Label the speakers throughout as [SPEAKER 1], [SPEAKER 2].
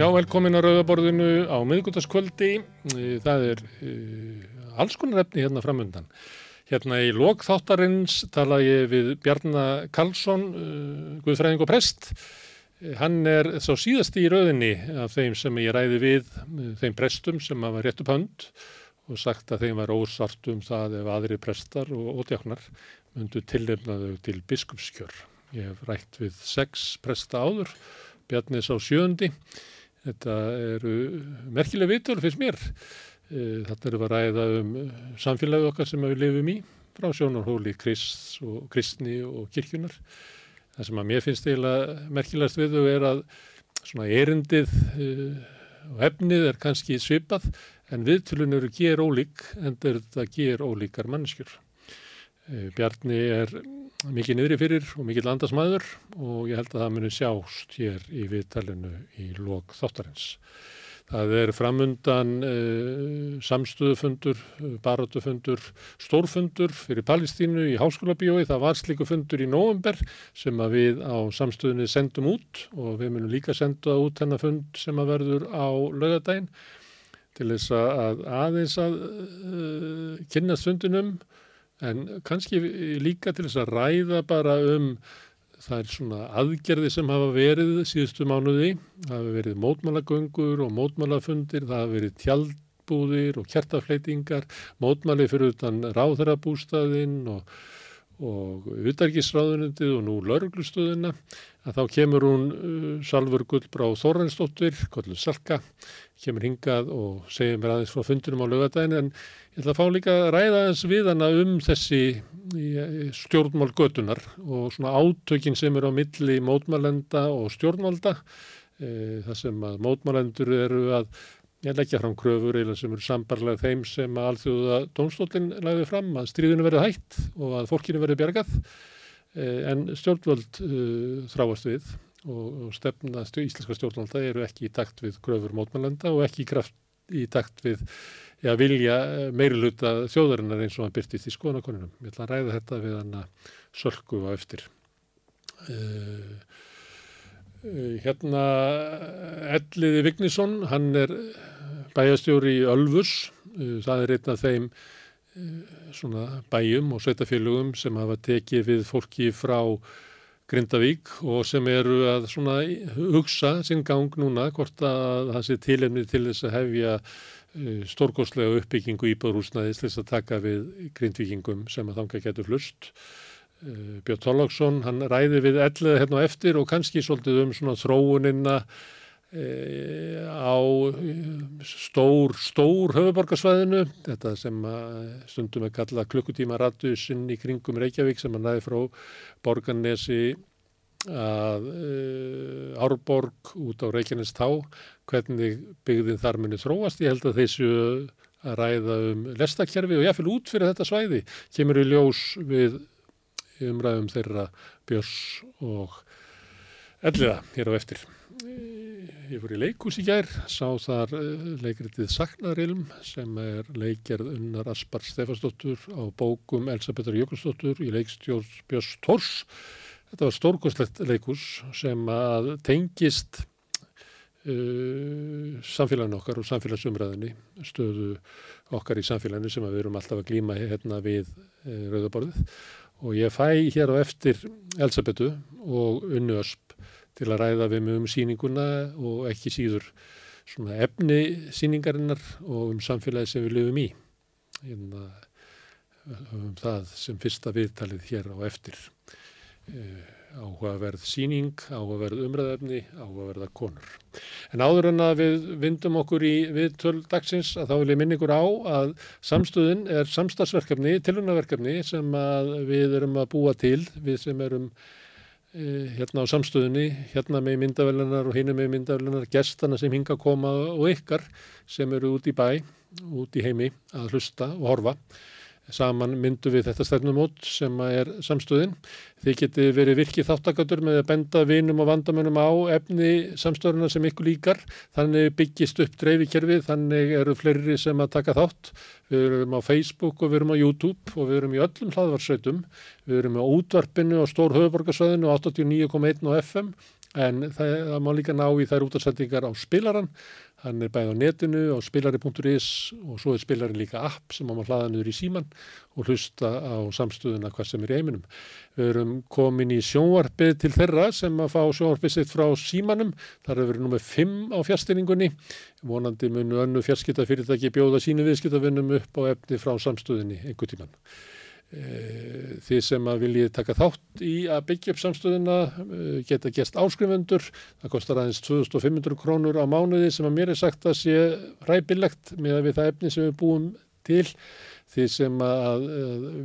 [SPEAKER 1] Já, velkomin að Rauðaborðinu á miðgutaskvöldi. Það er uh, alls konar efni hérna framöndan. Hérna í lokþáttarins tala ég við Bjarnar Karlsson, uh, Guðfræðing og prest. Hann er svo síðast í rauðinni af þeim sem ég ræði við, þeim prestum sem hafa rétt upp hönd og sagt að þeim var ósart um það ef aðri prestar og ótjáknar myndu tilnefnaðu til biskupskjör. Ég hef rætt við sex presta áður, Bjarnis á sjöndi. Þetta eru merkileg vitur fyrst mér. Þetta eru að ræða um samfélagi okkar sem við lifum í frá sjónarhóli krist og kristni og kirkjunar. Það sem að mér finnst eiginlega merkilegast við þau er að svona erindið og efnið er kannski svipað en viðtölun eru ger ólík en þetta ger ólíkar mannskjur. Bjarni er mikið niðri fyrir og mikið landasmæður og ég held að það muni sjást hér í viðtalinu í lok þáttarins. Það er framundan uh, samstöðufundur, barátufundur, stórfundur fyrir Palestínu í háskóla bíói. Það var sliku fundur í nóvember sem við á samstöðunni sendum út og við munum líka senda út hennar fund sem að verður á lögadaginn til þess að aðeins að uh, kynna stundinum en kannski líka til þess að ræða bara um það er svona aðgerði sem hafa verið síðustu mánuði, það hafa verið mótmálagöngur og mótmálafundir, það hafa verið tjaldbúðir og kjartafleitingar, mótmáli fyrir utan ráðherrabústaðinn og, og utarkisráðunundið og nú lauruglustöðina, að þá kemur hún uh, Salfur Gullbrá Þorrensdóttir, Kollur Salka, kemur hingað og segir mér aðeins frá fundunum á lögadaginn en ég ætla að fá líka að ræða aðeins við hana um þessi stjórnmál götunar og svona átökin sem eru á milli mótmálenda og stjórnmálda e, það sem að mótmálendur eru að ég leggja fram kröfur eða sem eru sambarlega þeim sem að alþjóða domstólinn lagði fram að stríðinu verið hægt og að fólkinu verið bjargað e, en stjórnvöld e, þráast við og, og stefna íslenska stjórnvalda eru ekki í takt við kröfur mótmálenda og ekki í kraft í takt við já, vilja meiri luta þjóðarinnar eins og hann byrtist í skoðanakoninum. Ég ætla að ræða þetta við hann að sölku á eftir. Uh, uh, hérna Elliði Vignisson, hann er bæjastjóri í Ölfus. Uh, það er einn af þeim svona bæjum og sveitafélugum sem hafa tekið við fólki frá Grindavík og sem eru að svona hugsa sinn gang núna hvort að það sé tilefni til þess að hefja stórgóðslega uppbyggingu íbúðrúsnaðis til þess að taka við grindvíkingum sem að þanga getur flust. Björn Tólóksson, hann ræði við elliða hérna á eftir og kannski svolítið um svona þróunina á stór, stór höfuborgarsvæðinu, þetta sem stundum er kallað klukkutíma ratusinn í kringum Reykjavík sem hann ræði frá Borgarnesi að uh, Árborg út á Reykjanes tá, hvernig byggðin þar muni þróast. Ég held að þessu að ræða um lestakjærfi og jáfnvel út fyrir þetta svæði kemur í ljós við umræðum þeirra björs og elliða hér á eftir. Ég fór í leikús í gær, sá þar leikritið Saknarilm sem er leikjarð unnar Aspar Stefansdóttur á bókum Elsabetur Jökulsdóttur í leikstjórn Björns Tors Þetta var stórkostlegt leikus sem að tengist uh, samfélaginu okkar og samfélagsumræðinni, stöðu okkar í samfélaginu sem við erum alltaf að glýma hérna við uh, Rauðaborðið og ég fæ hér á eftir Elsabetu og Unnu Ösp til að ræða við mig um síninguna og ekki síður svona efni síningarinnar og um samfélagi sem við lifum í. Hérna, um það sem fyrsta viðtalið hér á eftir. Áhugaverð síning, áhugaverð umræðefni, áhugaverða konur. En áður en að við vindum okkur í viðtöl dagsins að þá vil ég minna ykkur á að samstöðin er samstagsverkefni, tilunarverkefni sem við erum að búa til, við sem erum hérna á samstöðinni, hérna með myndavellunar og hinn með myndavellunar, gestana sem hinga að koma og ykkar sem eru út í bæ, út í heimi að hlusta og horfa saman myndu við þetta stefnumót sem er samstöðin. Þið geti verið virkið þáttakatur með að benda vinum og vandamönum á efni samstöðuna sem ykkur líkar. Þannig byggist upp dreifikerfið, þannig eru fleiri sem að taka þátt. Við erum á Facebook og við erum á YouTube og við erum í öllum hlaðvarsveitum. Við erum á útvarpinu og stór höfuborgarsvæðinu 89.1 og FM en það, það má líka ná í þær útarsendingar á spilaran hann er bæðið á netinu á spilari.is og svo er spilari líka app sem má maður hlaða niður í síman og hlusta á samstöðuna hvað sem er í heiminum. Við erum komin í sjónvarpið til þeirra sem að fá sjónvarpið sitt frá símanum. Það er verið nummið 5 á fjastinningunni. Vonandi munu önnu fjarskiptafyrirtæki bjóða sínu viðskiptavinnum upp á efni frá samstöðinni einhver tíman. Eh, þið sem að viljið taka þátt í að byggja upp samstöðuna eh, geta gest áskrifundur það kostar aðeins 2500 krónur á mánuði sem að mér er sagt að sé ræpilegt með að við það efni sem við búum til. Þið sem að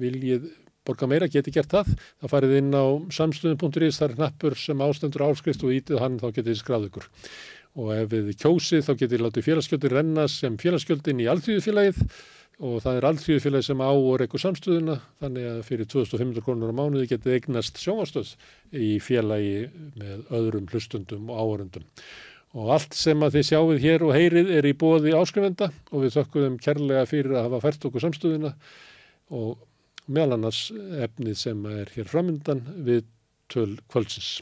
[SPEAKER 1] viljið borga meira geti gert það. Þá farið inn á samstöðun.is það er hnappur sem ástendur áskrift og ítið hann þá getið skráð ykkur. Og ef við kjósið þá getið látið félagsskjöldir renna sem félagsskjöldin í alltíðufélagið og það er allþjóðfélagi sem á og reykur samstöðuna þannig að fyrir 2500 krónur á mánuði getið eignast sjónastöð í félagi með öðrum hlustundum og áhörundum. Og allt sem að þið sjáuð hér og heyrið er í bóði áskrifenda og við þökkum kærlega fyrir að hafa fært okkur samstöðuna og meðal annars efnið sem er hér framöndan við töl kvöldsins.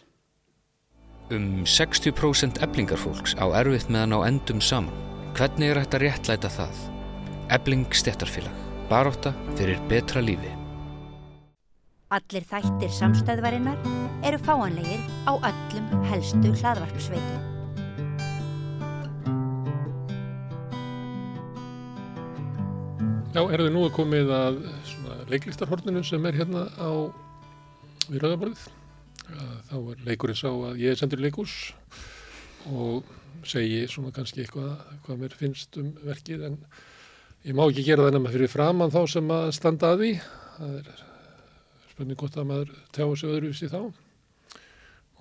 [SPEAKER 2] Um 60% eblingarfólks á erfitt meðan á endum saman. Hvernig er þetta réttlæta það? Ebling stettarfélag. Baróta fyrir betra lífi.
[SPEAKER 3] Allir þættir samstæðvarinnar eru fáanlegir á öllum helstu hlaðvarpsveitum.
[SPEAKER 1] Já, er þið nú að komið að leiklistarhorninu sem er hérna á viðröðaborðið. Þá er leikurinn sá að ég er sendur leikús og segi svona kannski eitthvað hvað mér finnst um verkið en ég má ekki gera það nema fyrir framann þá sem að standa að því. Það er spurning gott að maður tjáu sig öðruvísi þá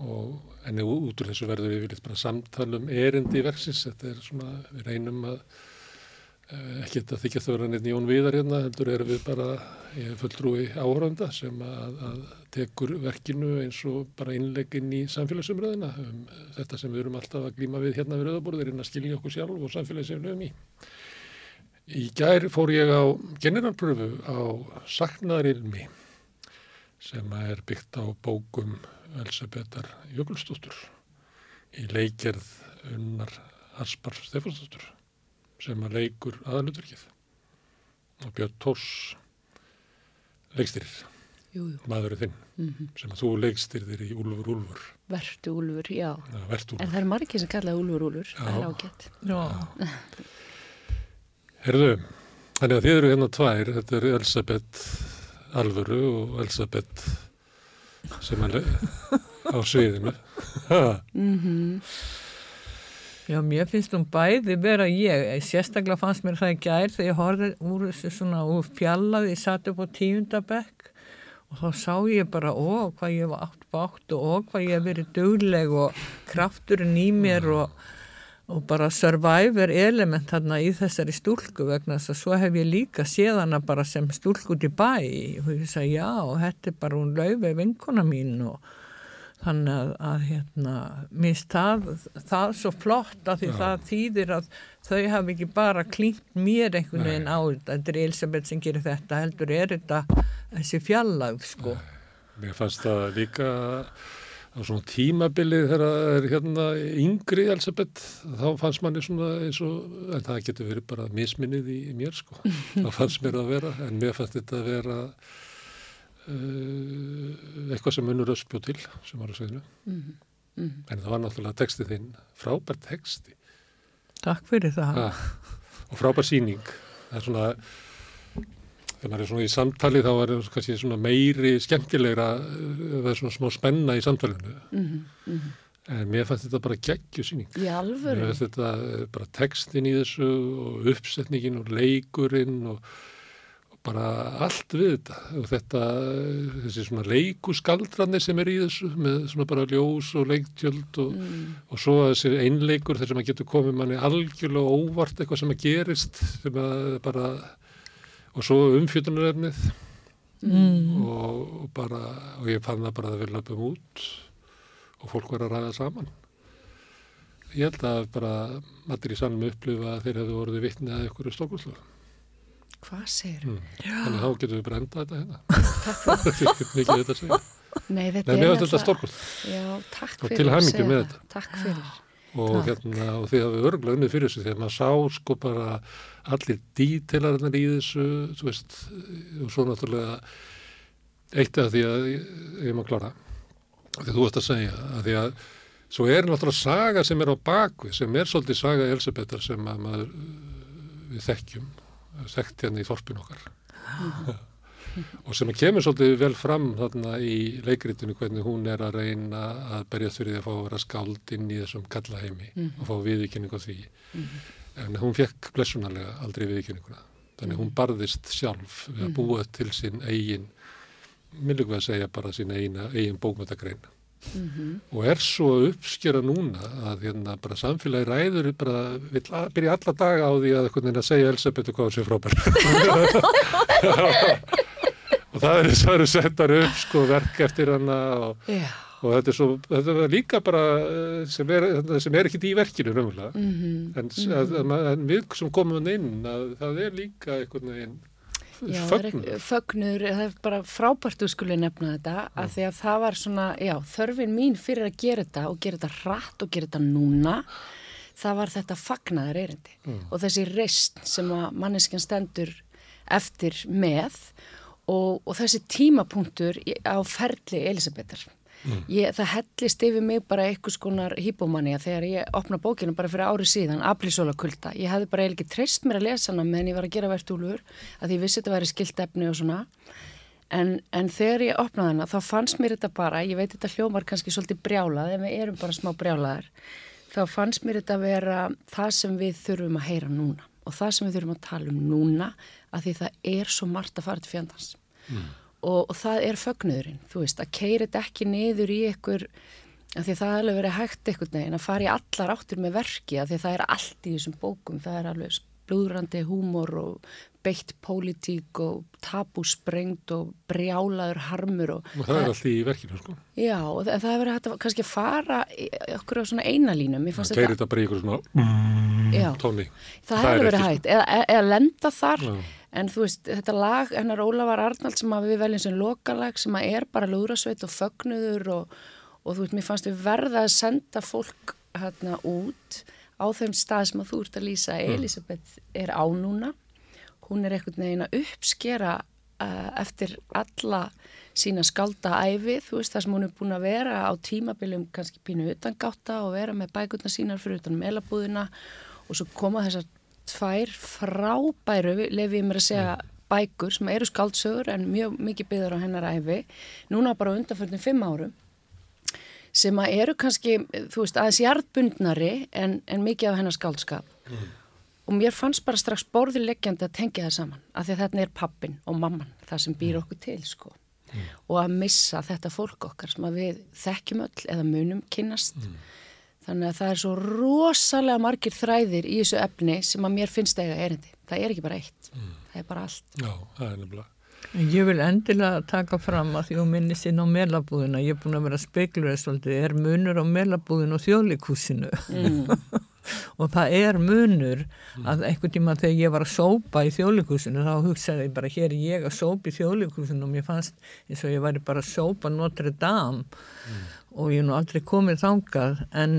[SPEAKER 1] og enni út úr þessu verður við viljum bara samtalum erindi í verksins. Þetta er svona, við reynum að ekki þetta þykja þau vera neitt Jón Viðar hérna, heldur erum við bara fulltrúi áhöranda sem að, að tekur verkinu eins og bara innlegginn í samfélagsumröðina um þetta sem við erum alltaf að glíma við hérna við rauðaborðir inn að skilja okkur sjálf og höfum í. Í gær fór ég á generalpröfu á Saknarilmi sem er byggt á bókum Elsabetar Jökulstóttur í leikjörð unnar Aspar Stefansdóttur sem að leikur aðalutverkið og Björn Tórs leikstyrir maðurinn þinn mm -hmm. sem að þú leikstyrir í Úlfur Úlfur.
[SPEAKER 4] Vertu Úlfur, já.
[SPEAKER 1] ja, Vert Úlfur.
[SPEAKER 4] En það er margir sem kallaði Úlfur Úlfur það er ágætt
[SPEAKER 1] Herðu, þannig að þið eru hérna tvær þetta eru Elisabeth Alvöru og Elisabeth sem er á sviðinu.
[SPEAKER 4] Mm -hmm.
[SPEAKER 5] Já, mér finnst hún bæði vera ég, sérstaklega fannst mér það í gær þegar ég horfði úr þessu svona úr fjallaði, ég satt upp á tíundabekk og þá sá ég bara ó, hvað ég var átt bátt og ó, hvað ég hef verið dögleg og krafturinn í mér og, og bara survivor element þarna í þessari stúlku vegna þess að svo hef ég líka séð hana bara sem stúlku í bæ og ég sagði já, þetta er bara hún laufi vinkona mín og þannig að, að hérna, minnst það, það er svo flott að því Já. það þýðir að þau hafi ekki bara klínt mér einhvern veginn á þetta, þetta er Elisabeth sem gerir þetta, heldur er þetta þessi fjallag sko.
[SPEAKER 1] Nei. Mér fannst það líka á svona tímabilið þegar er hérna yngri Elisabeth, þá fannst manni svona eins og, en það getur verið bara misminnið í, í mér sko, þá fannst mér að vera, en mér fannst þetta að vera Uh, eitthvað sem munur öss bjóð til sem var að segja mm -hmm. mm -hmm. en það var náttúrulega textið þinn frábært texti
[SPEAKER 5] Takk fyrir það
[SPEAKER 1] ah, og frábært síning það er svona þegar maður er svona í samtali þá er það kannski svona meiri skemmtilegra það er svona smá spenna í samtalinu mm -hmm. en mér fannst þetta bara geggju síning
[SPEAKER 4] mér
[SPEAKER 1] fannst þetta bara textin í þessu og uppsetningin og leikurinn og bara allt við þetta og þetta, þessi svona leikuskaldrarnir sem er í þessu með svona bara ljós og leiktjöld og, mm. og svo þessi einleikur þar sem að getur komið manni algjörlega óvart eitthvað sem að gerist sem að bara og svo umfjöldunarefnið mm. og, bara og ég fann það bara að við löpum út og fólk var að ræða saman ég held að bara allir í sannum upplifa að þeir hefðu voruð vittnið að ykkur er stokkulslu
[SPEAKER 4] Hvað segir
[SPEAKER 1] mm. Þannig að þá getum við brenda þetta hérna. Þetta er mikið þetta að segja.
[SPEAKER 4] Nei, þetta
[SPEAKER 1] Nei,
[SPEAKER 4] er
[SPEAKER 1] þetta
[SPEAKER 4] takk
[SPEAKER 1] Og til
[SPEAKER 4] segja
[SPEAKER 1] með þetta.
[SPEAKER 4] Takk fyrir.
[SPEAKER 1] Og hérna, og því að við örgulega unnið fyrir þessu þegar maður sá sko bara allir dítilarnir í þessu þú veist, og svo náttúrulega eitt af því að ég, má klára. Því þú ert að segja, að því að svo er náttúrulega saga sem er á bakvið sem er svolítið saga Elsabetar sem að maður við þekkjum þekkt hérna í þorpin okkar og sem kemur svolítið vel fram þarna í leikritinu hvernig hún er að reyna að berjast fyrir því að fá að vera skáld inn í þessum kallaheimi og fá viðkynningu á því. En hún fekk blessunarlega aldrei viðkynninguna þannig hún barðist sjálf við að búa til sinn eigin minnum við að segja bara sín eigin, eigin bókmöntagrein og er svo að uppskera núna að hérna bara samfélagi ræður bara vill að, byrja alla daga á því að, að segja Elisabethu hvað frábær. Og það eru, eru settar upp sko verk eftir hana og,
[SPEAKER 4] Já.
[SPEAKER 1] og þetta er svo, þetta er líka bara eh, sem er, sem er ekkit í verkinu raunverulega,
[SPEAKER 4] Mhm.
[SPEAKER 1] en, að, að, en við sem komum inn, að það er líka einhvern veginn
[SPEAKER 4] Já, það er ekki- fögnuður, það er bara frábært þú skulle nefna þetta, af því að það var svona, já, þörfin mín fyrir að gera þetta og gera þetta hratt og gera þetta núna, það var þetta fagnaðar erindi og þessi reist sem að manneskjan stendur eftir með og, og þessi tímapunktur á ferli Elisabetar. Ég, það hellist yfir mig bara einhvers konar hýbómanni þegar ég opna bókinu bara fyrir ári síðan, Aplisóla kulda. Ég hefði bara eiginlega treyst mér að lesa hana meðan ég var að gera verðtúlur að ég vissi þetta væri skilt efni og svona. En, en þegar ég opnaði hana þá fannst mér þetta bara, ég veit þetta hljómar kannski svolítið brjálað, en við erum bara smá brjálaðar, þá fannst mér þetta vera það sem við þurfum að heyra núna og það sem við þurfum að tala um núna að því það er svo margt að fara til fjandans og, og það er fögnuðurinn, þú veist, að keira þetta ekki niður í ykkur af því það er alveg verið hægt einhvern veginn að fara í allar áttur með verki af því það er allt í þessum bókum, það er alveg blúðrandi húmor og beitt pólitík og tabúsprengt og brjálaður harmur og,
[SPEAKER 1] og það er allt í verkinu sko
[SPEAKER 4] já, og það, það er verið hægt að kannski fara okkur á svona einalínum
[SPEAKER 1] það keirir
[SPEAKER 4] þetta,
[SPEAKER 1] bara í ykkur svona
[SPEAKER 4] já,
[SPEAKER 1] tóni
[SPEAKER 4] það
[SPEAKER 1] er
[SPEAKER 4] hefur verið
[SPEAKER 1] sko.
[SPEAKER 4] hægt eða, eða, eða lenda þar
[SPEAKER 1] Já.
[SPEAKER 4] En þú veist, þetta lag hennar Ólafar Arnald sem við veljum sem lokalag sem er bara lúðrasveit og fögnuður og, og þú veist, mér fannst við verða að senda fólk hérna út á þeim stað sem að þú ert að lýsa. Elisabeth er á núna. Hún er einhvern veginn að uppskera uh, eftir alla sína skálda æfi, þú veist það sem hún er búin að vera á tímabiljum kannski pínu utangáta og vera með bækurna sínar fyrir utan melabúðina og svo koma þessar tvær frábæru, lefi ég mér að segja bækur sem eru skáldsögur en mjög mikið byggður á hennar æfi núna bara undanförnum fimm árum sem að eru kannski, þú veist, aðeins jarðbundnari en, en mikið af hennar skáldskap. Og mér fannst bara strax borðileggjandi að tengja það saman af því að þetta er pappin og mamman það sem býr okkur til sko. Og að missa þetta fólk okkar sem að við þekkjum öll eða munum kynnast þannig að það er svo rosalega margir þræðir í þessu efni sem að mér finnst eiga erindi. Það er ekki bara eitt, það er bara allt.
[SPEAKER 1] Já, það er nefnilega.
[SPEAKER 5] Ég vil endilega taka fram að því þú minnist inn á melabúðina, ég er búin að vera speklur svolítið, er munur á melabúðinu og þjóðleikúsinu og það er munur að einhvern tíma þegar ég var að sópa í þjóðleikúsinu þá hugsaði ég bara hér er ég að sópa í þjóðleikúsinu og mér fannst eins og ég væri bara að sópa Notre Dame og ég er nú aldrei komið þangað en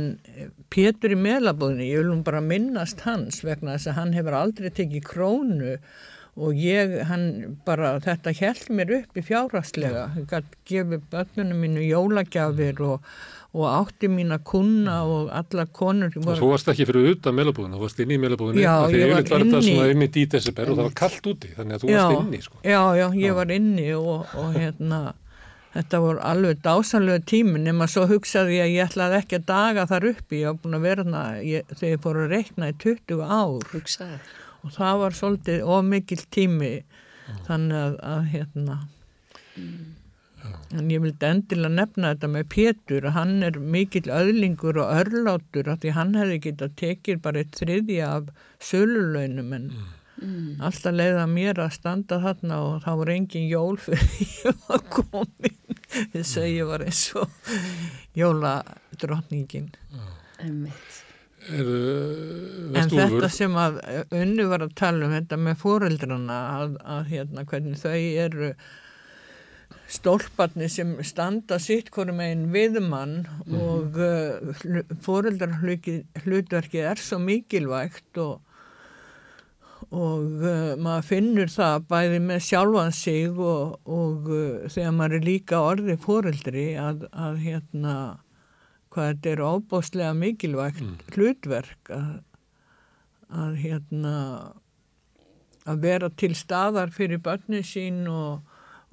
[SPEAKER 5] Pétur í melabúðinu, ég vil nú bara minnast hans vegna þess að hann hefur aldrei tekið krónu og ég, hann bara, þetta held mér upp í fjárhastlega, ég gæti gefið börnunum mínu jólagjafir og, og átti mín að kunna og alla konur
[SPEAKER 1] og þú varst ekki fyrir utan meilabúðinu, þú varst inn í meilabúðinu
[SPEAKER 5] Já, ég var
[SPEAKER 1] var þetta
[SPEAKER 5] inni.
[SPEAKER 1] inn í díteseber og það var kallt úti þannig að þú
[SPEAKER 5] já,
[SPEAKER 1] varst inni sko.
[SPEAKER 5] já, já, ég var inni og, og hérna þetta voru alveg dásanlega tími nema svo hugsaði ég að ég ætlaði ekki að daga þar uppi, ég var búin að vera þarna ég, þegar ég fór að reikna í 20 ár.
[SPEAKER 4] Hugsaði
[SPEAKER 5] og það var svolítið ómikil tími þannig að, að hérna. En ég vildi endilega nefna þetta með Pétur. Hann er mikill öðlingur og örlátur af því hann hefði getað tekið bara eitt þriðja af sölulaunum en alltaf leiða mér að standa þarna og það voru engin jól fyrir ég var komin þess að ég var eins og jóladrottningin.
[SPEAKER 4] Einmitt.
[SPEAKER 1] Er,
[SPEAKER 5] En þetta sem að unnu var að tala um þetta með fóreldrana að, að hérna hvernig þau eru stólparni sem standa sitt hverjum einn viðmann og uh, fóreldrar hlutverkið er svo mikilvægt og, og uh, maður finnur það bæði með sjálfan sig og, og uh, þegar maður er líka orði fóreldri að, að hérna hvað þetta er óbóstlega mikilvægt hlutverk að, að hérna að vera til staðar fyrir börnin sín og,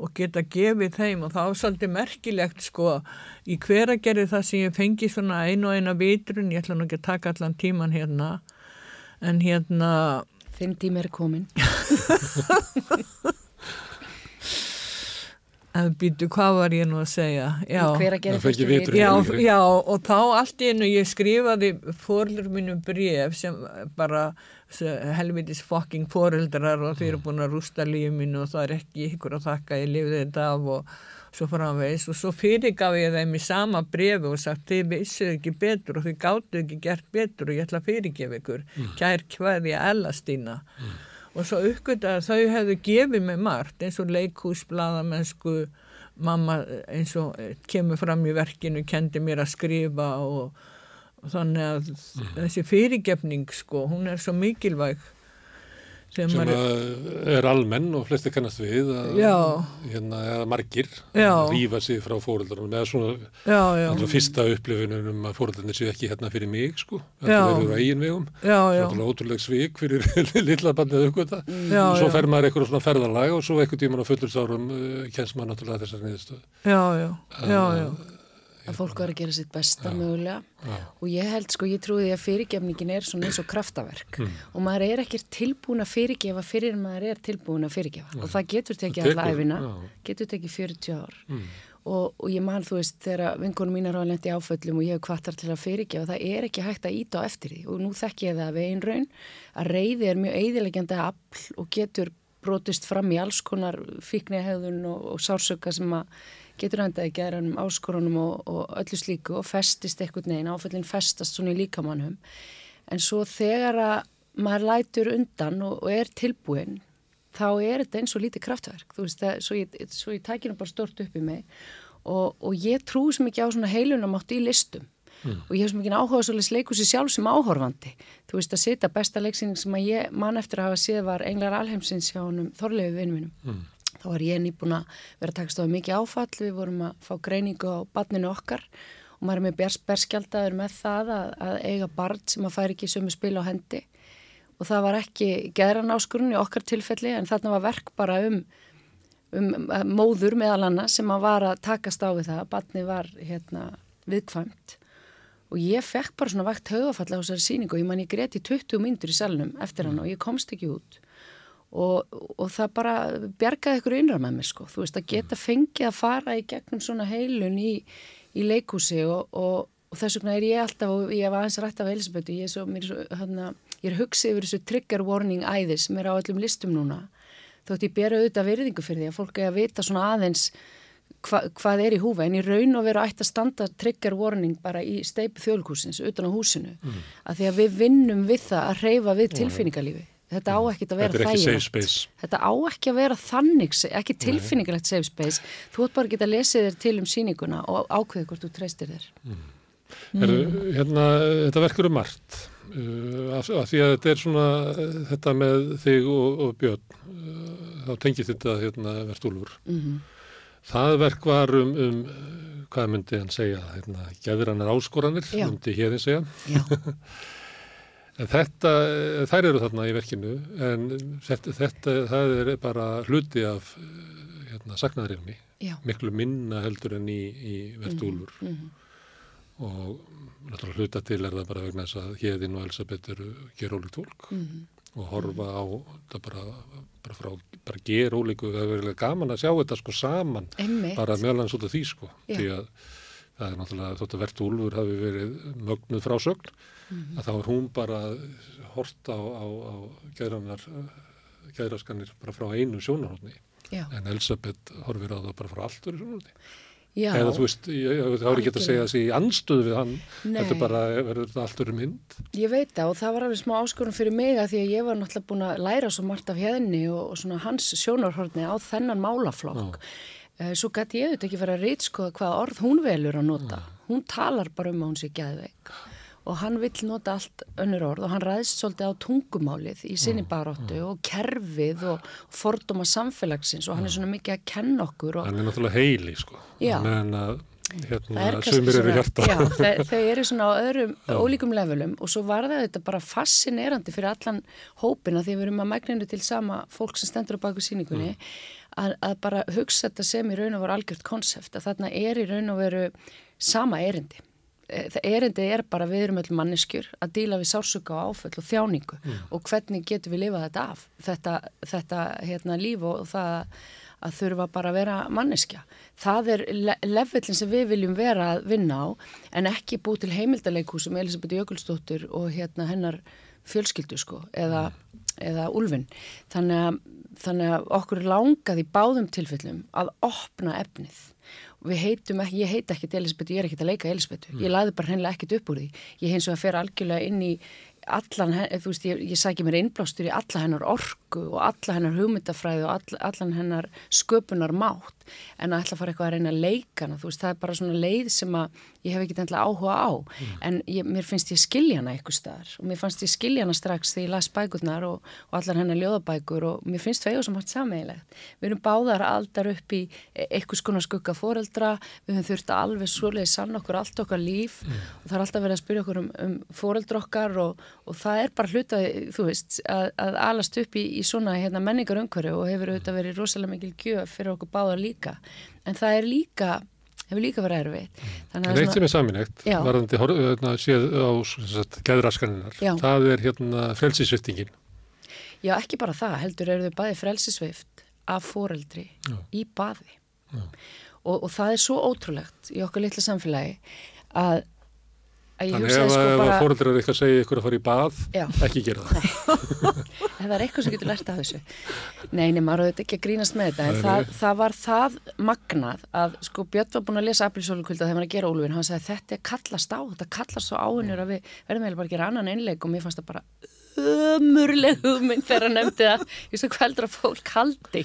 [SPEAKER 5] og geta gefið þeim. Og það var svolítið merkilegt sko í hver að gera það sem ég fengi svona einu og eina vitrun, ég ætla nú ekki að taka allan tíman hérna en hérna
[SPEAKER 4] Þinn tími er komin.
[SPEAKER 5] að býtu hvað var ég nú að segja já,
[SPEAKER 1] vitrun.
[SPEAKER 5] já, já og þá allt í einu ég skrifaði fórlur mínum bref sem bara helvitis fucking fóreldrar og þeir eru búin að rústa lífið mínu og það er ekki ykkur að þakka ég lifið þetta af og svo framvegis. Og svo fyrirgaf ég þeim í sama brefi og sagt þið vissuð ekki betur og þið gáttu ekki gert betur og ég ætla að fyrirgefa ykkur. Kær hverja Ellastína og svo uppgötta að þau hefðu gefið mig margt eins og leikhús, bladamennsku mamma eins og eh, kemur fram í verkinu, kendi mér að skrifa og, og þannig að þessi fyrirgefning sko, hún er svo mikilvæg
[SPEAKER 1] sem
[SPEAKER 5] maður-
[SPEAKER 1] að er almenn og flesti kannast við að, hérna, eða margir að rífa sig frá fóreldrunum eða svona
[SPEAKER 5] já, já,
[SPEAKER 1] allra fyrsta upplifunum um að fóreldrunir séu ekki hérna fyrir mig sko, þetta verður á eigin vegum.
[SPEAKER 5] Já, já,
[SPEAKER 1] Svo ótrúleg svik fyrir lilla bandið aukvölda
[SPEAKER 5] Já,
[SPEAKER 1] og svo
[SPEAKER 5] já.
[SPEAKER 1] fer maður eitthvað svona ferðalag og svo eitthvað tíman á fullur sárum uh, kennst maður náttúrulega þessar niðurstöð
[SPEAKER 5] já, já, já, já,
[SPEAKER 4] Að fólk var að gera sitt besta mögulega.
[SPEAKER 1] Já.
[SPEAKER 4] Og ég held sko, ég trúi því að fyrirgefningin er svona eins og kraftaverk.
[SPEAKER 1] Mm.
[SPEAKER 4] Og maður er ekki tilbúin að fyrirgefa fyrir en maður er tilbúin að fyrirgefa. Og það getur tekið
[SPEAKER 1] Það
[SPEAKER 4] alla
[SPEAKER 1] tekur,
[SPEAKER 4] æfina,
[SPEAKER 1] já. Mm.
[SPEAKER 4] getur tekið 40 ár. Og, og ég man, þú veist, þegar vinkonum mínar á lendi áföllum og ég hef kvartar til að fyrirgefa, það er ekki hægt að íta á eftir því. Og nú þekk ég það við einn raun að reyði er mjög eidilegjandi afl og getur brotist fram í alls konar fíknihegðun og, og sársöka sem að getur endaði geranum, áskorunum og, og öllu slíku og festist eitthvað neginn, áföllin festast svona í líkamannum. En svo þegar að maður lætur undan og, og er tilbúin, þá er þetta eins og lítið kraftverk. Þú veist, það, svo ég, svo ég tækir nú bara stort upp í mig og, og ég trúi sem ekki á svona heilunamátt í listum. Og ég hef sem ekki áhuga svolítið leikus í sjálf sem áhorfandi. Þú veist að sita besta leiksýning sem að ég mann eftir að hafa séð var Englar Alheimsins hjá honum Þorlegu vinnum mínum. Þá var ég nýbúin að vera að takast á mikið áfall, við vorum að fá greiningu á barninu okkar og maður er með bers, berskjaldaður með það að, að eiga barn sem að færi ekki sömu spil á hendi. Og það var ekki geðran áskurinn í okkar tilfelli en þarna var verk bara um, um uh, móður meðal annars sem að var að takast á við það, barni var hérna viðkvæmt. Og ég fekk bara svona vægt högafall á þessari síningu og ég man ég greti 20 myndur í salnum eftir hann og ég komst ekki út og, og það bara bjargaði ykkur innra með mér sko, þú veist að geta fengið að fara í gegnum svona heilun í, í leikúsi og, og, og þess vegna er ég alltaf, og ég var aðeins rætt af Elisabethu, ég er svo, mér er svo, hana, ég er hugsið yfir þessu trigger warning æðir sem er á öllum listum núna, þótt ég bera auðvitað virðingu fyrir því að fólk er að vita svona aðeins hva, hvað er í húfa, en í raun og vera ætti að standa trigger warning bara í steipu þjólkúsins, utan á húsinu, mm. að því að við vinnum við það að reyfa við tilfinningalífi. Þetta á ekkert að vera
[SPEAKER 1] er ekki
[SPEAKER 4] þægilegt. Þetta á ekki að vera þannig, ekki tilfinningalegt safe space. Þú ætti bara að geta lesið þér til um sýninguna og ákveðið hvort þú treystir þér.
[SPEAKER 1] Heru, hérna, þetta verkur um margt. Uh, af, af því að þetta er svona uh, þetta með þig og, og Björn uh, þá tengist þetta hérna, verðstúlfur
[SPEAKER 4] Mm
[SPEAKER 1] það verk var um, um hvað myndi hann segja hérna, geðrannar áskoranir
[SPEAKER 4] Já.
[SPEAKER 1] myndi hérðin segja.
[SPEAKER 4] Já,
[SPEAKER 1] en þetta, þær eru þarna í verkinu en þetta, það er bara hluti af hérna, sagnaðarilmi
[SPEAKER 4] já.
[SPEAKER 1] miklu minna heldur en í, í verðstúlfur
[SPEAKER 4] mhm.
[SPEAKER 1] og náttúrulega hluta til er það bara vegna þess að Héðinn og Elisabeth eru gerólíkt fólk
[SPEAKER 4] Mhm.
[SPEAKER 1] og horfa á þetta bara, bara frá bara gerólíku, það er verið gaman að sjá þetta sko saman,
[SPEAKER 4] Einmitt.
[SPEAKER 1] bara meðal hans út af því sko,
[SPEAKER 4] Já.
[SPEAKER 1] því að það er náttúrulega þótt að verðt úlfur hafi verið mögnuð frásögn,
[SPEAKER 4] Mhm.
[SPEAKER 1] að þá er hún bara hort á, á, á geðranar geðraskanir bara frá einu sjónarhóttni
[SPEAKER 4] Já,
[SPEAKER 1] en Elisabeth horfir á það bara frá allt verið sjónarhóttni
[SPEAKER 4] já.
[SPEAKER 1] eða þú veist, þá er ekki að segja þessi í anstöðu við hann,
[SPEAKER 4] Nei.
[SPEAKER 1] þetta er bara verður allt verið mynd
[SPEAKER 4] Ég veit það og það var alveg smá áskorun fyrir mig að því að ég var náttúrulega búin að læra svo margt af hérni og, og svona hans sjónarhorni á þennan málaflokk. Eh, Svo gæti ég auðvitað ekki vera að reytskoða hvað orð hún velur að nota. Hún talar bara um að hún sé geðveik og hann vill nota allt önnur orð og hann ræðst svolítið á tungumálið í sinni baróttu og kerfið og fordóma samfélagsins og hann er svona mikið að kenna okkur
[SPEAKER 1] Hann er náttúrulega heili, sko.
[SPEAKER 4] Já.
[SPEAKER 1] Meðan að, hérna,
[SPEAKER 4] er
[SPEAKER 1] sumir eru hjarta.
[SPEAKER 4] Já, þau, þau eru svona á öðrum ólíkum levelum og svo var það þetta bara fascinerandi fyrir allan hópina því við erum að megninu til sama fólk sem stendur á baku síningunni að, að bara hugsa þetta sem í raun og veru algjört konsept að þarna er í raun og veru sama erindi. Eh, erindi er bara við erum öll manneskjur að díla við sársöka og áföll og þjáningu og hvernig getum við lifað þetta af þetta, þetta hérna, líf og það að þurfa bara að vera manneskja. Það er le levellin sem við viljum vera að vinna á en ekki búið til heimildaleikús sem Elisabeth Jökulsdóttir og hérna hennar fjölskyldu sko eða, eða úlfin. Þannig að, þannig að okkur langað í báðum tilfellum að opna efnið. Við heitum ekki, ég heit ekki til Elisabeth, ég er ekki að leika Elisabeth, ég laði bara hennilega ekkit upp úr því. Ég hins vegar fer algjörlega inn í allan, þú veist, ég, ég sækja mér innblástur í alla hennar orku og alla hennar hugmyndafræði og all, allan hennar sköpunar mátt en að ætla að fara eitthvað að reyna að leika hana, þú veist, það er bara svona leið sem að ég hef ekki endilega áhuga á. En ég, mér finnst ég skilja hana eitthvað staðar. Og mér fannst ég skilja hana strax þegar ég las bækurnar og, og allar hennar ljóðabækur og mér finnst það eitthvað sem hatt sameigilegt við erum báðar aldar upp í eitthvað skona skugga foreldra. Við höfum þurft að alveg svoleiði sann okkur allt okkar líf. Og það er alltaf verið að spyrja okkur um, um foreldra okkar og, og það er bara hluta, þú veist, að, að alast upp í, í svona hérna, menningar umhverju og hefur auðvitað verið rosalega mikil gjöf fyrir okkur báðar líka en það er líka hefur líka verið erfitt Þannig
[SPEAKER 1] En
[SPEAKER 4] að
[SPEAKER 1] eitt sem er saminlegt, varðandi hérna, séð á geðraskaninnar,
[SPEAKER 4] Já.
[SPEAKER 1] það er hérna frelsisviftingin.
[SPEAKER 4] Já, ekki bara það, heldur eru þau bæði frelsisvift af foreldri
[SPEAKER 1] Já.
[SPEAKER 4] í baði. Og, og það er svo ótrúlegt í okkar litla samfélagi að,
[SPEAKER 1] Þannig ef,
[SPEAKER 4] sko
[SPEAKER 1] ef
[SPEAKER 4] bara,
[SPEAKER 1] fóreldrar eitthvað segja ykkur að fara í bað,
[SPEAKER 4] Já.
[SPEAKER 1] ekki gera það.
[SPEAKER 4] ef það er eitthvað sem getur lært af þessu. Nei, nei, maður auðvitað ekki að grínast með þetta, en
[SPEAKER 1] Nei,
[SPEAKER 4] það,
[SPEAKER 1] nei.
[SPEAKER 4] það var það magnað að sko Björn var búin að lesa aprilsólukvölda þegar var að gera Úlfin, hann sagði þetta kallast á, þetta kallast svo áhennur að við verðum eiginlega bara að gera annan einleik og mér fannst það bara ömurleg hugmynd þegar hann nefndi það, ég hvað heldur að fólk haldi,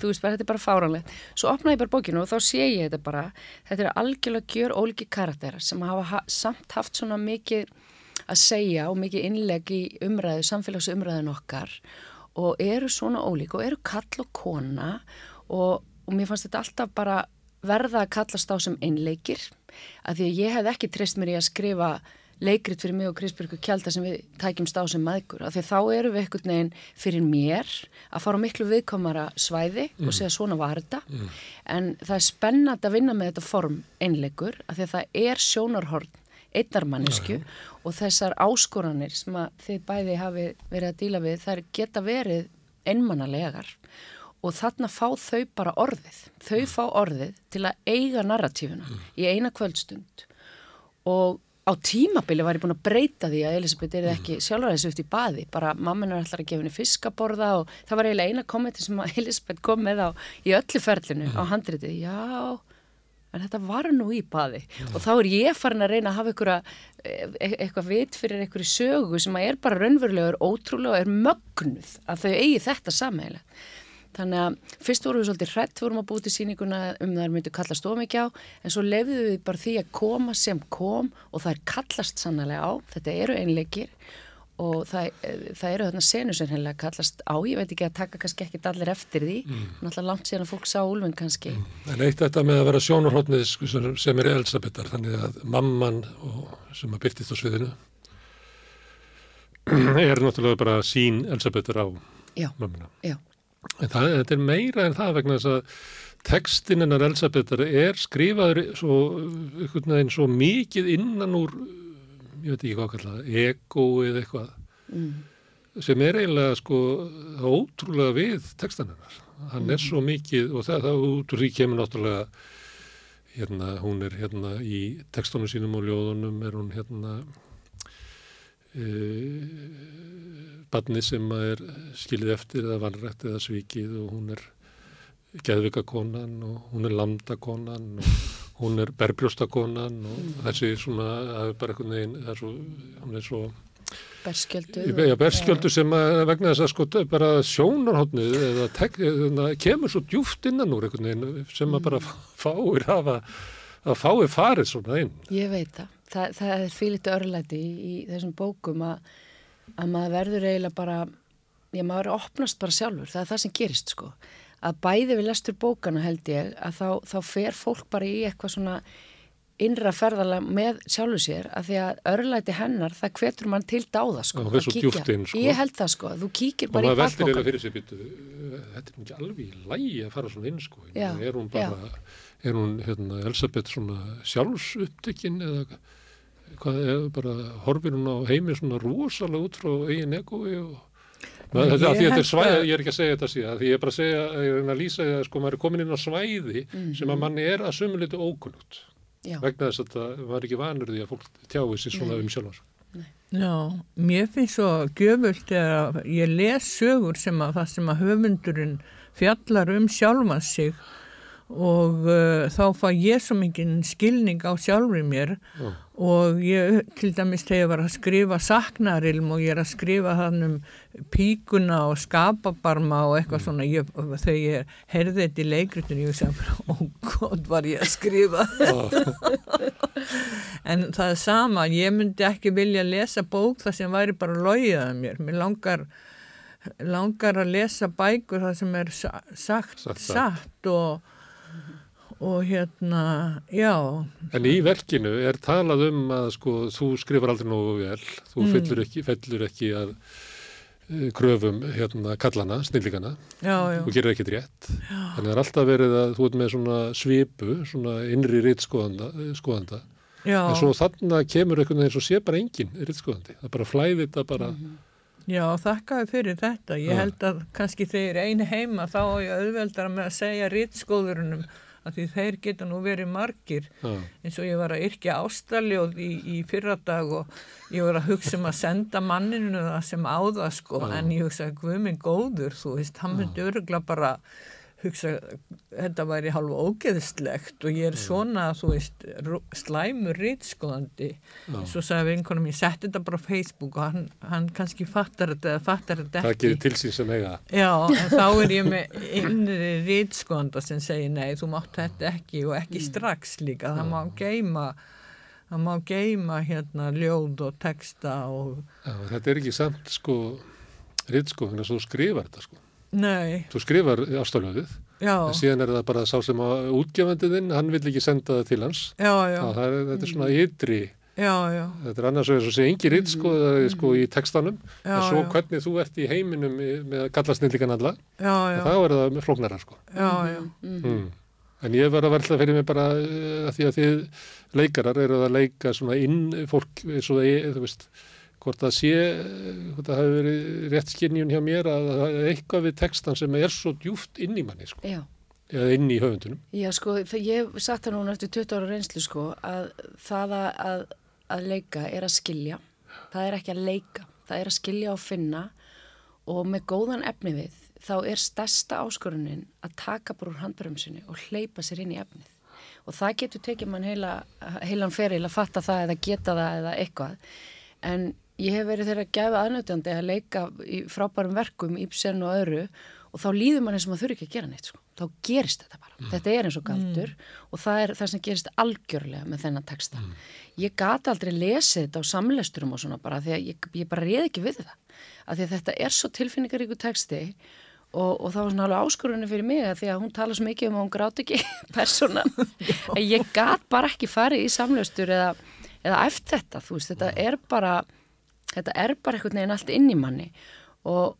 [SPEAKER 4] þú veist þetta er bara fáranlegt. Svo opnaði ég bara bókinu og þá sé ég þetta bara, þetta er algjörlega gjör óliki karakterar sem hafa ha samt haft svona mikið að segja og mikið innleg í umræðu, samfélagsumræðin okkar og eru svona ólík og eru kall og kona og, og mér fannst þetta alltaf bara verða að kallast á sem einleikir. Að því að ég hef ekki treyst mér í að skrifa leikrit fyrir mig og Kristbjörgu Kjaldar sem við tækjumst á sem maðgur af því þá eru við einhvern veginn fyrir mér að fara miklu viðkomara svæði og segja svona var þetta. En það er spennand að vinna með þetta form einleikur af því að það er sjónarhorn einnar mannesku og þessar áskoranir sem að þið bæði hafi verið að díla við þær geta verið einmannalegar og þarna fá þau bara orðið. Þau fá orðið til að eiga narratífuna í eina kvöldstund. Og á tímabili var ég búin að breyta því að Elisabeth er ekki sjálfræðisuft í baði, bara mamman er alltaf að gefa henni fiskaborða og það var eiginlega eina kommenti sem Elisabeth kom með á í öllu ferlinu á handritið, já en þetta var nú í baði. Og þá er ég farin að reyna að hafa einhverja, e eitthvað vit fyrir einhverju sögu sem að er bara raunverulega er ótrúlega og er mögnuð að þau eigi þetta sammeila þannig að fyrst vorum við svolítið hrætt vorum að búið til sýninguna um það er myndið kallast of mikið á en svo lefðum við bara því að koma sem kom og það er kallast sannlega á þetta eru einleikir og það, það eru þarna senu sem hennilega kallast á, ég veit ekki að taka kannski ekkit allir eftir því, mm. náttúrulega langt síðan að fólk sá úlfinn kannski.
[SPEAKER 1] En eitt þetta með að vera sjónarhóttnið sem er Elisabetar, þannig að mamman og, sem að byrtist á sviðinu er náttúrulega bara sín Elisabetar á
[SPEAKER 4] Já,
[SPEAKER 1] mömmuna.
[SPEAKER 4] já,
[SPEAKER 1] En það, þetta er meira en það vegna þess að textin hennar Elisabetar er skrifaður svo, veginn svo mikið innan úr, ég veit ekki hvað kallað, ego eða eitthvað,
[SPEAKER 4] mm.
[SPEAKER 1] sem er eiginlega sko ótrúlega við textan hennar. Hann er svo mikið og það, það út úr því kemur náttúrulega hérna, hún er hérna í textunum sínum og ljóðunum er hún hérna e, badni sem að er skilið eftir eða vanrætt eða svikið og hún er geðvikakonan og hún er lamdakonan og hún er berbrjóstakonan og þessi svona, það er bara einhvern veginn, það er svo, hún er svo
[SPEAKER 4] Berskjöldu.
[SPEAKER 1] Já, berskjöldu sem að vegna þess að sko bara sjónarhóttnið eða tek, eða, kemur svo djúft innan úr einhvern veginn sem að bara fáir hafa að fáir farið svona inn.
[SPEAKER 4] Ég veit það. Það, það er fylgit örlæti í, þessum bókum að, að maður verður eiginlega bara, já maður er opnast bara sjálfur, það er það sem gerist sko. Að bæði við lestur bókana held ég að þá, þá fer fólk bara í eitthvað svona innra ferðalega með sjálfu sér að því að örlæti hennar það hvetur mann til dáða sko.
[SPEAKER 1] Það er svo djúft inn sko.
[SPEAKER 4] Ég held það sko, þú kíkir bara í
[SPEAKER 1] bakbókan. Og maður veldir eða fyrir sig byttu, þetta er ekki alveg í lægi að fara svona inn sko. Já, er hún bara, já. er hún hérna, Elisabeth svona sjálfsupptekinn eða hvað er bara, horfir hún á heimi svona rosalega út frá eigin egoi og Ná, þetta, ég, þetta er svæði, ég er ekki að segja þetta síðan, því ég er bara að segja, ég er að lýsa að sko maður er komin inn á svæði mm -hmm. sem að manni er að sömuleitu ókunnugt. Já. vegna þess að það var ekki vanur því að fólk tjáði sér svona Nei. um sjálfans
[SPEAKER 5] Já, mér finnst svo göfult að ég les sögur sem að það sem að höfundurinn fjallar um sjálfan sig og uh, þá fá ég svo mikið skilning á sjálfur mér. Já. og ég til dæmis þegar ég var að skrifa saknarilm og ég er að skrifa þann um píkuna og skapabarma og eitthvað mm. svona ég, þegar ég herði þetta í leikrutinu ég sem bara, ó gott var ég að skrifa en það er sama ég myndi ekki vilja lesa bók það sem væri bara lóiðað mér. Mér langar langar að lesa bækur það sem er sagt, sagt, sagt og og hérna, já.
[SPEAKER 1] En í verkinu er talað um að sko þú skrifar aldrei nógu vel, þú mm. fellur ekki, fellur ekki að uh, kröfum hérna kallana, snillíkana og gerir ekkit rétt. Já. Þannig er alltaf verið að þú ert með svona svipu, svona innri rittskoðanda, skoðanda. Já. En svo þannig kemur einhvern veginn svo sé bara enginn rittskoðandi. Það bara flæði þetta bara... Mm -hmm.
[SPEAKER 5] Já, þakkaði fyrir þetta. Ég held að kannski þegar einu heima þá er ég auðveldar með að segja rittskoðurunum að því þeir geta nú verið margir ja. eins og ég var að yrkja ástraljóð í, í fyrradag og ég var að hugsa um að senda manninu það sem áða sko ja. en ég hugsa að Guðminn góður þú veist, hann myndi örugla bara hugsa, þetta væri halva ógeðslegt og ég er svona þú veist, slæmur rítskoðandi svo sagði vinkonum ég setti þetta bara á Facebook og hann, hann kannski fattar þetta eða fattar þetta
[SPEAKER 1] ekki það gerir til sín sem eiga.
[SPEAKER 5] Já, en þá er ég með innri rítskoðanda sem segir nei, þú mátt þetta ekki og ekki mm. strax líka. Það má geima það má geima hérna ljóð og texta og
[SPEAKER 1] já, þetta er ekki samt sko rítskoðan að þú skrifar þetta sko
[SPEAKER 5] Nei.
[SPEAKER 1] Þú skrifar ástoflöðið, en síðan er það bara sá sem á útgefandið hann vil ekki senda það til hans.
[SPEAKER 5] Já, já.
[SPEAKER 1] Það er, þetta er svona ytri,
[SPEAKER 5] já, já.
[SPEAKER 1] þetta er annars vegar svo sé engin ritt sko, mm. sko í textanum, já, en svo hvernig þú ert í heiminum með að kalla snillíkan alla, þá er það með flóknara sko.
[SPEAKER 5] Já, já.
[SPEAKER 1] Mm. Mm. En ég var að verða fyrir mig bara uh, að því að þið leikarar eru að leika svona inn fólk, eins og það, þú veist, hvort það sé, hvort það hafi verið rétt skinnjun hjá mér að það er eitthvað við textan sem er svo djúft inn í manni sko.
[SPEAKER 4] Já.
[SPEAKER 1] Eða inn í höfundunum.
[SPEAKER 4] Já sko, ég satt það núna eftir 20 ára reynslu sko að það að, að leika er að skilja. Það er ekki að leika. Það er að skilja og finna og með góðan efni við þá er stærsta áskorunin að taka bara úr handbrömsinu og hleypa sér inn í efnið. Og það getur tekið mann heila, heilan feril að fatta það eða geta það eða eitthvað. En ég hef verið þeirra gæfa aðnötjandi að leika í frábærum verkum, Íbsen og öðru og þá líður mann eins og maður þurfi ekki að gera neitt sko. þá gerist þetta bara, mm. þetta er eins og galdur mm. og það er það sem gerist algjörlega með þennan texta. Mm. Ég gata aldrei lesið þetta á samleisturum og svona bara því að ég, ég bara reið ekki við það af því að þetta er svo tilfinningaríku texti og, og það var svona alveg áskorunni fyrir mig að því að hún tala svo mikið um að hún gráti ekki persóna að ég gat bara ekki farið í samleistur eða, eða eftir þetta, þú veist, þetta er bara þetta er bara einhvern veginn allt inn í manni. Og,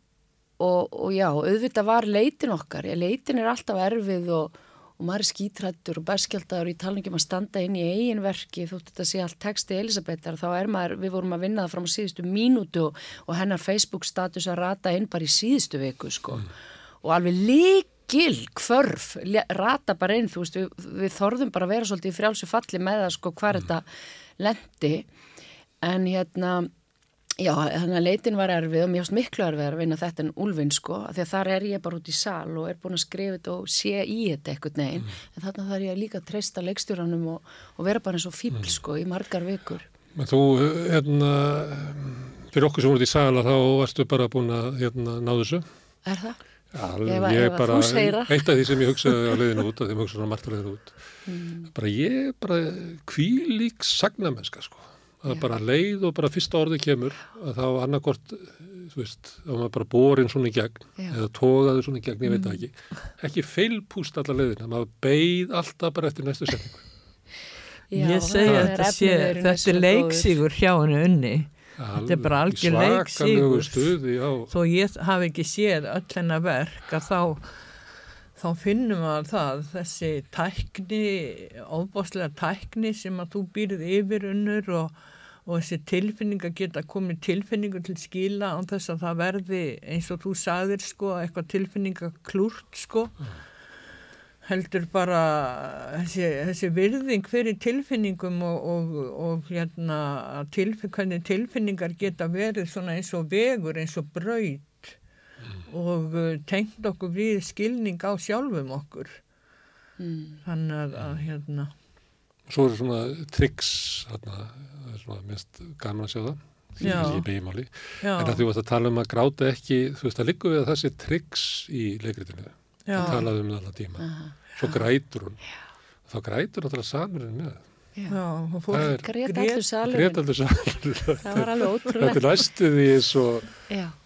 [SPEAKER 4] og, og já, auðvitað var leitin okkar, leitin er alltaf erfið og, og maður er skítrættur og berskjaldar og ég tala ekki um að standa inn í eigin verki þótt þetta sé allt texti Elisabetar þá er maður, við vorum að vinna það fram á síðustu mínútu og hennar Facebook status að rata inn bara í síðustu viku sko. Mm. og alveg líkil kvörf, rata bara inn þú veist, við, við þorðum bara að vera svolítið í frjálsu falli með það sko hvað mm. þetta lendi. En hérna Já, þannig að leitin var erfið og mér finnst miklu erfið að vinna þetta en úlvinn sko, því að þar er ég bara út í sal og er búin að skrifa þetta og sé í þetta eitthvað neginn, mm. en þannig að það er ég líka að treysta leikstjóranum og, og vera bara eins og fíbl mm. sko í margar vikur.
[SPEAKER 1] Þú, hérna, fyrir okkur sem voruð í sala þá varstu bara búin að hérna, ná þessu.
[SPEAKER 4] Er það? Að-
[SPEAKER 1] ég
[SPEAKER 4] ef að
[SPEAKER 1] bara, eitt af því sem ég hugsaði á leiðinu út, af því ég hugsaði svona margt á leiðinu út,
[SPEAKER 4] Mm.
[SPEAKER 1] bara ég bara kvílík sagnamennska sko, að bara leið og bara fyrsta orði kemur, að þá annarkort, þú veist, þá maður bara borin svona í gegn,
[SPEAKER 4] Já.
[SPEAKER 1] eða tógaði svona í gegn, ég veit
[SPEAKER 4] Mm.
[SPEAKER 1] það ekki, ekki feilpúst alla leiðina, maður beið alltaf bara eftir næstu setningu.
[SPEAKER 4] Já,
[SPEAKER 5] ég segi
[SPEAKER 4] það
[SPEAKER 5] að þetta sé, þetta er
[SPEAKER 4] góður.
[SPEAKER 5] leiksígur hjá henni unni. Þetta er bara algjör
[SPEAKER 1] Svakalegu
[SPEAKER 5] leiksígur.
[SPEAKER 1] stuði, já.
[SPEAKER 5] Þó ég hafi ekki séð öll hennar verk að þá, þá finnum maður það, þessi tækni, ofbáslega tækni sem að þú býrð yfir unnur og, og þessi tilfinning að geta komið tilfinningu til skila án þess að það verði eins og þú sagðir sko, eitthvað tilfinninga klúrt sko. heldur bara þessi, þessi virðing fyrir tilfinningum og, og, og hérna, tilfin, hvernig tilfinningar geta verið svona eins og vegur, eins og braut og uh, tengt okkur við skilning á sjálfum okkur.
[SPEAKER 4] Mm.
[SPEAKER 5] Þannig að, að hérna,
[SPEAKER 1] Svo eru svona triks, þarna, það er svona mest gaman að sjá það, í beigimáli.
[SPEAKER 5] já,
[SPEAKER 1] En að þú varst að tala um að gráta ekki, þú veist að líka við að þessi triks í leikritinu, það talaði um það allan tíma.
[SPEAKER 4] Aha.
[SPEAKER 1] Svo grætur hún, þá grætur náttúrulega samurinn með það.
[SPEAKER 5] Já,
[SPEAKER 4] Grét- allur salurinn.
[SPEAKER 1] grét allir samurinn.
[SPEAKER 4] Það var alveg
[SPEAKER 1] Þetta
[SPEAKER 4] ótrúlega.
[SPEAKER 1] næstuð því svo,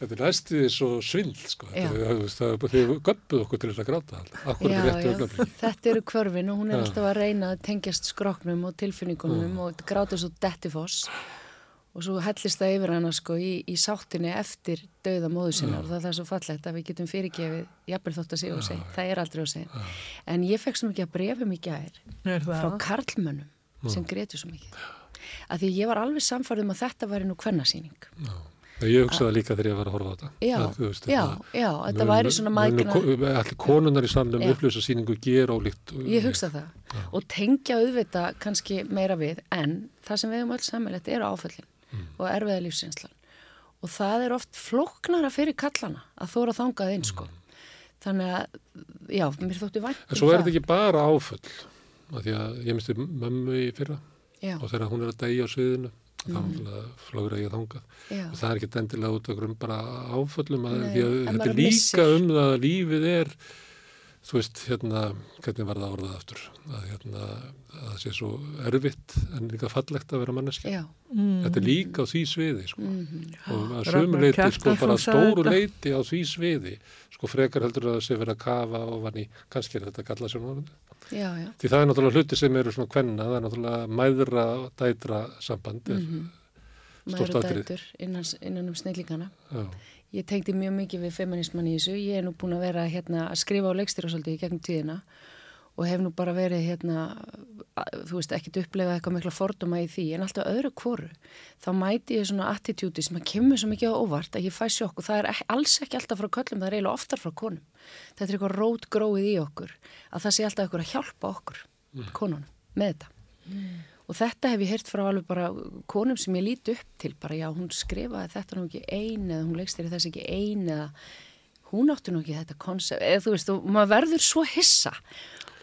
[SPEAKER 1] þetta næstuð því svo svindl, sko. Þetta það við göppuð okkur til að gráta
[SPEAKER 4] já, já. Þetta eru kvörfin og hún er
[SPEAKER 1] Já.
[SPEAKER 4] alltaf að reyna að tengjast skroknum og tilfinningunum og gráta svo dettifoss og svo hellist það yfir hana sko í, í sáttinni eftir dauða móðu sinna og það, það er svo fallegt að við getum fyrirgefið jafnvel þótt að segja og segja, það er aldrei að segja en ég fekk svo mikið að brefum í gær frá karlmönnum sem grétu svo mikið að því ég var alveg samfærið um að þetta væri nú kvennasýning
[SPEAKER 1] Já, ég hugsaði líka þegar ég var að horfa á þetta.
[SPEAKER 4] já,
[SPEAKER 1] Að, þú veist,
[SPEAKER 4] já,
[SPEAKER 1] þetta-
[SPEAKER 4] já, þetta væri svona mækna
[SPEAKER 1] Allir konunar í samlum
[SPEAKER 4] Já.
[SPEAKER 1] upplýsa síningu ger ólíkt.
[SPEAKER 4] Ég hugsa það og tengja auðvita kannski meira við en það sem við höfum öll samanlegt eru áföllin
[SPEAKER 1] Mm.
[SPEAKER 4] og erfiða lífsinslan og það er oft flóknara fyrir kallana að þóra þangað inn sko. þannig að, já, mér þótti vænt
[SPEAKER 1] Mm. En svo er þetta ekki bara áföll. Af Því að ég misti mömmu í fyrra
[SPEAKER 4] Já,
[SPEAKER 1] og þegar hún er að deyja á sviðinu þá mm. flögra ég þangað.
[SPEAKER 4] já,
[SPEAKER 1] Og það er ekki endilega út okkur um bara áföllum að að þetta er líka
[SPEAKER 4] missir.
[SPEAKER 1] um það að lífið er þú veist, hérna, hvernig var það orðað aftur, að hérna, að það sé svo erfitt en líka fallegt að vera manneski.
[SPEAKER 4] já,
[SPEAKER 1] Þetta er líka á því sviði, sko.
[SPEAKER 4] mhm,
[SPEAKER 1] og að sömu leiti sko bara stóru leiti á því sviði sko frekar heldur að það sé verið að kafa og vann í, kannski er þetta galla sjónvarandi
[SPEAKER 4] já, já,
[SPEAKER 1] því það er náttúrulega hluti sem eru svona kvenna það er náttúrulega mæðra dætra samband er,
[SPEAKER 4] Mhm.
[SPEAKER 1] Stórt
[SPEAKER 4] maður og
[SPEAKER 1] atriði.
[SPEAKER 4] dætur innan, innan um snillingana.
[SPEAKER 1] já,
[SPEAKER 4] Ég tengdi mjög mikið við feminisman í þessu. Ég er nú búin að vera hérna, að skrifa á leikstýra svolítið í gegnum tíðina og hef nú bara verið hérna, að- þú veist, ekkit upplegað eitthvað mikla fordóma í því, en alltaf öðru kvoru. Þá mæti ég svona attitúti sem að kemur svo mikið á óvart að ég fæ sjokk og það er ekki, alls ekki alltaf frá köllum, það er eiginlega oftar frá konum. Þetta er eitthvað rót gróið í okkur, að það sé alltaf eitthvað að hjálpa okkur, konunum, með þetta. Og þetta hef ég heyrt frá alveg bara konum sem ég líti upp til, bara já, hún skrifaði þetta nú ekki ein eða hún leikstýri þess ekki ein eða hún átti nú ekki þetta konsept, eða þú veist, og maður verður svo hissa.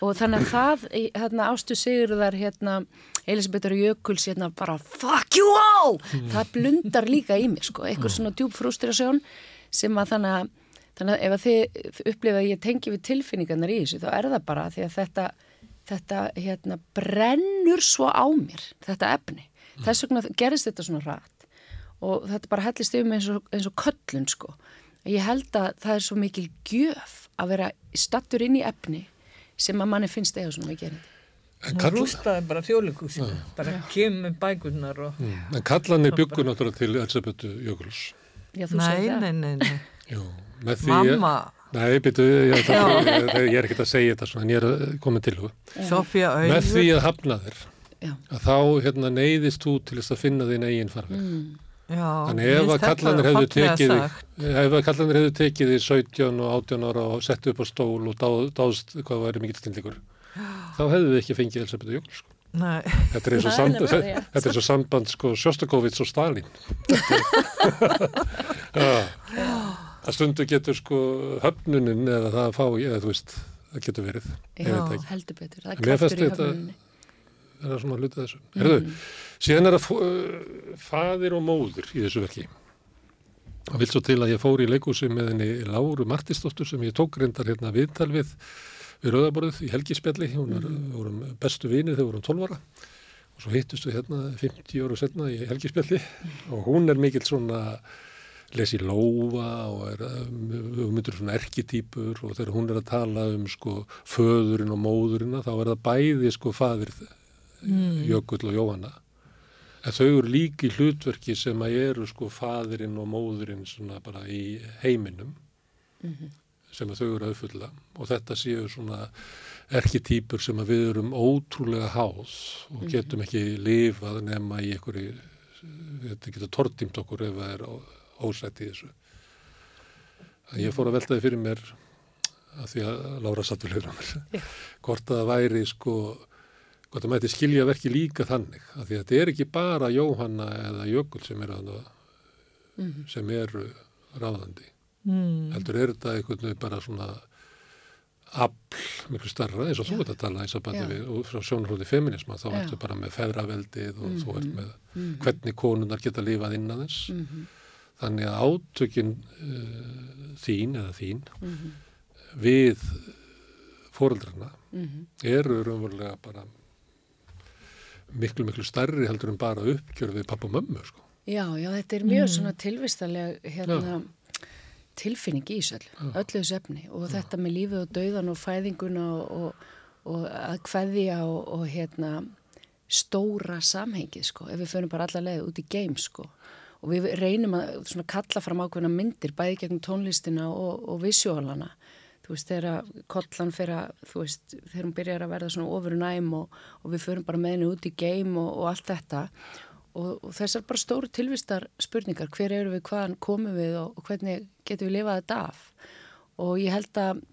[SPEAKER 4] Og þannig að það, hérna, ástu sigurðar, hérna, Elisabethur Jökuls, hérna, bara fuck you all, það blundar líka í mig, sko, eitthvað svona djúb frustrasjón sem að þannig að, þannig að ef að þið upplifa að ég tengi við tilfinningarnar í þessu, þá er það bara því að þetta, þetta, hérna, brennur svo á mér, þetta efni. Þess vegna gerist þetta svona rætt og þetta bara hellist yfir mig eins og, eins og köllun, sko. Ég held að það er svo mikil gjöf að vera stattur inn í efni sem að manni finnst eða svona mikið erindi.
[SPEAKER 1] en,
[SPEAKER 5] Hún rústaði bara þjólikúsinu, bara kemur með bækurnar og...
[SPEAKER 1] mm, en kallanir byggur náttúrulega til Elsabetu Jökuls
[SPEAKER 4] Já, þú
[SPEAKER 5] Nei,
[SPEAKER 4] segir það.
[SPEAKER 5] nei, nei, nei.
[SPEAKER 1] Jú, með því
[SPEAKER 5] Mamma,
[SPEAKER 1] Nei, byrju, ég, ég, er ekki að segja þetta svona, en ég er að koma til þú.
[SPEAKER 5] Sofía
[SPEAKER 1] Með því
[SPEAKER 5] Auður.
[SPEAKER 1] að hafna þér,
[SPEAKER 4] Já.
[SPEAKER 1] að þá hérna, neyðist þú til þess að finna þín eigin farveg.
[SPEAKER 4] Mm.
[SPEAKER 5] Já,
[SPEAKER 1] Þannig ef að kallanir hefðu tekið þig,
[SPEAKER 5] sagt.
[SPEAKER 1] ef að kallanir hefðu tekið þig 17 og 18 ára og sett upp á stól og dáð, dáðst hvað væri mikill stindíkur, þá hefðu við ekki fengið Elisabethu Jökuls. Sko.
[SPEAKER 5] Nei,
[SPEAKER 1] Þetta er eins og, sand,
[SPEAKER 4] nefnilega rétt.
[SPEAKER 1] þetta er eins og samband sko, Sjostakovits og Stalin. Já. Að stundu getur sko höfnunin eða það að fá, eða þú veist, það getur verið.
[SPEAKER 4] Já, heldur betur. Það er kraftur í höfnuninni.
[SPEAKER 1] Það er svona hluta þessu. Herðu, síðan er það uh, faðir og móður í þessu verki. Það vil svo til að ég fór í leikúsi með henni Láru Martisdóttur sem ég tók reyndar hérna viðtal við við Rauðaborðið í helgispjalli, hún er, mm. vorum bestu vinir þegar vorum 12 ára og svo hittust við hérna 50 ára setna í helgispjalli mm. og hún er mikill svona lesi lófa og er myndur svona erketýpur og þegar hún er að tala um sko föðurinn og móðurinn þá er það bæði sko fadir mm. Jökull og Jóhanna En þau eru líki hlutverki sem að eru sko fadirinn og móðurinn svona bara í heiminum mm -hmm. sem að þau eru að uppfylla og þetta séu svona erketýpur sem að við erum ótrúlega háð og mhm. getum ekki lifað nema í einhverju, þetta getur tortimt okkur ef það er ósætt í þessu. En ég fór að veltaði fyrir mér að því að Lára satt við hljóðra mér, hvort að væri sko Hvort það mæti skilja verki líka þannig að því að þetta er ekki bara Jóhanna eða Jökul sem eru, mm -hmm. eru ráðandi. Mm. Heldur er þetta einhvern veginn bara svona afl miklu starra eins og þú ert að tala eins og bara við og frá sjónarhóði feminisma þá ertu bara með feðraveldið og mm -hmm. þú ert með -hmm. hvernig konunar geta lifað innan þess. Mhm. Þannig að átökin uh, þín eða þín mhm. við fóreldrarna mhm. eru raunverulega bara miklu, miklu starri heldur en bara uppgjör við pappa og mömmu, sko.
[SPEAKER 4] Já, já, þetta er mjög mm. svona tilvistalega hérna, tilfinning í þessu öllu, öllu þessu efni og já. þetta með lífið og dauðan og fæðinguna og, og, og að hveðja og, og hérna stóra samhengið, sko, ef við förum bara alla leið út í geim, sko og við reynum að kalla fram ákveðna myndir bæði gegn tónlistina og visjóalana þú veist, þegar kollan fyrir að, þú veist, þegar hún byrjar að verða svona ofur næm og, og við förum bara með henni út í geim og, og allt þetta. Og, og þessar bara stóru tilvistar spurningar, hver eru við, hvaðan komum við og hvernig getum við lifað þetta af? Og ég held að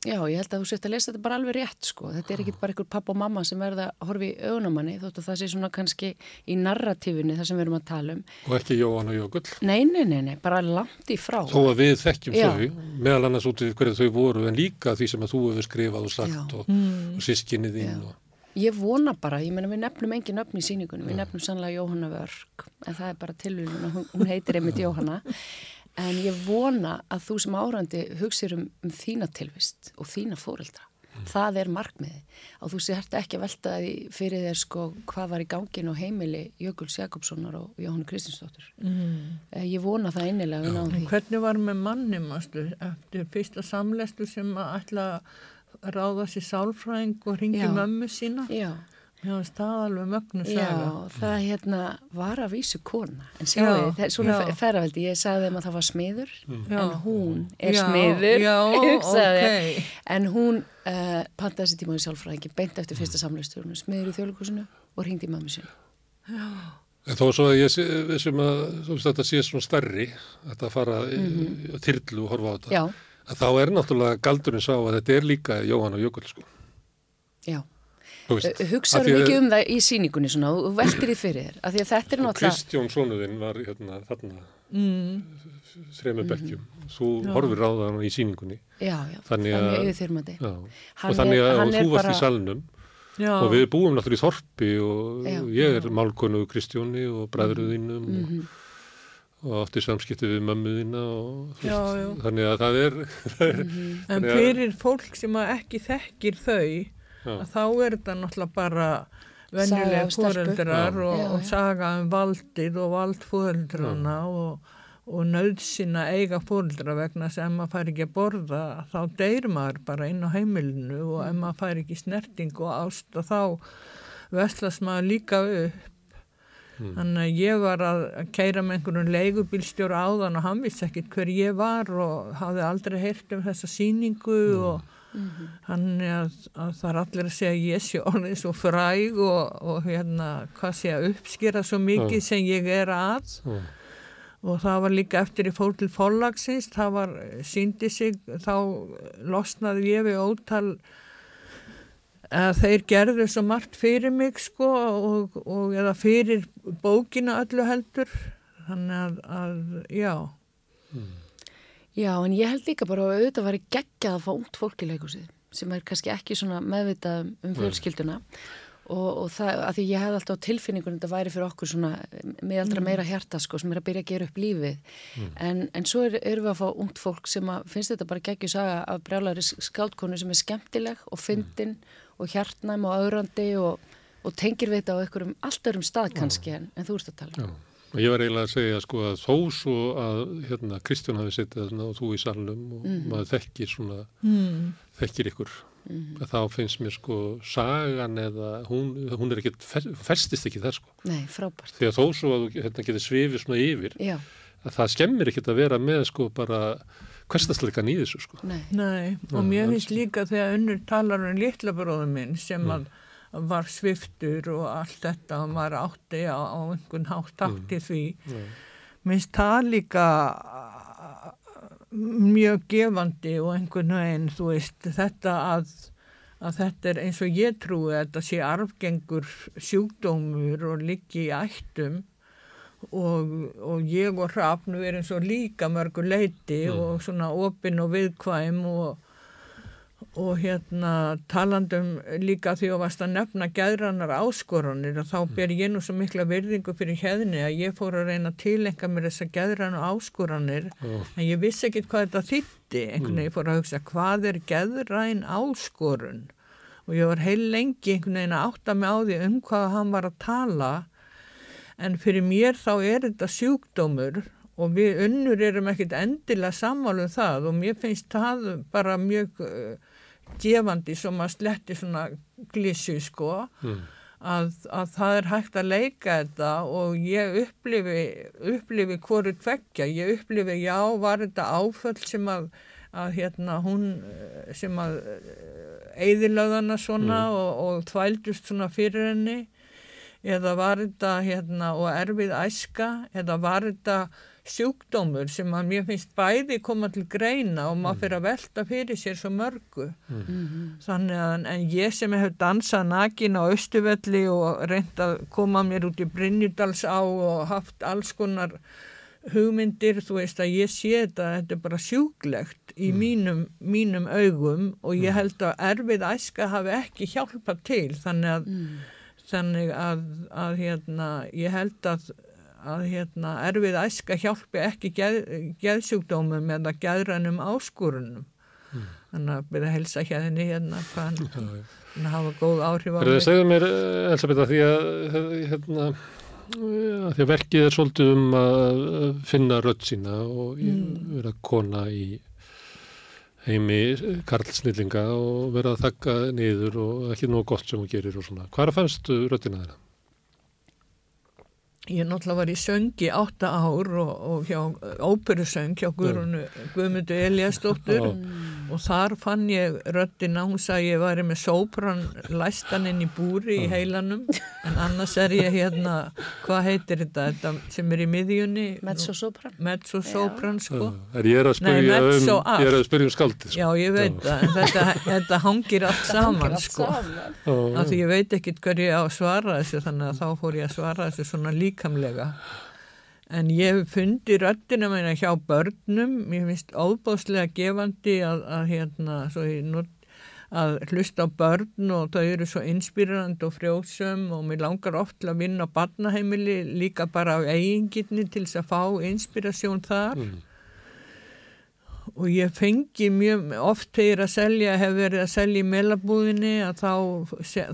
[SPEAKER 4] Já, ég held að þú sést að lesa þetta bara alveg rétt sko. Þetta er ekki bara einhver pappa og mamma sem verða að horfi í augunamanni þóttu það sé svona kannski í narratífinni það sem við erum að tala um.
[SPEAKER 1] Og ekki Jóhann og Jókull?
[SPEAKER 4] Nei, nei, nei, nei, bara langt í frá.
[SPEAKER 1] Þó að við þekkjum Já. þau, meðal annars út í hverju þau voru en líka því sem að þú hefur skrifað og sagt og, mm. og sískinni þín. Og...
[SPEAKER 4] Ég vona bara, ég menna við nefnum engin öfn í síningunum, við nefnum sannlega Jóhanna Vörg en það er bara tilvíðun og hún heitir einmitt Jóhanna en ég vona að þú sem árandi hugsir um, um þína tilvist og þína fóreldra mm. það er markmiði og þú sért ekki að velta því fyrir þér sko hvað var í gangin og heimili Jökuls Jakobssonar og Jóhannu Kristinsdóttur mm. ég vona það einilega við náðum því.
[SPEAKER 5] Hvernig var með mannum eftir fyrsta samlestu sem að ætla að ráða sér sálfræðing og ringi mömmu sína?
[SPEAKER 4] Já
[SPEAKER 5] Já, staðalveg mögnu saga.
[SPEAKER 4] Já, það hérna var að vísu kona. En sjáu þið, svona ferraveldi, ég sagði þeim að það var smiður, já. en hún er já, smiður,
[SPEAKER 5] já, okay.
[SPEAKER 4] en hún uh, pantaði sér tímaði sjálfræðingi beint eftir fyrsta samlegsturinu, smiður í þjóðlugusinu og ringdi í mammi sinu.
[SPEAKER 1] Já. En þó svo að ég vissum að þetta sé svona starri, að það fara mm -hmm. þyrlu og horfa á þetta, að þá er náttúrulega galdurinn sá að þetta er líka Jóhann og Jökull, sko.
[SPEAKER 4] Já. Hugsaðu mikið um það í síningunni svona og veltir því fyrir þér að því að þetta er náttúrulega
[SPEAKER 1] Kristján Sónuðinn var hérna þarna mm. þrema bekkjum mm. þú já. horfir á það í síningunni
[SPEAKER 4] já, já, þannig að,
[SPEAKER 1] og þannig að og þú varst bara... í salnum já. og við búum náttúrulega í Þorpi og ég er málkonu Kristjóni og bræðruðinum mm -hmm. og, og átti samskipti við mömmuðina og já, já. þannig að það er, það er
[SPEAKER 5] mm -hmm. En fyrir fólk sem ekki þekkir þau þá er þetta náttúrulega bara venjulega fóreldrar og, og saga um valdið og valdfóeldrana og, og nöðsina eiga fóreldra vegna sem maður fær ekki að borða þá deyr maður bara inn á heimilinu og ef maður fær ekki snerting og ást og þá vestlast maður líka upp. Mm. Þannig að ég var að keira með einhvern leigubílstjóra áðan og hann vissi ekkit hver ég var og hafði aldrei heyrt um þessa síningu mm. og Mm -hmm. hann er að, að það er allir að segja ég sé orðið svo fræg og, og hérna hvað sé að uppskýra svo mikið mm. sem ég er að mm. og það var líka eftir í fól til fóllagsins það var, síndi sig þá losnaði ég við ótal að þeir gerðu svo margt fyrir mig sko og, og eða fyrir bókina öllu heldur þannig að, að já mm.
[SPEAKER 4] Já, en ég held líka bara að auðvitað var geggjað að fá út fólk í leikusið sem er kannski ekki svona meðvitað um fjölskylduna. Og, og það, að því ég hef alltaf á tilfinningunum þetta væri fyrir okkur svona meðaldra meira hjarta sko sem er að byrja að gera upp lífið. En, en svo er, erum við að fá ungt fólk sem að finnst þetta bara geggjus saga af brjálari skáldkonu sem er skemmtileg og fyndin og hjartnæm og auðrandi og, og tengir við þetta á einhverjum allt örum stað kannski en, en þú ert að tala um.
[SPEAKER 1] Og ég var eiginlega að segja sko að þó svo að hérna, Kristján hafi sittið þarna og þú í salnum og maður þekkir svona, þekkir ykkur. að Þá finnst mér sko sagan eða hún, hún er ekkit, fer- festist ekki þar sko.
[SPEAKER 4] Nei, frábært.
[SPEAKER 1] Því að þó svo að þú hérna, getur svifið svona yfir,
[SPEAKER 4] Já,
[SPEAKER 1] að það skemmir ekkit að vera með sko bara hverstasleikan í þessu sko.
[SPEAKER 4] nei.
[SPEAKER 5] Nei, og mér finnst líka þegar unnur talar um litla bróðum minn sem að var sviftur og allt þetta og maður átti á, á einhvern hátt takt í því. Minnst það líka uh, mjög gefandi og einhvern veginn, þú veist, þetta að, að þetta er eins og ég trúi að þetta sé arfgengur sjúkdómur og liggi í ættum og, og ég og Hrafn við erum svo líka mörgu leiti og svona opinn og viðkvæm og, og hérna talandum líka því að varst að nefna gæðrannar áskorunir og þá ber ég nú svo mikla virðingu fyrir hefni að ég fór að reyna að tilenga mér þessa gæðrannar áskorunir en ég vissi ekkit hvað þetta þýtti einhvern veginn ég fór að hugsa hvað er gæðræn áskorun? Og ég var heil lengi einhvern veginn að átta mig á því um hvað hann var að tala en fyrir mér þá er þetta sjúkdómur og við unnur erum ekkert endilega sammálu um það og mér finnst það bara mjög uh, gefandi sem að sletti svona glísu sko að, að það er hægt að leika þetta og ég upplifi, upplifi hvoru tveggja, ég upplifi já var þetta áföll sem að, að hérna hún eh, sem að eðilöðana svona og, og þvældust svona fyrir henni? Eða var þetta hérna og erfið æska? Eða var þetta sjúkdómur sem að mér finnst bæði koma til greina og maður fyrir að velta fyrir sér svo mörgu. Þannig að en ég sem hef dansað nakin á Östuvelli og reynd að koma mér út í Brynjudalsá og haft alls konar hugmyndir, þú veist að ég sé þetta, þetta er bara sjúklegt í mínum, mínum augum og ég held að erfið æska hafi ekki hjálpað til. Þannig að þannig að, að hérna, ég held að, að hérna, erfið æska hjálpi ekki geð, geðsjúkdómum eða geðrænum áskorunum þannig að byrja að helsa hérna hérna hann hann hafa góð áhrif á
[SPEAKER 1] Er það
[SPEAKER 5] mig
[SPEAKER 1] segðu mér, eh, Elisabeth, að því að hérna, eh, að því að verkið er svolítið um að finna rödd sína og mm. vera kona í heimi karlsnillinga og vera að þakka niður og ekki nóg gott sem hún gerir og svona. Hvað að fannstu röddina þeirra?
[SPEAKER 5] Ég náttúrulega var í söng í átta ár og, og hjá óperusöng hjá Guðrunu Guðmundu Eliasdóttur og þar fann ég röddina, hún sagði ég væri með sópran læstan inn í búri í heilanum en annars er ég hérna, hvað heitir þetta, þetta sem er í miðjunni?
[SPEAKER 4] Mezzosopran.
[SPEAKER 5] Mezzosopran sko.
[SPEAKER 1] Er ég er að
[SPEAKER 5] Nei,
[SPEAKER 1] spyrja um, ég er að spyrja um skaldið.
[SPEAKER 5] Já, ég veit það, en þetta, þetta hangir allt saman sko.
[SPEAKER 1] Sko.
[SPEAKER 5] af því ég veit ekkit hver ég á að svara þessu þannig að þá fór ég að svara þessu svona líkamlega. En ég hef fundið röddina meina hjá börnum. Mér finnst óbáslega gefandi að, að hérna ég not, að hlusta á börn og þau eru svo inspírandi og frjósum og mér langar oft að vinna á barnaheimili líka bara á eigingirni til þess að fá inspírasjón þar og ég fengi mjög oft þegar að selja, hef verið að selja í melabúðinni að þá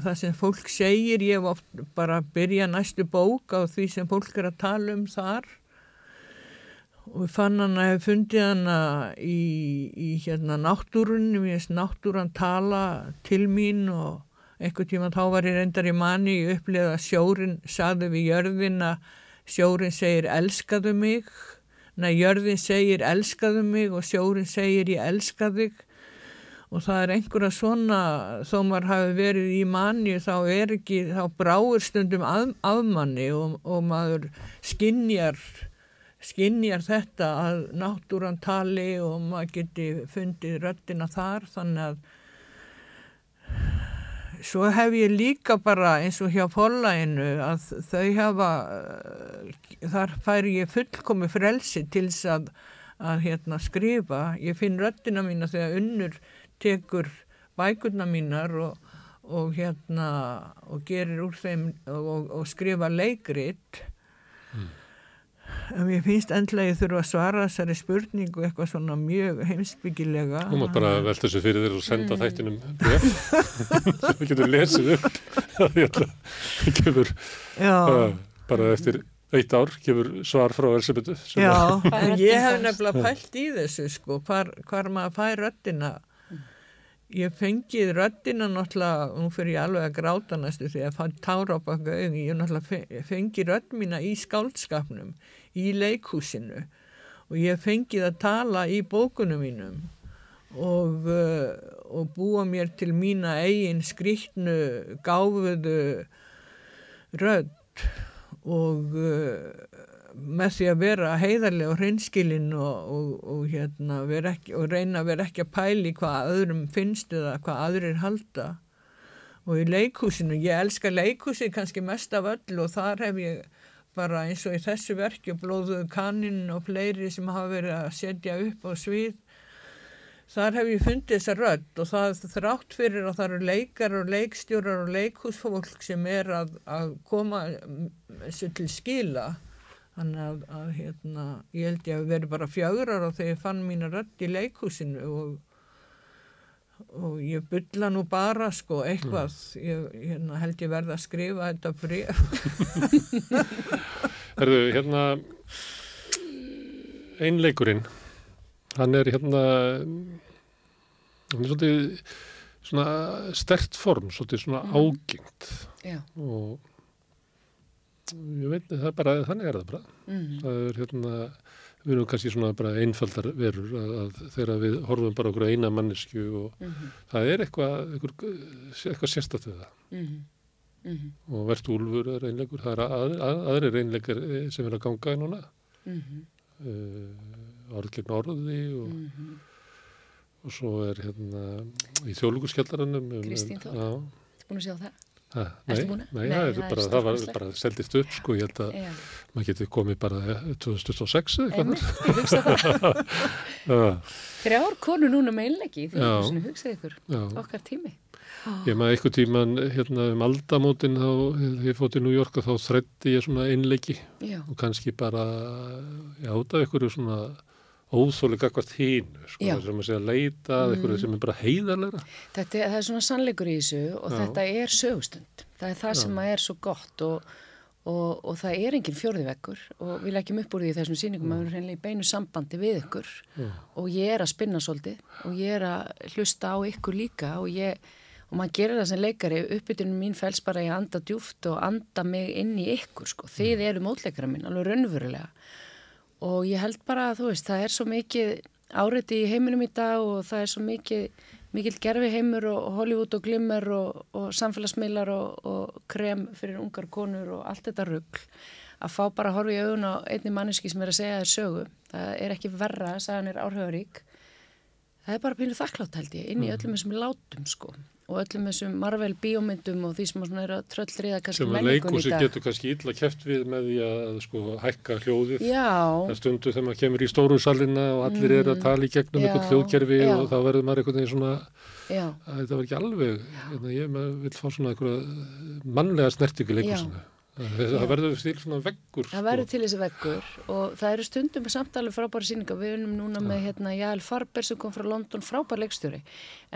[SPEAKER 5] það sem fólk segir, ég hef oft bara að byrja næstu bók á því sem fólk er að tala um þar. Og fann hann að hef fundið hana í, í hérna náttúrunni, mér finnst náttúran tala til mín og einhvern tíma þá var ég reyndar í manni, ég upplifði að sjórin sagði við jörðin að sjórin segir elskaðu mig Nei, jörðin segir elskaðu mig og sjórin segir ég elska þig. Og það er einhverja svona, þó maður hafi verið í manni þá er ekki, þá bráir stundum af, afmanni og, og maður skinjar, skinjar þetta að náttúran tali og maður geti fundið röddina þar. Þannig að Svo hef ég líka bara eins og hjá forlæginu að þau hafa, eh, þar fær ég fullkomi frelsi til þess að, að hérna, skrifa. Ég finn röddina mína þegar unnur tekur bækurna mínar og, og hérna og gerir úr þeim og, og skrifa leikrit en mér finnst endlega ég þurfa að svara þessari spurningu eitthvað svona mjög heimsbyggilega
[SPEAKER 1] Þú mátt bara velta þessu fyrir þér og senda þættinum bref sem við getum lesið upp. Hérna, kemur
[SPEAKER 5] Já,
[SPEAKER 1] uh, bara eftir eitt ár kemur svar frá Elsabetu
[SPEAKER 5] já,
[SPEAKER 1] að-
[SPEAKER 5] ég hef nefnilega pælt í þessu sko, hvar, hvar maður fær röddina. Ég fengið röddina náttúrulega, nú fyrir ég alveg að gráta næstu því að fann tára á baka auðin, ég náttúrulega fe- fengið rödd mína í skáldskapnum, í leikhúsinu. Og ég fengið að tala í bókunum mínum og, uh, og búa mér til mína eigin skrýtnu, gáfuðu rödd og uh, með því að vera heiðarlega og hreinskilinn og, og, og, hérna, ekki, og reyna að vera ekki að pæli hvað öðrum finnst eða hvað aðrir halda. Og í leikhúsinu, ég elska leikhúsi kannski mest af öll og þar hef ég bara eins og í þessu verki og blóðuðu kannin og fleiri sem hafa verið að setja upp á svið. Þar hef ég fundið þessa rödd og það þrátt fyrir að það eru leikar og leikstjórar og leikhúsfólk sem er að, að koma mm, þessu til skila. Þannig að, að hérna, ég held ég að veri bara fjögurar og þegar ég fann mína rödd í leikhúsinu og, og ég bylla nú bara sko eitthvað. Ég hérna, held ég verða að skrifa þetta bref
[SPEAKER 1] Herðu, hérna einleikurinn hann er hérna hann er svolítið svona stert form, svolítið svona ágengt.
[SPEAKER 4] Já.
[SPEAKER 1] og ég veit, það er bara, þannig er það bara.
[SPEAKER 4] Mm.
[SPEAKER 1] það er hérna við erum kannski svona bara einfaldar verur að, að þegar við horfum bara okkur eina mannesku og
[SPEAKER 4] Mhm.
[SPEAKER 1] það er eitthvað eitthvað, eitthvað sérstætt við það
[SPEAKER 4] Mhm. Mhm.
[SPEAKER 1] og Vert Úlfur er einleikur, það er að, að, aðrir einleikar sem er að ganga núna
[SPEAKER 4] Mhm.
[SPEAKER 1] uh, orð gegn orði og,
[SPEAKER 4] Mhm.
[SPEAKER 1] og svo er hérna í þjóðluguskjallaranum um,
[SPEAKER 4] Kristín Þór.
[SPEAKER 1] Já,
[SPEAKER 4] Ertu búin að sjá það? Ertu
[SPEAKER 1] nei,
[SPEAKER 4] að-
[SPEAKER 1] nei,
[SPEAKER 4] Nei,
[SPEAKER 1] það,
[SPEAKER 4] það
[SPEAKER 1] bara, það var bara seldist upp sko, ég held að
[SPEAKER 4] Já.
[SPEAKER 1] maður getur komið bara eh, 2026 eða
[SPEAKER 4] Einmitt,
[SPEAKER 1] eitthvað
[SPEAKER 4] ég hugsa það.
[SPEAKER 1] Já,
[SPEAKER 4] Þrjár konur núna með einleggi í því
[SPEAKER 1] Já.
[SPEAKER 4] sem hugsaði ykkur,
[SPEAKER 1] já.
[SPEAKER 4] okkar tími.
[SPEAKER 1] Ég maður eitthvað tíman hérna um aldamótin þá, þegar ég fótt í New York þá þrætti ég svona einleiki
[SPEAKER 4] Já.
[SPEAKER 1] og kannski bara, út af einhverju svona óþóli gagvart hínu, sko, sem að segja leita að einhverju sem er bara heiðarlegra.
[SPEAKER 4] Þetta, er- er svona sannleikur í þessu og
[SPEAKER 1] Já.
[SPEAKER 4] þetta er sögustund. Það er það
[SPEAKER 1] Já.
[SPEAKER 4] sem að er svo gott og, og, og það er engin fjórðivekkur og við leggjum upp úr því þessum sýningum að við erum hreinlega í beinu sambandi við ykkur
[SPEAKER 1] Já.
[SPEAKER 4] og ég er að spinna svolítið og ég er að hlusta á ykkur líka og ég og maður gerir það sem leikari, uppbytunum mín fels bara að anda djúft og anda mig inn í ykkur sko, þið eru mótleikara mín alveg raunverulega og ég held bara að þú veist, það er svo mikið áreiti í heiminum í dag og það er svo mikið, mikill gerfi heimur og Hollywood og glimmer og, og samfélagsmiðlar og, og krem fyrir ungar konur og allt þetta rugg að fá bara að horfa í augun á einni manneski sem er að segja þér sögu. Það er ekki verra, sagan er áhrifarík. Það er bara pínu þakklátt held ég inn í öllum þessum látum sko og öllum þessum Marvel bíómyndum og því sem að svona er að tröllriða kannski
[SPEAKER 1] sem að
[SPEAKER 4] menningun í dag
[SPEAKER 1] getur kannski illa keft við með því að sko hækka hljóðið.
[SPEAKER 4] Já,
[SPEAKER 1] Það stundu þegar maður kemur í stóru salina og allir eru að tala í gegnum
[SPEAKER 4] Já,
[SPEAKER 1] eitthvað hljóðkerfi
[SPEAKER 4] já.
[SPEAKER 1] og þá verður maður einhvern veginn svona
[SPEAKER 4] já,
[SPEAKER 1] að þetta var ekki alveg, hérna, ég vil fá svona einhverja mannlega snertingu í leikhúsinu. Það, verður til svona veggur. sko.
[SPEAKER 4] það verður til þessi veggur og það eru stundum með samtali frábæri síninga við erum núna með hérna Jæl Farber sem kom frá London, frábær leikstjóri.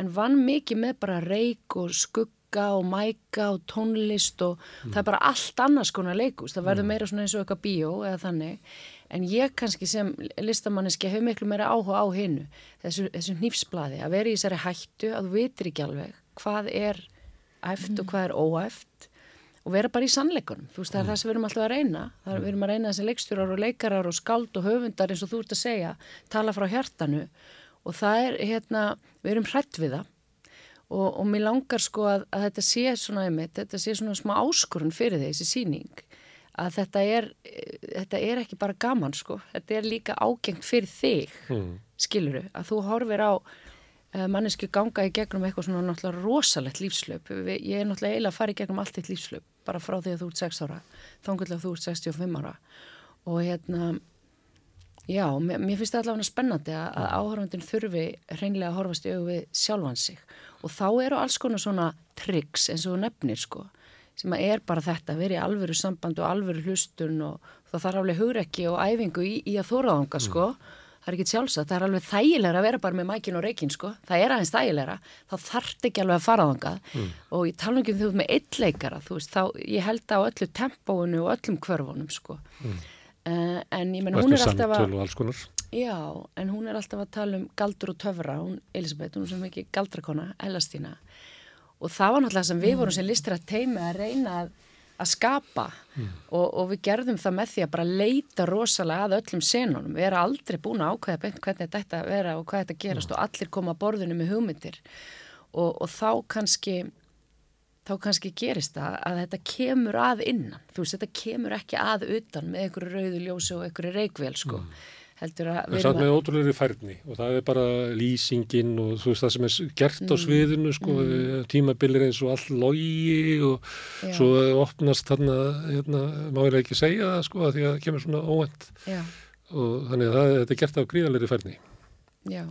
[SPEAKER 4] En vann mikið með bara reik og skugga og mæka og tónlist og það er bara allt annars konar leikús, það verður meira svona eins og eitthvað bíó eða þannig. En ég kannski sem listamanniski hefur miklu meira áhuga á hinnu þessu, þessu hnífsblaði, að vera í þessari hættu að þú vitir ekki alveg hvað er æft og hvað er óæft og vera bara í sannleikunum, þú veist það er það sem við erum alltaf að reyna. Það er, við erum að reyna þessi leikstjórar og leikarar og skáld og höfundar eins og þú ert að segja tala frá hjartanu. Og það er hérna, við erum hrætt við það. Og, og mér langar sko að, að þetta sé svona einmitt, þetta sé svona smá áskorun fyrir þessi síning að þetta er, þetta er ekki bara gaman sko, þetta er líka ágengt fyrir þig,
[SPEAKER 1] Mm.
[SPEAKER 4] skiluru að þú horfir á mannesku ganga í gegnum eitthvað svona náttúrulega rosalegt lífslöp, ég er náttúrulega eiginlega að fara í gegnum allt eitt lífslöp, bara frá því að þú ert 6 ára þangurlega þú ert 65 ára. Og hérna Já, mér, finnst það allavega spennandi að, að áhörfandin þurfi hreinlega að horfast í augu við sjálfan sig. Og þá eru alls konar svona triks eins og nefnir sko sem að er bara þetta, verið í alvöru samband og alvöru hlustun og það þarf alveg hugrekki og æfingu í, í að þóraðanga sko það er ekki sjálfsagt, það er alveg þægilega að vera bara með mækin og reikin sko, það er aðeins þægilega þá þarf ekki alveg að fara þangað. Mm. og í talungum þú veist með eitt leikara þú veist, þá ég held á öllu tempóinu og öllum kvörfunum sko. Mm. uh, en ég menn hún er alltaf
[SPEAKER 1] að
[SPEAKER 4] já, en hún er alltaf að tala um galdur og töfra, hún Elisabeth, hún er sem ekki galdrakona, Elastína og það var náttúrulega sem við vorum sem listur að teima að reyna að, að skapa. Mm. og, og við gerðum það með því að bara leita rosalega að öllum senunum. Við erum aldrei búin að ákveða beint hvernig þetta vera og hvað þetta gerast mm. og allir koma að borðinu með hugmyndir. Og, og þá kannski þá kannski gerist það að þetta kemur að innan, þú veist þetta kemur ekki að utan með einhverju rauðu ljósi og einhverju reikvél sko. Mm
[SPEAKER 1] heldur að... Er satt með ótrúlega færni og það er bara lýsingin og þú veist það sem er gert á mm. sviðinu sko, mm. tímabilir eins og all logi og Já. svo opnast þarna, hérna, má ég ekki segja það sko, því að það kemur svona óvend og þannig að það, þetta er gert á gríðalegri færni.
[SPEAKER 4] Já,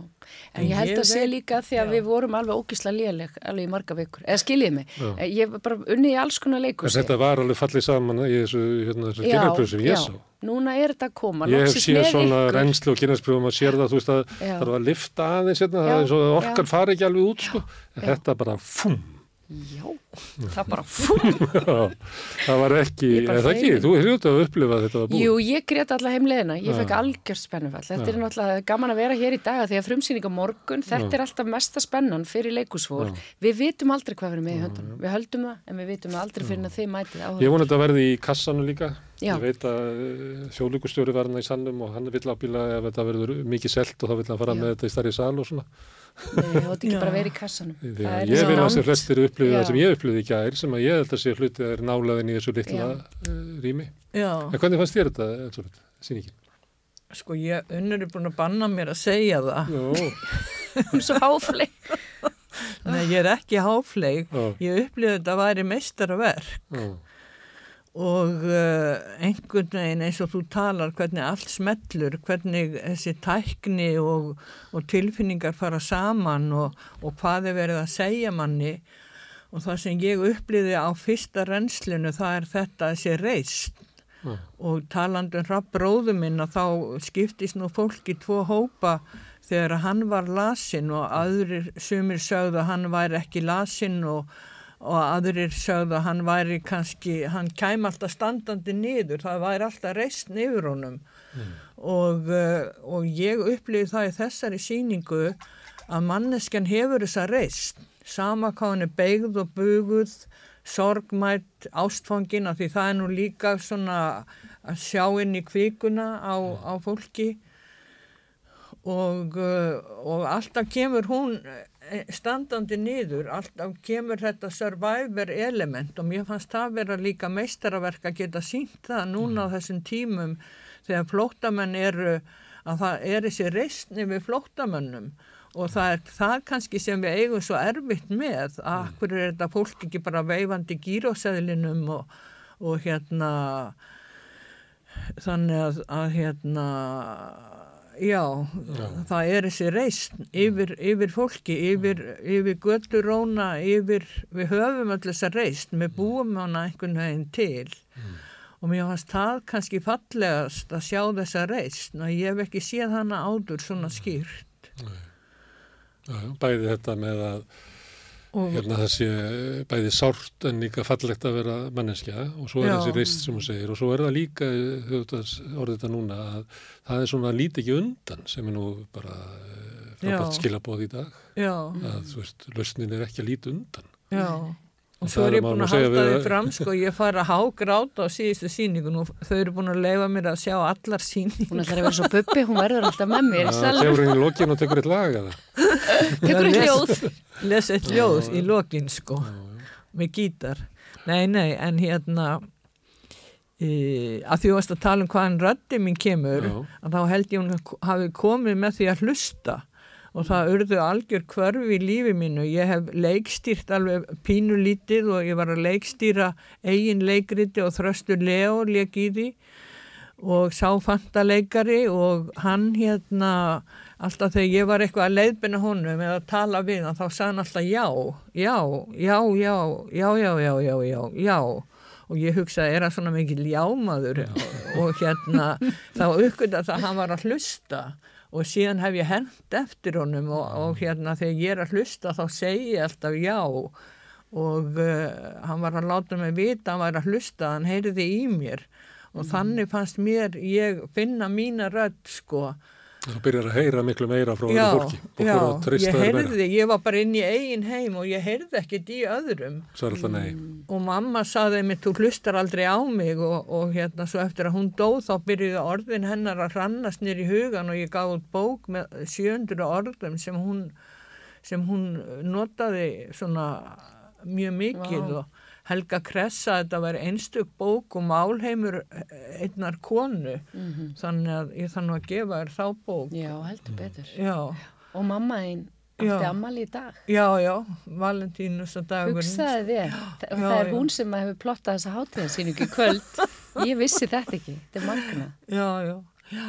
[SPEAKER 4] en ég held að sé líka því að já. við vorum alveg ógisla léleg alveg í marga vikur, eða skiljið mig? Já. Eh, ég var bara unni í alls konar leikus
[SPEAKER 1] Þetta var alveg fallið saman í þessu, hérna, þessu kynarpröfu sem ég sá
[SPEAKER 4] Núna er þetta að koma.
[SPEAKER 1] Ég hef síðan svona ykkur. reynslu og og maður sér það, þú veist að það var að lifta aðeins hérna, það er svo að orkan fari ekki alveg út sko, þetta bara fum
[SPEAKER 4] Já, það bara
[SPEAKER 1] það var ekki, eða ekki, þú hljótið að upplifa þetta að búið.
[SPEAKER 4] Jú, ég gréti alla heimleðina, ég fekk algjörð spennufall. Þetta er náttúrulega gaman að vera hér í dag því að frumsýninga morgun, þetta er alltaf mesta spennan fyrir leikusfól. Við vitum aldrei hvað erum með í höndunum. Við höldum það, en við vitum aldrei fyrir að þið mætið áhuga.
[SPEAKER 1] Ég vona þetta verði í kassanu líka. Já. Ég veit að eh, þjóðlíkustjóri verðna í sannum og hann vil ábíla ef þetta verður mikið selt og þá vil hann fara Já. með þetta í starri sal og svona.
[SPEAKER 4] Nei, það átt ekki bara að vera í kassanum.
[SPEAKER 1] Þegar ég vil að sem flestir upplifið það sem ég upplifið ekki aðeins sem að ég held að sé hlutið að er nálaðin í þessu litla uh, rými. Já. En hvernig fannst þér þetta, eins og þetta, síningin?
[SPEAKER 5] Sko ég unnur er búin að banna mér að segja það.
[SPEAKER 4] Hún er svo háfleg.
[SPEAKER 5] Nei, ég er ekki háfleg. Ég upplifið þetta að væri meistaraverk. Já og uh, einhvern veginn eins og þú talar hvernig allt smellur, hvernig þessi tækni og, og tilfinningar fara saman og, og hvað er verið að segja manni og það sem ég upplýði á fyrsta renslinu það er þetta þessi reist mm. og talandum hrapp bróðum minn að þá skiptist nú fólk í tvo hópa þegar hann var lasin og aðrir sumir sögðu að hann væri ekki lasin og og aðrir sögðu að hann væri kannski, hann kæm alltaf standandi niður, það væri alltaf reist niður honum. Mm. og, uh, og ég upplýði það í þessari síningu að manneskjan hefur þessa reist, sama hvað hann er beigð og buguð, sorgmætt, ástfangin, af því það er nú líka svona að sjá inn í kvíkuna á, á fólki. Og, uh, og alltaf kemur hún standandi niður, alltaf kemur þetta survivor element og mér fannst það vera líka meistaraverk að geta sínt það núna mm. á þessum tímum þegar flóttamenn eru að það er þessi reysni við flóttamennum og það er það kannski sem við eigum svo erfitt með að mm. hverju er þetta fólk ekki bara veifandi gíróseðlinum og, og hérna þannig að, að hérna Já, Já, það er þessi reist yfir, yfir fólki, yfir, yfir gölduróna, yfir, við höfum öll þessa reist, við búum hana einhvern veginn til. Mm. og mér fannst það kannski fallegast að sjá þessa reist, og ég hef ekki séð hana áður svona skýrt.
[SPEAKER 1] Já, bæði þetta með að hérna það sé bæði sárt en líka fallegt að vera manneskja og svo er Já. þessi reist sem hún segir og svo er það líka orðið þetta núna að það er svona lítið ekki undan sem er nú bara eh, frábært skilabóð í dag Já. að þú veist, lausnin er ekki að lítið undan
[SPEAKER 5] Já Og svo er ég búin að halda því fram, sko, ég fara að hágráta á síðustu síningun og þau eru búin að leifa mér að sjá allar síningun.
[SPEAKER 4] Hún ætlar að vera svo buppi, hún verður alltaf með mér.
[SPEAKER 1] Það tegur henni í lokin og tekur eitt lag, eða?
[SPEAKER 4] Tekur eitt ljóð.
[SPEAKER 5] Les eitt ljóð í lokin, sko, með gítar. Nei, nei, en hérna, e, að því að þú varst að tala um hvaðan röndi mín kemur, að þá held ég hún hafi komið með því að hlusta og það urðu algjör kvörf í lífi mínu. Ég hef leikstýrt alveg pínu lítið og ég var að leikstýra eigin leikriti og þröstur Leo leik í því og sáfantaleikari og hann hérna alltaf þegar ég var eitthvað að leiðbina honum eða að tala við hann þá sagði hann alltaf já, já, já, já, já, já, já, já, já, já og ég hugsaði er hann svona mikil jámaður já. og hérna þá uppgötta það að hann var að hlusta og síðan hef ég hend eftir honum og, og hérna þegar ég er að hlusta þá segi ég alltaf já. Og uh, hann var að láta mig vita hann var að hlusta, hann heyriði í mér. Og mm. þannig fannst mér ég finna mína rödd sko
[SPEAKER 1] Þú byrjar að heyra miklu meira frá öðru fólki og
[SPEAKER 5] já, ég heyrði, ég var bara inn í eigin heim og ég heyrði ekkert í öðrum.
[SPEAKER 1] Mm.
[SPEAKER 5] og mamma saði mér, þú hlustar aldrei á mig. Og, og hérna svo eftir að hún dóð þá byrjuði orðin hennar að rannast nýr í hugan og ég gaf út bók með 700 orðum sem hún sem hún notaði svona mjög mikið wow. og Helga Kressa að þetta væri einstök bók og málheimur einnar konu. Mm -hmm. þannig að ég þannig að gefa þér þá bók.
[SPEAKER 4] Já, heldur betur.
[SPEAKER 5] Já.
[SPEAKER 4] og mamma einn átti ammali í dag.
[SPEAKER 5] Já, já, Valentínus og dagur
[SPEAKER 4] Hugsaði þér, já, það er já. hún sem hefur plottað þessa hátíðansýningu í kvöld. Ég vissi þetta ekki, þetta er magna
[SPEAKER 5] Já, já, já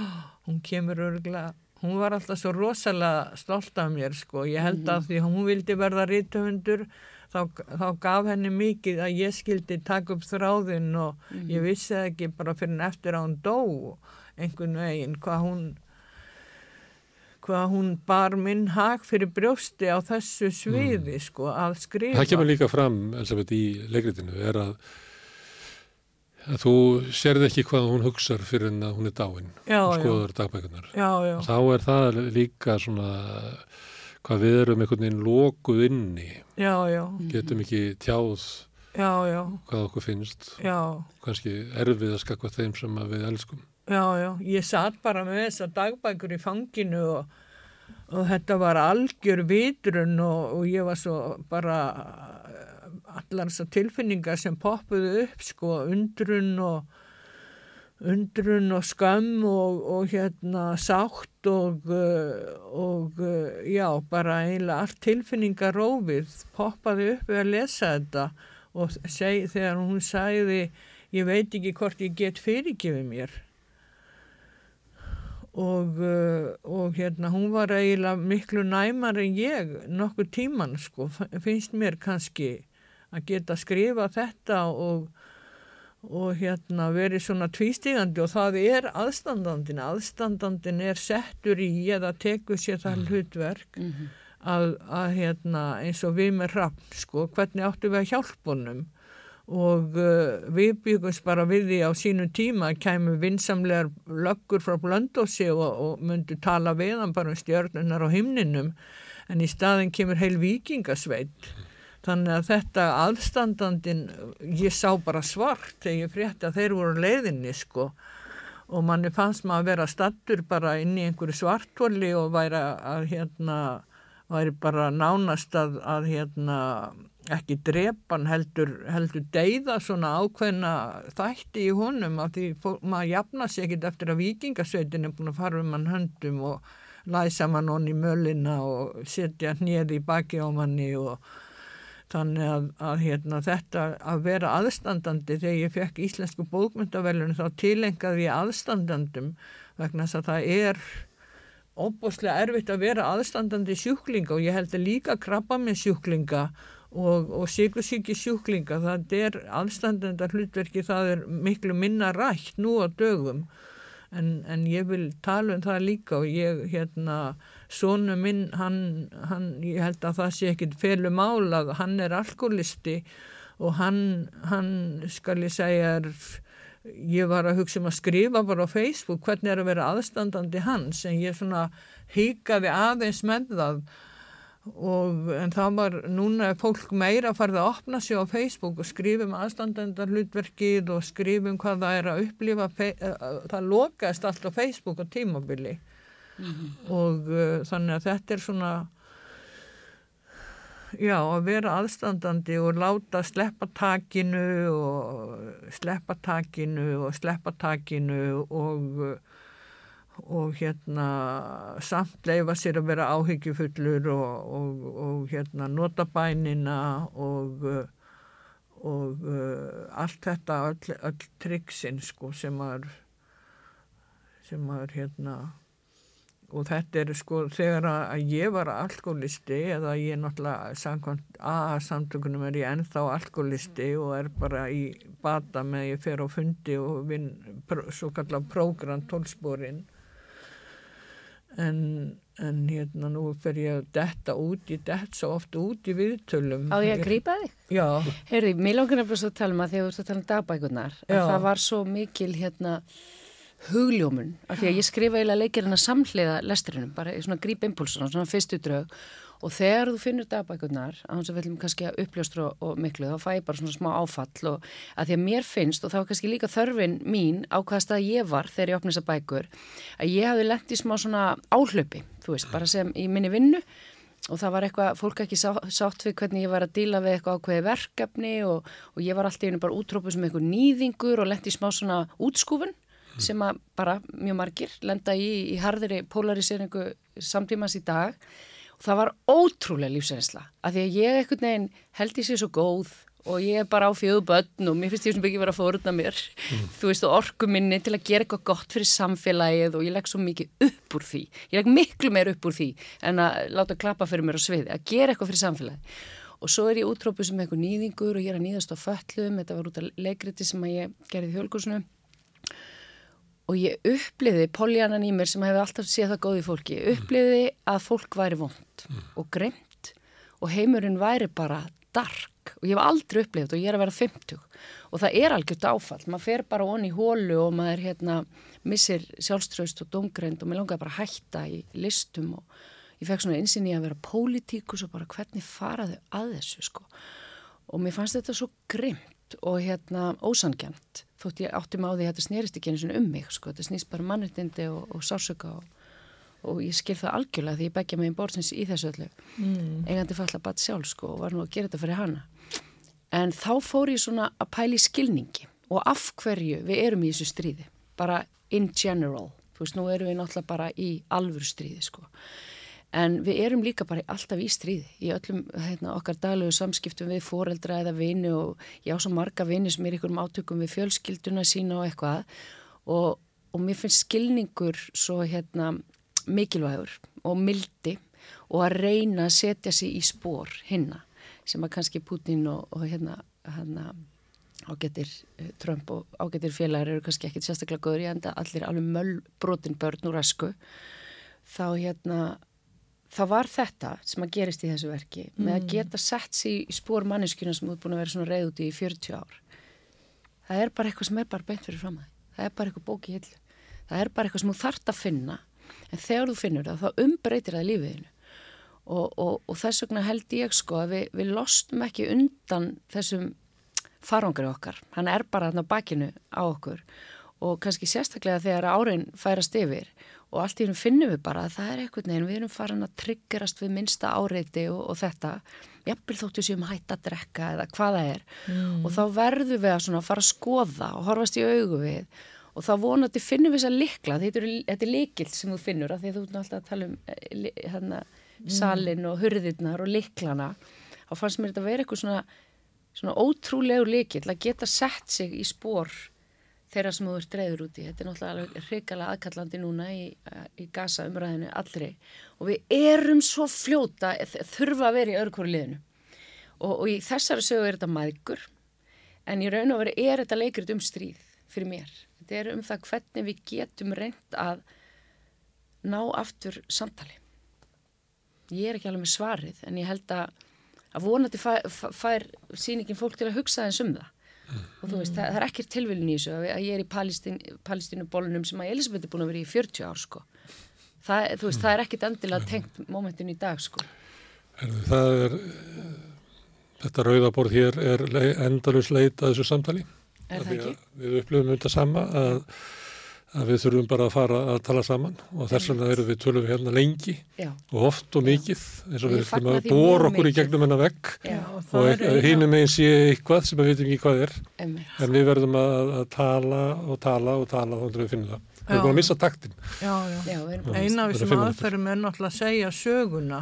[SPEAKER 5] hún kemur örgulega hún var alltaf svo rosalega stolt af mér sko, ég held mm -hmm. að því hún vildi verða rítumundur þá, þá gaf henni mikið að ég skildi taka upp þráðinn og mm. ég vissi ekki bara fyrir eftir að hún dó einhvern veginn hvað hún hvað hún bar minn hag fyrir brjósti á þessu sviði mm. sko að skrifa.
[SPEAKER 1] Það kemur líka fram Elisabeth í leikritinu er að, að þú sérði ekki hvað hún hugsar fyrir en að hún er dáin og skoður dagbækunar. Þá er það líka svona hvað við erum einhvern veginn lókuð inni.
[SPEAKER 5] Já, já.
[SPEAKER 1] getum ekki tjáð
[SPEAKER 5] já,
[SPEAKER 1] hvað okkur finnst. Kannski erfið að skakka þeim sem við elskum.
[SPEAKER 5] Já, já, ég satt bara með þessa dagbækur í fanginu og, og þetta var algjör vitrun og, og ég var svo bara allar þessar tilfinningar sem poppuðu upp sko, undrun og undrun og skam og, og hérna sátt og, uh, og uh, já, bara eiginlega allt tilfinningar rófið poppaði upp við að lesa þetta og seg, þegar hún sæði ég veit ekki hvort ég get fyrirgefið mér. Og, uh, og hérna hún var eiginlega miklu næmar en ég nokkur tíman sko, finnst mér kannski að geta skrifa þetta og og hérna verið svona tvístígandi og það er aðstandandin aðstandandin er settur í eða tekur sér það mm. hlutverk mm -hmm. að, að hérna eins og við með rapp sko, hvernig áttu við að hjálpunum og uh, við byggumst bara við því á sínu tíma kemur vinsamlegar löggur frá blöndósi og, og myndu tala við hann bara um stjörnunar á himninum en í staðin kemur heil vikingasveit Þannig að þetta aðstandandin, ég sá bara svart þegar ég frétti að þeir voru leiðinni sko. Og manni fannst maður að vera stattur bara inn í einhverju svartvöli og væri að hérna, væri bara nánast að, að hérna ekki drepan heldur, heldur deyða svona ákveðna þætti í honum að því maður jafna sér ekkit eftir að vikingasveitin er búin að fara um mann höndum og læsa mann honni í mölina og setja hnið í baki á manni og Þannig að, að hérna, þetta að vera aðstandandi þegar ég fekk íslensku bókmyndavelun þá tilengaði ég aðstandandum vegna þess að það er óbúslega erfitt að vera aðstandandi sjúklinga og ég held að líka krabba með sjúklinga og, og síkusíki sjúklinga það er aðstandanda hlutverki það er miklu minna rætt nú á dögum. En, en ég vil tala um það líka og ég hérna sónu minn hann, hann, ég held að það sé ekkit felu mál að hann er alkoholisti og hann, hann skal ég segja er, ég var að hugsa um að skrifa bara á Facebook hvernig er að vera aðstandandi hans en ég svona híkaði aðeins með það. Og en það var núna fólk meira farið að opna sig á Facebook og skrifum aðstandendar hlutverkið og skrifum hvað það er að upplifa það lokaðist allt á Facebook á tímabili mm -hmm. og uh, þannig að þetta er svona já að vera aðstandandi og láta sleppa takinu og sleppa takinu og sleppa takinu og og hérna samt leifa sér að vera áhyggjufullur og, og, og hérna nota bænina og og uh, allt þetta öll, öll triksin sko sem er sem maður hérna og þetta er sko þegar að ég var alkoholisti eða ég náttúrulega samkvæmt að samtökunum er ég ennþá alkoholisti og er bara í bata með ég fer á fundi og vinn svo kallar prógram tólsporin en, en hérna nú fer ég að detta út, ég dett svo oft út í viðtölum.
[SPEAKER 4] Á ég að grípa þig?
[SPEAKER 5] Já.
[SPEAKER 4] Heyrði, mér langar nefnilega svo að tala um að að þú ert að tala um dagbækunar, það var svo mikil hérna hugljómun, af því að ég skrifa eiginlega leikirinn að samhliða lesturinnum, bara í svona gríp impulsuna, svona fyrstu drög. Og þegar þú finnur dagbækunar, á hans að við viljum kannski að uppljóstra og, og miklu, þá fæ ég bara svona smá áfall og að því að mér finnst, og það var kannski líka þörfin mín á hvaða stað ég var þegar ég opnið þessa bækur, að ég hafði lent í smá svona áhlaupi, þú veist, bara sem í minni vinnu. Og það var eitthvað, fólk ekki sá, sátt við hvernig ég var að díla við eitthvað ákveði verkefni og, og ég var alltaf einu bara útrópuð sem eitthvað nýðingur og lendi í smá svona útskúfun sem að bara mjög margir lenda í, í harðiri polariseringu samtímas í dag. Og það var ótrúlega lífsreynsla af því að ég eitthvað neginn held í sig svo góð og ég er bara á fjöðu börn og mér finnst ég sem ekki vera að fóruna mér. Þú veist og orku minni til að gera eitthvað gott fyrir samfélagið og ég legg svo mikið upp úr því. Ég legg miklu meir upp úr því en að láta klappa fyrir mér á sviði að gera eitthvað fyrir samfélagið. Og svo er ég útrópuð sem eitthvað nýðingur og ég er að nýðast á föllum þetta var út af leikriti sem að ég gerði í hjölkursinu og ég uppliði poljanan í mér sem hefur alltaf séð það góði fólki, uppliði að fólk væri vond og greimt og heimurinn væri bara dark. Og ég hef aldrei upplifið og ég er að vera 50 og það er algjört áfall, maður fer bara onni í hólu og maður hérna missir sjálfströst og dungreind og mér langaði bara að hætta í listum og ég fekk svona einsinni að vera pólitíkus og bara hvernig faraðu að þessu sko. Og mér fannst þetta svo grimt og hérna ósangjant þótt ég átti mig á því að þetta snerist ekki einu svona um mig sko, þetta snýst bara mannutindi og, og sársöka og, og ég skil það algjörlega því ég begja mig í borðsins í þessu öllu. Mm. eigandi falla bat sjálf sko og var nú að gera þetta fyrir hana. En þá fór ég svona að pæli skilningi og af hverju við erum í þessu stríði bara in general. Þú veist nú erum við náttúrulega bara í alvöru stríði sko En við erum líka bara alltaf í stríði í öllum hérna, okkar daglegu samskiptum við foreldra eða vini og ég á svo marga vini sem er ykkur um átökum við fjölskylduna sína og eitthvað. Og, og mér finnst skilningur svo hérna, mikilvægur og mildi og að reyna að setja sig í spór hinna sem að kannski Putin og, og hérna, hérna ágetir Trump og ágetir félagar eru kannski ekkit sérstaklega góður í enda allir alveg möll brotin börn úr asku þá hérna það var þetta sem að gerist í þessu verki mm. með að geta sett sér í spór manneskjuna sem þú er búin að vera svona reyð út í 40 ár. Það er bara eitthvað sem er bara beint fyrir fram að því það er bara eitthvað bóki hillu. Það er bara eitthvað sem þú þart að finna en þegar þú finnur það þá umbreytir það lífiðinu og, og, og þess vegna held ég sko að við, við lostum ekki undan þessum farangri okkar. Hann er bara þarna bakinu á okkur. Og kannski sérstaklega þegar árin færast yfir og allt í hennum finnum við bara að það er eitthvað neginn, við erum farin að tryggerast við minnsta áreiti og, og þetta. Jafnvel þóttu séum hætt að drekka eða hvað það er. Mm. og þá verðum við að fara að skoða og horfast í augu við. Og þá vonandi finnum við þess að likla þetta er, þetta er likild sem þú finnur því þú ert alltaf að tala um hérna, salin og hurðirnar og liklana þá fannst mér þetta að vera eitthvað svona, svona ótrúlegur likild að geta sett sig í spór þeirra sem þú ert dreyður úti. Þetta er náttúrulega hrikalega aðkallandi núna í, í gasa umræðinu allri og við erum svo fljóta, þurfa að vera í öðru hverju liðinu og, og í þessari sögu er þetta maðgur en í raun og veri er þetta leikrið um stríð fyrir mér. Þetta er um það hvernig við getum reynd að ná aftur samtali. Ég er ekki alveg með svarið en ég held að, að vonandi fær, fær síningin fólk til að hugsa eins um það og þú veist, það, það er ekkert tilvílin í þessu að ég er í Palestín, Palestínu bólunum sem að Elisabeth er búin að vera í 40 ár sko. það, þú veist, það er ekkert endilega tengt mómentin í dag sko.
[SPEAKER 1] Herðu, það er þetta rauðaborð hér er endalus leit að þessu samtali
[SPEAKER 4] Er það ekki?
[SPEAKER 1] Við upplifum þetta sama að, að við þurfum bara að fara að tala saman og þess vegna erum við tölum við hérna lengi
[SPEAKER 4] Já.
[SPEAKER 1] og oft og mikið eins og við
[SPEAKER 4] fagna
[SPEAKER 1] að bóra okkur í gegnum hennar vegg
[SPEAKER 4] Já,
[SPEAKER 1] og
[SPEAKER 5] er-
[SPEAKER 1] hínum meginn sé eitthvað sem við veitum ekki hvað er
[SPEAKER 4] einmitt.
[SPEAKER 1] en við verðum að, að tala og tala og tala og við finnum það. Við erum búin að missa taktin.
[SPEAKER 5] Já, já.
[SPEAKER 4] Já, við erum
[SPEAKER 5] Eina af
[SPEAKER 1] að
[SPEAKER 5] þessum aðferðum er náttúrulega að segja söguna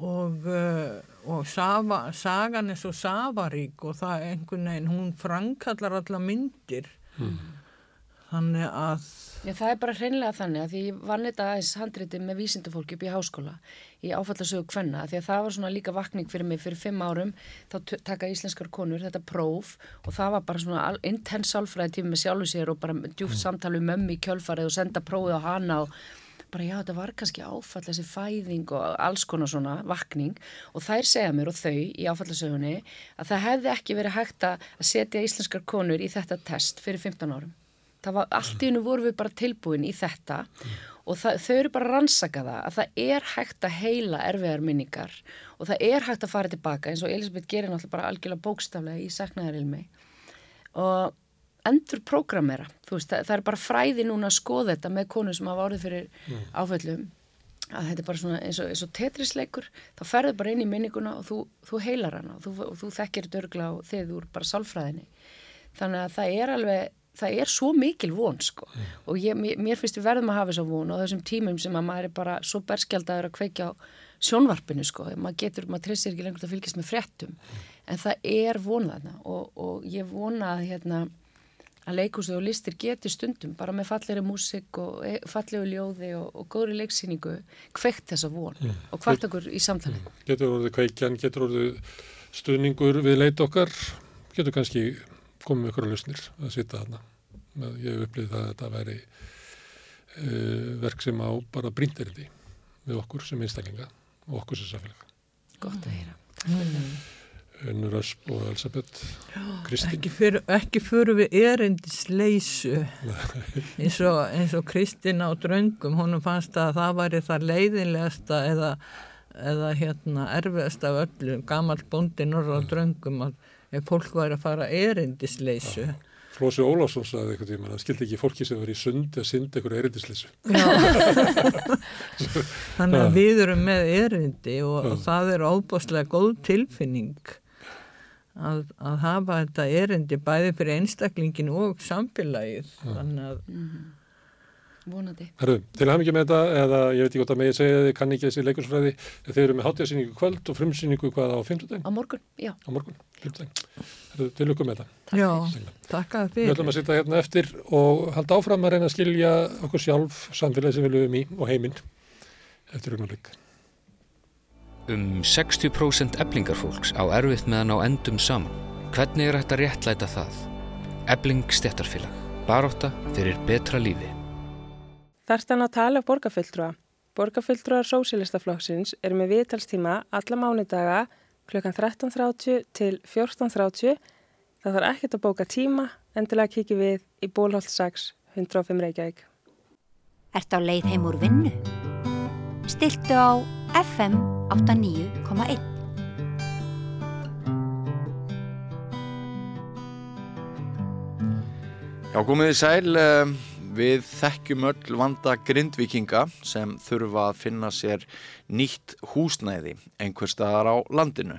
[SPEAKER 5] og, uh, og safa, sagan er svo safarík og það einhvern veginn, hún frankallar alla myndir. Þannig að
[SPEAKER 4] Já, það er bara hreinlega þannig að því ég vann þetta aðeins handriti með vísindafólki upp í háskóla í áfallasögu kvenna því að það var svona líka vakning fyrir mig fyrir fimm árum þá taka íslenskar konur þetta próf og það var bara svona intens sálfræði tími með sjálfu sér og bara djúft samtal við mömmi í kjölfarið og senda prófið á hana og bara já, þetta var kannski áfall þessi fæðing og alls konar svona vakning og þær segja mér og þau í áfallasögunni að það hefði ekki verið hægt að setja íslenskar konur í þetta test fyrir 15 árum var, allt í hennu vorum við bara tilbúin í þetta og það, þau eru bara að rannsaka það að það er hægt að heila erfiðar minningar og það er hægt að fara tilbaka eins og Elisabeth gerir náttúrulega bara algjörlega bókstaflega í saknaðarilmi og endur prógramera, þú það, það er bara fræði núna að skoða þetta með konur sem hafa orðið fyrir áföllum að þetta er bara svona eins og, eins og tetrisleikur þá ferðu bara inn í minninguna og þú, þú heilar hana og þú, og þú þekkir dörgla og þið úr bara sálfræðinni. Þannig að það er alveg það er svo mikil von sko. Og ég, mér, finnst við verðum að hafa þess að von og þessum tímum sem að maður er bara svo berskjaldaður að kveikja á sjónvarpinu sko, maður getur, maður treysir ekki lengur að fylgjast með fréttum. En það er vonaðna og, og ég vona að hérna að leikúsið og listir geti stundum bara með fallegri músik og e- fallegu ljóði og, og góðri leiksýningu kveikt þessa von og hvart okkur í samtalið.
[SPEAKER 1] Getur orðið kveikjan, getur orðið stuðningur við leit okkar, getur kannski komið með ykkur að lausnir að sitja þarna. Með- Ég hef upplýðið það að þetta væri uh, verk sem á bara brínterindi við okkur sem einstaklinga og okkur sem samfélag.
[SPEAKER 4] Gott að fyrir það.
[SPEAKER 1] Unnur Ösp og Elisabeth, Kristín.
[SPEAKER 5] ekki fyrir, ekki fyrir við erindisleisu eins og, eins og Kristina á dröngum, honum fannst að það væri það leiðinlegasta eða, eða hérna erfiðast af öllu, gamall bóndi norra á dröngum að ef fólk væri að fara erindisleisu.
[SPEAKER 1] Flósi Ólásson sagði eitthvað tíma, það skildi ekki fólki sem var í sundi að synda ykkur erindisleysu.
[SPEAKER 5] þannig
[SPEAKER 1] Já.
[SPEAKER 5] að við erum með erindi og, og það er óbúslega góð tilfinning að, að hafa þetta erindi bæði fyrir einstaklingin og samfélagið. Þannig að
[SPEAKER 4] Vonandi.
[SPEAKER 1] Herru, til að hafa mikið með þetta, eða ég veit ekki hvort að megið segja þið, kann ekki þessi leikursfræði, þeir eru með hátíðasýningu í kvöld og frumsýningu hvað á fimmtudaginn,
[SPEAKER 4] Á morgun, já.
[SPEAKER 1] á morgun, fimmtudaginn. Herru, til lukkum með þetta.
[SPEAKER 5] já, takk að
[SPEAKER 1] Við
[SPEAKER 5] fyrir
[SPEAKER 1] ætlum að sitja hérna eftir og halda áfram að reyna að skilja okkur sjálf, samfélagi sem við lögum í og heiminn eftir augnablik.
[SPEAKER 2] Um 60% eblingarfólks á erfitt meðan á endum saman. Hvernig er að réttlæta það? Ebling stjættarfélag. Baróta fyrir betra lífi.
[SPEAKER 6] Þarst hann að tala af borgarfulltrúa. Borgarfulltrúar Sósilistaflokksins er með viðtalstíma alla mánudaga klukkan 13.30 til 14.30. Það þarf ekkert að bóka tíma, endilega kikið við í Bólholt 6, 105 Reykjavík.
[SPEAKER 3] Ertu á leið heim úr vinnu? Stiltu á FM 89,1.
[SPEAKER 7] Já, komið í sæl, eh, við þekkjum öll vanda grindvikinga sem þurfa að finna sér nýtt húsnæði einhver staðar á landinu.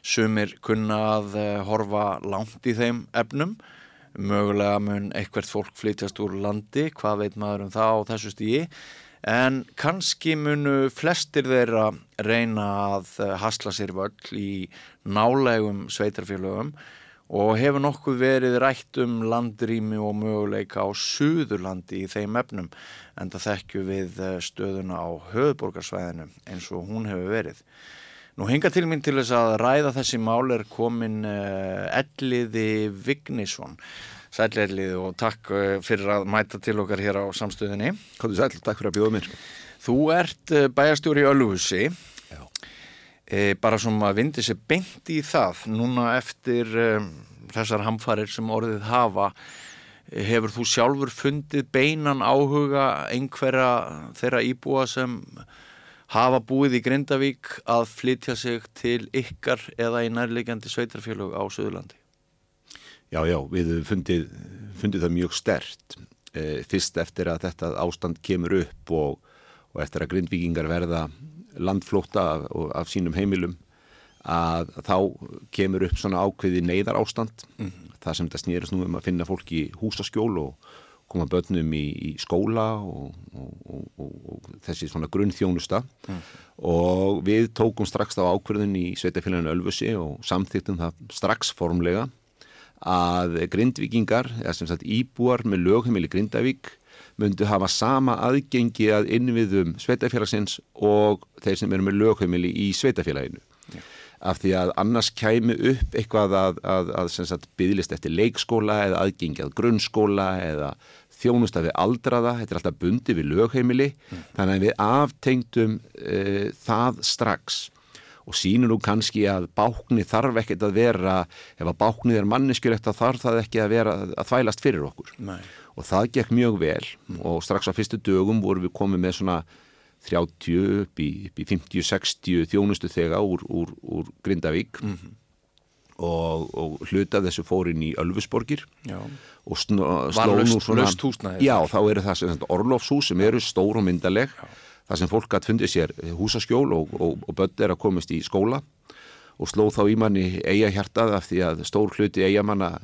[SPEAKER 7] Sumir kunna að eh, horfa langt í þeim efnum, mögulega mun eitthvert fólk flytjast úr landi, hvað veit maður um það á þessu stígi, en kannski munu flestir þeirra reyna að eh, hasla sér völl í nálegum sveitarfélögum og hefur nokkuð verið rætt um landrými og möguleika á Suðurlandi í þeim efnum en það þekkju við eh, stöðuna á höfuborgarsvæðinu eins og hún hefur verið. Nú hinga til mín til þess að ræða þessi mál er komin uh, Elliði Vignisson. Sæl Elliði og takk uh, fyrir að mæta til okkar hér á samstöðinni.
[SPEAKER 8] Hvað þú sæl, takk fyrir að bjóða mér.
[SPEAKER 7] Þú ert bæjarstjóri í Ölfusi. E, bara sem að vindi sér beint í það núna eftir um, þessar hamfarir sem orðið hafa e, hefur þú sjálfur fundið beinan áhuga einhverja þeirra íbúa sem hafa búið í Grindavík að flytja sig til ykkar eða í nærlegjandi sveitarfélög á Suðurlandi
[SPEAKER 8] Já, já, við fundið, fundið það mjög stert. E, fyrst eftir að þetta ástand kemur upp og, og eftir að grindvíkingar verða landflótta af, af sínum heimilum að þá kemur upp svona ákveði neyðar ástand það sem þetta snýrist nú um að finna fólk í húsaskjól og koma börnum í, í skóla og, og, og, og, þessi svona grunnþjónusta. Og við tókum strax þá ákverðin í Sveitafélaginu Ölfusi og samþýttum það strax formlega að grindvikingar, eða sem sagt íbúar með lögheimili Grindavík myndu hafa sama aðgengi að innviðum sveitafélagsins og þeir sem eru með lögheimili í sveitafélaginu. Já. Af því að annars kæmi upp eitthvað að, að, að byggðlist eftir leikskóla eða aðgengi að grunnskóla eða þjónustafi aldraða, þetta er alltaf bundi við lögheimili, mm. þannig að við aftengtum uh, það strax og sínur nú kannski að bákni þarf ekkert að vera, ef að báknið er manneskjulegt þá þarf það ekki að vera að þvælast fyrir okkur. Nei. Og það gekk mjög vel. Og strax á fyrstu dögum vorum við komið með svona 30 upp í, í 50-60 þjónustu þega úr, úr, úr Grindavík. Mm -hmm. og, og hluta þessu fórin í Ölfusborgir.
[SPEAKER 7] Já.
[SPEAKER 8] og sló nú svona... Já, þá eru það sem orlofshús sem eru stór og myndaleg já. þar sem fólk hatt fundið sér húsaskjól og, og, og börn er að komast í skóla. Og sló þá í manni eiga hjartað af því að stór hluti eigamanna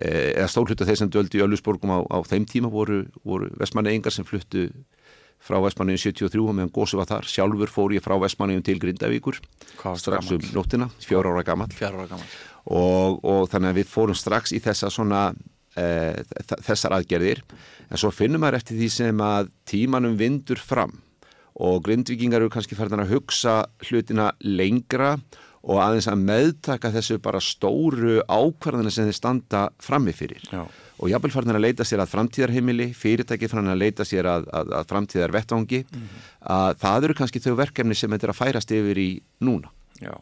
[SPEAKER 8] eða stór hluti af þeir sem döldi í Öllusborgum á, á þeim tíma voru, voru vestmanneingar sem fluttu frá Vestmanniðin 73 og meðan gósi var þar. Sjálfur fór ég frá Vestmanniðin til Grindavíkur strax um nóttina, fjóra ára gammal og, og þannig að við fórum strax í þessa svona e, þessar aðgerðir. En svo finnum maður eftir því sem að tímanum vindur fram og grindvikingar eru kannski færðan að hugsa hlutina lengra og aðeins að meðtaka þessu bara stóru ákvarðana sem þeir standa frammifyrir og jábel færðan að leita sér að framtíðarheimili, fyrirtæki færðan að leita sér að, að, að framtíðar vettvangi mm -hmm. að það eru kannski þau verkefni sem þetta er að færast yfir í núna.
[SPEAKER 7] Já.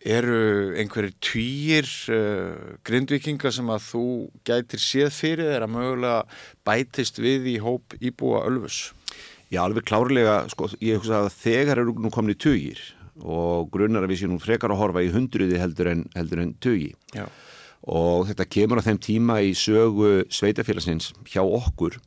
[SPEAKER 7] Eru einhverjir týjir uh, grindvikinga sem að þú gætir séð fyrir þeirra mögulega bætist við í hóp íbúa Ölfus?
[SPEAKER 8] Já, alveg klárlega, sko, ég hugsa að þegar eru nú komin í tugir og grunnar að við séum nú frekar að horfa í hundruði heldur en, heldur en tugi Já. og þetta kemur á þeim tíma í sögu sveitafélagsins hjá okkur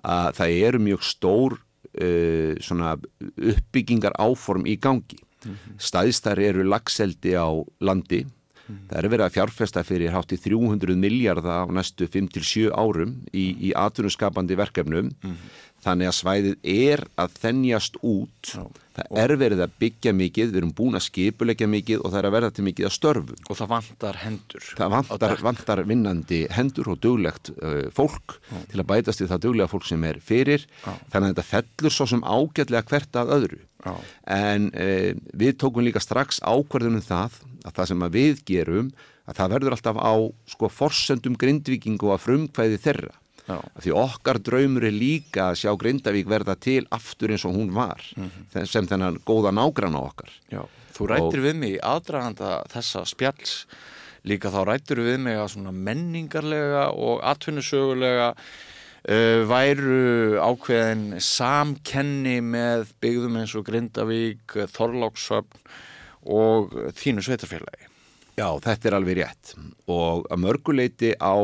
[SPEAKER 8] að það eru mjög stór uh, svona uppbyggingar áform í gangi. Mm -hmm. Stæðstar eru lagseldi á landi Það er verið að fjárfesta fyrir hátt í 300 miljardar á næstu 5-7 árum í, í atvinnuskapandi verkefnum mm -hmm þannig að svæðið er að þennjast út Já. Það er verið að byggja mikið við erum búin að skipulegja mikið og það er að verða til mikið að störfu
[SPEAKER 7] og það vantar hendur
[SPEAKER 8] það vantar, vantar vinnandi hendur og duglegt uh, fólk Já. til að bætast í það duglega fólk sem er fyrir. Já. þannig að þetta fellur svo sem ágætlega hvert að öðru. En uh, við tókum líka strax ákverðunum það að það sem að við gerum að það verður alltaf á sko forsendum grindviking og að frumkvæði þeirra því okkar draumur er líka að sjá Grindavík verða til aftur eins og hún var mm -hmm. sem þennan góða nágrann á okkar.
[SPEAKER 7] Já, þú rættir og... við mig aðdraganda þessa spjalls. Líka þá rættir við mig að svona menningarlega og atvinnusögulega uh, væru ákveðin samkenni með byggðum eins og Grindavík Þorláksöfn og þínu sveitarfélagi.
[SPEAKER 8] Já, þetta er alveg rétt. Og að mörguleiti á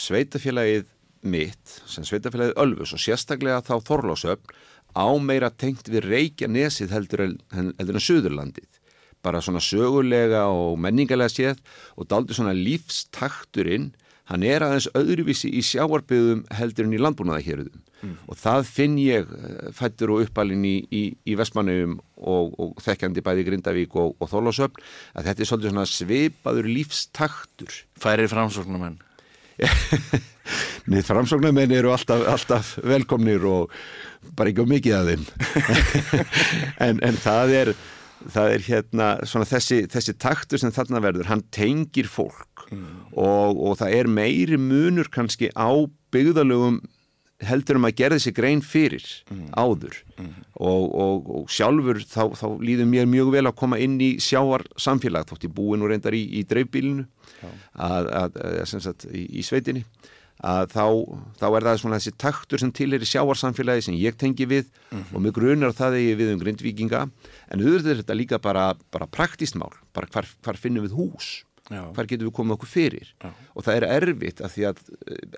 [SPEAKER 8] sveitafélagið mitt sem sveitafélagið Ölfus og sérstaklega þá Þorlásöfn á meira tengt við Reykjanesið heldur en, heldur en Suðurlandið. Bara svona sögulega og menningarlega séð og daldur svona lífstakturinn hann er aðeins öðruvísi í sjáarbyðum heldur en í landbúnaðahýrðum mm. og það finn ég eh, fættur og uppalinn í, í, í Vestmannum og, og þekkjandi bæði Grindavík og, og Þorlásöfn að þetta er svolítið svona svipaður lífstaktur.
[SPEAKER 7] Færir framsóknumenn
[SPEAKER 8] Nýtt framsóknarmenn eru alltaf, alltaf velkomnir og bara ekki á mikið af þeim en, en það er það er hérna svona þessi, þessi taktur sem þarna verður, hann tengir fólk mm. og, og það er meiri munur kannski á byggðalögum heldur um að gera þessi grein fyrir mm. áður mm. Og, og, og sjálfur þá, þá líður mér mjög vel að koma inn í sjáar samfélag þótt ég búin og reyndar í, í dreifbílinu að, að, að, sagt, í, í sveitinni að þá, þá er það svona þessi taktur sem til er í sjáarsamfélagi sem ég tengi við mm -hmm. og mig grunar það þegar ég við um grindvikinga en auðvitað er þetta líka bara, bara praktíst mál, bara hvar, hvar finnum við hús Já. hvar getum við komið okkur fyrir Já. og það er erfitt að því að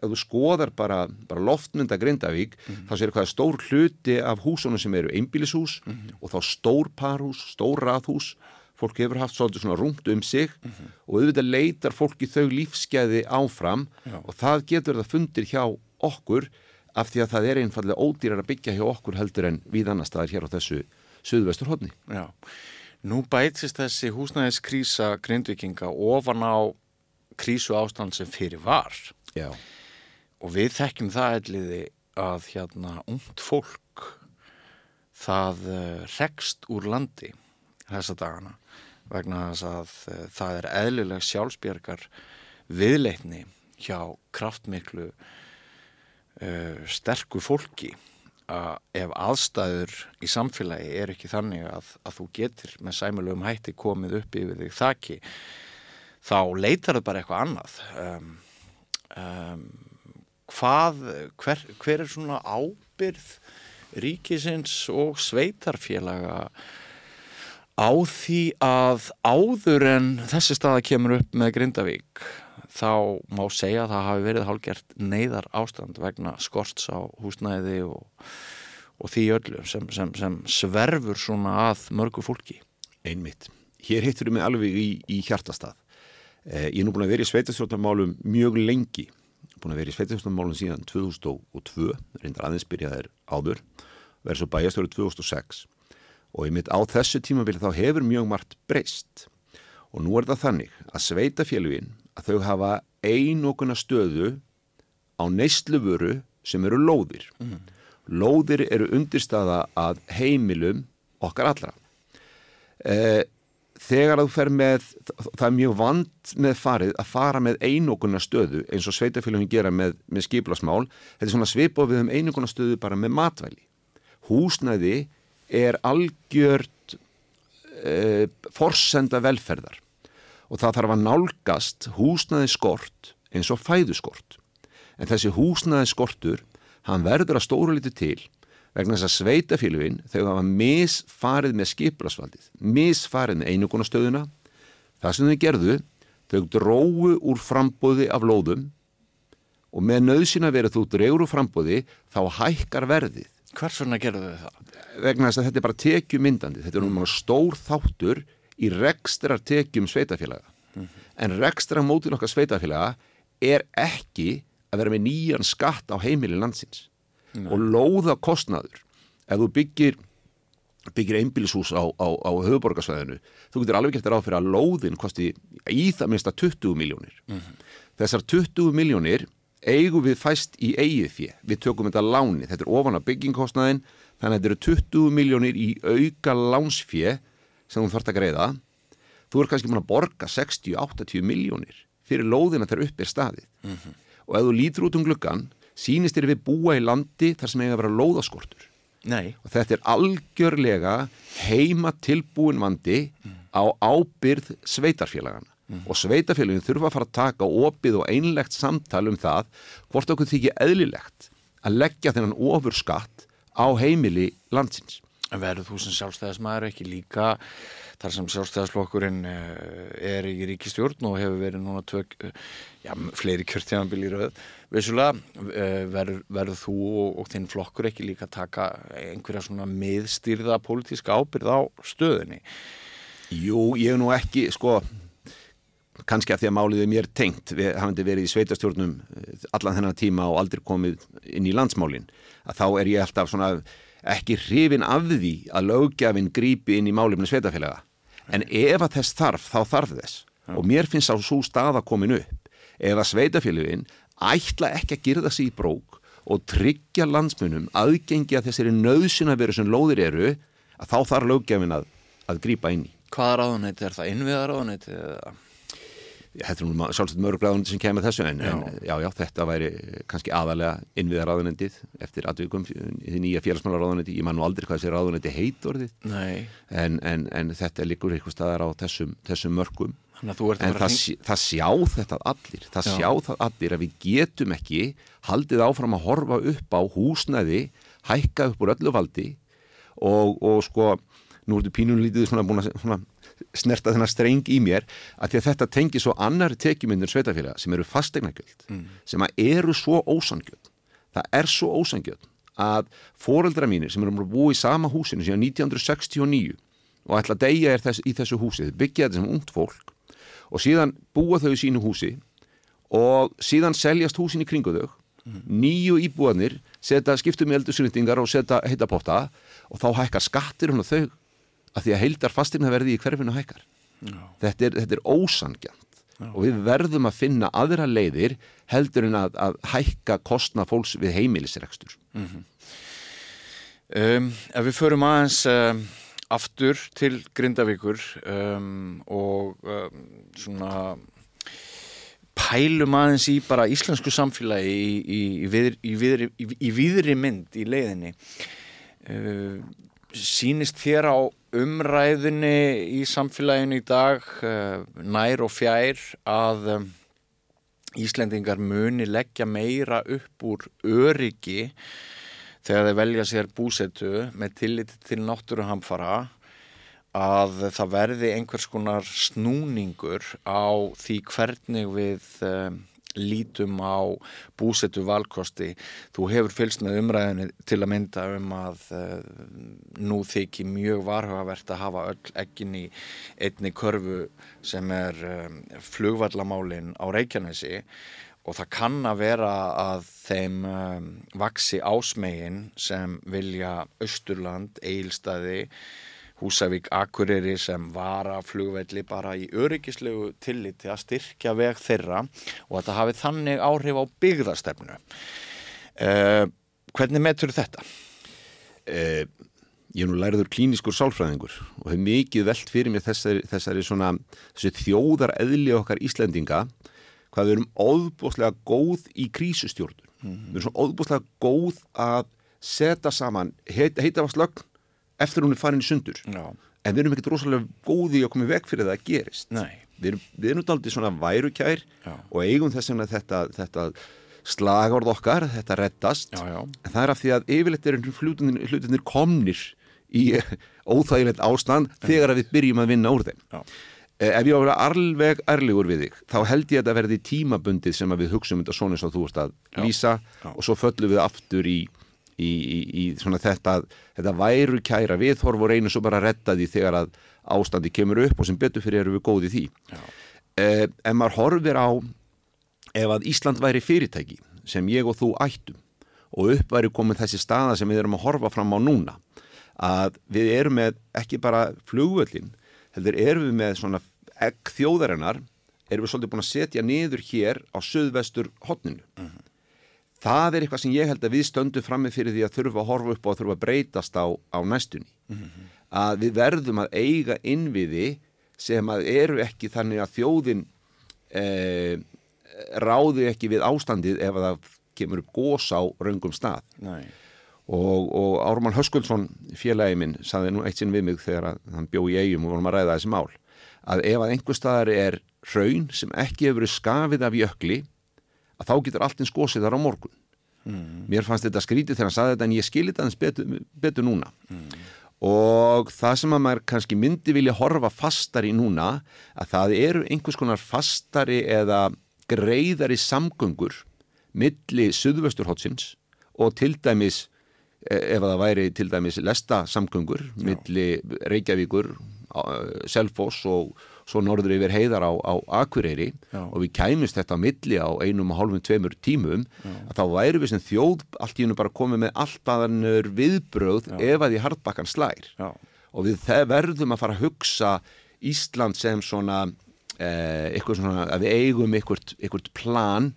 [SPEAKER 8] ef þú skoðar bara, bara loftmynda Grindavík mm -hmm. þá séu hvað stór hluti af húsunum sem eru einbílishús mm -hmm. og þá stór parhús, stór rathús fólk hefur haft svolítið svona rúmt um sig mm -hmm. og auðvitað leitar fólki þau lífskeiði áfram Já. og það getur það fundir hjá okkur af því að það er einfallega ódýrar að byggja hjá okkur heldur en við annar staðar hér á þessu söðvestur hodni
[SPEAKER 7] Já Nú bætist þessi húsnæðiskrísa grindvikinga ofan á krísu ástand sem fyrir var
[SPEAKER 8] Já,
[SPEAKER 7] og við þekkjum það elliði að hérna ungt fólk það uh, rekst úr landi þessa dagana vegna þess að uh, það er eðlileg sjálfsbjörgar viðleitni hjá kraftmiklu uh, sterku fólki að ef aðstæður í samfélagi er ekki þannig að, að þú getur með sæmulegum hætti komið upp yfir þig þakki þá leitar það bara eitthvað annað. Um, um, hvað hver, hver er svona ábyrð ríkisins og sveitarfélaga á því að áður en þessi staða kemur upp með Grindavík þá má segja að það hafi verið hálgert neyðar ástand vegna skorts á húsnæði og, og því öllu sem, sem, sem sverfur svona að mörgu fólki.
[SPEAKER 8] einmitt. Hér hittur við mig alveg í, í hjartastað. Eh, ég er nú búin að vera í sveitastjórnarmálum mjög lengi. Búin að vera í sveitastjórnarmálum síðan 2002, reyndar aðeins byrjaðir áður, verið svo bæjastjóri 2006. Og ég mitt á þessu tímabili þá hefur mjög margt breyst. Og nú er það þannig að sveitafélugin að þau hafa einokuna stöðu á neysluvöru sem eru lóðir. Lóðir eru undirstaða að heimilum okkar allra. Eh, þegar að þú fer með, það er mjög vand með farið að fara með einokuna stöðu eins og sveitafélugin gera með, með skiplasmál. Þetta er svona svipað við um einokuna stöðu bara með matvæli. Húsnæði er algjört eh, forsenda velferðar og það þarf að nálgast húsnæði skort eins og fæðuskort. En þessi húsnæði skortur, hann verður að stóru liti til vegna þess að sveitafélugin þau hafa misfarið með skiplasvaldið, misfarið með einugunastöðuna. Það sem þau gerðu, þau dróu úr frambóði af lóðum og með nöðsina verið þú dregur úr frambóði þá hækkar verðið
[SPEAKER 7] Hvers vegna gerðu þau það?
[SPEAKER 8] vegna þess að þetta er bara tekjumyndandi. Þetta er núna stór þáttur í rekstrar tekjum sveitafélaga en rekstrar mótin okkar sveitafélaga er ekki að vera með nýjan skatt á heimili landsins. Og lóða kostnaður ef þú byggir byggir einbílishús á, á, á höfuborgarsvæðinu þú getur alveg gert ráð fyrir að lóðin kosti í það minnst að 20 miljónir þessar 20 miljónir eigum við fæst í eigið fjö við tökum þetta láni, þetta er ofan að byggingkostnaðin þannig að þetta eru 20 miljónir í auka lánsfjö sem þú þarft að greiða. Þú er kannski mann að borga 60-80 miljónir fyrir lóðina þegar upp er staðið. Og ef þú lítur út um gluggan sýnist þér við búa í landi þar sem eiga að vera lóðaskortur.
[SPEAKER 7] Nei.
[SPEAKER 8] og þetta er algjörlega heima tilbúin vandi á ábyrð sveitarfélagana og sveitarfélagin þurfa að fara að taka opið og einlegt samtal um það hvort okkur þykir eðlilegt að leggja þennan ofur skatt á heimili landsins.
[SPEAKER 7] En verður þú sem sjálfstæðismæður ekki líka þar sem sjálfstæðisflokkurinn eh, er í ríkistjórn og hefur verið núna tök, já, fleiri kjörtjáðanbíl í rauð vissulega, eh, verður, verður þú og, og þinn flokkur ekki líka taka einhverja svona miðstýrða pólitíska ábyrð á stöðinni
[SPEAKER 8] Jú, ég er nú ekki, sko, kannski að því að málið er mér tengt, við hafandi verið í sveitastjórnum eh, allan þennan tíma og aldrei komið inn í landsmálin, að þá er ég alltaf svona ekki hrifin af því að lögjafinn grípi inn í málefni sveitafélaga. En ef að þess þarf, þá þarf þess. Og mér finnst á svo staða komin upp. Ef að sveitafélagin ætla ekki að girða sig í brók og tryggja landsmunum aðgengi að þessari nöðsina veru sem lóðir eru, að þá þarf lögjafinn að, að grípa inn í.
[SPEAKER 7] Hvaða ráðunæti er það? Innviða ráðunæti eða?
[SPEAKER 8] Þetta er nú sjálfsagt mörgráðunendi sem kemur þessu en já. en já, já, þetta væri kannski aðalega innviðaráðunendið eftir aðvikum í því nýja félagsmálaráðunendi ég man nú aldrei hvað þessi ráðunendi heit orðið. En, en, en þetta liggur eitthvað staðar á þessum, þessum mörgum en það,
[SPEAKER 7] að
[SPEAKER 8] hring... það sjá þetta allir. Það
[SPEAKER 7] Já.
[SPEAKER 8] sjá það allir að við getum ekki haldið áfram að horfa upp á húsnæði hækka upp úr öllu valdi og, og sko nú ertu pínunlítið svona búin að svona snerta þennan streng í mér að því að þetta tengi svo annari tekjumyndir sveitafélaga sem eru fastegnagjöld sem að eru svo ósangjöld það er svo ósangjöld að foreldra mínir sem eru búa í sama húsinu síðan 1969 og ætla að deyja er þess, í þessu húsi þau byggja þetta sem ungt fólk og síðan búa þau í sínu húsi og síðan seljast húsin í kringu þau. Nýju íbúanir setja skiptum í eldursynningar og setja heita potta og þá hækkar skattir hún og þau að því að heildar fastirna verði í hverfinu hækkar. Þetta er, þetta er ósangjant og við verðum að finna aðra leiðir heldur en að, að hækka kostna fólks við heimilisrekstur.
[SPEAKER 7] Um, ef við förum aðeins um, aftur til Grindavíkur um, og svona pælum aðeins í bara íslensku samfélagi í, í, í, viðri, í, viðri, í viðri mynd í leiðinni. Uh, sínist þér á umræðinni í samfélaginu í dag uh, nær og fjær að um, Íslendingar muni leggja meira upp úr öryggi þegar þeir velja sér búsetu með tillit til náttúruhamfara að það verði einhvers konar snúningur á því hvernig við um, lítum á búsetu valkosti. Þú hefur fylgst með umræðinu til að mynda um að uh, nú þykir mjög varhugavert að hafa öll ekkin í einni körfu sem er um, flugvallamálin á Reykjanesi og það kann að vera að þeim um, vaksi ásmegin sem vilja Östurland, Eilstaði, Húsavík, Akureyri sem var að flugvelli bara í öryggislegu tilliti að styrkja veg þeirra og að það hafi þannig áhrif á byggðastefnu. Uh, hvernig metur þetta?
[SPEAKER 8] Uh, ég er nú læriður klíniskur sálfræðingur og hef mikið veld fyrir mér þessari, þessari svona, þjóðar eðli okkar Íslendinga hvað við erum óðbúslega góð í krísustjórnum. Mm -hmm. Við erum svona óðbúslega góð að setja saman heit, heita var slögn eftir hún er farin sundur.
[SPEAKER 7] Já.
[SPEAKER 8] En við erum ekkert rosalega góði að koma veg fyrir það að gerist.
[SPEAKER 7] Nei.
[SPEAKER 8] Við erum, við erum aldrei svona værukær
[SPEAKER 7] Já.
[SPEAKER 8] og eigum þess vegna þetta, þetta slagord okkar, þetta reddast.
[SPEAKER 7] Já, já.
[SPEAKER 8] En það er af því að yfirleitt eru hlutinir, hlutinir komnir í óþægilegt ástand þegar við byrjum að vinna úr þeim.
[SPEAKER 7] Já.
[SPEAKER 8] Ef ég á að vera alveg ærlegur við þig, þá held ég að það verði tímabundið sem við hugsaum þetta svona eins og þú ert að lýsa og svo föllum við aftur í, í, í, í svona þetta, þetta væru kæra viðhorf og reynum svo bara að redda því þegar að ástandi kemur upp og sem betur fyrir erum við góði því. Eh, ef maður horfir á ef að Ísland væri fyrirtæki sem ég og þú ættum og upp væri komin þessi staða sem við erum að horfa fram á núna að við erum með ekki bara flugvöllin heldur erum við með svona egg þjóðarinnar erum við svolítið búin að setja niður hér á söðvestur hotninu. Það er eitthvað sem ég held að við stöndum frammi fyrir því að þurfa að horfa upp og þurfa að breytast á, á næstunni. Að við verðum að eiga innviði sem að eru ekki þannig að þjóðin eh, ráði ekki við ástandið ef að það kemur upp gós á raungum stað.
[SPEAKER 7] Nei.
[SPEAKER 8] Og, og Ármann Höskuldsson félagi minn saði nú eitt sinn við mig þegar að, hann bjó í eigum og vorum að ræða þessi mál að ef að einhver staðar er hraun sem ekki hefur verið skafið af jökli að þá getur allt eins gósið þar á morgun mm. mér fannst þetta skrítið þegar hann saði þetta en ég skilit aðeins betur, betur núna mm. og það sem að maður kannski myndi vilja horfa fastar í núna að það eru einhvers konar fastari eða greiðari samgöngur milli Suðvesturhótsins og til dæmis ef það væri til dæmis lesta samgöngur milli Reykjavíkur Selfoss og svo norður yfir heiðar á, á Akureyri
[SPEAKER 7] Já.
[SPEAKER 8] og við kæmist þetta á milli á einum og hálfum tveimur tímum að þá væri við sem þjóð allt í hennu bara komið með allt aðanur viðbröð ef að því hardbakkan slær.
[SPEAKER 7] Já.
[SPEAKER 8] og við verðum að fara að hugsa Ísland sem svona eh, eitthvað svona að við eigum eitthvað, plan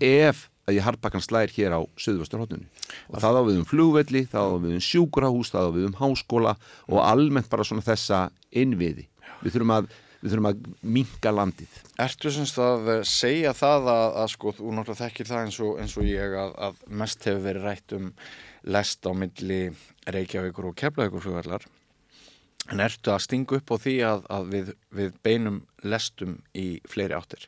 [SPEAKER 8] ef að ég hardbakkan slær hér á Suðvesturhóttunni og það á við um flugvelli, það á við um sjúkurahús, það á við um háskóla og almennt bara svona þessa innviði. Við þurfum að, við þurfum að minka landið.
[SPEAKER 7] Ertu semst að segja það að, að sko, þú náttúrulega þekkir það eins og, eins og ég að, að mest hefur verið rætt um lest á milli Reykjavíkur og Keflavíkur flugvallar en ertu að stinga upp á því að, að við, við beinum lestum í fleiri áttir?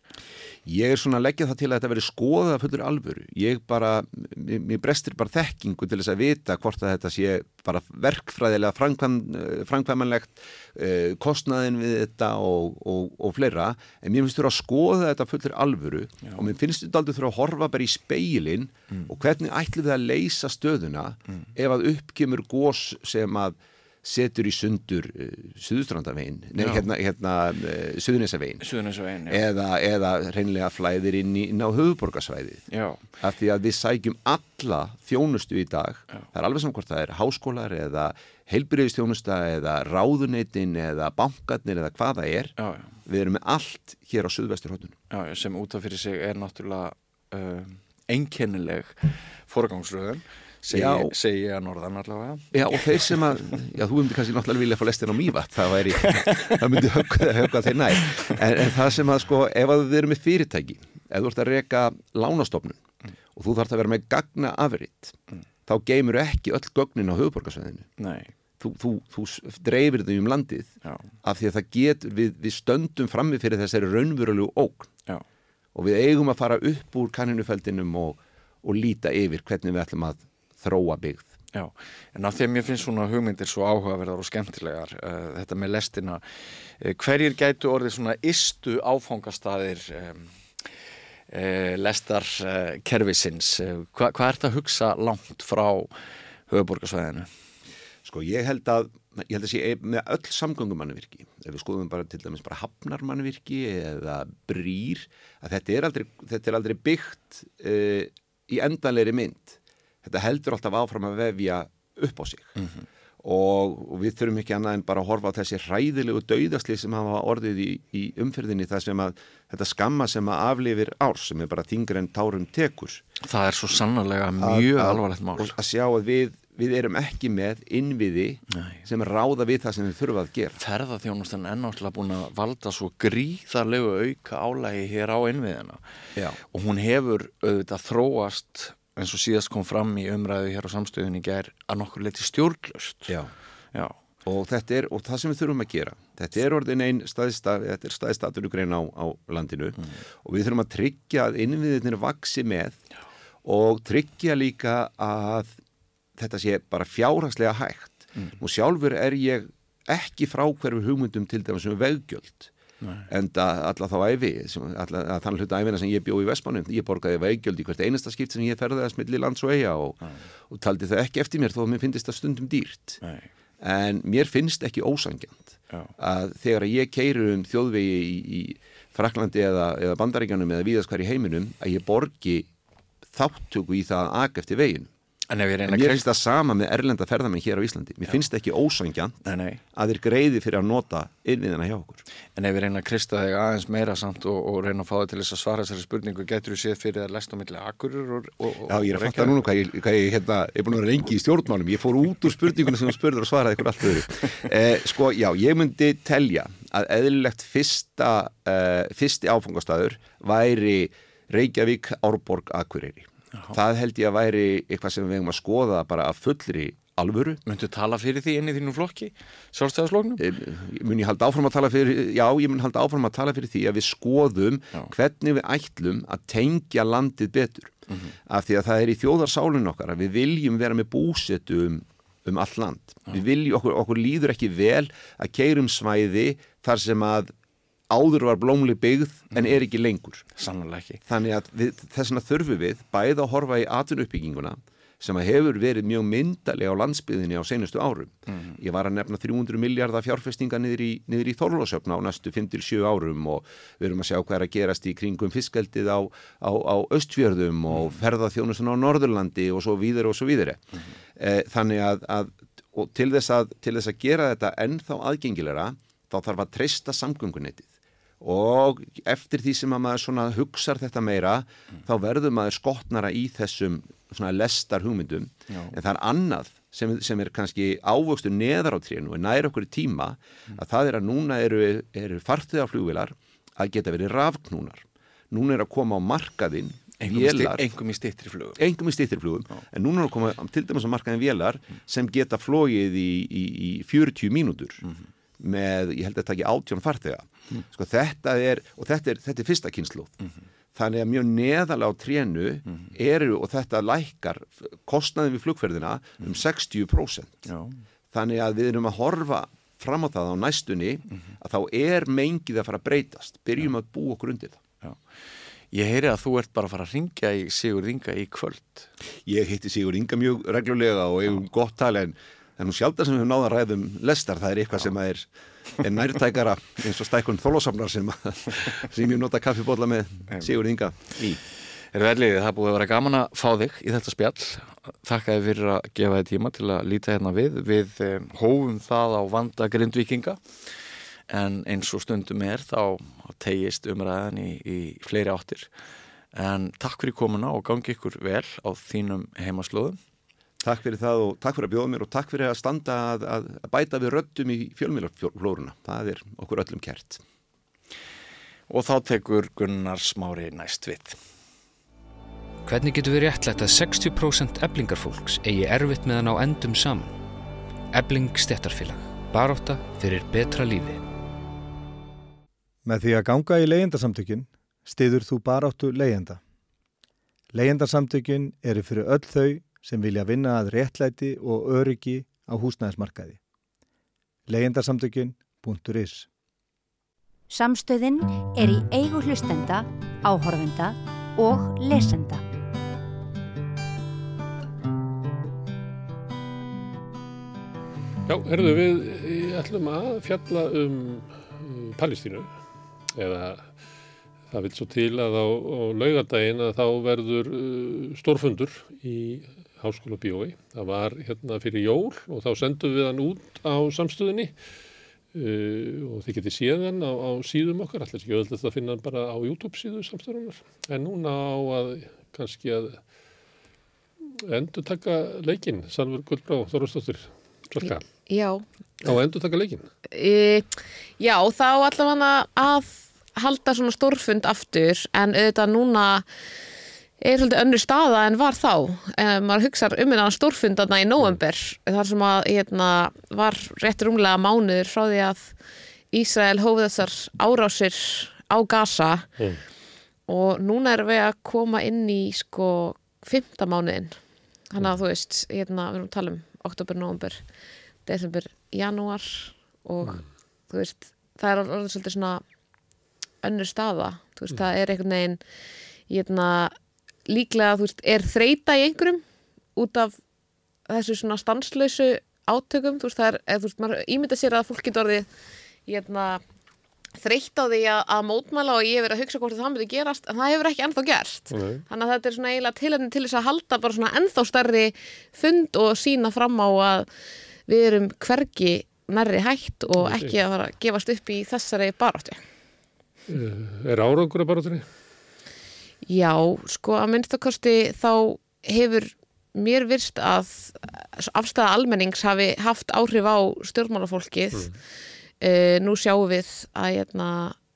[SPEAKER 8] Ég er svona að leggja það til að þetta veri skoðað af fullur alvöru. Ég bara, mér, mér brestir bara þekkingu til þess að vita hvort að þetta sé bara verkfræðilega framkvæm, framkvæmanlegt, eh, kostnaðin við þetta og, og, og fleira. En mér finnst þú að skoða þetta fullur alvöru
[SPEAKER 7] Já.
[SPEAKER 8] og mér finnst þetta aldrei þurfa að horfa bara í speilin og hvernig ætlum við að leysa stöðuna ef að uppkemur gós sem að setur í sundur uh, Suðustrandavegin, nei,
[SPEAKER 7] Já.
[SPEAKER 8] hérna, hérna uh, Suðunisavegin
[SPEAKER 7] já.
[SPEAKER 8] eða, eða reynlega flæðir inn, í, inn á höfuborgarsvæðið
[SPEAKER 7] Já,
[SPEAKER 8] af því að við sækjum alla þjónustu í dag, það er alveg saman hvort það er háskólar eða heilbyrðistjónusta eða ráðuneytin eða bankarnir eða hvað það er.
[SPEAKER 7] Já, já.
[SPEAKER 8] við erum með allt hér á Suðvesturhóttunum
[SPEAKER 7] já, já, sem út af fyrir sig er náttúrulega uh, einkennileg forgangsröðun segi, ég að norðan allavega.
[SPEAKER 8] Já, og þeir sem að, já, þú myndi kannski náttúrulega vilja fá lestin á mývat, það væri, það myndi högga þeir nær. En, en það sem að, sko, ef að við erum með fyrirtæki, ef þú ert að reka lánastofnun og þú þarf að vera með gagna afritt, þá geymur ekki öll gögnin á höfuborgarsvæðinu.
[SPEAKER 7] Nei,
[SPEAKER 8] Þú, þú, þú dreifir þau um landið
[SPEAKER 7] já,
[SPEAKER 8] af því að það getur, við, við stöndum frammi fyrir þessari raunverulegu ógn.
[SPEAKER 7] Já,
[SPEAKER 8] og við eigum að fara upp úr kanninufeldinum og, og líta yfir hvernig við ætlum að þróa byggð.
[SPEAKER 7] já. En af því að mér finnst svona hugmyndir svo áhugaverðar og skemmtilegar, uh, þetta með lestina, uh, hverjir gætu orðið svona istu áfangastaðir um, uh, lestar uh, kerfisins? Uh, hva, hvað ert að hugsa langt frá höfuborgarsvæðinu?
[SPEAKER 8] Sko ég held að, ég held að sé með öll samgöngumannvirki, ef við skoðum bara til dæmis bara hafnarmannvirki eða brýr, að þetta er aldrei, þetta er aldrei byggt í endanleiri mynd. Þetta heldur alltaf áfram að vefja upp á sig og, og við þurfum ekki annað en bara að horfa á þessi hræðilegu dauðasli sem hafa orðið í, í umferðinni það sem að þetta skamma sem að aflifir árs sem er bara þingur en tárum tekur.
[SPEAKER 7] Það er svo sannarlega mjög
[SPEAKER 8] að-
[SPEAKER 7] alvarlegt mál.
[SPEAKER 8] og að sjá að við, við erum ekki með innviði
[SPEAKER 7] Nei.
[SPEAKER 8] sem ráða við það sem við þurfum að gera
[SPEAKER 7] ferðarþjónustan er náttúrulega búin að valda svo gríðarlegu auka álægi hér á innviðina
[SPEAKER 8] Já.
[SPEAKER 7] og hún hefur auðvitað þróast eins og síðast kom fram í umræðu hér á samstöðunni gær að nokkur leiti stjórnlöst
[SPEAKER 8] Já.
[SPEAKER 7] Já.
[SPEAKER 8] og þetta er, og það sem við þurfum að gera þetta er orðin einn staðista þetta er staðista atvinnugrein á, á landinu og við þurfum að tryggja að innviðinir vaksi með og tryggja líka að þetta sé bara fjárhagslega hægt. Nú sjálfur er ég ekki frá hverfu hugmyndum til dæmis um veggjöld en alla þá æfi þannig hluta æfina sem ég bjó í Vestmannum ég borgaði veggjöld í hvert einasta skipt sem ég ferðaðist milli lands og eiga og, og taldi það ekki eftir mér þó að mér finnist það stundum dýrt.
[SPEAKER 7] Nei.
[SPEAKER 8] en mér finnst ekki ósangjant
[SPEAKER 7] Já.
[SPEAKER 8] að þegar ég keiri um þjóðvegi í, í Fraklandi eða, eða Bandaríkjanum eða víðast hvar í heiminum að ég borgi þáttöku í það að aka eftir veginn
[SPEAKER 7] en ef ég reyna
[SPEAKER 8] mér
[SPEAKER 7] að
[SPEAKER 8] finnst það sama með erlenda ferðamenn hér á Íslandi. Mér finnst ekki ósangjant
[SPEAKER 7] nei, nei.
[SPEAKER 8] að þeir greiði fyrir að nota innviðina hjá okkur.
[SPEAKER 7] En ef ég reyna að krista þig aðeins meira samt og, og reyna að fá þig til þess að svara þessari spurningu getur þú séð fyrir að lest á milli akkurur og, og,
[SPEAKER 8] Já, ég er að fatta núna hvað ég, hvað ég hérna, ég er búin að vera lengi í stjórnmálum. Ég fór út úr spurningunum sem þú spurður og svaraði ykkur allt öðru. Eh, sko, já, ég myndi telja að eðlilegt fyrsta eh, fyrsti áfangastæður væri Reykjavík, Árborg, Akureyri það held ég að væri eitthvað sem við hefum að skoða bara að fullri alvöru.
[SPEAKER 7] Muntu tala fyrir því inn í þínu flokki, sjálfstæðaslóknum?
[SPEAKER 8] Eh, mun ég halda áfram að tala fyrir já, ég mun halda áfram að tala fyrir því að við skoðum
[SPEAKER 7] Já.
[SPEAKER 8] hvernig við ætlum að tengja landið betur. Af því að það er í þjóðarsálun okkar að við viljum vera með búsetu um, um all land. Við viljum, okkur, okkur líður ekki vel að keirum svæði þar sem að áður var blómli byggð en er ekki lengur
[SPEAKER 7] Sannlega ekki.
[SPEAKER 8] þannig að við, þessna þurfum við bæði að horfa í atvinnuppbygginguna sem að hefur verið mjög myndalega á landsbyðinni á seinustu árum. Ég var að nefna 300 miljardar fjárfestinga niður í, í Þorlósöfna á næstu 5-7 árum og við erum að sjá hvað er að gerast í kringum fiskaldið á, á, á östfjörðum og ferðaþjónustun á Norðurlandi og svo víðir og svo víðir. Eh, þannig að, að og til þess að, til þess að gera þetta ennþá aðgengilegra þá þarf að treysta samgöngunetið og eftir því sem að maður hugsar þetta meira þá verður maður skotnara í þessum svona lestar hugmyndum.
[SPEAKER 7] Já.
[SPEAKER 8] en það er annað sem, sem er kannski ávöxtur neðar á trénu og nær okkur í tíma að það er að núna eru, eru farþegarflugvilar að geta verið rafknúnar. Núna er að koma á markaðinn
[SPEAKER 7] Engum í, sti,
[SPEAKER 8] vélar.
[SPEAKER 7] engum í stittri flugum.
[SPEAKER 8] engum í stýttirflugum en núna er að koma til dæmis að markaðin vélar sem geta flóið í, í, í 40 mínútur með, ég held að þetta ekki átjón farþega sko þetta er, og þetta er, þetta er fyrsta kynsluð þannig að mjög neðalega á trénu eru, og þetta lækkar kostnaðin við flugferðina um 60%
[SPEAKER 7] Já.
[SPEAKER 8] þannig að við erum að horfa fram á það á næstunni að þá er mengið að fara að breytast. Byrjum að búa okkur undir það.
[SPEAKER 7] Já. Ég heyri að þú ert bara að fara að ringja í Sigurð Inga í kvöld.
[SPEAKER 8] Ég hitti Sigur Inga mjög reglulega og eigum gott tal en en nú sjálfda sem við náða að ræðum lestar, það er eitthvað sem er, er nærtækara eins og stækun þólósafnar sem, sem ég nota kaffibólla með Sigur Inga í.
[SPEAKER 7] Erum verðliðið, það búið að vera gaman að fá þig í þetta spjall. Þakka þið fyrir að gefa þið tíma til að líta hérna við. Við hófum það á vanda grindvikinga en eins og stundum er þá tegist umræðan í, í fleiri áttir. En takk fyrir komuna og gangi ykkur vel á þínum heimaslóðum.
[SPEAKER 8] Takk fyrir það og takk fyrir að bjóða mér og takk fyrir að standa að, að, bæta við röttum í fjölmjölaflóruna. Það er okkur öllum kert.
[SPEAKER 7] Og þá tekur Gunnar Smári næst við.
[SPEAKER 2] Hvernig getur við réttlætt að 60% eblingarfólks eigi erfitt með hann á endum saman? Ebling stettarfélag. Baróta fyrir betra lífi.
[SPEAKER 9] Með því að ganga í leyendasamtökin stiður þú baráttu leyenda. Leyendasamtökin eru fyrir öll þau sem vilja vinna að réttlæti og öryggi á húsnæðismarkaði. Leyendasamtökin.is
[SPEAKER 3] Samstöðin er í eigu hlustenda, áhorfenda og lesenda.
[SPEAKER 1] Já, herðu við ætlum að fjalla um, um Palestínu eða það vil svo til að á, á laugadaginn að þá verður uh, stórfundur í Háskóla Bíói. Það var hérna fyrir jól og þá sendum við hann út á samstöðinni uh, og þið getið séð hann á, á síðum okkar, allir ekki öðvöld að finna hann bara á YouTube síðu samstöðunar. En núna á að kannski að endur taka leikinn, Salver Guldbrá, Þorvarsdóttir, klokka.
[SPEAKER 10] Já.
[SPEAKER 1] Á endur taka leikinn?
[SPEAKER 10] E, já, þá allavega að halda svona stórfund aftur en auðvitað núna er svolítið önnur staða en var þá. E, maður hugsaður um einhverjana stórfund aðna í november þar sem að hérna, var rétt rúmlega mánuður frá því að Ísrael hófið þessar árásir á Gaza
[SPEAKER 1] Mm.
[SPEAKER 10] og núna erum við að koma inn í sko fymta mánuðin. Þannig að þú veist, hérna, við erum að tala um oktober, november, desember, janúar og þú veist, það er orðið svolítið svona önnur staða, þú veist, það er einhvern veginn hérna, líklega, veist, er þreita í einhverjum út af þessu svona stanslausu átökum, þú veist, það er, þú veist, maður ímynda sér að fólk getur orðið hérna, þreytt á því að, að mótmæla og ég hef verið að hugsa hvort það myndi gerast en það hefur ekki ennþá gerst
[SPEAKER 1] Nei.
[SPEAKER 10] þannig að þetta er svona eiginlega tilhættin til þess að halda bara svona ennþá stærri fund og sína fram á að við erum hvergi nærri hætt og ekki að fara að gefast upp í þessari baráttu.
[SPEAKER 1] Uh, er árangur að barátunni?
[SPEAKER 10] Já, sko að minnstakosti þá hefur mér virst að afstæða almennings hafi haft áhrif á stjórnmálafólkið. Uh, nú sjáum við að, hérna,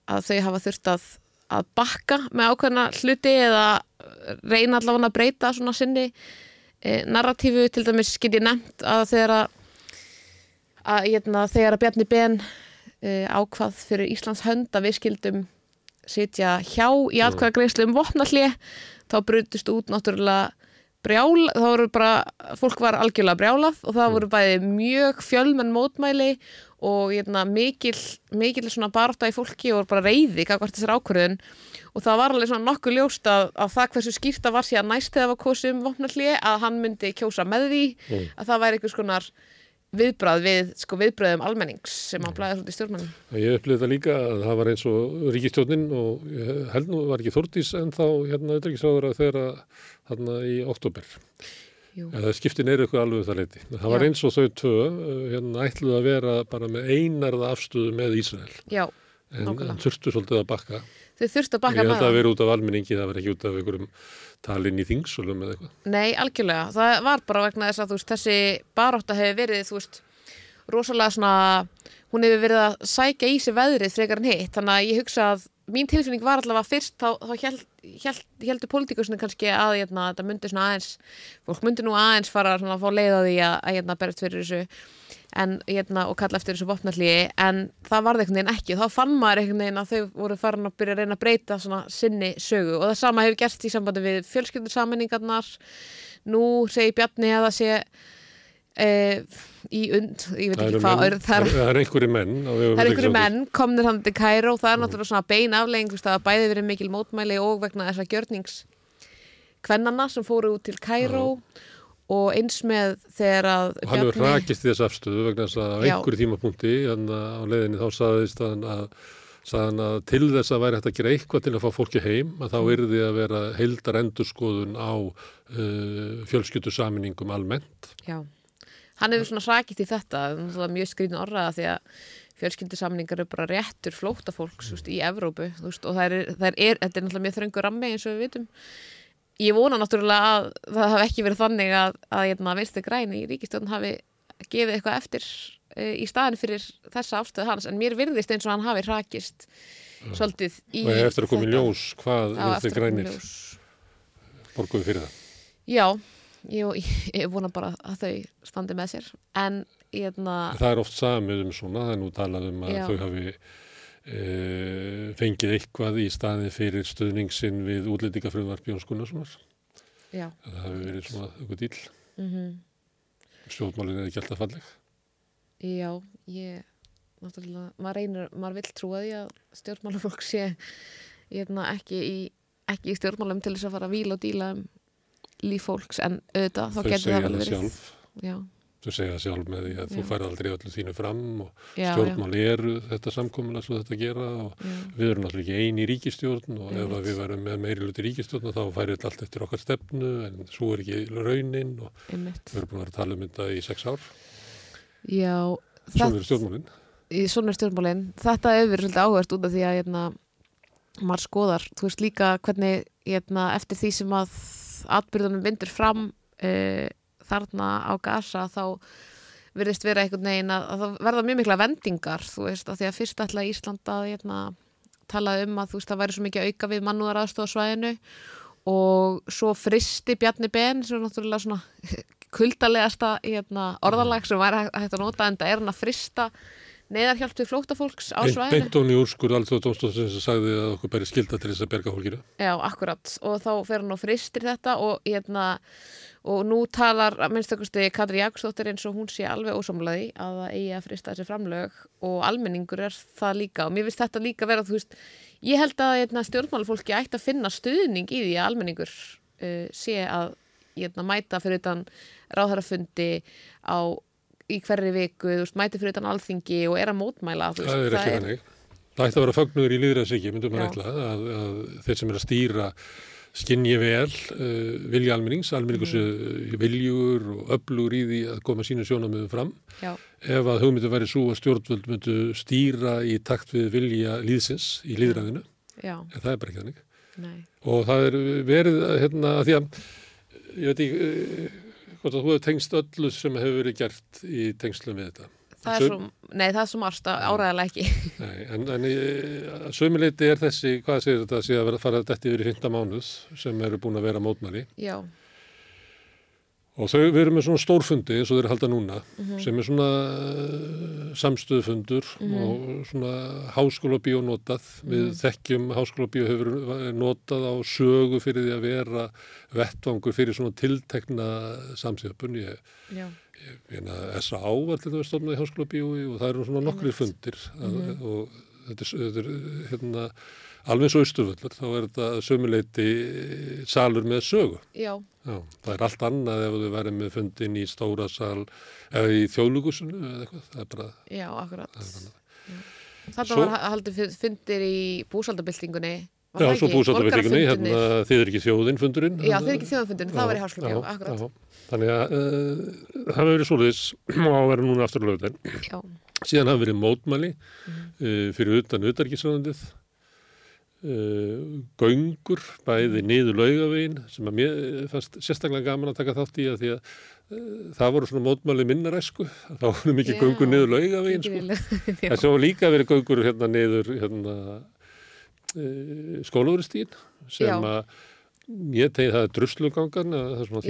[SPEAKER 10] að þau hafa þurft að, að bakka með ákveðna hluti eða reyna allavega að breyta svona sinni uh, narratífu. Til dæmis get ég nefnt að þegar að, að hérna, þegar að Bjarni Ben uh, ákvað fyrir Íslands hönd að við skildum sitja hjá í atkvæða greiðslu um vopnallið þá brutust út náttúrulega brjál, þá voru bara fólk var algjörlega brjálað og það voru bæði mjög fjölmenn mótmæli og hérna, mikil, mikil svona barátta í fólki og bara reyði kakvart þessar ákvörðun. Og það var alveg svona nokkuð ljóst að, að það hversu skýrta var síðan næst þegar það var kosið um vopnallið að hann myndi kjósa með því að það væri einhvers konar viðbrað við sko viðbröðum almennings sem hann blæði svolítið stjórnmennum.
[SPEAKER 1] Ég upplifði það líka að það var eins og ríkistjónin og ég held nú var ekki Þórdís en þá hérna auðvitaðsraður að þeirra hérna í oktober.
[SPEAKER 10] Jú.
[SPEAKER 1] Eða skiptin er eitthvað alveg það leiti. Það var
[SPEAKER 10] Já.
[SPEAKER 1] eins og þau tvö uh, hérna ætluð að vera bara með einarða afstöðu með Ísrael
[SPEAKER 10] Já,
[SPEAKER 1] en, en þurftu svolítið að bakka.
[SPEAKER 10] þau þurftu að
[SPEAKER 1] Ég
[SPEAKER 10] bakka
[SPEAKER 1] held
[SPEAKER 10] með
[SPEAKER 1] að
[SPEAKER 10] það.
[SPEAKER 1] það veri út af almenningi, það veri ekki út af einhverjum talin í þingsölum eða eitthvað.
[SPEAKER 10] Nei, algjörlega. Það var bara vegna þess að veist, þessi barótta hefur verið, þú veist, rosalega svona, hún hefur verið að sækja í sig veðrið frekar en hitt. Þannig að ég hugsa að mín tilfinning var allavega fyrst, þá, þá held, held, heldur pólitíkusinu kannski að hérna, þetta myndi svona aðeins, fólk myndi nú aðeins fara að fá leið á því að, að hérna, berist fyrir þessu en, hérna, og kalla eftir þessu vopnallíi en það varði einhvern veginn ekki. Þá fann maður einhvern veginn að þau voru farin að byrja að reyna að breyta svona sinni sögu. Og það sama hefur gerst í sambandi við fjölskyldur nú segir Bjarni að það sé e, í und ég veit ekki hvað er, það er,
[SPEAKER 1] er einhverju menn.
[SPEAKER 10] það er einhverju menn komnir hann til Kæró það er náttúrulega svona bein aflegging það bæði verið mikil mótmæli og vegna þessa gjörnings kvennana sem fóru út til Kæró og eins með þegar að
[SPEAKER 1] Og hann hefur hrakist í þess afstöðu vegna þess að á einhverju tímapunkti en á leiðinni þá saðist hann að, að til þess að væri hægt að gera eitthvað til að fá fólki heim að þá yrði að vera heildar endurskoðun á uh, fjölskyldu saminingum almennt.
[SPEAKER 10] Já, hann hefur svona hrakist í þetta, er mjög skrýn orðaða því að fjölskyldusamningar eru bara réttur flótafólks mm. í Evrópu veist, og það er, það er, þetta er náttúrulega mjög þröngur rammi eins og við vitum. Ég vona náttúrulega að það hafi ekki verið þannig að, að hérna, vinstu græni í ríkistjórn hafi gefið eitthvað eftir e, í staðin fyrir þessa ástöðu hans. En mér virðist eins og hann hafi hrakist svolítið í
[SPEAKER 1] Og eftir að koma í ljós hvað
[SPEAKER 10] í
[SPEAKER 1] grænir borguðu fyrir það.
[SPEAKER 10] Já, ég, ég vona bara að þau standi með sér. En hérna,
[SPEAKER 1] Það er oft samið um svona, það er nú talað um að
[SPEAKER 10] Já.
[SPEAKER 1] þau hafi e, fengið eitthvað í staðin fyrir stuðningsinn við útlendingafröðvarp Jóns Gunnarssonar.
[SPEAKER 10] já
[SPEAKER 1] Það hafi verið svona eitthvað dýl.
[SPEAKER 10] mm
[SPEAKER 1] Stjórnmálinn er ekki alltaf falleg.
[SPEAKER 10] Já, ég náttúrulega, maður reynir, maður vill trúa því að stjórnmálafólk sé hérna, ekki, í, ekki í stjórnmálum til þess að fara að víla og díla um líf fólks en auðvitað þá
[SPEAKER 1] Þau
[SPEAKER 10] getur
[SPEAKER 1] segja
[SPEAKER 10] það vel
[SPEAKER 1] það
[SPEAKER 10] verið
[SPEAKER 1] sjálf.
[SPEAKER 10] Já,
[SPEAKER 1] Þau segja sjálf með því að þú
[SPEAKER 10] Já.
[SPEAKER 1] færð aldrei öllu þínu fram og
[SPEAKER 10] já,
[SPEAKER 1] stjórnmál eru þetta samkomulega svo þetta gera og
[SPEAKER 10] já,
[SPEAKER 1] við erum náttúrulega ekki eini í ríkistjórn og ef við verum með meiri luti ríkistjórn þá færi þetta allt eftir okkar stefnu en svo er ekki raunin og
[SPEAKER 10] einmitt
[SPEAKER 1] við erum búin að vera að tala um þetta í sex ár.
[SPEAKER 10] Já,
[SPEAKER 1] Svo
[SPEAKER 10] það,
[SPEAKER 1] eru stjórnmálinn.
[SPEAKER 10] svona er stjórnmálin þetta hefur verið svolítið áhverst út af því að hérna, maður skoðar, þú veist líka hvernig hérna, eftir því sem að atbyrðunum vindur fram uh, þarna á gasa þá virðist vera einhvern veginn að, að það verða mjög mikla vendingar þú veist, af því að fyrst ætla Ísland að hérna, tala um að þú veist það væri svo mikið auka við mannúðar aðstofasvæðinu og svo fristi Bjarni Ben sem er náttúrulega svona kuldalegasta hérna, orðalag sem væri hægt að nota en það er hann að frista neðarhjálp til flóttafólks á svæðinu.
[SPEAKER 1] beint ofn í úrskur alltaf dómstofsins sem sagði að okkur bæri skilda til þess að berga fólkinu.
[SPEAKER 10] Já, akkurat. Og þá fer hann og fristir þetta og, hérna, og nú talar að minnstakusti Katri Jakobsdóttir eins og hún sé alveg ósamlaði að það eigi að frista þessi framlög og almenningur er það líka. Og mér finnst þetta líka vera, þú veist, ég held að hérna, stjórnmálafólki ætti að finna stuðning í því að almenningur uh, sé að hérna, mæta fyrir utan ráðharafundi á í hverri viku, veist, mæti fyrir utan alþingi og er að mótmæla veist,
[SPEAKER 1] Það er ekki þannig. Það ætti að vera fögnuður í líðræðsíki, myndum maður ætla, að, að þeir sem er að stýra skinni vel uh, vilja almennings, almenningus mm. viljur og öflugur í því að koma sínu sjónamöðum fram.
[SPEAKER 10] Já,
[SPEAKER 1] Ef að hugmyndu væri svo að stjórnvöld myndu stýra í takt við vilja líðsins í líðræðinu,
[SPEAKER 10] já,
[SPEAKER 1] en það er bara ekki þannig.
[SPEAKER 10] nei
[SPEAKER 1] Og það er verið, hérna, að því að, ég veit ekki, uh, hvort að þú hefur tengst öllu sem hefur verið gert í tengslum við þetta.
[SPEAKER 10] Það er svo, nei, það er svo margt að áræðilega ekki.
[SPEAKER 1] Nei, en, en sömuleiti er þessi, hvað segir þetta, sé að fara þetta yfir í 15 mánuð sem eru búin að vera mótmæli
[SPEAKER 10] Já,
[SPEAKER 1] og þau við erum með svona stórfundi eins og þeir eru halda núna sem er svona uh, samstöðufundur og svona háskóla bíó notað. Við þekkjum háskóla bíó hefur notað á sögu fyrir því að vera vettvangur fyrir svona tiltekna Hérna, S.A.A. var til þess stofnaði háskóla bíói og það eru svona nokkri fundir að, og þetta er, þetta er hérna, alveg svo austurvöldur þá er þetta sömuleiti salur með sögu.
[SPEAKER 10] já,
[SPEAKER 1] Já, það er allt annað ef þú verður með fundin í stóra sal eða í þjóðlugusinu eða eitthvað, það er bara
[SPEAKER 10] já, akkurat. Þetta
[SPEAKER 1] Svo-
[SPEAKER 10] var haldið fund- fundir í búsaldabildingunni.
[SPEAKER 1] Já, svo búsáttabildingunni, hérna þið er ekki þjóðinn fundurinn.
[SPEAKER 10] Já, þið er ekki þjóðanfundin, það var í háskólabíó,
[SPEAKER 1] já,
[SPEAKER 10] akkurat.
[SPEAKER 1] Já, þannig að uh, það hefur verið svoleiðis og að vera núna aftur á lögðin.
[SPEAKER 10] Já,
[SPEAKER 1] Síðan hafa verið mótmæli
[SPEAKER 10] Mhm.
[SPEAKER 1] uh, fyrir utan utarkisrandið, uh, göngur, bæði niður laugavegin sem að mér fannst sérstaklega gaman að taka þátt í að því að uh, það voru svona mótmæli minnaræsku, þá voru mikið göngur niður laugavegin sko. En svo líka verið göngur hérna niður hérna, uh, skólaverustíðin sem
[SPEAKER 10] Já.
[SPEAKER 1] að ég tegi það er druslugangan, það er svona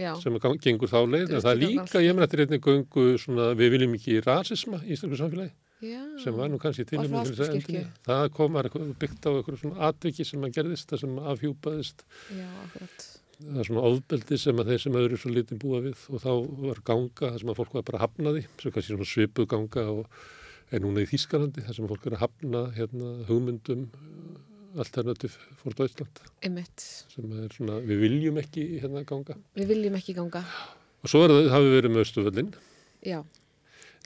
[SPEAKER 10] Já,
[SPEAKER 1] sem að gengur þá leið, en það er líka, ég menn eftir einnig göngu svona, við viljum ekki rasisma í íslensku samfélagi,
[SPEAKER 10] já.
[SPEAKER 1] sem var nú kannski til og með til þess að endinni. Það kom eitthvað byggt á eitthvað svona atviki sem að gerðist, það sem afhjúpaðist,
[SPEAKER 10] Já,
[SPEAKER 1] það er svona ofbeldi sem að þeir sem öðru svo lítið búa við og þá var ganga, það sem að fólk var bara hafnaði, sem kannski svona svipuð ganga og er núna í Þýskalandi, það sem að fólk er að hafna hérna, hugmyndum alternativ for Deutschland.
[SPEAKER 10] Einmitt,
[SPEAKER 1] sem er svona, við viljum ekki hérna ganga.
[SPEAKER 10] við viljum ekki ganga.
[SPEAKER 1] Og svo það, hafi verið með Östuföllin,
[SPEAKER 10] já,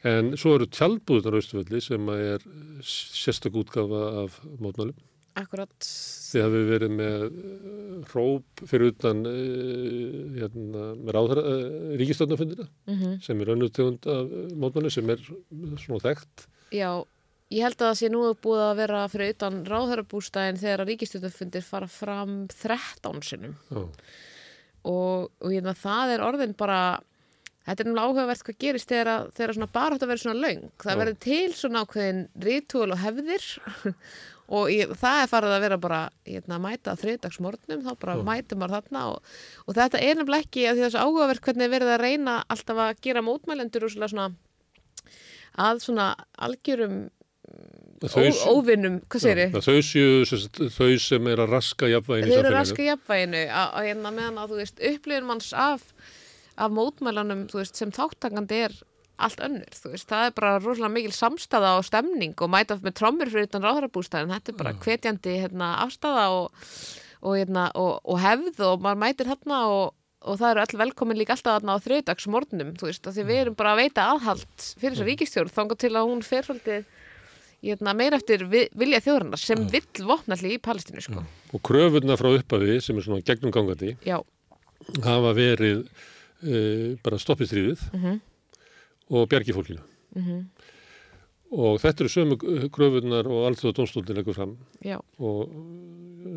[SPEAKER 1] en svo eru tjaldbúðunar á Östufölli sem er sérstök útgáfa af mótmælum.
[SPEAKER 10] akkurat
[SPEAKER 1] Þið hafi verið með uh, hróp fyrir utan uh, hérna, uh, ríkistofnafundina
[SPEAKER 10] mm
[SPEAKER 1] sem er önnur tegund af mótmæli sem er svona þekkt.
[SPEAKER 10] Já, ég held að það sé nú búið að vera fyrir utan ráðhörabústæðin þegar að ríkistjóðafundir fara fram 13 sinnum
[SPEAKER 1] Já.
[SPEAKER 10] og, og hérna, það er orðin bara þetta er náttúrulega áhugavert hvað gerist þegar, að- þegar svona bara átt að vera svona löng það verður til svona ákveðin rítúl og hefðir og ég, það er farið að vera bara hérna, að mæta þriðdagsmorgnum, þá bara
[SPEAKER 1] Já.
[SPEAKER 10] mætum maður þarna og, og þetta er nefnilega ekki að því þessu áhugavert hvernig er verið að reyna alltaf að gera mótmælendur og svona, svona að svona algjörum ó, óvinnum, hvað segir
[SPEAKER 1] Já, þau, séu, þau sem er að raska jafnvægin í
[SPEAKER 10] Þau eru
[SPEAKER 1] samfélaginu.
[SPEAKER 10] raska jafnvæginu að, að hérna meðan að þú veist upplifin manns af, af mótmælanum veist sem þáttakandi er allt önnur, þú veist, það er bara rosalega mikil samstaða og stemning og mæta með trommur fyrir utan ráðarabústæðin, þetta er bara hvetjandi hérna, afstaða og, og, hérna, og, og hefð og maður mætir hérna og, og það eru öll velkomin líka alltaf þarna á þriðdagsmorgnum, þú veist, því við erum bara að veita aðhald fyrir þessa ríkistjórn, þangað til að hún fer svolítið hérna, meira eftir vi- vilja þjóðarnar sem vill vopnalli í Palestínu, sko.
[SPEAKER 1] Og kröfunna frá upphafi sem er svona gegnum gangandi
[SPEAKER 10] Já,
[SPEAKER 1] hafa verið uh, bara stoppið stríðið
[SPEAKER 10] Mhm.
[SPEAKER 1] og bjargi fólkinu. Og þetta eru sömu kröfunnar og allþjóða dómstólinn leggur fram
[SPEAKER 10] já,
[SPEAKER 1] og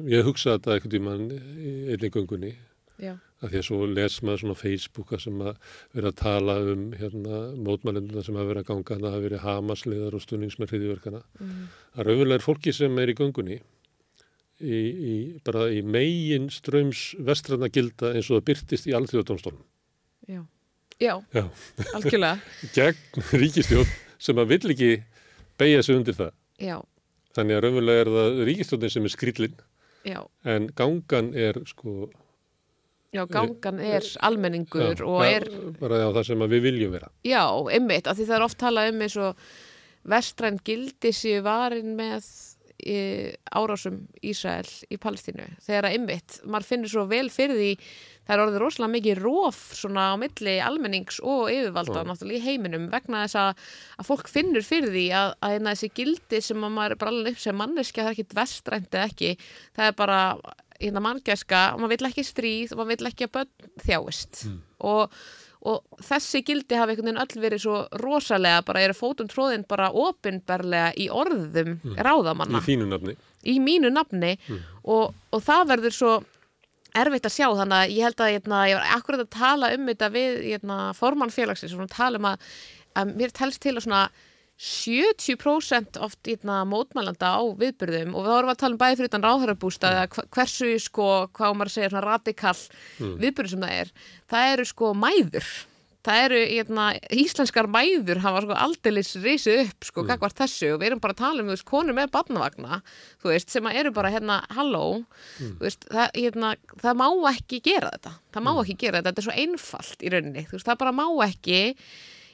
[SPEAKER 1] ég hugsa þetta tímann í einnig göngunni
[SPEAKER 10] já.
[SPEAKER 1] að því að svo les maður svona Facebooka sem að vera að tala um hérna mótmælenduna sem hafa verið að ganga það hafa verið hamasliðar og stunningsmenn hriðiverkana. Mm. Það raunverulega er fólki sem er í göngunni í, í, bara í megin ströms vestranna gilda eins og það byrtist í alþjóðdómstólum.
[SPEAKER 10] Já, já,
[SPEAKER 1] Já,
[SPEAKER 10] algjörlega.
[SPEAKER 1] gegn ríkistjórn sem að vill ekki beigja sig undir það.
[SPEAKER 10] Já,
[SPEAKER 1] Þannig að raunverulega er það ríkistjórnin sem er skrýllin
[SPEAKER 10] já,
[SPEAKER 1] en gangan er sko
[SPEAKER 10] já, gangan er almenningur
[SPEAKER 1] já,
[SPEAKER 10] og er,
[SPEAKER 1] bara já, það sem að við viljum vera.
[SPEAKER 10] já, einmitt, af því það er oft talað um eins og vestræn gildi séu varin með e, árásum Ísrael í Palestínu. Þegar að einmitt, maður finnur svo vel fyrir því það er orðið rosalega mikið róf svona á milli almennings og yfirvalda náttúrulega í heiminum vegna þess að, að fólk finnur fyrir því að, að hérna þessi gildi sem að maður er bara alveg upp sem manneskja, það er ekkit vestrænt eða ekki, það er bara hérna manngæska og maður vill ekki stríð og maður vill ekki að börn þjáist. Og, og þessi gildi hafa einhvern veginn öll verið svo rosalega bara eru fótum tróðin bara opinberlega í orðum ráðamanna.
[SPEAKER 1] Í þínu nafni.
[SPEAKER 10] í mínu nafni. Og, og það verður svo erfitt að sjá þannig að ég held að hérna, ég var akkurat að tala um þetta við hérna, formann félagsins og tala um að, að mér telst til að svona 70% oft hérna, mótmælanda á viðbyrðum og við vorum að tala um bæði fyrir utan ráðhörabústað mm. hversu sko, hvað maður svona radikal mm. viðbyrðu sem það er það eru sko mæður það eru hérna, íslenskar mæður hafa sko aldeilis risið upp sko, mm. þessu. Og við erum bara að tala um þú veist, konur með barnavagna þú veist, sem að eru bara hérna, halló þú veist, það, hérna, það má ekki gera þetta. Það má ekki gera þetta, þetta er svo einfalt í rauninni, þú veist, það bara má ekki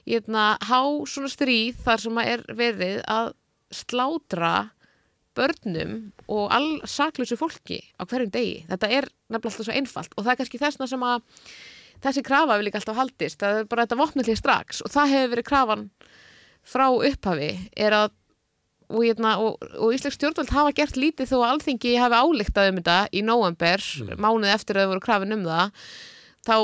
[SPEAKER 10] hérna, há svona stríð þar sem að er verið að slátra börnum og all saklusu fólki á hverjum degi. Þetta er nefnilega alltaf svo einfalt. Og það er kannski þessna sem að þessi krafa vil líka alltaf haldist. Það er bara þetta vopnallið strax og það hefur verið krafan frá upphafi er að og, hérna, og, og Íslensk stjórnvöld hafa gert lítið þó að alþingi hafi álíktað um þetta í nóvember, mánuð eftir að þau voru krafin um það þá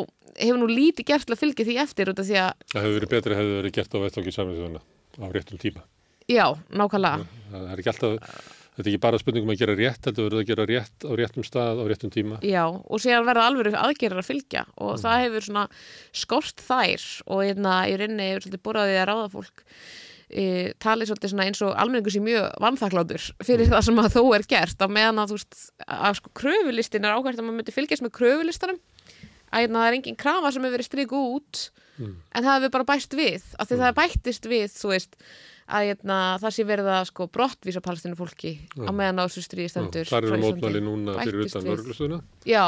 [SPEAKER 10] hefur nú lítið gert til að fylgja því eftir að,
[SPEAKER 1] Það hefur verið betra hefur verið gert á vettvangi samvinsðuna á réttum tíma.
[SPEAKER 10] já, nákvæmlega
[SPEAKER 1] Það er ekki alltaf, þetta er ekki bara spurningum að gera rétt, þetta verður að gera rétt á réttum stað á réttum tíma.
[SPEAKER 10] Já, og síðan verða alveg aðgerðar að fylgja og það hefur svona skort þær og hérna í rauninni hefur svolítið boraðið að ráða fólk e, talið svolítið svona eins og almenningu sé mjög vanþakláttur fyrir það sem að þó er gert á meðan að þú veist að sko kröfulistin er ákvæmt að maður myndi fylgjast með kröfulistanum að hérna, það er engin krafa sem hefur verið striku út en það hefur bara bæst við af því það bættist við, þú veist að hérna, það sé verið að sko brottvísa palestinu fólki á meðan á þessu stríði stendur
[SPEAKER 1] Það eru mótmæli núna fyrir utan
[SPEAKER 10] við.
[SPEAKER 1] vörglustöðuna.
[SPEAKER 10] Já,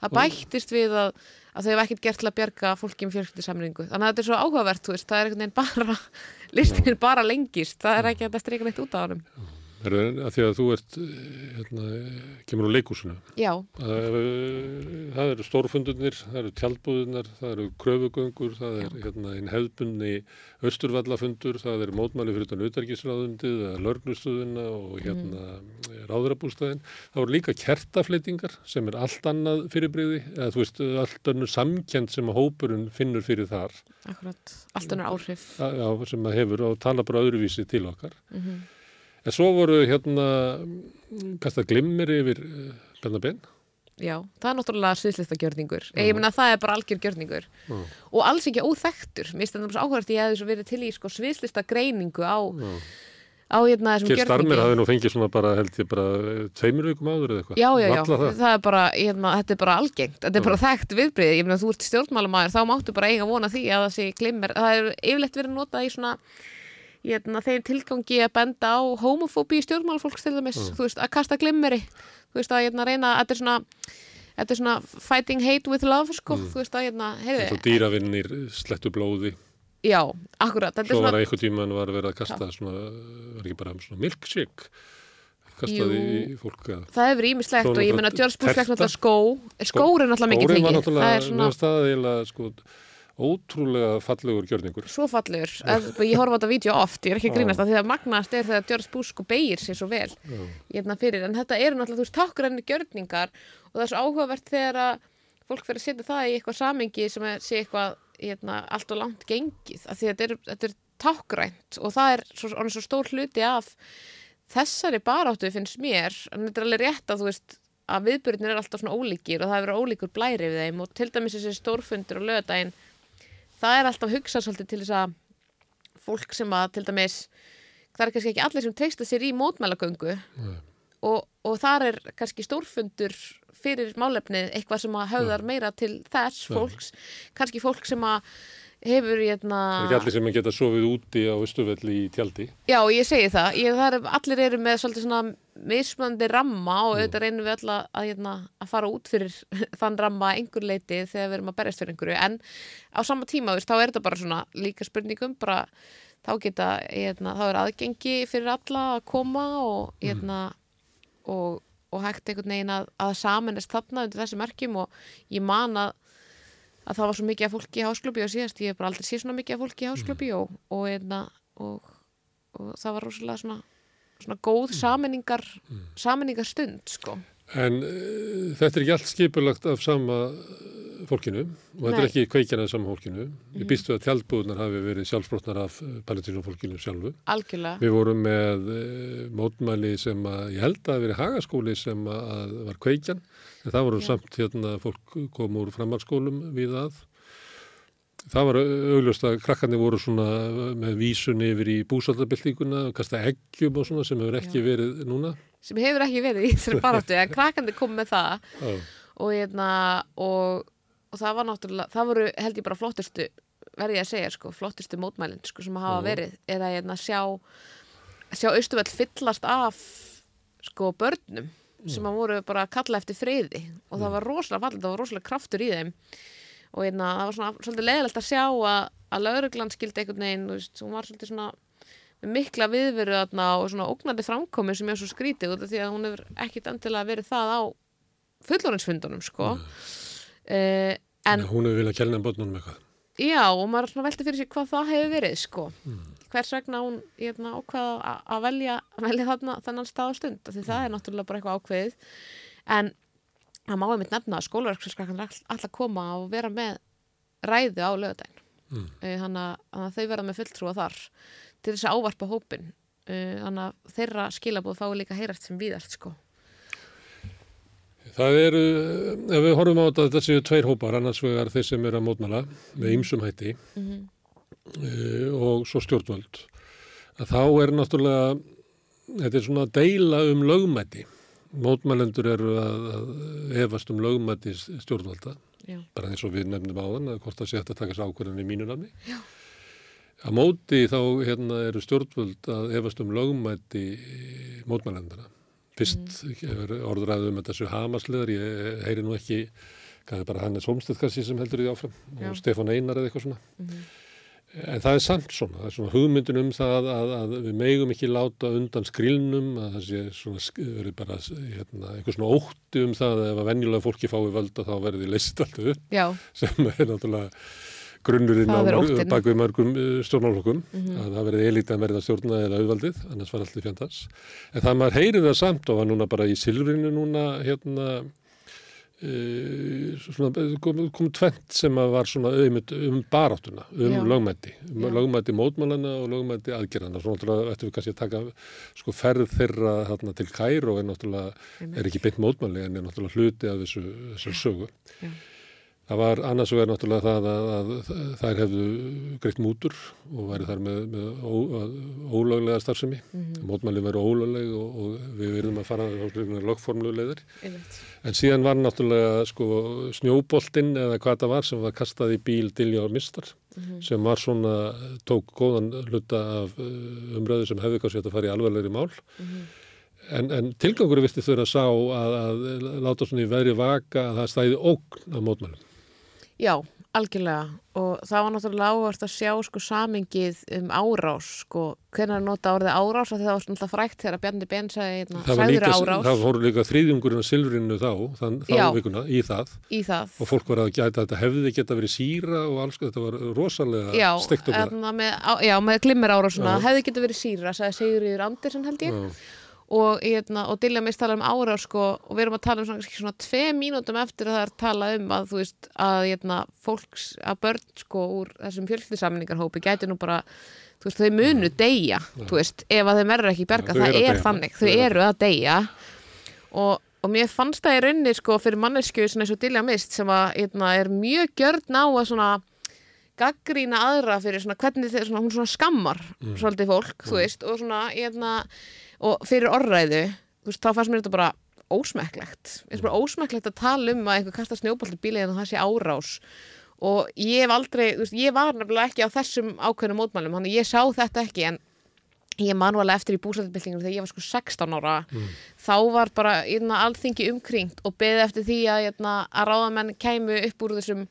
[SPEAKER 10] það bættist við að, að þau hefur ekkert gert til að bjarga fólki um fjölskyldisamningu. Þannig að þetta er svo áhugavert, veist, það er einhvern veginn bara, listin er bara lengist, það er ekki að streika neitt út á honum.
[SPEAKER 1] Er það að því að þú ert, eh, hérna, kemur úr leikúsinu?
[SPEAKER 10] Já,
[SPEAKER 1] Það eru- það eru stórfundunir, það eru tjaldbúðunar, það eru kröfugöngur, það er hérna einn hefðbunni austurvallafundur, það eru mótmæli fyrir utan utarkisráðundið eða lörgnustuðuna og hérna mm. ráðurabústæðin. Það voru líka kertafleitingar sem er allt annað fyrirbreyði, eða þú veist, allt önnur samkend sem að hópurinn finnur fyrir þar,
[SPEAKER 10] akkurat, allt önnur áhrif.
[SPEAKER 1] já, sem að hefur og tala bara öðruvísi til okkar.
[SPEAKER 10] Mm
[SPEAKER 1] En svo voru hérna, kasta glimmir yfir uh, Bennabenn.
[SPEAKER 10] Já, það er náttúrulega sviðslista gjörningur. Ég meina það er bara algjör gjörningur.
[SPEAKER 1] Já.
[SPEAKER 10] Og alls ekki óþektur. Mér þetta svo áhverjast ég hefði svo verið til í sko, sviðslista greiningu á, á hérna, þessum
[SPEAKER 1] Kir Starmer
[SPEAKER 10] gjörningi.
[SPEAKER 1] hafði nú fengið svona bara, held ég, bara eh, tveimur vikum áður eða eitthvað.
[SPEAKER 10] Já, já, já, það.
[SPEAKER 1] það.
[SPEAKER 10] er bara, hérna, þetta er bara algengt, þetta er bara þekkt viðbrið, ég meina þú ert stjórnmálumæður, þá máttu bara eiga vona því að það sé glimmer, það er hérna, þeim tilgangi að benda á homofóbi í stjórnmálufólks til dæmis, þú veist, að kasta glimmeri, veist, að hérna reyna, þetta er er svona fighting hate with love, sko, þú veist, að hérna,
[SPEAKER 1] Svo
[SPEAKER 10] heyrðu,
[SPEAKER 1] dýravinnir slettu blóði.
[SPEAKER 10] já, akkurat, þetta er
[SPEAKER 1] Svo var
[SPEAKER 10] svona,
[SPEAKER 1] einhvern tíman var verið að kasta svona, var ekki bara svona milkshake. Kastaði
[SPEAKER 10] Jú.
[SPEAKER 1] í fólk að...
[SPEAKER 10] það hefur ímislegt og ég
[SPEAKER 1] náttúrulega
[SPEAKER 10] George Bush fekk náttúrulega skó, skór er náttúrulega mikið
[SPEAKER 1] Skórinn var
[SPEAKER 10] fengið,
[SPEAKER 1] náttúrulega,
[SPEAKER 10] það
[SPEAKER 1] það eiginlega, sko, ótrúlega fallegur gjörningur.
[SPEAKER 10] svo fallegur. Að, ég horfa á þetta vídeo oft, ég er ekki að grínast að því að magnast er þegar George Bush sko beigir sér svo vel hérna fyrir, en þetta eru náttúrulega þú veist tákgræni gjörningar og það er svo áhugavert þegar að fólk fyrir að setja það í eitthvað samengi sem er, sé eitthvað hérna, allt og langt gengið, af því að þetta er, er tákgrænt og það er svo, orðinn svo stór hluti af þessari baráttu finnst mér, en þetta er alveg rétt að þú veist að viðbyrðinir er alltaf svona ólíkir og það hefur ólíkur blæri við þeim. Og til dæmis þessi stórfundur og lögadaginn það er alltaf hugsað svolítið til þess að fólk sem að til dæmis það er kannski ekki allir sem treysta sér í mótmælagöngu. Og, og þar er kannski stórfundur fyrir málefnið eitthvað sem að höfðar meira til þess fólks. Kannski fólk sem að hefur hérna,
[SPEAKER 1] Það er ekki allir sem geta sofið úti á Östuvelli í tjaldi.
[SPEAKER 10] já ég segi það. Ég, það er, allir eru með svolítið svona mismunandi ramma og auðvitað reynum við alla að, hérna, að fara út fyrir þann ramma einhver leiti þegar við erum að berjast fyrir einhverju. En á sama tíma veist, þá er þetta bara svona líka spurningum bara þá geta, hérna, þá er aðgengi fyrir alla að koma og hérna og, og hægt einhvern veginn að, að samanest þarna undir þessi merkjum og ég man að, að það var svo mikið af fólki í hásklubbi og síðast, ég hef bara aldrei séð svona mikið af fólki í hásklubbi og, og, hérna, og, og það var rosalega svona, svona góð saminningar saminningar stund sko.
[SPEAKER 1] En uh, þetta er ekki allt skipulagt af sama eh, fólkinu og þetta er
[SPEAKER 10] Nei.
[SPEAKER 1] ekki kveikjan af sama fólkinu. Ég býstu að tjaldbúðunar hafi verið sjálfsbrotnar af palestínum fólkinu sjálfu.
[SPEAKER 10] algjörlega
[SPEAKER 1] Við vorum með uh, mótmæli sem að, ég held að það verið hagaskóli sem að var kveikjan, en það voru samt hérna fólk kom úr framhaldsskólum við að. Það var augljóst að krakkarnir voru svona með vísun yfir í búsaldabildinguna og kasta eggjum og svona sem hefur ekki verið núna.
[SPEAKER 10] sem hefur ekki verið í þessari baráttu en krakandi kom með það
[SPEAKER 1] Já.
[SPEAKER 10] og, hérna, og, og það var náttúrulega, það voru held ég bara flottustu verði ég að segja, sko, flottustu mótmælin sko, sem hafa verið, eða hérna, sjá sjá austuvell fyllast af sko börnum sem að voru bara að kalla eftir friði. Og það var rosalega fallið, það var rosalega kraftur í þeim. Og hérna, það var svona svolítið leiðilegt að sjá að, að lauruglan skildi einhvern veginn, veist, hún var svolítið svona mikla viðveru og svona ógnandi framkomi sem er svo skrítið út af því að hún hefur ekkit endilega verið það á fullorinsfundunum sko. Uh, en
[SPEAKER 1] En hún hefur viljað kelna börnunum eitthvað.
[SPEAKER 10] já og maður svona velti fyrir sig hvað það hefur verið sko hvers vegna hún hérna, ákvaða að- velja, velja þarna þennan stað og stund því það er náttúrulega bara eitthvað ákveðið. En það má einmitt nefna að skólaverkskrakkan er all- alltaf koma og vera með ræðu á lögudaginn mm. þannig að þannig að þau verða með fulltrúa þar til þess að ávarpa hópin uh, þannig að þeirra skilabóð fái líka heyrast sem víðast sko.
[SPEAKER 1] Það eru, ef við horfum á þetta, þetta séu tveir hópar, annars vegar þeir sem eru að mótmæla með ýmsum hætti.
[SPEAKER 10] Mhm.
[SPEAKER 1] uh, og svo stjórnvöld. Að þá er náttúrulega, þetta er svona að deila um lögmæti. Mótmælendur eru að, að efast um lögmæti stjórnvalda,
[SPEAKER 10] Já.
[SPEAKER 1] bara eins og við nefndum áðan, að hvort það sé að taka sér ákvörðan í mínu nafni. Já. Á móti þá hérna, eru stjórnvöld að efast um lögmæti mótmælendana. Fyrst mm. orðræðu um þetta séu hamasleðar, ég heyri nú ekki, er bara Hannes Holmstedt kannski sem heldur því áfram
[SPEAKER 10] Já.
[SPEAKER 1] og Stefán Einar eða eitthvað svona. En það er samt svona, það er svona hugmyndin um það að, að við megum ekki láta undan skrilnum, að það sé svona, verið bara hérna, eitthvað svona ótti um það að ef að venjulega fólki fái völda þá verði því leysið alltaf upp,
[SPEAKER 10] Já,
[SPEAKER 1] sem er náttúrulega grunnurinn á bak við mörgum stjórnálokkum,
[SPEAKER 10] Mhm.
[SPEAKER 1] að það verði elítið að verða stjórna eða auðvaldið, annars var allt í fjandans. En það maður heyrið það samt og var núna bara í silfrinu núna, hérna, kom, kom tvent sem var svona auðmynd um baráttuna, um
[SPEAKER 10] Já.
[SPEAKER 1] lögmæti um
[SPEAKER 10] Já.
[SPEAKER 1] lögmæti mótmælana og lögmæti aðgerðana svona náttúrulega ættum við kannski að taka sko ferð þeirra þarna til Kæró er náttúrulega, er ekki beint mótmæli en er náttúrulega hluti af þessu, þessu sögu
[SPEAKER 10] Já.
[SPEAKER 1] Það var annars vegar náttúrulega það að, að þær hefðu greitt mútur og væri þar með, með ó, að, ólöglega starfsemi
[SPEAKER 10] Mhm.
[SPEAKER 1] mótmælin veru ólögleg og, og við verðum að fara á
[SPEAKER 10] einmitt.
[SPEAKER 1] En síðan var náttúrulega sko snjóboltinn eða hvað það var sem var kastað í bíl Dilja og Mistar
[SPEAKER 10] Mhm.
[SPEAKER 1] sem var svona, tók góðan hluta af uh, umræðu sem hefði kannski að fara í alvarlegri mál.
[SPEAKER 10] Mhm.
[SPEAKER 1] En, en tilgangur virti þau að sá að, að láta svona í veri vaka að það stæði ógn á mótmælum.
[SPEAKER 10] Já, algjörlega. Og það var náttúrulega áhvert að sjá sko samingið um árás sko, hvernig að nota orðið árás? Það var náttúrulega frækt þegar Bjarni Ben sagði hérna,
[SPEAKER 1] Það, var líka, það voru líka þriðjungurinn af silfrinu þá, þann, þá
[SPEAKER 10] Já.
[SPEAKER 1] vikuna, í það.
[SPEAKER 10] í það.
[SPEAKER 1] Og fólk var að gæta þetta hefði geta verið síra og alls, þetta var rosalega
[SPEAKER 10] hérna með, á, já, með glimmer árásuna hefði getið verið síra, sagði Sigurður Andersen held ég.
[SPEAKER 1] Já.
[SPEAKER 10] Og, hérna, og Dilja mist tala um árás sko, og við erum að tala um svona, svona tvei mínútum eftir að það er tala um að þú veist að hérna, fólks, að börn sko úr þessum fjölskyldisamningarhópi gæti nú bara þú veist, þau munu deyja þú veist, ef að þeim verður ekki berga,
[SPEAKER 1] þau
[SPEAKER 10] það er þannig
[SPEAKER 1] Þau
[SPEAKER 10] þau
[SPEAKER 1] eru að
[SPEAKER 10] deyja. og, og mér fannst það í rauninni sko fyrir mannesku svona eins og Dilja mist sem að hérna, er mjög gjörn á að svona gaggrína aðra fyrir svona hvernig þeir svona, hún svona skammar svolítið fólk, þú veist, og svona hérna, og fyrir orðræðu þú veist, þá fannst mér þetta bara ósmekklegt. Eins og bara ósmekklegt að tala um að einhver kasta snjóbolt í bílið en það sé árás. Og ég hef aldrei, þú veist, ég var nefnilega ekki á þessum ákveðnum mótmælum, að ég sá þetta ekki en ég man alveg eftir í búsættbyltingum þegar ég var sko 16 ára. Þá var bara einna, alþingi umkringt og beðið eftir því að, einna, að ráðamenn kæmu upp úr þessum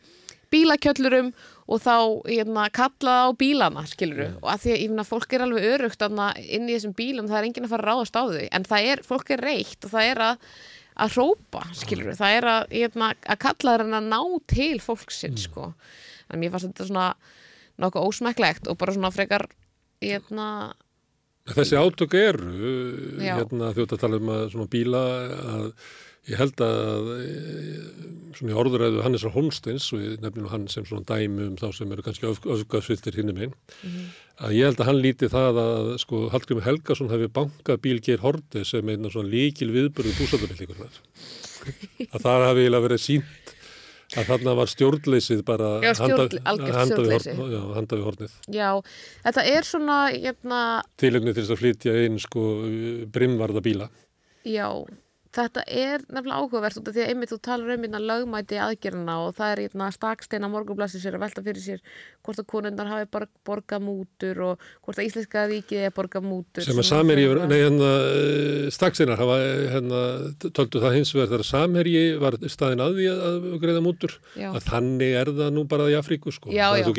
[SPEAKER 10] bílakjöllurum og þá hérna, kallaði á bílana skiluru og að því að ég finna fólk er alveg örugt inn í þessum bílum það er enginn að fara að ráðast á þau. En það er, fólk er reitt og það er að að hrópa, skilur það er að, hérna, að kalla þeirra að ná til fólksinn, sko. En mér fannst þetta svona nokkuð ósmekklegt og bara svona frekar hérna,
[SPEAKER 1] Þessi átök eru, hérna þjótt að tala um að svona bíla að ég held að eh, svona í orðuræðu Hannesar Holmsteins og ég nefnir hann sem svona dæmi um þá sem eru kannski öfgasvittir hinnum einn að ég held að hann líti það að sko Hallgrimur Helgason hefði bankað bíl Geir Horte sem einna svona líkil viðbörðu búsættabillíkunar að það hafi eiginlega verið sínt að þarna var stjórnleysið bara
[SPEAKER 10] Já, stjórn-
[SPEAKER 1] handa, handa, við horn, já, handa við hornið.
[SPEAKER 10] Já, þetta er svona hérna,
[SPEAKER 1] tilefni til þess að flytja inn sko brimvarða bíla.
[SPEAKER 10] Já þetta er nefnilega áhugavert út af því að einmitt þú talar um hérna lögmæti aðgerðina og það er hérna staksteina morgunblassi sér að velta fyrir sér hvort að konundar hafi bara borgað mútur og hvort að íslenska ríkið er borgað mútur.
[SPEAKER 1] Sem að
[SPEAKER 10] frekar-
[SPEAKER 1] nei hérna staksinnar hafa hérna töldu það hins vegar þegar Samherji var staðin að því að greiða mútur
[SPEAKER 10] Já.
[SPEAKER 1] að þannig er það nú bara í Afríku sko,
[SPEAKER 10] já, já,
[SPEAKER 1] að öðrum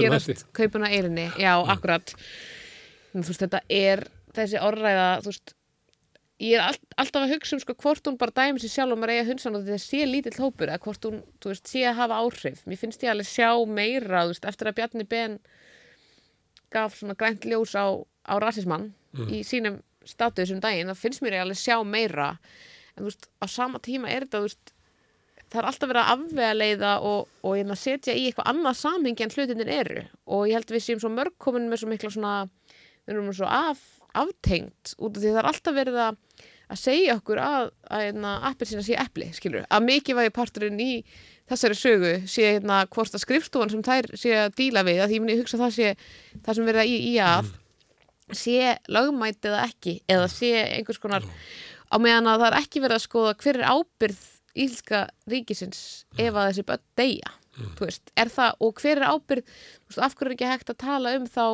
[SPEAKER 1] hætti.
[SPEAKER 10] gerast kaupuna eirinni, já, akkurat. Þú veist, þetta er þessi orðræða, þú veist ég er all, alltaf að hugsa um sko hvort hún bara dæmi sér sjálf og maður eiga hunsan og þetta sé lítill hópur eða hvort hún, þú veist, sé að hafa áhrif. Mér finnst ég alveg sjá meira, þú veist, eftir að Bjarni Ben gaf svona grænt ljós á, á rasismann í sínum status um daginn, það finnst mér ég alveg sjá meira. En þú veist, á sama tíma er þetta, þú veist það er alltaf verið að afvega leiða og, og hérna setja í eitthvað annað samhengi en hlutinir eru. Og ég held að við séum svo mörg komin með svo mikla svona við erum svo af, aftengt út af því það er alltaf verið að, að segja okkur að, að hérna, appir sína sé epli, skilur, að mikið vægi parturinn í þessari sögu sé hérna hvort að skrifstofan sem þær sé að díla við, að því ég hugsa að það sé það sem verið í, í að sé lögmæti eða ekki eða sé einhvers konar á meðan að það er ekki verið að skoða hver er ábyrð ílska ríkisins ef að þessi börn deyja þú veist, er það, og hver er ábyrð þú veist, af hverju er ekki hægt að tala um þá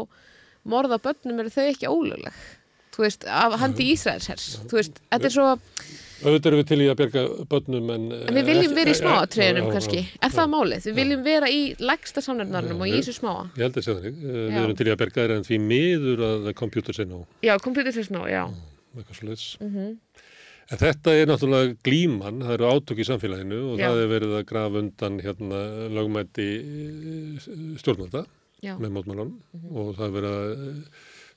[SPEAKER 10] morða börnum eru þau ekki ólögleg þú veist, af handi Ísraels hers þú veist, þetta er svo
[SPEAKER 1] auðvitað erum við til í að berga börnum en...
[SPEAKER 10] En við viljum vera í
[SPEAKER 1] eh,
[SPEAKER 10] smáatriðunum
[SPEAKER 1] já, já,
[SPEAKER 10] kannski. Er það málið? Við viljum vera í lægsta samnefnarnum og í þessu smáa.
[SPEAKER 1] Ég held að segja þannig. Eh, Við erum til í að berga þér en því miður að kompjútur sé nú,
[SPEAKER 10] Já, kompjútur fyrir smá, já. Mm
[SPEAKER 1] En þetta er náttúrulega glíman, það eru átök í samfélaginu og
[SPEAKER 10] Já.
[SPEAKER 1] það er verið að grafa undan hérna lögmæti eh, stjórnvalda
[SPEAKER 10] Já.
[SPEAKER 1] með mótmálunum
[SPEAKER 10] Mhm.
[SPEAKER 1] og það er verið að eh,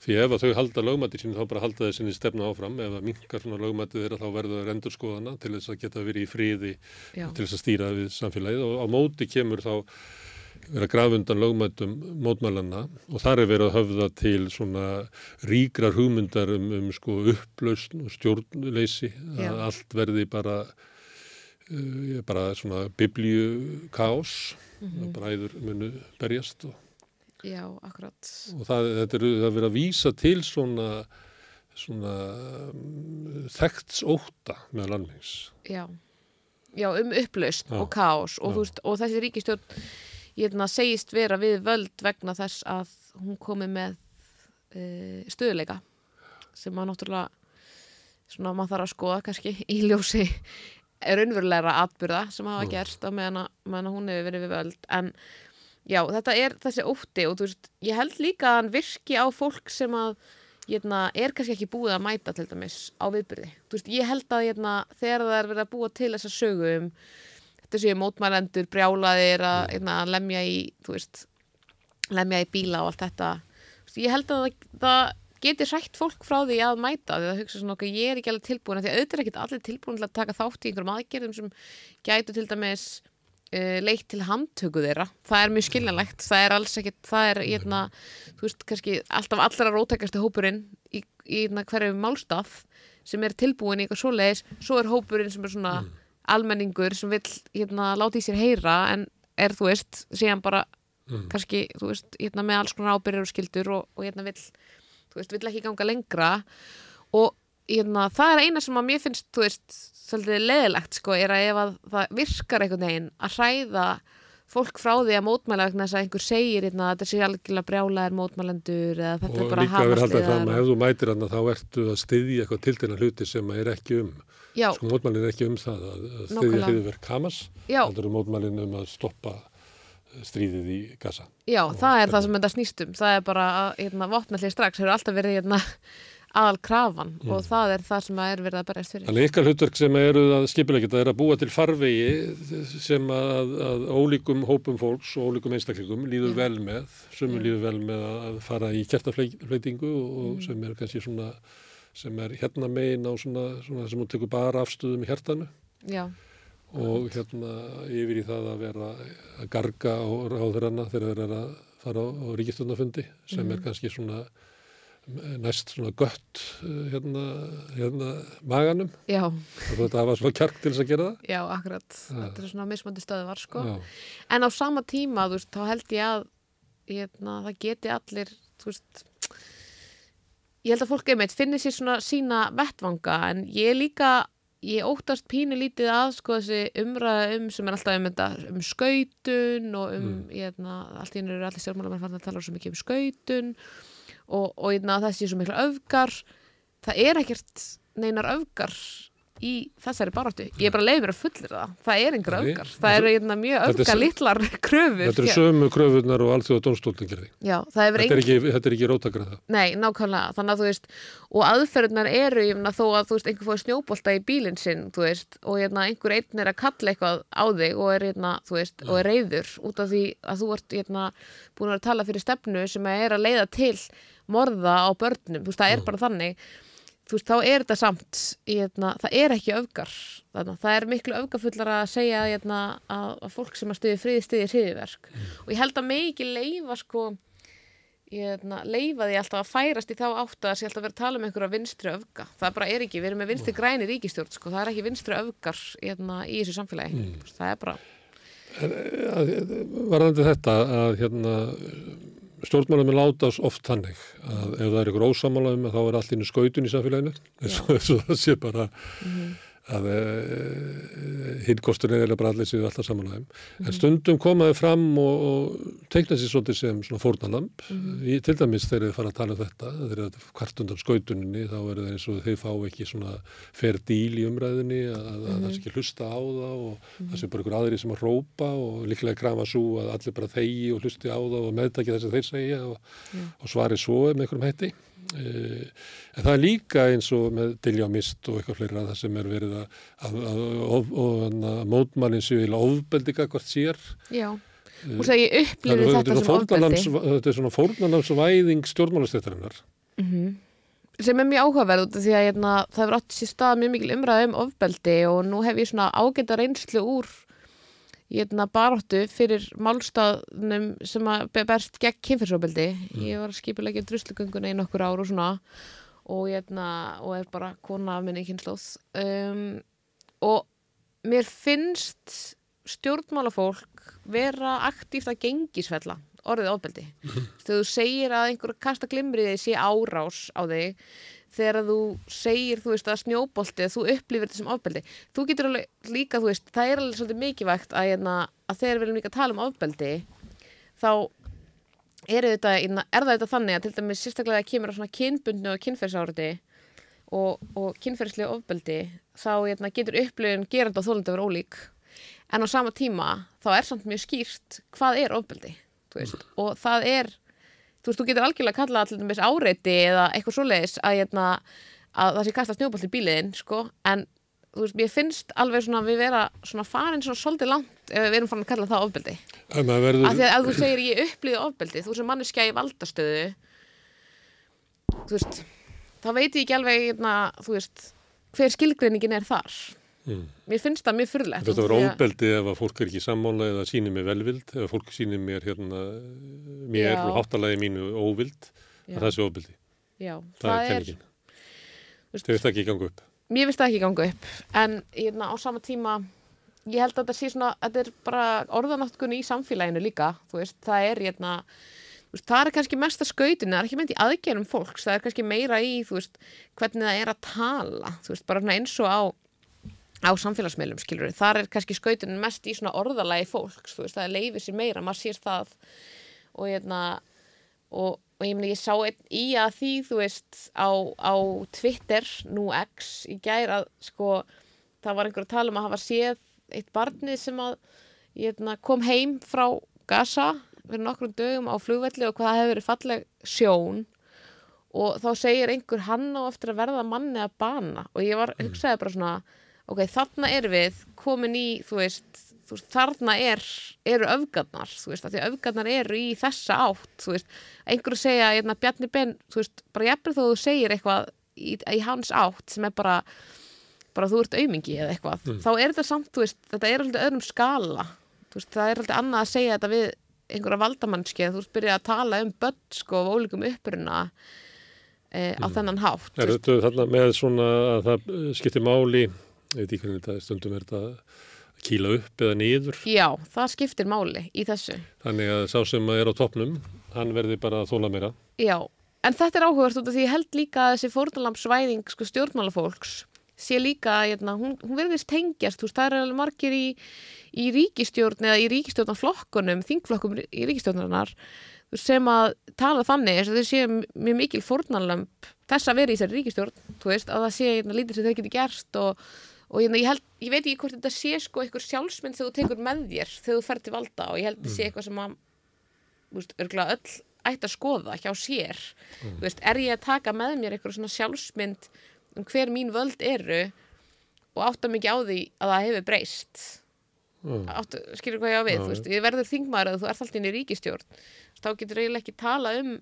[SPEAKER 1] því ef að þau halda lögmæti sín þá bara halda þessinni stefna áfram ef að minkar svona lögmæti þeirra þá verður það endur skoðana til þess að geta verið í friði
[SPEAKER 10] Já.
[SPEAKER 1] til þess að stýra við samfélagið og á móti kemur þá verið að grafa undan lögmætum mótmælanna og þar er verið að höfða til svona ríkrar hugmyndar um, um sko upplausn og stjórnleysi
[SPEAKER 10] Já.
[SPEAKER 1] að allt verði bara uh, bara svona biblíu kaos
[SPEAKER 10] Mhm.
[SPEAKER 1] bræður munu berjast og,
[SPEAKER 10] Já, akkurat.
[SPEAKER 1] og það, þetta er, það er verið að vísa til svona svona um, þekkts óta með landmings
[SPEAKER 10] Já. Já, um upplaust og kaos. Og, veist, og þessi ríkistjórn hérna, segist vera við völd vegna þess að hún komi með uh, stöðuleika sem að náttúrulega svona maður þarf að skoða kannski í ljósi raunverulegra atbyrða sem hafa gerst á meðan, að- meðan að hún hefur verið við völd. En já, þetta er þessi ótti og þú veist, ég held líka að hann virki á fólk sem að hérna, er kannski ekki búið að mæta til dæmis á viðbyrði. Þú veist, ég held að hérna, þegar það er verið að búa til þessa sögu um þetta séu mótmælendur, brjálaðir að hérna, lemja í, þú veist, lemja í bíla og allt þetta. Veist, ég held að það, það geti hrætt fólk frá því að mæta því að hugsa svona okkur, ég er ekki alveg tilbúin því að auðvitað er ekki allir tilbúin til að taka þátt í einhverjum aðgerðum sem gætu til dæmis uh, leitt til handtöku þeirra. Það er mjög skiljanlegt, það er alls ekkit það er, hérna, þú veist, kannski alltaf allra rótækastu hópurinn í, í hérna, hverju málstaf sem er tilbúin í eitthvað svoleiðis, svo er hópurinn sem er svona almenningur sem vill hérna, láta í sér heyra en er, þú veist, síðan bara kannski, þú veist, hérna með alls konar ábyrðir og skildur og, og hérna þú veist, vill ekki ganga lengra. Og hérna, það er eina sem að mér finnst, þú veist, svolítið leðilegt sko, er að ef að það virkar einhvern veginn að hræða fólk frá því að mótmæla vegna þess að einhver segir hérna, að þetta sé algjörlega brjálaðir mótmælendur eða þetta er
[SPEAKER 1] og
[SPEAKER 10] bara
[SPEAKER 1] líka verið haldið fram að
[SPEAKER 10] og...
[SPEAKER 1] ef þú mætir hann þá ertu að styðja eitthvað tiltegna hluti sem er ekki um.
[SPEAKER 10] Já,
[SPEAKER 1] sko mótmælin er ekki um það að, að styðja
[SPEAKER 10] Nákvæmlega.
[SPEAKER 1] hriðverk Hamas heldur er mótmælin um að stoppa stríðið í Gaza.
[SPEAKER 10] Já, það er það sem þetta snýst um. Það er bara að hérna, vopnallið strax. Hefur alltaf verið hérna, aðal krafan
[SPEAKER 1] Mm.
[SPEAKER 10] og það er það sem að er verið að berjast fyrir.
[SPEAKER 1] Þannig ykkar hlutverk sem eru að skipilegja þetta er að búa til farvegi sem að, að ólíkum hópum fólks og ólíkum einstaklingum líður vel með, sumum líður vel með að fara í kertafleitingu og
[SPEAKER 10] Mm.
[SPEAKER 1] sem er kannski svona sem er hérna megin á svona, svona sem hún tekur bara afstöðum í hjertanu
[SPEAKER 10] Já,
[SPEAKER 1] og hérna yfir í það að vera að garga á ráðurana þegar þeir eru að fara á, á ríkistundafundi sem er kannski svona næst svona gött eh, hérna, hérna maganum.
[SPEAKER 10] Já,
[SPEAKER 1] þetta hafa svona kjark til þess að gera það.
[SPEAKER 10] Já, akkurat. Þetta er svona mismandi stöðvar sko.
[SPEAKER 1] Já.
[SPEAKER 10] en á sama tíma, þú veist, þá held ég að hérna, það geti allir veist ég held að fólk einmitt finni sér svona sína vettvanga en ég líka ég óttast pínu lítið að sko þessi umræða um sem er alltaf um, þetta, um skautun og um hérna, allt í einu eru allir stjórnmálamenn fann að tala svo mikið um skautun. og, og hérna, þessi svo mikla öfgar. Það er ekkert neinar öfgar í þessari baráttu. Ég er bara leiður að fullir það. Það er einhver öfgar. Það eru hérna, mjög öfgar litlar kröfur.
[SPEAKER 1] Þetta eru sömu kröfunar og
[SPEAKER 10] það hefur
[SPEAKER 1] Þetta er ekki, þetta er ekki rótakra það.
[SPEAKER 10] Nei, nákvæmlega, þannig að þú veist og aðferðunar eru, ég meina þó að þú veist einhver fóði snjóbolta í bílinn sinn, veist og hérna einhver einn er að kalla eitthvað á þig og er hérna, þú veist, og er reyður út af því að þú ert hérna búin að tala fyrir stefnu sem er að leiða til morða á börnum, þú veist, það er bara þannig þú veist, þá er þetta samt hérna, það er ekki öfgar þannig, það er miklu öfgafullar að segja hérna, að, að fólk sem að stuði friði stuði hriðiverk og ég held að ekki leifa sko hérna, leifa því alltaf að færast í þá átt að það sé alltaf verið að tala um einhverja vinstri öfga. Það bara er ekki, við erum með vinstri græni ríkistjórn sko, það er ekki vinstri öfgar hérna, í þessu samfélagi, það er bara
[SPEAKER 1] Varðandi þetta að hérna stjórnmálum er láta oft þannig að ef það er ykkur ósamála um að þá er allt innu skautun í samfélaginu eins og, það sé bara að uh, hinnkosturinn er bara allir séu alltaf samanlægum. Mm. En stundum komaði fram og, og teikna sér svolítið sem svona fórnalamp. Mm. Í, til dæmis þegar þið fara að tala um þetta, þegar þið kvart undan skautuninni, þá er það eins og þið fá ekki svona fer díl í umræðinni, að, að, að það sé ekki hlusta á það og það sé bara ykkur aðri sem að rópa og líklega krama svo að allir bara þegi og hlusti á það og meðtaki þess að þeir segja og, og svari svo með einhverjum hætti. Uh, en það er líka eins og með Dilja Mist og eitthvað fleira það sem er verið að, að, að, að mótmannin séu í ofbeldi hvert sér.
[SPEAKER 10] Já, og það ég upplifið þetta sem ofbeldi.
[SPEAKER 1] Þetta er svona fórnalamsvæðing stjórnmálastættarinnar
[SPEAKER 10] mm -hmm. sem er mjög áhugaverð því að hérna, það hefur átt sér stað mjög mikil umræð um ofbeldi og nú hef ég svona ágæta reynslu úr hérna, baróttu fyrir málstafnum sem að berst gegn kynferðsofbeldi. Mm. Ég var að skipilegja druslugönguna í nokkur ár og svona og, hérna, og er bara kona af minni kynnslóð. Um, og mér finnst stjórnmálafólk vera aktíft að gengisfella orðið ofbeldi. Mm. Þegar þú segir að einhver kasta glimriði sé árás á þig þegar þú segir, þú veist, að snjóbolti þú upplifir þetta sem ofbeldi. Þú getur alveg líka, þú veist, það er alveg svolítið mikilvægt að, hérna, að þegar við viljum líka tala um ofbeldi þá er þetta, hérna, er það þetta þannig að til dæmis sérstaklega að kemur á svona kynbundnu og kynferðsárati og, og kynferðslega ofbeldi þá hérna, getur upplifin gerand og þólandi að vera ólík. En á sama tíma þá er samt mjög skýrt hvað er ofbeldi veist, og það er þú veist, þú getur algjörlega að kalla allir með áreiti eða eitthvað svoleiðis að, hérna, að það sé kasta snjóbolt í bíliðin sko, en þú veist, mér finnst alveg svona við vera svona farin svona svolítið langt ef við erum farin að kalla það ofbeldi.
[SPEAKER 1] Verður...
[SPEAKER 10] af því að ef þú segir ég upplýði ofbeldi þú sem manneskja í valdastöðu þú veist þá veit ég ekki alveg hérna, þú veist, hver skilgreiningin er þar Mm. Mér finnst það mjög fyrrlegt.
[SPEAKER 1] Þetta var óbeldi ef að fólk er ekki sammála eða sínir mér velvild, ef fólk sínir mér hérna, mér Já. og háttalagi mínu óvild, það er þessi óbeldi.
[SPEAKER 10] Já,
[SPEAKER 1] það, það er kenningin. Þau veist ekki ganga upp.
[SPEAKER 10] Mér veist ekki ganga upp, en hérna, á sama tíma, ég held að þetta sé svona, þetta er bara orðanáttkun í samfélaginu líka, þú veist, það er hérna, það er kannski mesta skautinu, það er ekki meint í aðgerum fólks, það er kannski meira í veist, hvernig það er að tala, veist, bara eins og á á samfélagsmiðlum, skilur við, þar er kannski skautin mest í svona orðalagi fólks þú veist, það leifir sér meira, maður sér það. Og ég hérna og, og ég meni, ég sá einn í að því þú veist, á, á Twitter, nú X, í gær að sko, það var einhver að tala um að hafa séð eitt barnið sem að ég hérna, kom heim frá Gaza fyrir nokkrum dögum á flugvelli og hvað hefur verið falleg sjón. Og þá segir einhver hann á eftir að verða manni að bana. Og ég var, hugsaði bara svona ok, þarna er við komin í, þú veist, þú veist þarna er, eru öfgarnar, þú veist, að því öfgarnar eru í þessa átt, þú veist, einhverju segja, ég er Bjarni Ben, þú veist, bara jafnveg þó þú segir eitthvað í, í hans átt sem er bara, bara þú ert aumingi eða eitthvað, mm. þá er þetta samt, þú veist, þetta er alltaf öðrum skala, þú veist, það er alltaf annað að segja þetta við einhverja valdamannski, þú veist, byrja að tala um börn, sko, og ólíkum uppruna e, á mm. þennan hátt.
[SPEAKER 1] Er þetta þarna með svona að það skiptir máli ég veit ekki hvernig þetta stundum er þetta að kýla upp eða nýður.
[SPEAKER 10] Já, það skiptir máli í þessu.
[SPEAKER 1] Þannig að sá sem er á toppnum, hann verði bara að þóla meira.
[SPEAKER 10] Já, en þetta er áhugast út af því ég held líka að þessi fórnalamsvæðing sko, stjórnmálafólks sé líka, hérna, hún, hún verðist tengjast, þú veist, það er alveg margir í, í ríkistjórn eða í ríkistjórnarflokkunum, þingflokkum í ríkistjórnarinnar sem að tala þannig þess að þau séu mjög mikil fórnalamp þess að vera í þessari ríkistjórn, þú veist, að það sé hérna, lítið sem þau geti gerst og og ég, ég, held, ég veit ekki hvort þetta sé sko eitthvað sjálfsmynd þegar þú tekur með þér þegar þú fer til valda og ég held að þetta sé mm. eitthvað sem að veist, örgulega öll ætti að skoða hjá sér mm. veist, er ég að taka með mér eitthvað svona sjálfsmynd um hver mín völd eru og átta mikið á því að það hefur breyst mm. áttu, skilur hvað ég á við, veist, ég verður þingmaður að þú ert alltaf inn í ríkistjórn þá getur eiginlega ekki tala um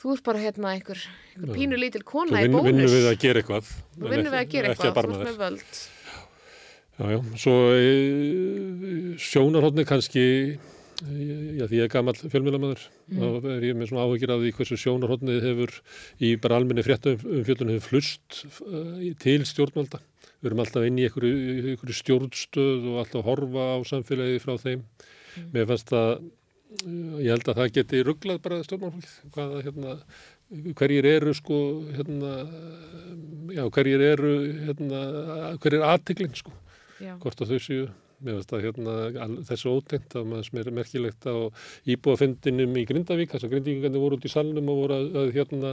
[SPEAKER 10] Þú ert bara hérna einhver, einhver pínu lítil kona
[SPEAKER 1] vin,
[SPEAKER 10] í bónus.
[SPEAKER 1] Þú vinnur við að gera eitthvað.
[SPEAKER 10] Þú vinnur við að gera eitthvað, þú ert með völd.
[SPEAKER 1] Já, já, svo e, sjónarhóttni kannski, e, já því ég er gammal fjölmjölamöður, mm. þá er ég með svona áhugir af því hversu sjónarhóttni hefur í bara almenni fréttum um fjölunum hefur flust e, til stjórnvalda. Við erum alltaf inn í einhverju stjórnstöð og alltaf horfa á samfélagi frá þeim. Mm. Mér fannst að ég held að það geti rugglað bara stjórnmálfólkið hvaða hérna hverjir eru sko hérna, já, hverjir eru hérna, hverjir er aðtiklinn sko,
[SPEAKER 10] Já.
[SPEAKER 1] hvort að þau séu það hérna þessu ótengt að maður sem er merkilegt á íbúafendinum í Grindavík, þess að grindvíkingarnir voru út í salnum og voru að, að hérna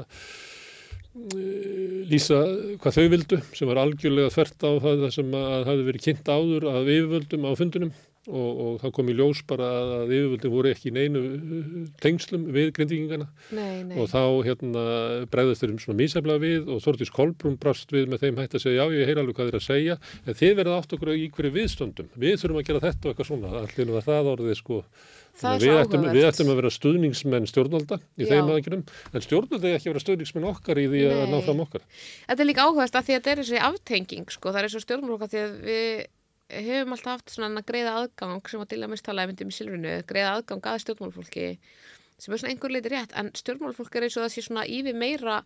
[SPEAKER 1] eh, lýsa hvað þau vildu sem var algjörlega þvert á það það sem að hafi verið kynnt áður af yfirvöldum á fundunum og, og það kom í ljós bara að, að yfirvöldin voru ekki í neinu eh, tengslum við grindvíkingana
[SPEAKER 10] Nei, nei.
[SPEAKER 1] og þá hérna bregðast þeir um svona míseflega við og Þortís Kolbrún brast við með þeim hægt að segja já ég heyr alveg hvað þeir að segja en þið verða átt okkur í hverju viðstöndum við þurfum að gera þetta og eitthvað svona allir var það orðið sko við, ættum, við ættum að vera stuðningsmenn stjórnvalda í
[SPEAKER 10] Já.
[SPEAKER 1] þeim aðgjörnum en stjórnvalda er ekki að vera stuðningsmenn okkar í því að
[SPEAKER 10] Nei.
[SPEAKER 1] ná fram okkar
[SPEAKER 10] Þetta er líka áhugast að því að þetta er þessi aftenging sko, það er svo stjórnmálokka því að við hefum alltaf haft svona greiða aðgang sem að dýla mistalaði myndum í silfrinu greiða aðgang að stjórnmálfólki sem er svona einhver leiti rétt en stjórnmálfólk er eins og það sé svona yfir meira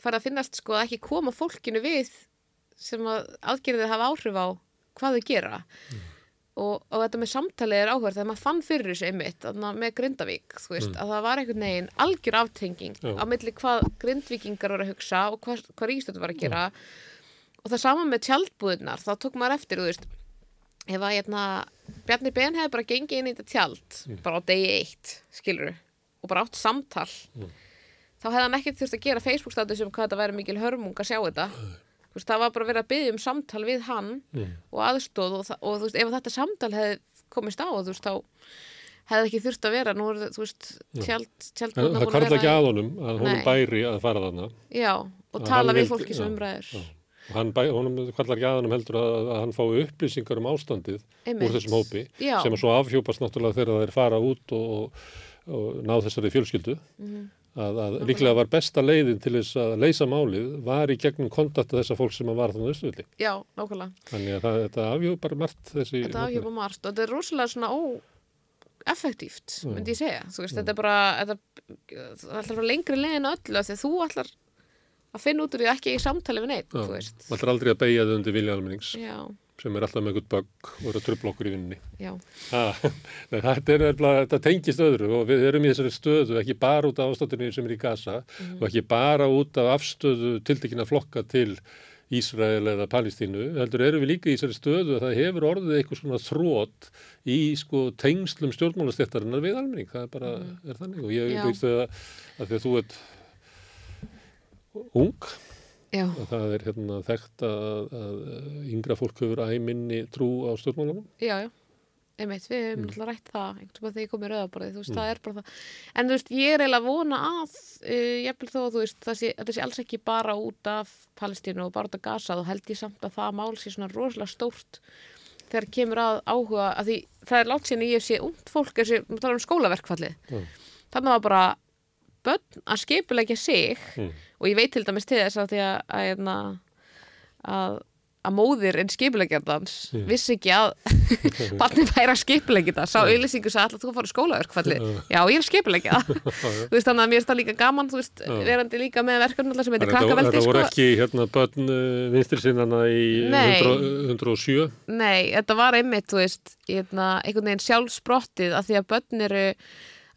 [SPEAKER 10] fara að finnast sko að ekki koma fólkinu við sem að aðgerðið hafa áhrif á hvað þau gera. Og, og þetta með samtalið er áhverð þegar maður fann fyrir þessu einmitt með Grindavík, veist, að það var einhvern veginn algjör aftenging á milli hvað Grindvíkingar voru að hugsa og hvað, hvað ríkistöld var að gera. Og það sama með tjaldbúðunar þá tók maður eftir, þú veist ef að hérna, Bjarni Ben hefði bara gengið inn í þetta tjald, bara á degi eitt skilur og bara átt samtal þá hefði hann ekkert þurft að gera Facebook-statu sem hvað þetta væri mikil hörmung að sjá þetta. Veist, það var bara verið að byggja um samtal við hann og aðstóð og, og þú veist, ef þetta samtal hefði komist á, þú veist, þá hefði ekki þurft að vera, nú er þú veist, tjald, tjald
[SPEAKER 1] það kvarla ekki að honum að honum bæri að fara þarna.
[SPEAKER 10] Já, og
[SPEAKER 1] Að
[SPEAKER 10] tala við fólki sem umræður.
[SPEAKER 1] já. Og hann kvarlar ekki að honum heldur að, að hann fái upplýsingar um ástandið
[SPEAKER 10] Einmitt.
[SPEAKER 1] úr þessum hópi
[SPEAKER 10] Já.
[SPEAKER 1] sem að svo afhjúpast náttúrulega þegar þeir fara út og, og, og ná þessari fjölskyldu
[SPEAKER 10] Mhm.
[SPEAKER 1] að, að líklega var besta leiðin til þess að leysa málið var í gegnum kontakta þessa fólk sem að var þannig austuvilli
[SPEAKER 10] Já, nákvæmlega.
[SPEAKER 1] þannig að það, þetta afhjúpar margt þessi
[SPEAKER 10] Þetta afhjöpa margt og þetta er rosalega svona óeffektíft,
[SPEAKER 1] Já.
[SPEAKER 10] myndi ég segja. Veist, þetta er bara, þetta, það ætlar að fara lengri leiðin öllu því að þú ætlar að finna út úr því ekki í samtali við neitt.
[SPEAKER 1] Það er aldrei að beigja þau undir vilja almennings
[SPEAKER 10] Já,
[SPEAKER 1] sem er alltaf með eitthvað bögg og er að trubla okkur í vinninni.
[SPEAKER 10] já,
[SPEAKER 1] Ha, nei, þetta, er, tengist öðru og við erum í þessari stöðu ekki bara út af ástandinu sem er í Gaza og ekki bara út af afstöðu tildekina flokka til Ísrael eða Palestínu, heldur erum við líka í þessari stöðu að það hefur orðið eitthvað svona þrótt í sko tengslum stjórnmálastéttarinnar við almenning, það er bara er þannig og ég
[SPEAKER 10] Já.
[SPEAKER 1] veist að, að því að þú ert ung
[SPEAKER 10] já,
[SPEAKER 1] að það er hérna þekkt að, að yngra fólk hefur æminni trú á stjórnmálanum
[SPEAKER 10] já, já. Einmitt, við
[SPEAKER 1] Mm.
[SPEAKER 10] hefum náttúrulega rætt það einhvern veginn þegar ég kom í rauðaborðið, þú veist, það er bara það. En þú veist, ég er eiginlega að vona að, uh, jafnvel þó að þú veist, það sé, þetta sé alls ekki bara út af Palestínu og bara út af Gaza, þá held ég samt að það mál sé svona rosalega stórt þegar kemur að áhuga, að því það er látt síðan að ég sé ungt fólk, þessi, við tala um skólaverkfallið.
[SPEAKER 1] Mm.
[SPEAKER 10] Þannig var bara börn að skipulegja sig
[SPEAKER 1] Mm.
[SPEAKER 10] Og ég veit til dæmis til þess að því að, að, að, að að móðir en skipulegjandans
[SPEAKER 1] Mm.
[SPEAKER 10] vissi ekki að barnið væri að skipulegja það sá auðlýsingu sagði alltaf þú að fara skólaverkfalli já ég er að skipulegja það þú veist þannig að mér er það líka gaman þú veist
[SPEAKER 1] Já.
[SPEAKER 10] verandi líka með verkefni sem heitir
[SPEAKER 1] Þetta, þetta
[SPEAKER 10] krakkaveldi
[SPEAKER 1] voru
[SPEAKER 10] sko.
[SPEAKER 1] ekki hérna börn uh, vinstri sinnana í
[SPEAKER 10] Nei.
[SPEAKER 1] 100, 107
[SPEAKER 10] nei þetta var einmitt þú veist hérna, einhvern veginn sjálfsbrottið að því að börn eru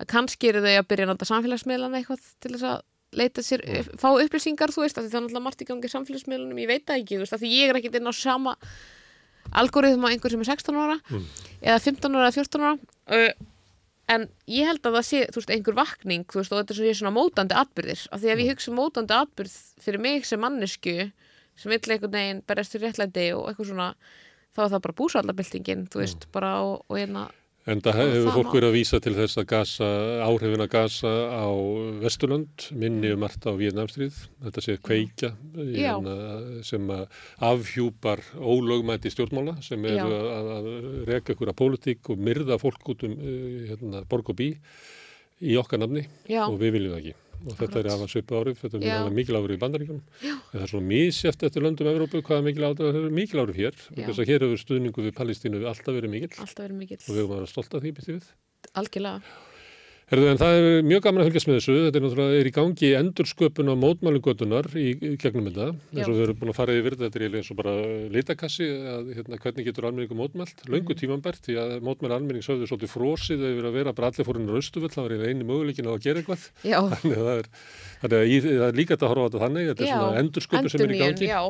[SPEAKER 10] að kannski eru þau að byrja að nota samfélagsmiðlana eitthvað til þess að leita sér, fá upplýsingar þú veist, af því það er náttúrulega margt í gangi í samfélagsmiðlunum, ég veit það ekki, þú veist, af því ég er ekkert inn á sama algoritm á einhver sem er 16 ára eða 15 ára eða 14 ára. Uh, en ég held að það sé þú veist, einhver vakning, þú veist, og þetta er svo- svona mótandi atbyrðir, af því að ég hugsa um mótandi atbyrð fyrir mig sem mannesku sem vill einhvern veginn berjast fyrir réttlæti og eitthvað svona, þá er það bara búsallabildingin, þú veist, bara og, og hérna,
[SPEAKER 1] En það hefur fólk verið að vísa til þess að gasa, áhrifin að gasa á Vesturlönd, minni um margt á Vietnamstríð, þetta sé kveikja í
[SPEAKER 10] Já.
[SPEAKER 1] hérna, sem afhjúpar ólögmæti stjórnmála sem eru að, að reka ykkur að pólitík og myrða fólk út um uh, hérna, borg og bí í okkar nafni
[SPEAKER 10] já,
[SPEAKER 1] og við viljum það ekki. Og þetta er að hafa svipu árið, þetta er mikil árið í bandaríkjum. Það er svona mísjæft eftir löndum Evrópu hvaða mikil árið, er mikil árið hér. Þess að hér hefur stuðningu við Palestínu alltaf verið mikill.
[SPEAKER 10] Alltaf verið mikill.
[SPEAKER 1] Og við höfum að vera stolt af því
[SPEAKER 10] algjörlega,
[SPEAKER 1] Erðu, en það er mjög gaman að fylgjast með þessu, þetta er náttúrulega er í gangi endursköpun á mótmælingötunar í, gegnum þetta, eins og við erum búin að fara yfir þetta, þetta er eins og bara litakassi, að, hérna, hvernig getur almenningu mótmælt, löngu tímanbært, því að mótmæl almenning sögðu svolítið frósið yfir að vera fórinnar austufull, það var eiginlega eini möguleikin að gera eitthvað, þannig að það er, þannig að í, það er líka þetta að horfa á þetta þannig, þetta er svona endursköpun sem er í gangi.
[SPEAKER 10] já.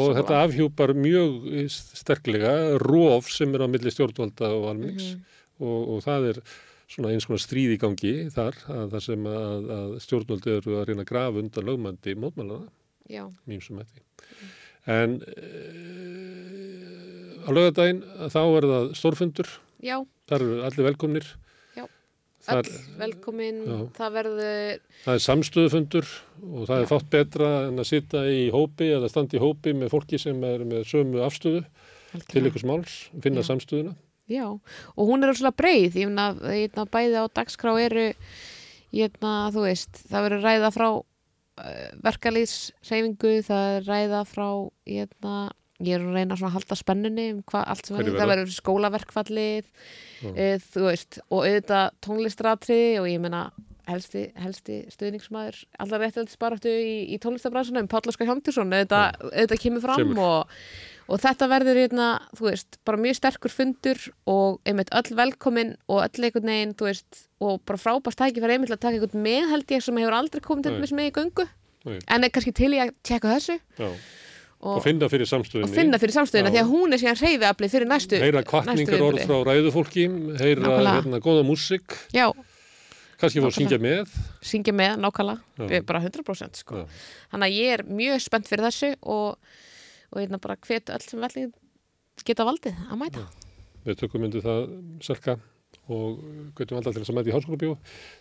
[SPEAKER 1] og þetta afhjúpar mjög sterklega róf sem er á milli stjórnvalda og almennings. Og, og það er svona eins konar stríð í gangi þar að það sem að, að stjórnvaldi eru að reyna að grafa undan lögmandi mótmælana,
[SPEAKER 10] Já.
[SPEAKER 1] mým sem þetta. En e, á lögadaginn þá er það stórfundur,
[SPEAKER 10] Já,
[SPEAKER 1] þar eru allir velkomnir,
[SPEAKER 10] já.
[SPEAKER 1] Þar-
[SPEAKER 10] Öll velkomin,
[SPEAKER 1] Já.
[SPEAKER 10] það verður,
[SPEAKER 1] það er samstöðufundur og það er fátt betra en að sitja í hópi eða standa í hópi með fólki sem er með sömu afstöðu til ykkur máls, finna samstöðuna.
[SPEAKER 10] Já, og hún er úrslega breið, ég finna, ég finna bæði á dagskrá eru, ég finna, þú veist, það verður ræða frá uh, verkalýðsreyfingu, það er ræða frá, ég finna, ég er að reyna að halda spennunni um hvað allt sem verður, það verður skólaverkfallið,
[SPEAKER 1] Já.
[SPEAKER 10] uh, þú veist, og auðvitað tónlistratriði og ég meina, helsti, helsti stuðningsmaður allar réttilega í, í tónlistabransunum, Páll Óskar Hjóndísson auðvitað, auðvitað kemur fram
[SPEAKER 1] Kemur.
[SPEAKER 10] og, og þetta verður hérna, þú veist, bara mjög sterkur fundur og einmitt öll velkomin og öll einhvern veginn, þú veist og bara frábært tækifæri einmitt að taka einhvern með held ég sem hefur aldrei komið dæmis með í göngu
[SPEAKER 1] Nei.
[SPEAKER 10] en er kannski til í að tjekka þessu
[SPEAKER 1] Já.
[SPEAKER 10] og,
[SPEAKER 1] og finna fyrir samstöðinni.
[SPEAKER 10] og finna fyrir samstöðina
[SPEAKER 1] Já.
[SPEAKER 10] því að hún er síðan hreyfiaflið fyrir næstu
[SPEAKER 1] heyra kvartningar orð frá ræðufólki, heyra hérna góða músík,
[SPEAKER 10] Já,
[SPEAKER 1] kannski fór að syngja með.
[SPEAKER 10] syngja með nákvæmlega, bara 100% sko. Þannig að ég er mjög spennt fyrir þessu og, og hérna bara hvet öll sem velling geta valdið að mæta
[SPEAKER 1] Við tökum undir það selka og getum alltaf til þess að mæta í háskólabíu.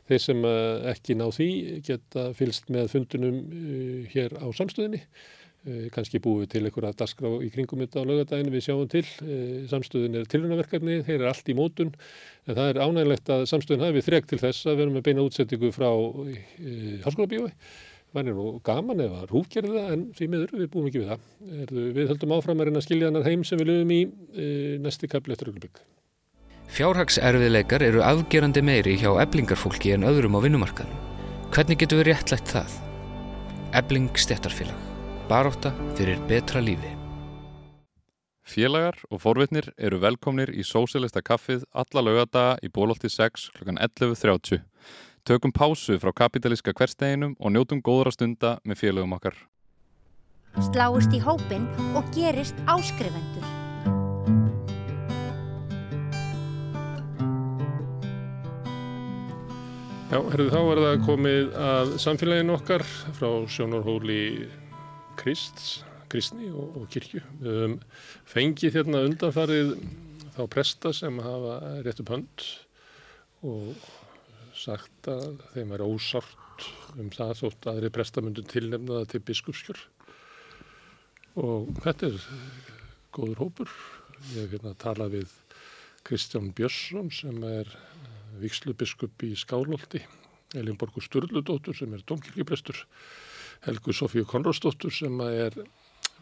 [SPEAKER 1] Þeir sem eh, ekki ná því geta fylst með fundunum uh, hér á samstöðinni. Uh, kannski búið til einhverja dagskrá í kringum þetta á laugadaginu við sjáum til. Samstöðin er tilhörnaverkefni, þeir eru allt í mótun. En það er ánægilegt að samstöðin hafi þrek til þess að vera með beina útsettingu frá uh, er nú gaman rúfgerði það en því miður við búum ekki við það. Erðu, við höldum áfram að reyna að skilja hann heim sem við lögum í uh, næsti kapli eftir augnablik.
[SPEAKER 2] Fjárhagserfiðleikar eru afgerandi meiri hjá eblingarfólki en öðrum á vinnumarkaðnum. Hvernig getur við réttlætt það? Ebling stettarfélag. Baróta fyrir betra lífi.
[SPEAKER 11] Félagar og forvitnir eru velkomnir í Sósilista kaffið alla lögadaga í bólólti 6 kl. 11.30. Tökum pásu frá kapitalíska hversteginum og njótum góðra stunda með félagum okkar.
[SPEAKER 3] Sláist í hópin og gerist áskrifendur.
[SPEAKER 1] Já, herðu, þá er það komið að samfélaginu okkar frá sjónarhóli Krists, Kristni og, og kirkju. Við höfum fengið hérna undanfarið þá presta sem hafa rétt upp hönd og sagt að þeim er ósárt um það þótt aðri prestamundu tilnefnaða til biskupskjör. Og þetta er góður hópur. Ég hef hérna talað við Kristján Björnsson sem er vikslubiskup í Skálholti, Elinborgur Sturludóttur sem er domkirkjuprestur, Helgu Sofíu Konradsdóttur sem er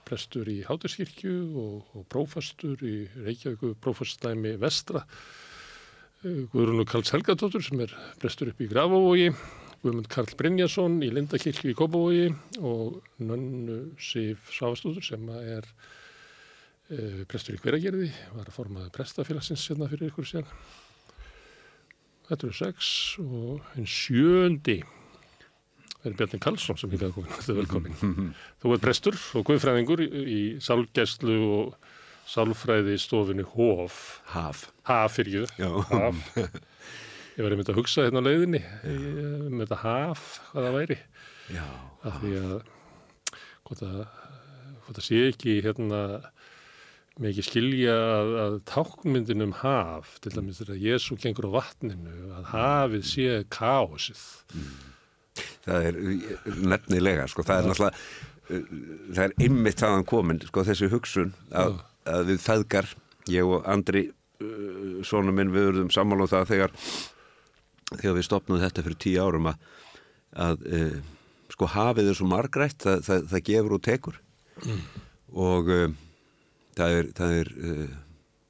[SPEAKER 1] prestur í Hátiskirkju og, og prófastur í Reykjavíku prófastæmi Vestra, Guðrúnu Karls Helgadóttur sem er prestur upp í Grafavogi, Guðmund Karl Brynjason í Lindakirkju í Kópavogi og Nönnu Sif Sáfastóttur sem er uh, prestur í Hveragerði, var að formaði prestafélagsins hérna fyrir ykkur síðan. Þetta eru sex og einn sjöndi er Bjarni Karlsson sem hingað komin, þetta er velkomin. Þú er prestur og guðfræðingur í, í sálgæslu og sálfræði stofinu Hof.
[SPEAKER 8] Haf.
[SPEAKER 1] Haf fyrir jú. Haf. Ég var einmitt að hugsa hérna á leiðinni um þetta haf, hvað það væri.
[SPEAKER 8] Já.
[SPEAKER 1] Af því að hvort að, hvort að sé ekki hérna með ekki skilja að, að táknmyndin um haf, til dæmis þegar Jésu gengur á vatninu, að hafið sé kaosið.
[SPEAKER 8] Það er nefnilega, sko, það er náttúrulega, uh, það er einmitt þaðan komin, sko, þessi hugsun að, að við feðgar, ég og Andri, uh, svona minn, við verðum sammála um það þegar, þegar við stopnum þetta fyrir tíu árum að, að uh, sko, hafið er svo margrætt, það, það, það gefur og tekur
[SPEAKER 1] Mm.
[SPEAKER 8] og uh, það er, það er uh,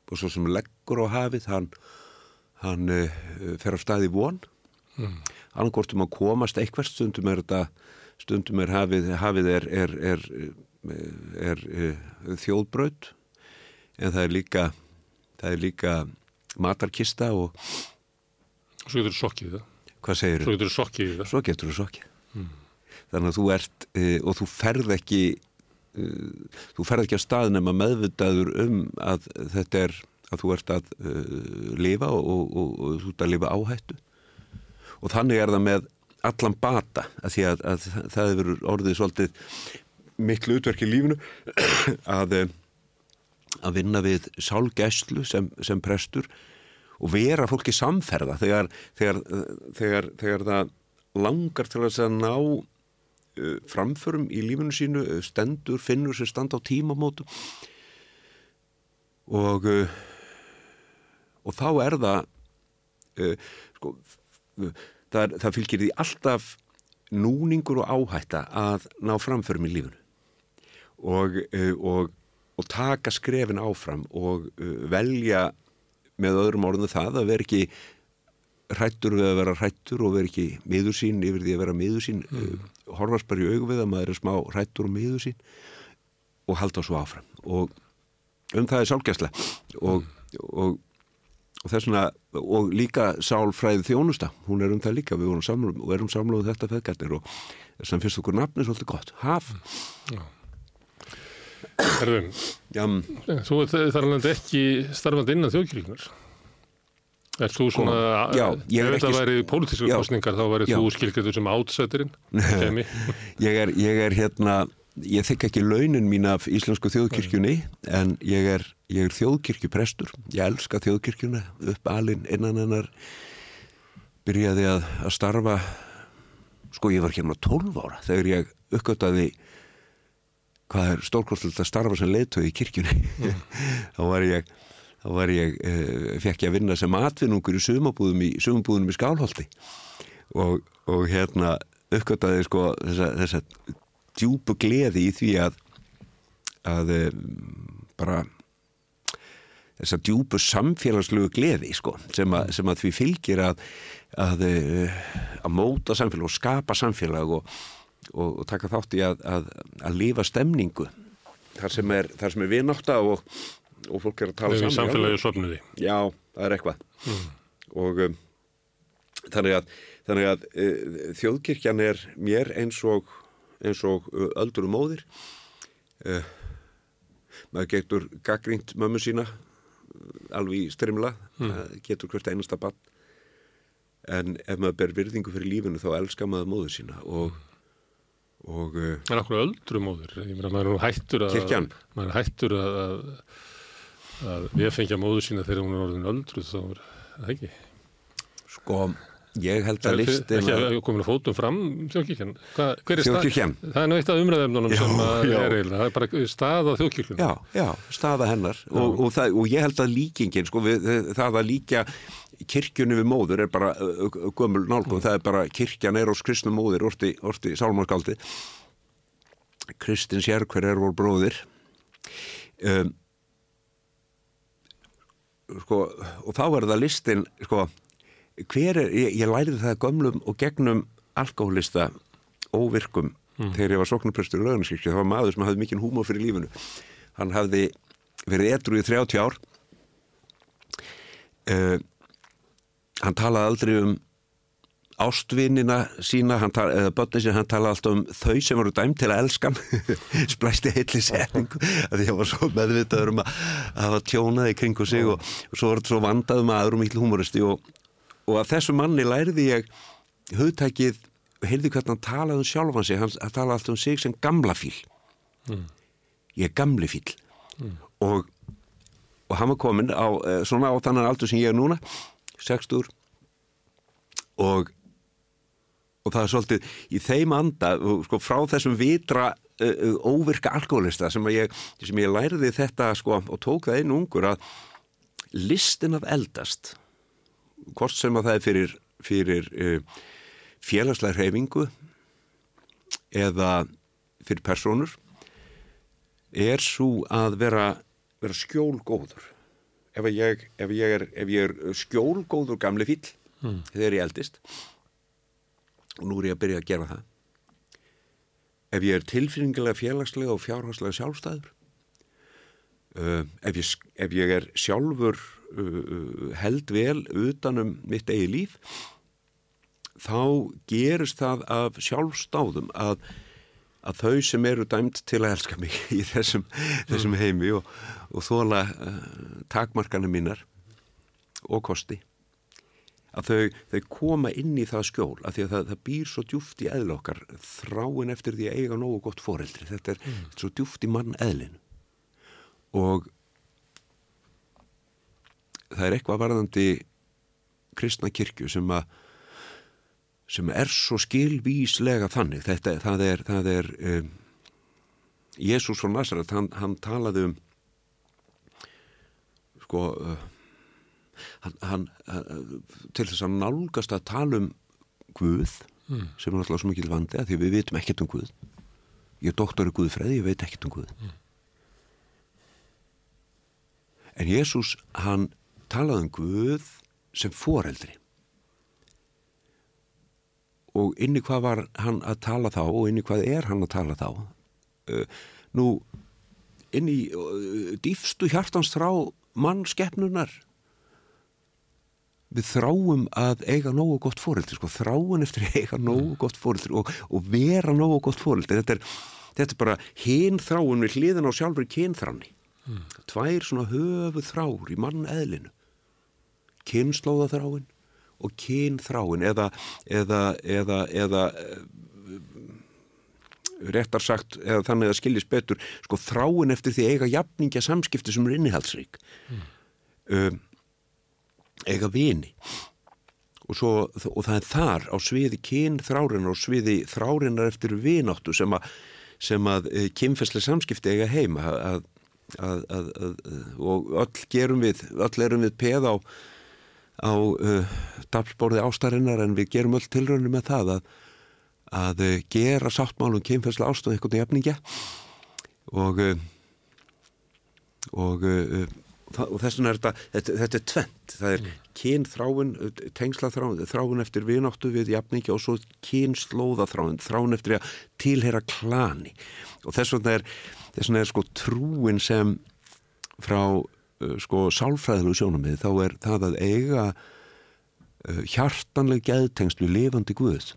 [SPEAKER 8] og svo sem leggur á hafið, hann, hann uh, fer á staði von
[SPEAKER 12] mm. annarkort um að komast eitthvað stundum er þetta stundum er hafið, hafið er, er, er, er þjóðbraut en það er líka það er líka matarkista og
[SPEAKER 1] Svo getur þú sokkið það
[SPEAKER 12] Hvað segir þú?
[SPEAKER 1] Svo getur þú sokkið það
[SPEAKER 12] Svo getur þú sokkið mm. Þannig að þú ert e, og þú ferð ekki e, þú ferð ekki að staðnum að meðvitaður um að þetta er að þú ert að e, lifa og, og, og, og þú ert að lifa áhættu og þannig er það með allan bata að því að, að það hefur orðið svolítið miklu utverk í lífinu að að vinna við sálgæslu sem, sem prestur og vera fólki samferða þegar, þegar, þegar, þegar það langar til að ná uh, framförum í lífinu sínu, uh, stendur, finnur sem standa á tímamótu og uh, og þá er það sko, það, það fylgir því alltaf núningur og áhætta að ná framförum í lífinu. Og, og og taka skrefin áfram og uh, velja með öðrum orðinu það að vera ekki hrættur við að vera hrættur og vera ekki miður sín yfir því að vera miður sín mm. uh, horfast bara í augum við að maður er smá hrættur og miður sín og halda svo áfram og um það er sálgæsla og, mm. og, og þessuna og líka sálfræði þjónusta hún er um það líka, við samlum, erum samluð þetta feðgættir og þess að finnst okkur nafni svolítið gott, haf Já
[SPEAKER 1] Herðum, þú er þar alveg ekki starfandi innan þjóðkirkjunar. Er þú svona,
[SPEAKER 12] já, ég
[SPEAKER 1] ef þetta væri pólitíska kostningar þá væri þú skilkjöldur sem átsættirinn?
[SPEAKER 12] ég, er, ég er hérna, ég þykka ekki launin mín af Íslensku þjóðkirkjunni en ég er, ég er þjóðkirkjuprestur. Ég elska þjóðkirkjuna upp alinn innan hennar. Byrjaði að, að starfa, sko ég var hérna 12 ára þegar ég uppgöttaði hvað er stórkostlega að starfa sem leiðtöði í kirkjunni mm. þá var ég þá var ég, uh, fekk ég að vinna sem atvinnungur í sumabúðum í, í Skálholti og, og hérna uppgöttaði sko þessa, þessa djúbu gleði í því að að um, bara þessa djúbu samfélagslegu gleði sko sem að, sem að því fylgir að að, uh, að móta samfélag og skapa samfélag og og, og taka þátt í að, að, að lifa stemningu þar sem er, er viðnátta og, og fólk er að tala saman.
[SPEAKER 1] Samfélagi sopnuði.
[SPEAKER 12] Já, það er eitthvað. Mm. Og um, þannig að, þannig að e, þjóðkirkjan er mér eins og, eins og öldur og móðir. E, maður getur gaggrínt mömmu sína alveg í strimla, mm. getur hvert einasta bann. En ef maður ber virðingu fyrir lífinu þá elskar maður móðu sína og mm
[SPEAKER 1] og en okkur öldru móður ég meina maður er hættur að
[SPEAKER 12] kirkjan.
[SPEAKER 1] maður er hættur að að, að við fengja móður sína þegar hún er orðin öldru þá er það ekki
[SPEAKER 12] sko ég held að listin
[SPEAKER 1] ekki að komin að fótum fram þjóðkirkjan
[SPEAKER 12] þjóðkirkjan.
[SPEAKER 1] Það er náttúrulega umræðumnum sem að er eiginlega það er bara staða þjóðkirkjan
[SPEAKER 12] já, já, staða hennar. Og, og, það, og ég held að líkingin sko við, það að líka kirkjunni við móður er bara gömul nálgum, mm. það er bara kirkjan er ós kristnum móður, orti, orti sálmarskaldi Kristins Jærkver er vor bróðir. Um, sko og þá er það listin sko hver er, ég, ég læriði það gömlum og gegnum alkoholista óvirkum mm. þegar ég var soknuprestur í lögnaskirkju, það var maður sem hafði mikinn húmor fyrir lífinu. Hann hafði verið edru í 30 ár. Uh, hann talaði aldrei um ástvinnina sína tala, eða börnin sína, hann talaði alltaf um þau sem voru dæmt til að elskan splæsti heitli setningu að því að var svo meðvitaður um að hafa tjónaði kringu sig og, og svo var þetta svo vandað um og miklu humoristi og, og að þessu manni læriði ég hugtækið, heyrði hvernig hann talaði um sjálfan sig, hann, hann talaði alltaf um sig sem gamla fíl mm. ég er gamli fíl mm. og, og hann var komin á eh, svona á þannan aldur sem ég er núna 60 og og það er svolítið í þeim anda sko, frá þessum vitra uh, óvirka alkoholista sem ég, sem ég læriði þetta sko, og tók það einu ungur að listin af eldast hvort sem að það er fyrir, fyrir uh, félagslega hreyfingu eða fyrir personur er svo að vera, vera skjólgóður ef ég, ef ég er, er skjólgóður gamli fíl mm. þegar ég eldist og nú er ég að byrja að gera það ef ég er tilfinningilega félagslega og fjárhagslega sjálfstæður uh, ef, ég, ef ég er sjálfur held vel utanum mitt eigi líf þá gerist það af sjálfstáðum að, að þau sem eru dæmt til að elska mig í þessum, þessum heimi og, og þóla uh, takmarkana mínar og kosti að þau, þau koma inn í það skjól að því að það, það býr svo djúft í eðl okkar þráin eftir því að eiga nógu gott foreldri. Þetta er mm. svo djúft í mann eðlinu og það er eitthvað varðandi kristna kirkju sem að sem er svo skilvíslega þannig þetta, það er, það er um, Jésús frá Nazaret hann, hann talaði um sko uh, hann, hann, til þess að nálgast að tala um Guð mm. sem er alltaf svo mikil vandi að því við veitum ekkert um Guð ég er doktor í Guðfræði, ég veit ekkert um Guð mm. en Jésús hann talaði um Guð sem foreldri. Og inni hvað var hann að tala þá og inni hvað er hann að tala þá? Uh, nú inni uh, dýfstu hjartans þrá mannskeppnunar við þráum að eiga nógu gott fóröldri sko, þráum eftir eiga nógu gott fóröldri og, og vera nógu gott fóröldri þetta er, þetta er bara hinn þráum við hliðin á sjálfur kynþráni mm. tvær svona höfu þrár í mann eðlinu kynslóða þráin og kynþráin eða eða, eða, eða réttar sagt, eða þannig að skiljast betur sko þráin eftir því eiga jafningja samskipti sem er innihaldsrík mm. um eiga vini og, svo, og það er þar á sviði kyn þrárinar og sviði þrárinar eftir vináttu sem að, sem að e, kynfæslega samskipti eiga heima að, að, og öll gerum við öll erum við peð á á uh, dapsbórði ástarinnar en við gerum öll tilröndum með það að að uh, gera sáttmálum kynfæslega ástöð eitthvað nefningja og uh, og og þess vegna er þetta, þetta, þetta er tvent það er mm. kynþráin tengslaþráin, þráin eftir vináttu við jafningi og svo kynslóðaþráin þráin eftir að tilhera klani. Og þess vegna er, þess vegna er sko trúin sem frá uh, sko sálfræðilegu sjónamið þá er það að eiga uh, hjartanleg geðtengst við lifandi guð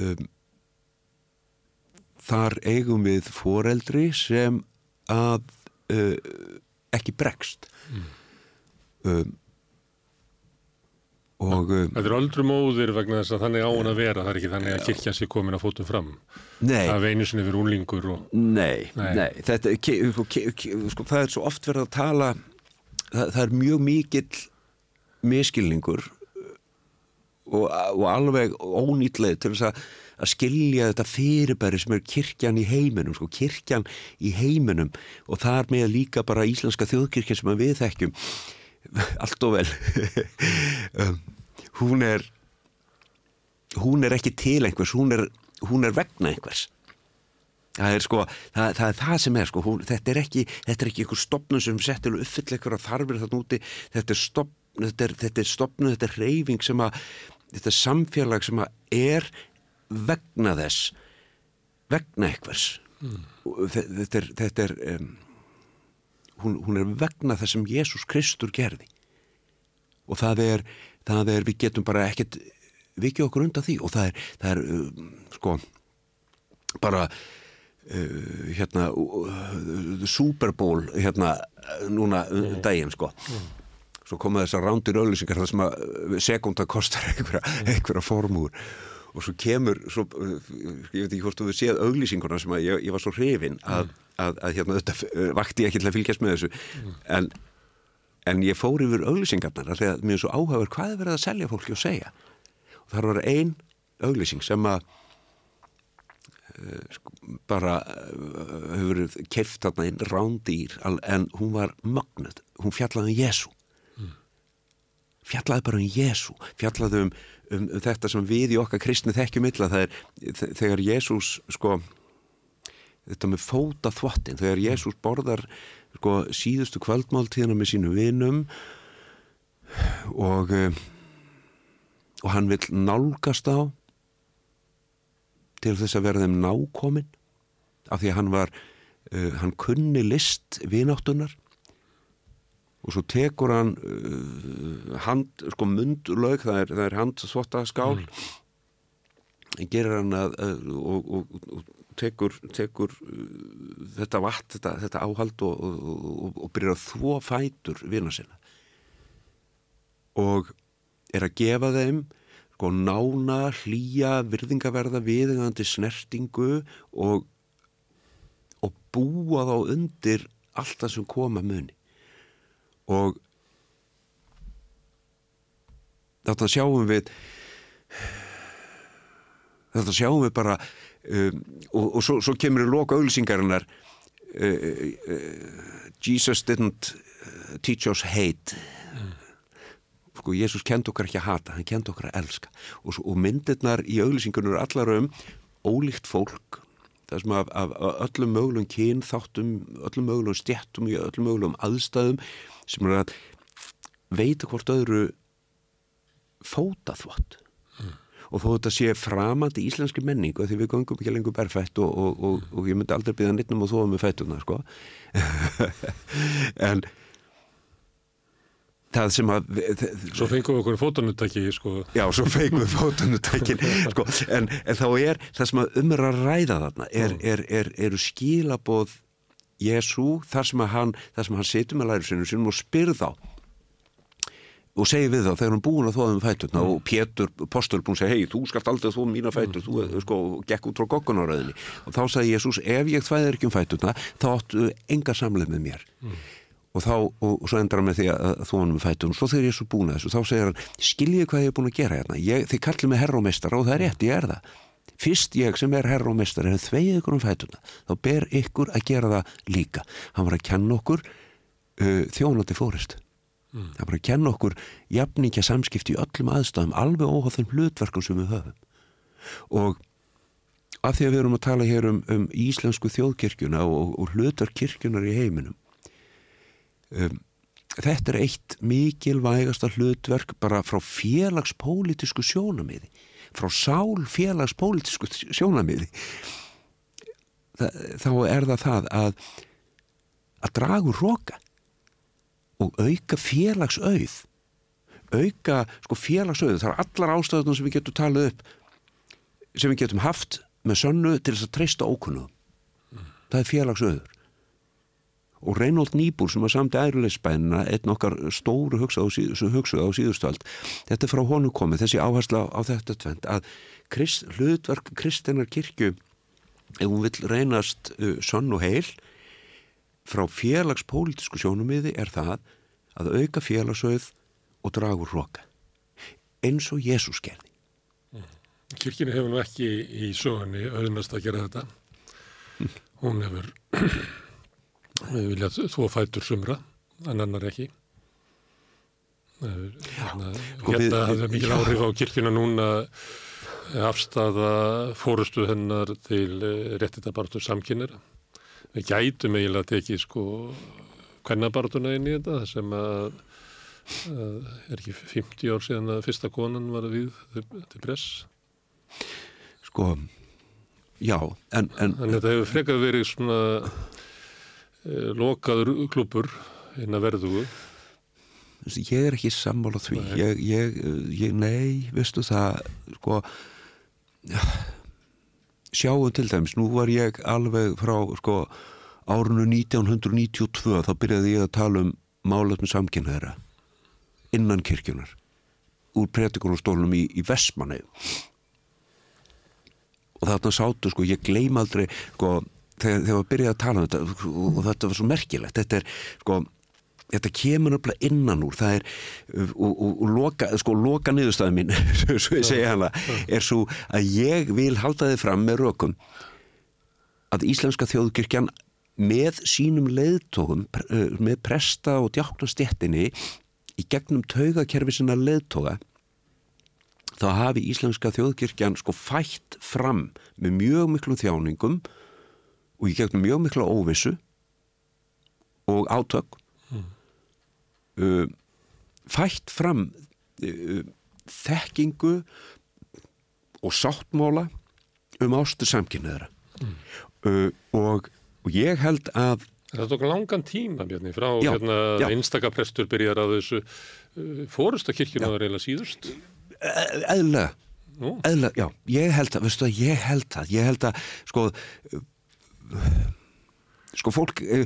[SPEAKER 12] um, þar eigum við foreldri sem að uh, ekki bregst. Um, og um,
[SPEAKER 1] Þetta er öldrum óðir vegna þess að þannig á hann að vera. Það er ekki þannig að kirkja sér komin að fótum fram.
[SPEAKER 12] Nei.
[SPEAKER 1] Það einu sinni fyrir úlingur og...
[SPEAKER 12] Nei, nei, nei. Þetta, ke, sko, það er svo oft verið að tala það, það er mjög mikill miskilningur og, og alveg ónýtleið til þess að að skilja þetta fyrirbæri sem er kirkjan í heiminum sko, kirkjan í heiminum. Og þar með líka bara íslenska þjóðkirkja sem við þekkjum allt og vel. Um, hún er hún er ekki til einhvers hún er, hún er vegna einhvers. Það er sko það, það er það sem er sko hún, þetta er ekki þetta er ekki einhver stopnum sem settir uppfyll eitthvað þarfir þann úti. Þetta er stopnum þetta er, þetta er stopnum, þetta er reyfing sem að þetta er samfélag sem að er vegna þess vegna eitthvers mm. þetta er, þetta er um, hún, hún er vegna þess sem Jésús Kristur gerði. Og það er, það er við getum bara ekkert vikið okkur undan því. Og það er, það er um, sko bara uh, hérna uh, Super Bowl hérna núna mm. daginn sko. Mm. svo koma þessar rándir auðlýsingar þar sem að sekunda kostar einhverja, einhverja formúr og svo kemur svo, ég veit ekki hvort þú hefur séð auglýsinguna sem að ég, ég var svo hrifin að, mm. að, að hérna þetta eh, vakti ég ekki til að fylgjast með þessu mm. en, en ég fór yfir auglýsingarnar það mér er svo áhafur hvað er verið að selja fólki og segja og þar var ein auglýsing sem að uh, sko, bara uh, hefur keft þarna einn rándýr en hún var mögnuð, hún fjallaði um Jésu. Fjallaði bara um Jésu fjallaði um um, um þetta sem við í okkar kristni þekkjum illa það er þegar Jésús sko þetta með fóta þvottin þegar Jésús borðar sko síðustu kvöldmáltíðina með sínu vinum og og hann vil nálgast á til þess að vera þeim nákomin af því að hann var uh, hann kunni list vináttunar og svo tekur hann uh, hand, sko mundlaug það er, er handþvotta skál mm. gerir hann að, að og, og, og tekur, tekur uh, þetta vatn, þetta, þetta áhald og, og byrjar að þvó fætur vina sinna og er að gefa þeim sko nána, hlýja, virðingaverða, viðingandi snertingu og, og búa þá undir allt það sem koma muni. Og þetta sjáum við, þetta sjáum við bara, um, og, og svo, svo kemur í loka auðlýsingarinnar, uh, uh, Jesus didn't uh, teach us hate, sko, Jésús kend okkar ekki að hata, hann kend okkar að elska. Og, og myndirnar í auglýsingunum eru allar um ólíkt fólk það sem af, af, af öllum mögulegum kyn þáttum, öllum mögulegum stjættum í öllum mögulegum aðstæðum sem er að veita hvort öðru fóta þvott mm. og þó þetta sé framandi íslenski menning og því við gangum ekki lengur berfætt og, og, og ég myndi aldrei byggja nýttum og þóða með fættuna sko en það sem að
[SPEAKER 1] Svo fengum við okkur fótunutæki sko.
[SPEAKER 12] Já, svo fengum við fótunutækin sko, en, en þá er það sem að umra ræða þarna er, er, er, eru skilaboð Jésu þar sem hann hann setur með lærisinu sinum og spyrð þá og segi við þá þegar hann búin að þóða um fæturna mm. og Pétur, postur, búin að segja hei, þú skalt aldrei þóða mína fætur, mm. þú sko, gekk út frá goggunaröðinni og þá sagði Jésús ef ég þvæðir ekki um fæturna þá áttu enga samleið með mér mm og þá, og, og svo endrar hann með því að hann með fætum, svo þegar svo búin að þessu þá segir hann, skiljið hvað ég er búin að gera hérna ég, þið kallið mig mestar og það er rétt, ég er það fyrst ég sem er herra og mestar er þveið ykkur um fætuna, þá ber ykkur að gera það líka, hann var að kenna okkur uh, þjónandi fórist mm. hann var að kenna okkur jafningja samskipti í öllum aðstæðum alveg óháð þeim hlutverkum sem við höfum. Og af því að við erum að tala hér um, um íslensku þjóðkirkjuna og, og hlutverkirkjunar í heiminum um, þetta er eitt mikilvægasta hlutverk bara frá félagspólitísku sjónamiði frá sál félagspólitísku sjónamiði þá er það það að að dragu róka og auka félagsauð auka sko félagsauð það er allar ástöðunum sem við getum talið upp sem við getum haft með sönnu til þess að treysta ókunnu mm. það er félagsauður og Reynold Nýbúr sem var samt ærulegsbænina einn okkar stóru hugsuð á, síð, á síðustöld þetta er frá honu komið, þessi áhersla á, þetta tvent að krist, hlutverk Kristinar kirkju ef hún vil reynast uh, sonn og heil frá félagspólitísku sjónumiði er það að auka félagsauð og dragur hloka eins og Jésús gerði.
[SPEAKER 1] Kirkina hefur nú ekki í sögunni auðnast að gera þetta. Hún hefur við vilja þú fætur sumra en annar ekki. Hérna, sko hérna hafði mikil áhrif á kirkina núna afstafa fórustu hennar til eh, réttitabartur samkynira við gætum eiginlega tekið sko kvennabartuna inn í þetta sem að, að er ekki 50 ár síðan að fyrsta konan var við til press
[SPEAKER 12] sko já en, en,
[SPEAKER 1] en þetta hefur frekar verið svona Eh, lokaður klubur inn að verðu
[SPEAKER 12] ég er ekki sammála því. Nei. Ég, ég, ég, nei, veistu það sko sjáum til dæmis nú var ég alveg frá sko árunu 1992 þá byrjaði ég að tala um málefnum samkynnaðara innan kirkjunar úr pretikunarstólunum í, í Vestmanni og þarna sátu sko ég gleym aldrei sko þegar, þegar við byrjaði að tala um þetta og, þetta var svo merkilegt þetta er sko þetta kemur náttúrulega innan úr það er og, og, og loka, sko loka niðurstæði mín svo ég segja hana er svo að ég vil halda þið fram með rökum að Íslenska þjóðkirkjan með sínum leiðtókum með presta og djáknastjettinni í gegnum taugakerfi sinna leiðtóka þá hafi Íslenska þjóðkirkjan sko fætt fram með mjög miklum þjáningum og ég gegnum mjög mikla óvissu og átök mm. uh, fætt fram uh, þekkingu og sáttmóla um ástur samkynniðra mm. uh, og, og ég held að
[SPEAKER 1] Það tók langan tíma Bjarni frá hérna, einstakaprestur byrjar á þessu uh, fórustakirkjuna var eiginlega síðust
[SPEAKER 12] e- eðlega
[SPEAKER 1] Nú.
[SPEAKER 12] eðlega, já, ég held að, veistu að ég held að ég held að, sko sko fólk uh,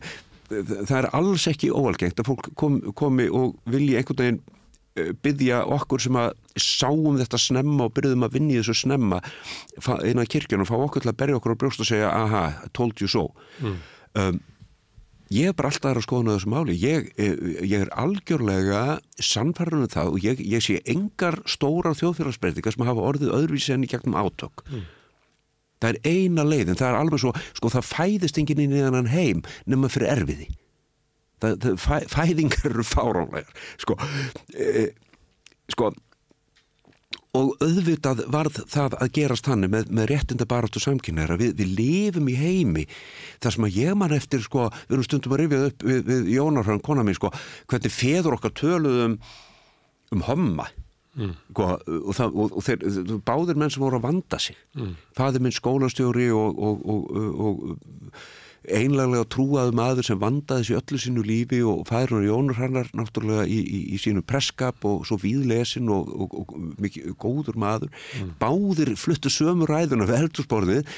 [SPEAKER 12] það er alls ekki óalgengt að fólk kom, komi og vilji einhvern veginn uh, byggja okkur sem að sáum þetta snemma og byrjuðum að vinni þessu snemma inn að kirkjunum, fá okkur til að berja okkur á brjóst og segja, aha, told you so.
[SPEAKER 1] Mm.
[SPEAKER 12] um, ég er bara alltaf aðra skoðun á þessu máli. Ég, eh, ég er algjörlega sannfærður um það og ég, ég sé engar stórar þjóðfélagsbreytingar sem hafa orðið öðruvísi enn í gegnum átök það er eina leiðin, það er alveg svo sko það fæðist enginn inn í þannan heim nema fyrir erfiði. Það, það, fæ, fæðingar eru fáránlegar sko. E, sko og auðvitað varð það að gerast þannig með, með réttinda baráttu samkynæra við, við lifum í heimi þar sem að ég man eftir sko við erum stundum að rifja upp við, við Jónarhrann kona mín sko hvernig feður okkar töluðum um homma
[SPEAKER 1] Mm.
[SPEAKER 12] og, það, og, og þeir, báðir menn sem voru að vanda sig
[SPEAKER 1] Mm.
[SPEAKER 12] fadir minn skólastjóri og, og, og, og einlega trúaðu maður sem vandaði sér öllu sínu lífi og fæður hann Jónur Hannar náttúrulega í, í, í sínu presskap og svo víðlesin og, og, og mikið góður maður báðir fluttu sömu ræðuna við eldursporðið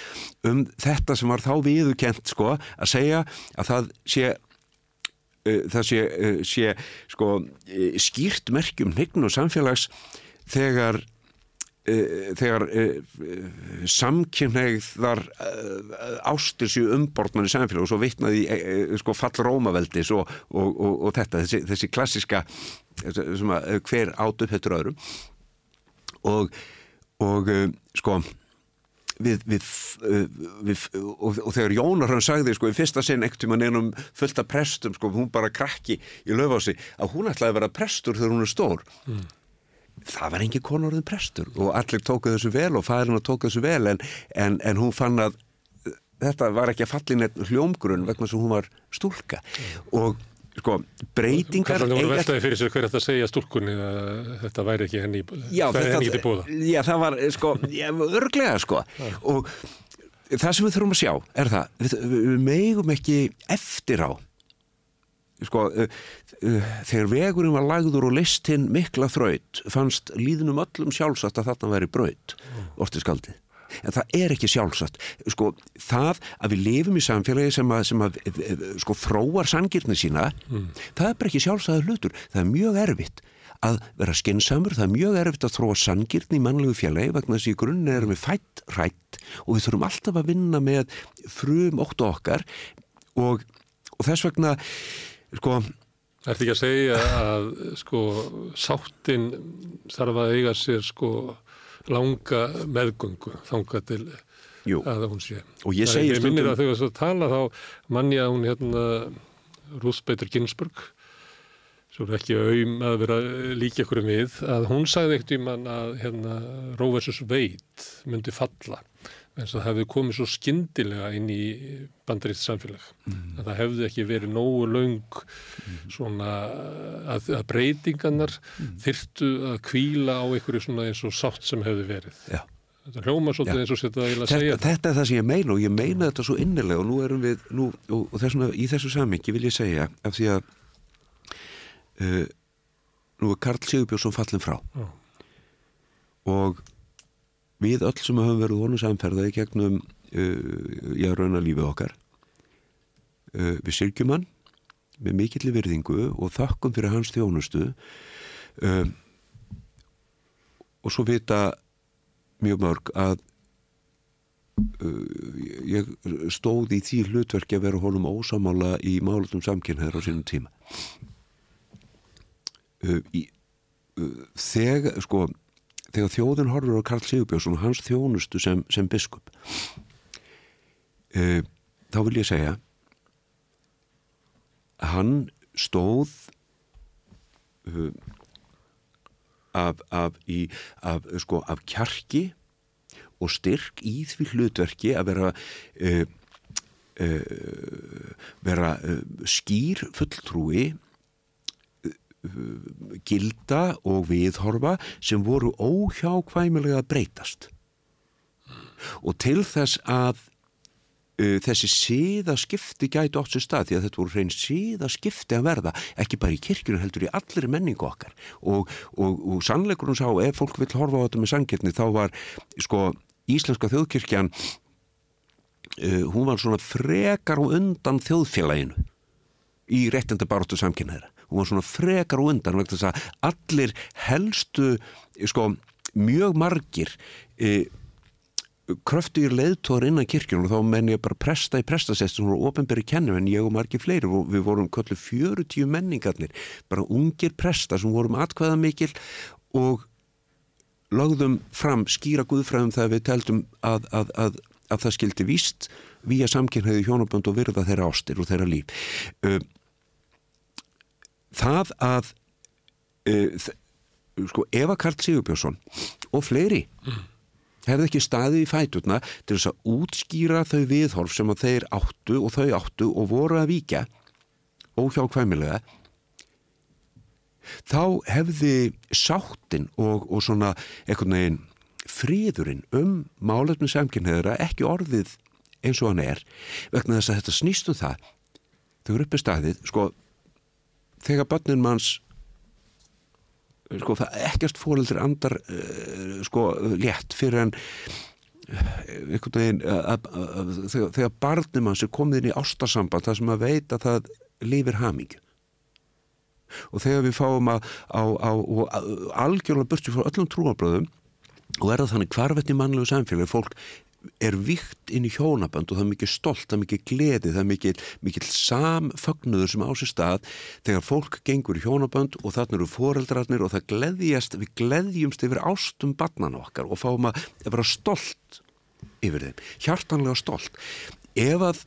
[SPEAKER 12] um þetta sem var þá viðukent sko að segja að það sé það sé, uh, sé sko, uh, skýrt merkjum hnign og samfélags þegar þegar samkynneigðar ástir sér umborðman í samfélag og svo vitnaði sko, fall Rómaveldis og, og, og, og þetta, þessi, þessi klassiska hver át upp þetta öðrum. Og, sko við, við, við og, og þegar Jónar hann sagði sko í fyrsta sinn ekkert tíma neinum fullt af prestum sko hún bara krakki í löfási að hún ætlaði að vera prestur þegar hún er stór.
[SPEAKER 1] Mm.
[SPEAKER 12] það var engin konorðin prestur og allir tóku þessu vel og fæðurinn að tóku þessu vel en, en, en hún fann að þetta var ekki að fallin eitt hljómgrunn vegna sem hún var stúlka. Og sko breytingar
[SPEAKER 1] Kallan voru veltaði fyrir sér hver þetta segja stúlkunni að þetta væri ekki henni,
[SPEAKER 12] Já,
[SPEAKER 1] það er henni ekki til bóða.
[SPEAKER 12] já, það var, sko, örglega, sko. Og það sem við þurfum að sjá er það, við, við megum ekki eftir á, sko, uh, uh, þegar vegurinn var lagður og listinn mikla þraut, fannst líðnum öllum sjálfsagt að þarna væri braut, ortið skaldið. En það er ekki sjálfsagt. Sko, það að við lifum í samfélagi sem að, sem að sko, þróar sangirni sína, það er bara ekki sjálfsagður hlutur. Það er mjög erfitt að vera skinsamur, það er mjög erfitt að þróa sangirni í mannlegu félagi vegna þess að í grunni erum við fætt rætt og við þurfum alltaf að vinna með frum óttu okkar og, og þess vegna sko
[SPEAKER 1] Ertu ekki að segja að sko sáttin þarf að eiga sér sko langa meðgöngu þanga til
[SPEAKER 12] Jú.
[SPEAKER 1] að hún sé.
[SPEAKER 12] Og ég
[SPEAKER 1] Það-
[SPEAKER 12] segi
[SPEAKER 1] Ég minnir
[SPEAKER 12] stundum-
[SPEAKER 1] að þegar þú tala þá manni að hún hérna Ruth Bader Ginsburg svo er ekki auðum að vera líka ykkur við, að hún sagði ekkert um hann að hérna vs. Wade myndi falla en það hefði komið svo skyndilega inn í bandarist samfélag
[SPEAKER 12] Mm.
[SPEAKER 1] að það hefði ekki verið nógu laung svona að, að breytingarnar
[SPEAKER 12] Mm.
[SPEAKER 1] þyrtu að kvíla á einhverju svona eins og sátt sem hefði verið
[SPEAKER 12] Já.
[SPEAKER 1] þetta hljóma svolítið
[SPEAKER 12] Já.
[SPEAKER 1] eins og setja að
[SPEAKER 12] þetta,
[SPEAKER 1] segja
[SPEAKER 12] þetta er það sem ég meina og ég meina þetta svo innilega og nú erum við nú, og, og þessuna, í þessu samingi vil ég segja af því að uh, nú er Karl Sigurbjörnsson fallin frá
[SPEAKER 1] Já.
[SPEAKER 12] og við öll sem höfum verið honum samferða í gegnum uh, ég rauna lífið okkar uh, við syrgjum hann með mikilli virðingu og þakkum fyrir hans þjónustu uh, og svo vita mjög mörg að uh, ég stóð í því hlutverki að vera honum ósamála í málutum samkynnaður á sínum tíma. Uh, í, uh, þegar sko þegar þjóðin horfur á Karl Sigurbjörnsson og hans þjónustu sem, sem biskup uh, þá vil ég segja hann stóð uh, af, af, í, af, sko, af kjarki og styrk í því hlutverki að vera uh, uh, vera skýr fulltrúi gilda og viðhorfa sem voru óhjákvæmilega breytast. Og til þess að uh, þessi síðaskipti gæti átt sér stað því að þetta voru hrein síðaskipti að verða ekki bara í kirkjunum heldur í allir menningu okkar. Og, og, og sannleikurinn sá ef fólk vill horfa á þetta með sangirni þá var sko Íslenska þjóðkirkjan uh, hún var svona frekar og undan þjóðfélaginu í réttenda baróttu samkynnaðra hún var svona frekar og undan vegna þess að allir helstu sko mjög margir uh, kröftugir leiðtóður innan kirkjunum og þá menn ég bara presta í prestasest sem voru ofinberi kennum en ég og margir fleiri og við vorum köllu 40 menningarnir bara ungir presta sem vorum atkvæða mikil og lögðum fram skýra guðfræðum þegar við teldum að, að, að, að það skildi víst vía samkynnaði hjónabönd og virða þeirra ástir og þeirra líf það að sko Eva Karl Sigurbjörnsson og fleiri mm hefði ekki staðið í fæturna til þess að útskýra þau viðhorf sem að þeir áttu og þau áttu og voru að víkja óhjákvæmilega þá hefði sáttin og, og svona einhvern veginn fríðurinn um málefni samkynniðra ekki orðið eins og hann er vegna þess að þetta snýst um það. Þau eru uppi staðið sko þegar börnin manns sko það ekkert fóreldur andar uh, sko létt fyrir en einhvern veginn þegar, þegar barnum hans er komið inn í ástasamband það sem að veit að það lifir haming og þegar við fáum að, á, á, á algjörlega burti frá öllum trúabröðum og er það þannig hvarvetni mannlegu samfélag fólk er vikt inn í hjónabönd og það er mikið stolt, það er mikið gleði, það er mikið, mikið samfögnuður sem á sér stað þegar fólk gengur í hjónabönd og þarna eru foreldrarnir og það gleðjast, við gleðjumst yfir ástum barnan okkar og fáum að vera stolt yfir þeim, hjartanlega stolt. Ef að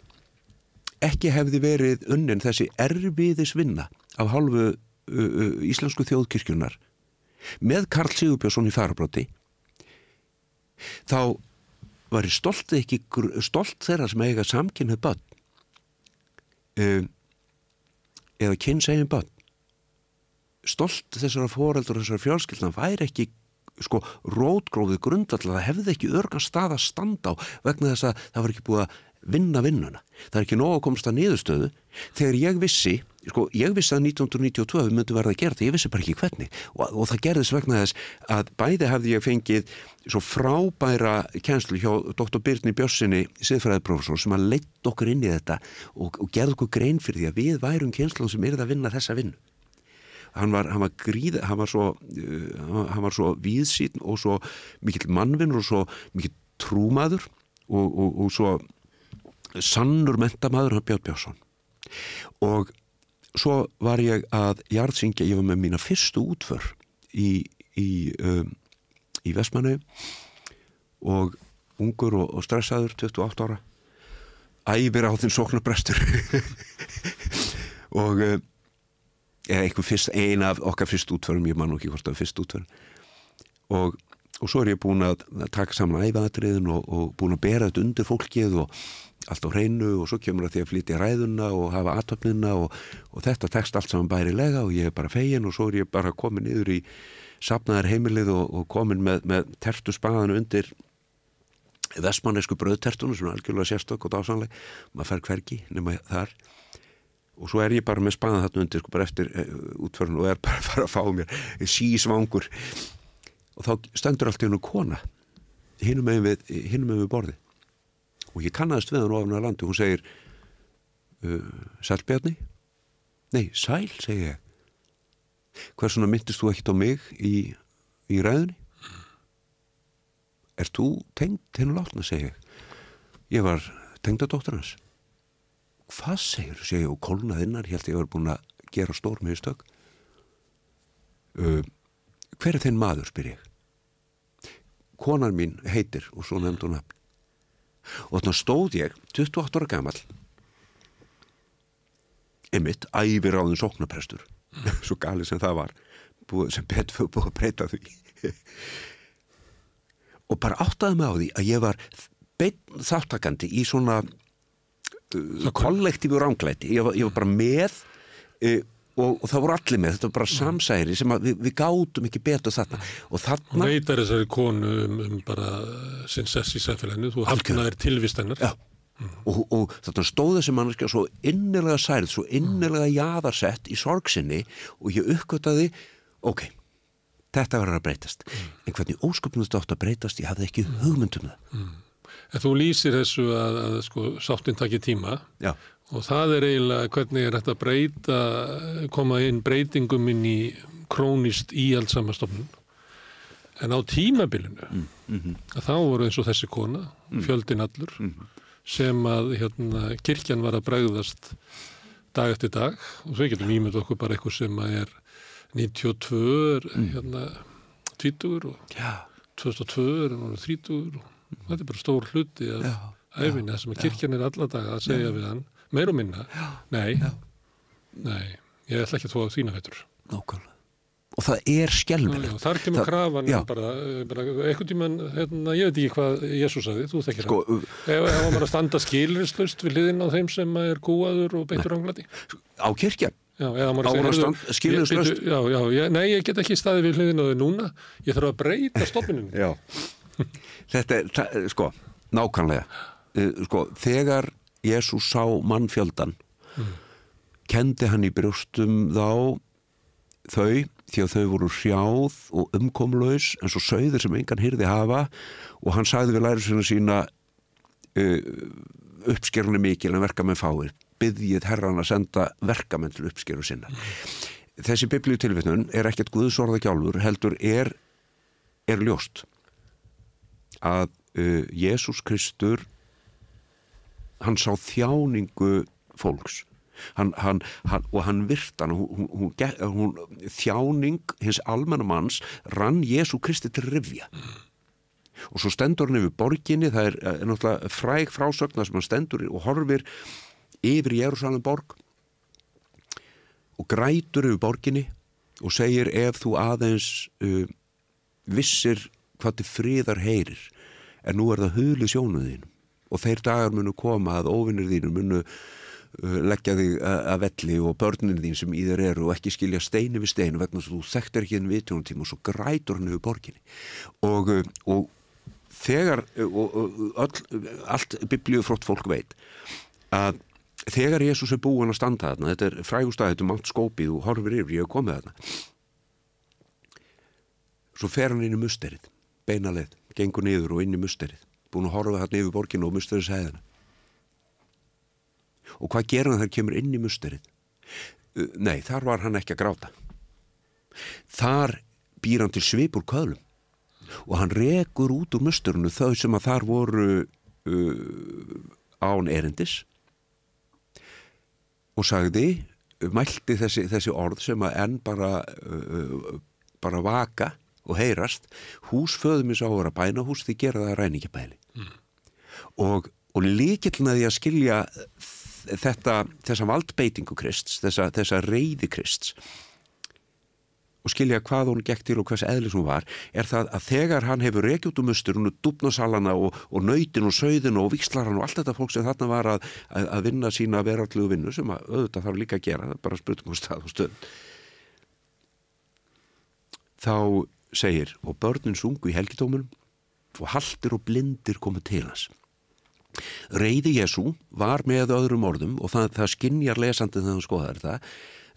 [SPEAKER 12] ekki hefði verið unnin þessi erfiðis vinna af hálfu uh, uh, íslensku þjóðkirkjunar með Karl Sigurbjörnsson í farabróti þá var stolt ekki stolt þeirra sem eiga samkynnið börn? Um, eða kynnsegin börn? Stolt þessara fóreldur og þessara fjölskyldna væri ekki sko rótgróði grundallega það hefði ekki örgan stað að standa á vegna þess að það var ekki búið að vinna vinnuna. Það er ekki nóg að komast að niðurstöðu. Þegar ég vissi sko, ég vissi að 1992 við myndum verða að gera þetta, ég vissi bara ekki hvernig og, og það gerðist vegna þess að bæði hefði ég fengið svo frábæra kjænslu hjá Dr. Byrni Björnssoni siðfræðiprofessor sem að leitt okkur inn í þetta og, og gerði okkur grein fyrir því að við værum kjænslun sem er að vinna þessa vinnu hann var, hann var gríð, hann var svo uh, hann var svo víðsýn og svo mikill mannvinn og svo mikill trúmaður og, og svo sannur mentamæður hann Björn Björnsson og svo var ég að jarðsingja, ég var með mína fyrstu útför í í, um, í Vestmannu og ungur og, og stressaður 28 ára. Æfir á þinn sóknarbrestur. Og eða eitthvað fyrst, eina af okkar fyrst útförum ég man ekki hvort var fyrst útförum og, og svo er ég búin að taka saman æfaðatriðin og, og búin að bera þetta undir fólkið og allt á hreinu og svo kemur það því að flytja ræðuna og hafa aðtöfnina og, og þetta tekst allt saman bærilega og ég er bara fegin og svo er ég bara komin yfir í sapnaðar heimilið og, og komin með, með tertu spaðanu undir vestmannesku bröðtertunum sem er algjörlega sérstök og dásanleg maður fær hverki nema þar. Og svo er ég bara með spaðan þarna undir sko bara eftir uh, útförun og er bara að fara að fá mér sísvangur og þá stendur allt í hennu kona hinnum með við, við borði og ég kannast við hann ofan að landi. Og hún segir uh, Sælbjarni? Nei, Sæl, segi ég. Hversuna myndist þú ekkit á mig í, í ræðunni? Er þú tengd hennu látna, segi ég. Ég var tengdadóttur hans. Hvað segir þú, segi ég og kólnaðinnar, held ég að ég var búin að gera stór með stök uh, Hver er þinn maður, spyr ég. Konar mín heitir og svo nefnd hún nafn. Og þannig stóð ég 28 ára gammal ymitt, æfir á þinn sóknaprestur svo gali sem það var búið, sem betur búið að breyta því. Og bara áttaði mig á því að ég var þáttakandi í svona uh, kollektífu ránglæti ég var, ég var bara með uh, og, og það voru allir með, þetta var bara samsæri sem við, við gátum ekki betur þarna. Og
[SPEAKER 1] Hún
[SPEAKER 12] þarna,
[SPEAKER 1] veitar þessari konu um, um bara sinn sess í samfélaginu, þú hafnaðir tilvist hennar.
[SPEAKER 12] Já. og, og þarna stóð þessi manneskja svo innilega særið, svo innilega jaðarsett í sorgsinni og ég uppgötaði, ok þetta verður að breytast. En hvernig ósköpnum þetta átt að breytast? Ég hafði ekki hugmyndum það.
[SPEAKER 1] En þú lýsir þessu að, að sko, sáttin takir tíma.
[SPEAKER 12] Já.
[SPEAKER 1] Og það er eiginlega hvernig er þetta að breyta, koma inn breytingum inn í krónist íhaldsamastofnun. En á tímabilinu, að þá voru eins og þessi kona, fjöldin allur, sem að hérna, kirkjan var að bregðast dag eftir dag. Og svo getum ímynd okkur bara eitthvað sem er 92 er hérna 20 og
[SPEAKER 12] Já.
[SPEAKER 1] 2002 er hann 30 og þetta er bara stór hluti af æfinni það sem að kirkjan er alla daga að segja við hann meir og minna, nei. Nei, ég ætla ekki að þóa þína veitur
[SPEAKER 12] nákvæmlega. Og það er skelvilegt
[SPEAKER 1] þar kemur
[SPEAKER 12] Það-
[SPEAKER 1] krafan
[SPEAKER 12] já.
[SPEAKER 1] bara, bara einhvern tímann, hérna, ég veit ekki hvað Jésús sagði, þú þekkir
[SPEAKER 12] Sko,
[SPEAKER 1] hann ef, ef hann var að standa skilrislust við liðin á þeim sem er kúaður og beitur ánglati
[SPEAKER 12] á
[SPEAKER 1] Já, maður
[SPEAKER 12] Á
[SPEAKER 1] bíddu, Já, já, ég, nei, ég get ekki staðið við hliðin á þau núna, ég þarf að breyta stofnunum.
[SPEAKER 12] Já. Þetta er, það- sko, nákvæmlega. Eh, Sko, þegar Jésús sá mannfjöldan, kendi hann í brjóstum þá þau, því að þau voru hrjáð og umkomlaus eins og sögður sem engan hyrði hafa og hann sagði við lærisuna sína uh, uppskerunni mikil en verkamenn fáir byggðið herran að senda verkamenn til uppskeru sinna. Þessi biblíu tilvitnun er ekkert guðsorða gjálfur heldur er, er ljóst að uh, Jésús Kristur hann sá þjáningu fólks. Hann, hann, hann, og hann virt hann hún, hún, hún, þjáning hins almennamanns rann Jésú Kristi til rifja. Og svo stendur hann yfir borginni það er, er náttúrulega fræg frásögna sem hann stendur og horfir yfir Jérúsalem borg og grætur yfir borginni og segir ef þú aðeins uh, vissir hvað til friðar heyrir en nú er það hulið sjónuð þínum og þeir dagar munu koma að óvinnir þínum munu uh, leggja þig að að velli og börnin þín sem í þér eru og ekki skilja steini við steinu vegna þess að þú þekktir ekki enn vitjónum tíma og svo grætur hann yfir borginni. Og, uh, og þegar uh, og, og, öll, allt biblíufrótt fólk veit að þegar Jésús er búin að standa þarna þetta er frægustæð, þetta er mátt skópið og horfir yfir, ég hef komið þarna. Svo fer hann inn í musterið beinaleið, gengur niður og inn í musterið búin að horfa þarna yfir borginu og musterið sæðina. Og hvað gerir hann þegar kemur inn í musterið? Uh, nei, þar var hann ekki að gráta. Þar býr hann til svip úr köðlum. Og hann rekur út úr musturinu þau sem að þar voru uh, án erindis. Og sagði mælti þessi, þessi orð sem að enn bara uh, bara vaka og heyrast hús föðum í sá að vera bænahús því gera það ræningabæli og, og líkillina því að skilja þetta, þessa valdbeitingu Krists, þessa, þessa reyði Krists og skilja hvað hún gekk til og hvers eðlis hún var er það að þegar hann hefur um musturinn og dúbnasalana og, og nöytin og sauðin og vikslaran og allt þetta fólk sem þarna var að, að, að vinna sína verallugu vinnu sem að auðvitað þarf líka að gera, það er bara spurning á stað og stönd þá segir og börnin sungu í helgitómunum og haldir og blindir komu til hans Reyði Jésu var með öðrum orðum og það, það skinjar lesandið þegar hann skoðar þetta.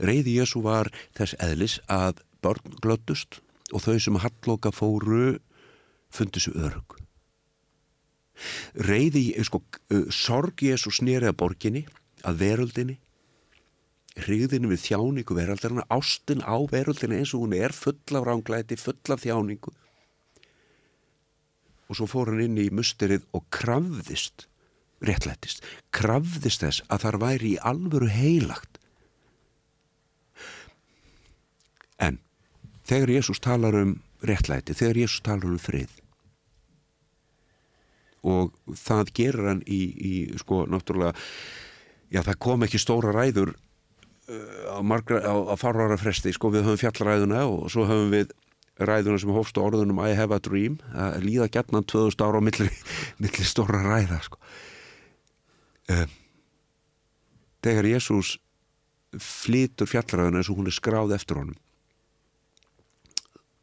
[SPEAKER 12] Reyði Jésu var þess eðlis að börn glöddust og þau sem hallloka fóru fundi svo örug. Reyði, sko, uh, sorg Jésu snýrið að borginni, að veröldinni, hrigðinu við þjáningu veraldarina, ástin á veröldinni eins og hún er full af ránglæti, full af þjáningu og svo fór hann inn í musterið og krafðist réttlættist, krafðist þess að þar væri í alvöru heilagt en þegar Jésús talar um réttlæti, þegar Jésús talar um frið og það gerir hann í, í sko náttúrulega já það kom ekki stóra ræður uh, á, margra, á, á farvara fresti sko við höfum fjallaræðuna og svo höfum við ræðuna sem hófst á orðunum I have a dream að líða gætnan 2000 ára á milli, milli stóra ræða sko. Um, þegar Jésús flytur fjallaræðuna eins og hún er skráð eftir honum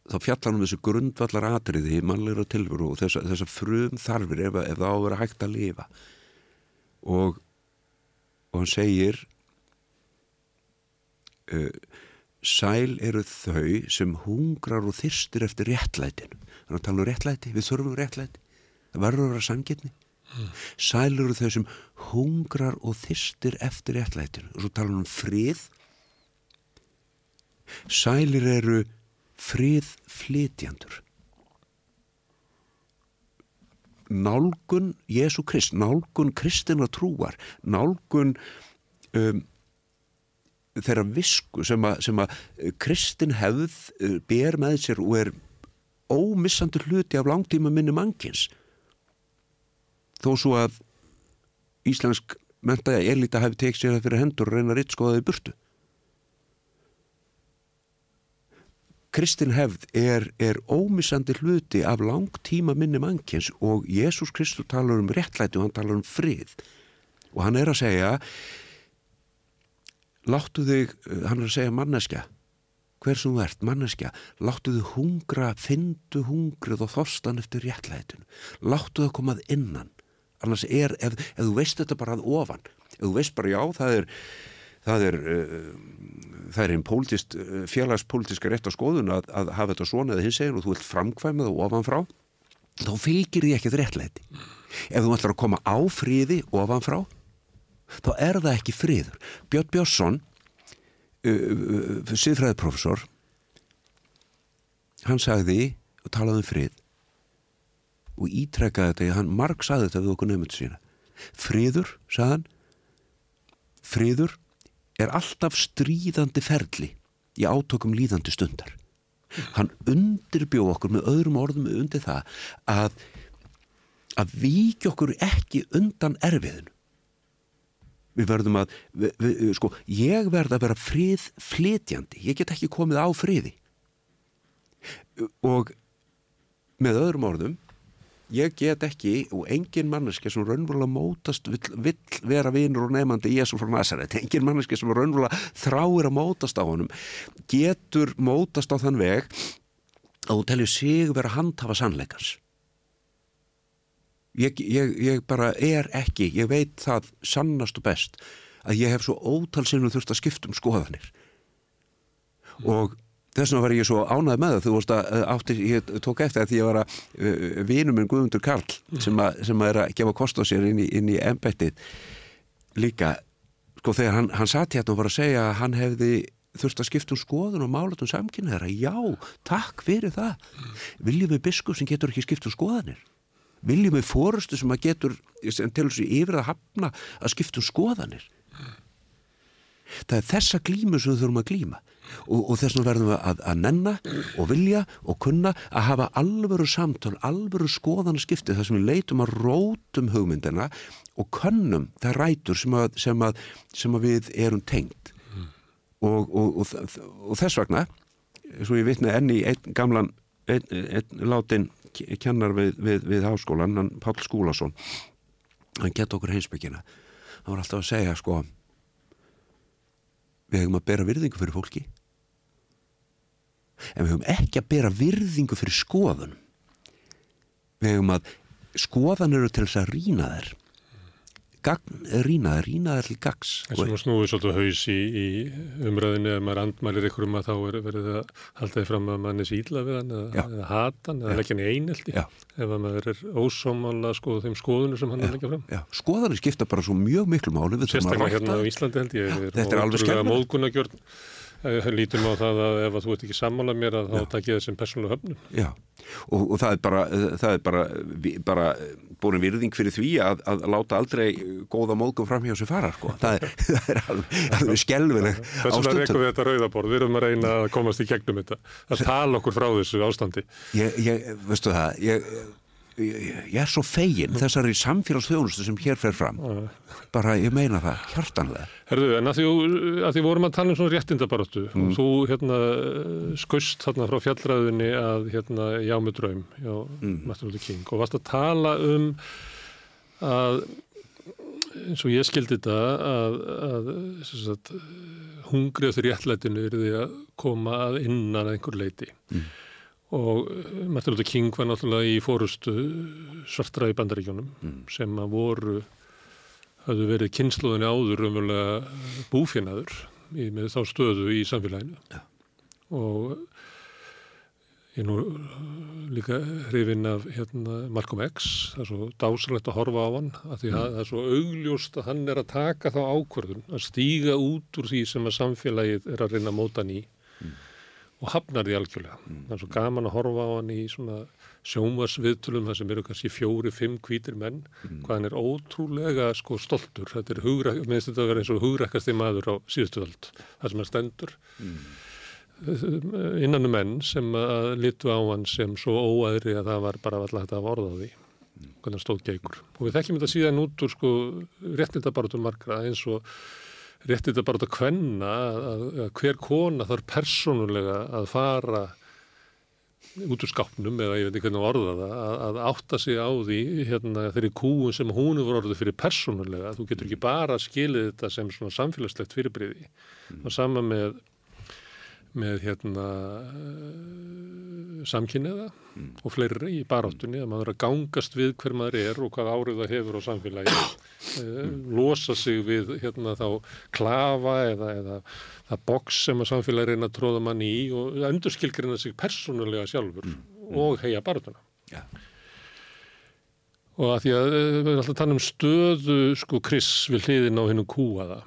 [SPEAKER 12] þá fjallar hann um þessu grundvallar atriði mannlegra tilveru og þessa, þessa frum þarfir ef, ef það á að vera hægt að lifa. Og og hann segir uh, sæl eru þau sem hungrar og þyrstir eftir réttlætinu. Þannig að tala um réttlæti, við þurfum réttlæti. Það verður að vera samgetni mm. sæl eru þau sem hungrar og þyrstir eftir réttlætinu. Og svo tala um frið. Sælir eru frið flytjandur nálgun Jésu Krist, nálgun kristina trúar, nálgun um, þeirra visku sem að, kristin hefð uh, ber með sér og er ómissandi hluti af langtíma minni mannkins þó svo að íslensk mentaði elita hefði tekið sér það fyrir hendur og reyna að rittskoða þau burtu. Kristin hefð er, er ómissandi hluti af langtíma minni mannkjens og Jésús Kristur talar um réttlæti og hann talar um frið. Og hann er að segja láttu þig, hann er að segja manneskja hver sem þú ert, manneskja láttu þig hungra, findu hungrið og þorstan eftir réttlætinu. Láttu þig komað innan annars er, ef, ef þú veist þetta bara að ofan ef þú veist bara já, það er það er, uh, það er einn uh, félagspolítiska rétt á skoðun að, að hafa þetta svona eða hins eginn og þú vilt framkvæma það ofanfrá þá fylgir því ekkert réttlæti. Ef þú ætlar að koma á fríði ofanfrá þá er það ekki fríður Björn Björnsson uh, siðfræðiprofessor hann sagði og talaði um fríð og ítrekkaði þetta hann marg sagði þetta við okkur nefndu sína fríður, sagðan fríður er alltaf stríðandi ferli í átökum líðandi stundar. Hann undirbjó okkur með öðrum orðum undir það að, að viki okkur ekki undan erfiðinu. Við verðum að, við, við, sko, ég verð að vera frið flytjandi. Ég get ekki komið á friði. Og með öðrum orðum ég get ekki og engin manneski sem raunverulega mótast vill, vill vera vinur og nefnandi Jésu frá Nazaret, engin manneski sem raunverulega þráir að mótast á honum. Getur mótast á þann veg að þú tellir sig vera handhafa sannleikars ég, ég, ég bara er ekki ég veit það sannast og best að ég hef svo ótal sinnum þurft að skipta um skoðanir. Mm. og Þess vegna var ég svo ánæð með það, þú veist að átti, ég tók eftir að því ég var að uh, vinum minn Guðmundur Karl mm. sem, að, sem að er að gefa kost á sér inn í, í embættið líka, sko þegar hann, hann satt hérna og var að segja að hann hefði þurft að skipta um skoðun og málatum samkynnaðara, já, takk fyrir það. Viljum við biskup sem getur ekki skipta um skoðanir? Viljum við fórustu sem að getur, sem telur sér yfir að hafna að skipta um skoðanir? Það er þessa glímu sem við þurfum að glíma og, og þess vegna verðum við að, að nenna og vilja og kunna að hafa alvöru samtal, alvöru skoðanskipti þar sem við leitum að rótum hugmyndina og könnum það rætur sem að, sem að, sem að við erum tengt mm. og, og, og þess vegna svo ég vitna enni einn gamlan einn ein, látin kennar við, við, við háskólan, hann Pál Skúlason hann gett okkur heimsbyggina hann var alltaf að segja sko við hefum að bera virðingu fyrir fólki. En við hefum ekki að bera virðingu fyrir skoðun við hefum að skoðan eru til þess að rína þær rína þær til gags
[SPEAKER 1] En svona snúið svolítið haus í, í umræðinu ef maður andmælir ykkur um að þá er verið að halda þið fram að mann er síla við hann eða, eða hata hann eða leggja hann í einelti ef maður er ósámála sko, þeim skoðunum sem hann er leggja fram.
[SPEAKER 12] Já, skoðanir skipta bara svo mjög miklu máli
[SPEAKER 1] Sérstaklega hérna á Íslandi held ég
[SPEAKER 12] Þetta er alveg
[SPEAKER 1] skemmt lítum á það að ef að þú ert ekki sammálað mér að þá takk ég það sem persónulega höfnum.
[SPEAKER 12] Já, og, og það er bara, það er bara, bara búin virðing fyrir því að, að láta aldrei góða móðgum fram hjá sér fara, sko. Það er, það er alveg, alveg skelvileg
[SPEAKER 1] ástand. Þess vegna rekum við þetta rauðaborð, við erum að reyna að komast í gegnum þetta, að tala okkur frá þessu ástandi.
[SPEAKER 12] Ég, ég veistu það, ég ég er svo fegin þessari samfélagsþjónustu sem hér fer fram bara ég meina það, hjartanlega
[SPEAKER 1] Herðu, en að því, að því vorum að tala um svona réttindabarötu mm. og þú hérna skust þarna frá fjallræðinni að hérna já með draum já, mm. Og varst að tala um að eins og ég skildi þetta að, að sagt, hungrið eftir réttlætinu er því að koma að innan einhver leiti mm. Og uh, Martin Luther King var náttúrulega í fórustu svartra í bandaríkjónum mm. sem að voru hafðu verið kynsluðinni áður umverulega búfinaður í, með þá stöðu í samfélaginu ja. og ég er nú líka hrifinn af hérna, Malcolm X það er svo dásalegt að horfa á hann að því að mm. það er svo augljóst að hann er að taka þá ákvörðun að stíga út úr því sem að samfélagið er að reyna að móta ný mm. Og hafnar því algjörlega. Mm. það er svo gaman að horfa á hann í svona sjómasviðtulum þar sem eru kannski fjóri, fimm kvítir menn. Mm. hvað hann er ótrúlega sko stoltur. Þetta er hugra, minnst þetta að vera eins og hugrekkasti maður á síðustu völd það sem hann stendur. Mm. innan um menn sem að litu á hann sem svo óæðri að það var bara alltaf hægt að vorða á því. Hvernig hann stóð geikur. Og við þekkjum þetta síðan út úr sko réttindabarutur margra eins og réttindabarutur kvenna að, að hver kona þarf persónulega að fara út úr skápnum eða ég veit ekki hvernig orða það að, að átta sig á því hérna, þeirri kúun sem hún er orðið fyrir persónulega þú getur ekki bara skilið þetta sem svona samfélagslegt fyrirbriði mm. og sama með með hérna samkynniða mm. og fleiri í baráttunni að maður er að gangast við hver maður er og hvað árið það hefur á samfélagi mm. losa sig við hérna þá klafa eða, eða það boks sem að samfélagi reyna að tróða manni í og endurskilgrina sig persónulega sjálfur mm. og heia barðuna. Ja. Og að því að við erum alltaf að tala um stöðu sko Chris við hliðin á hennu kúaða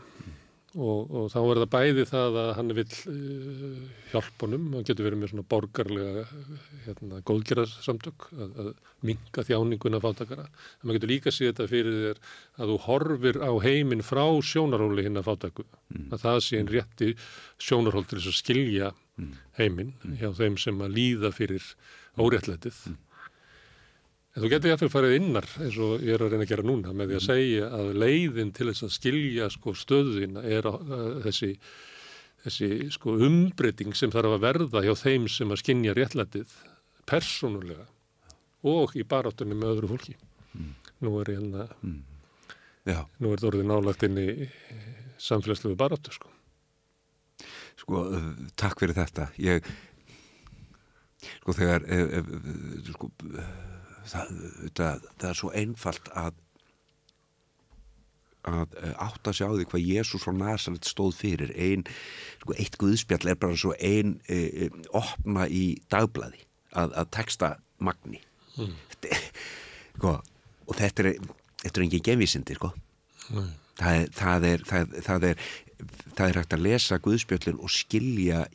[SPEAKER 1] og, og þá er það bæði það að hann vil uh, hjálp honum, hann getur verið með svona borgarlega hérna, góðgerðarsamtök að, að minga þjáninguna fátakara, en maður getur líka síðan þetta fyrir þér að þú horfir á heiminn frá sjónarhóli hinn að fátaku mm. að það sé einn rétti sjónarhól til þess að skilja mm. heiminn hjá þeim sem að líða fyrir óréttletið mm. En þú getur jáfnveg farið innar eins og ég er að reyna að gera núna með því að segja að leiðin til þess að skilja sko, stöðina er uh, þessi, þessi sko, umbreyting sem þarf að verða hjá þeim sem að skinja réttlætið persónulega og í baráttunni með öðru fólki. Mm. Nú er ég hérna, mm. nú er þetta orðið nálagt inn í samfélagslegu baráttu sko.
[SPEAKER 12] Sko, uh, takk fyrir þetta. Ég, sko þegar, ef, ef, sko, það, það, það er svo einfalt að að eh, átt að sjá því hvað Jésús frá Nazaret stóð fyrir ein, sko, eitt guðspjall er bara svo ein e, e, opna í dagblæði að, að texta magni mm. sko, og þetta er þetta er engin genvísindi sko. mm. það, er, það, er, það, það er það er hægt að lesa guðspjallin og skilja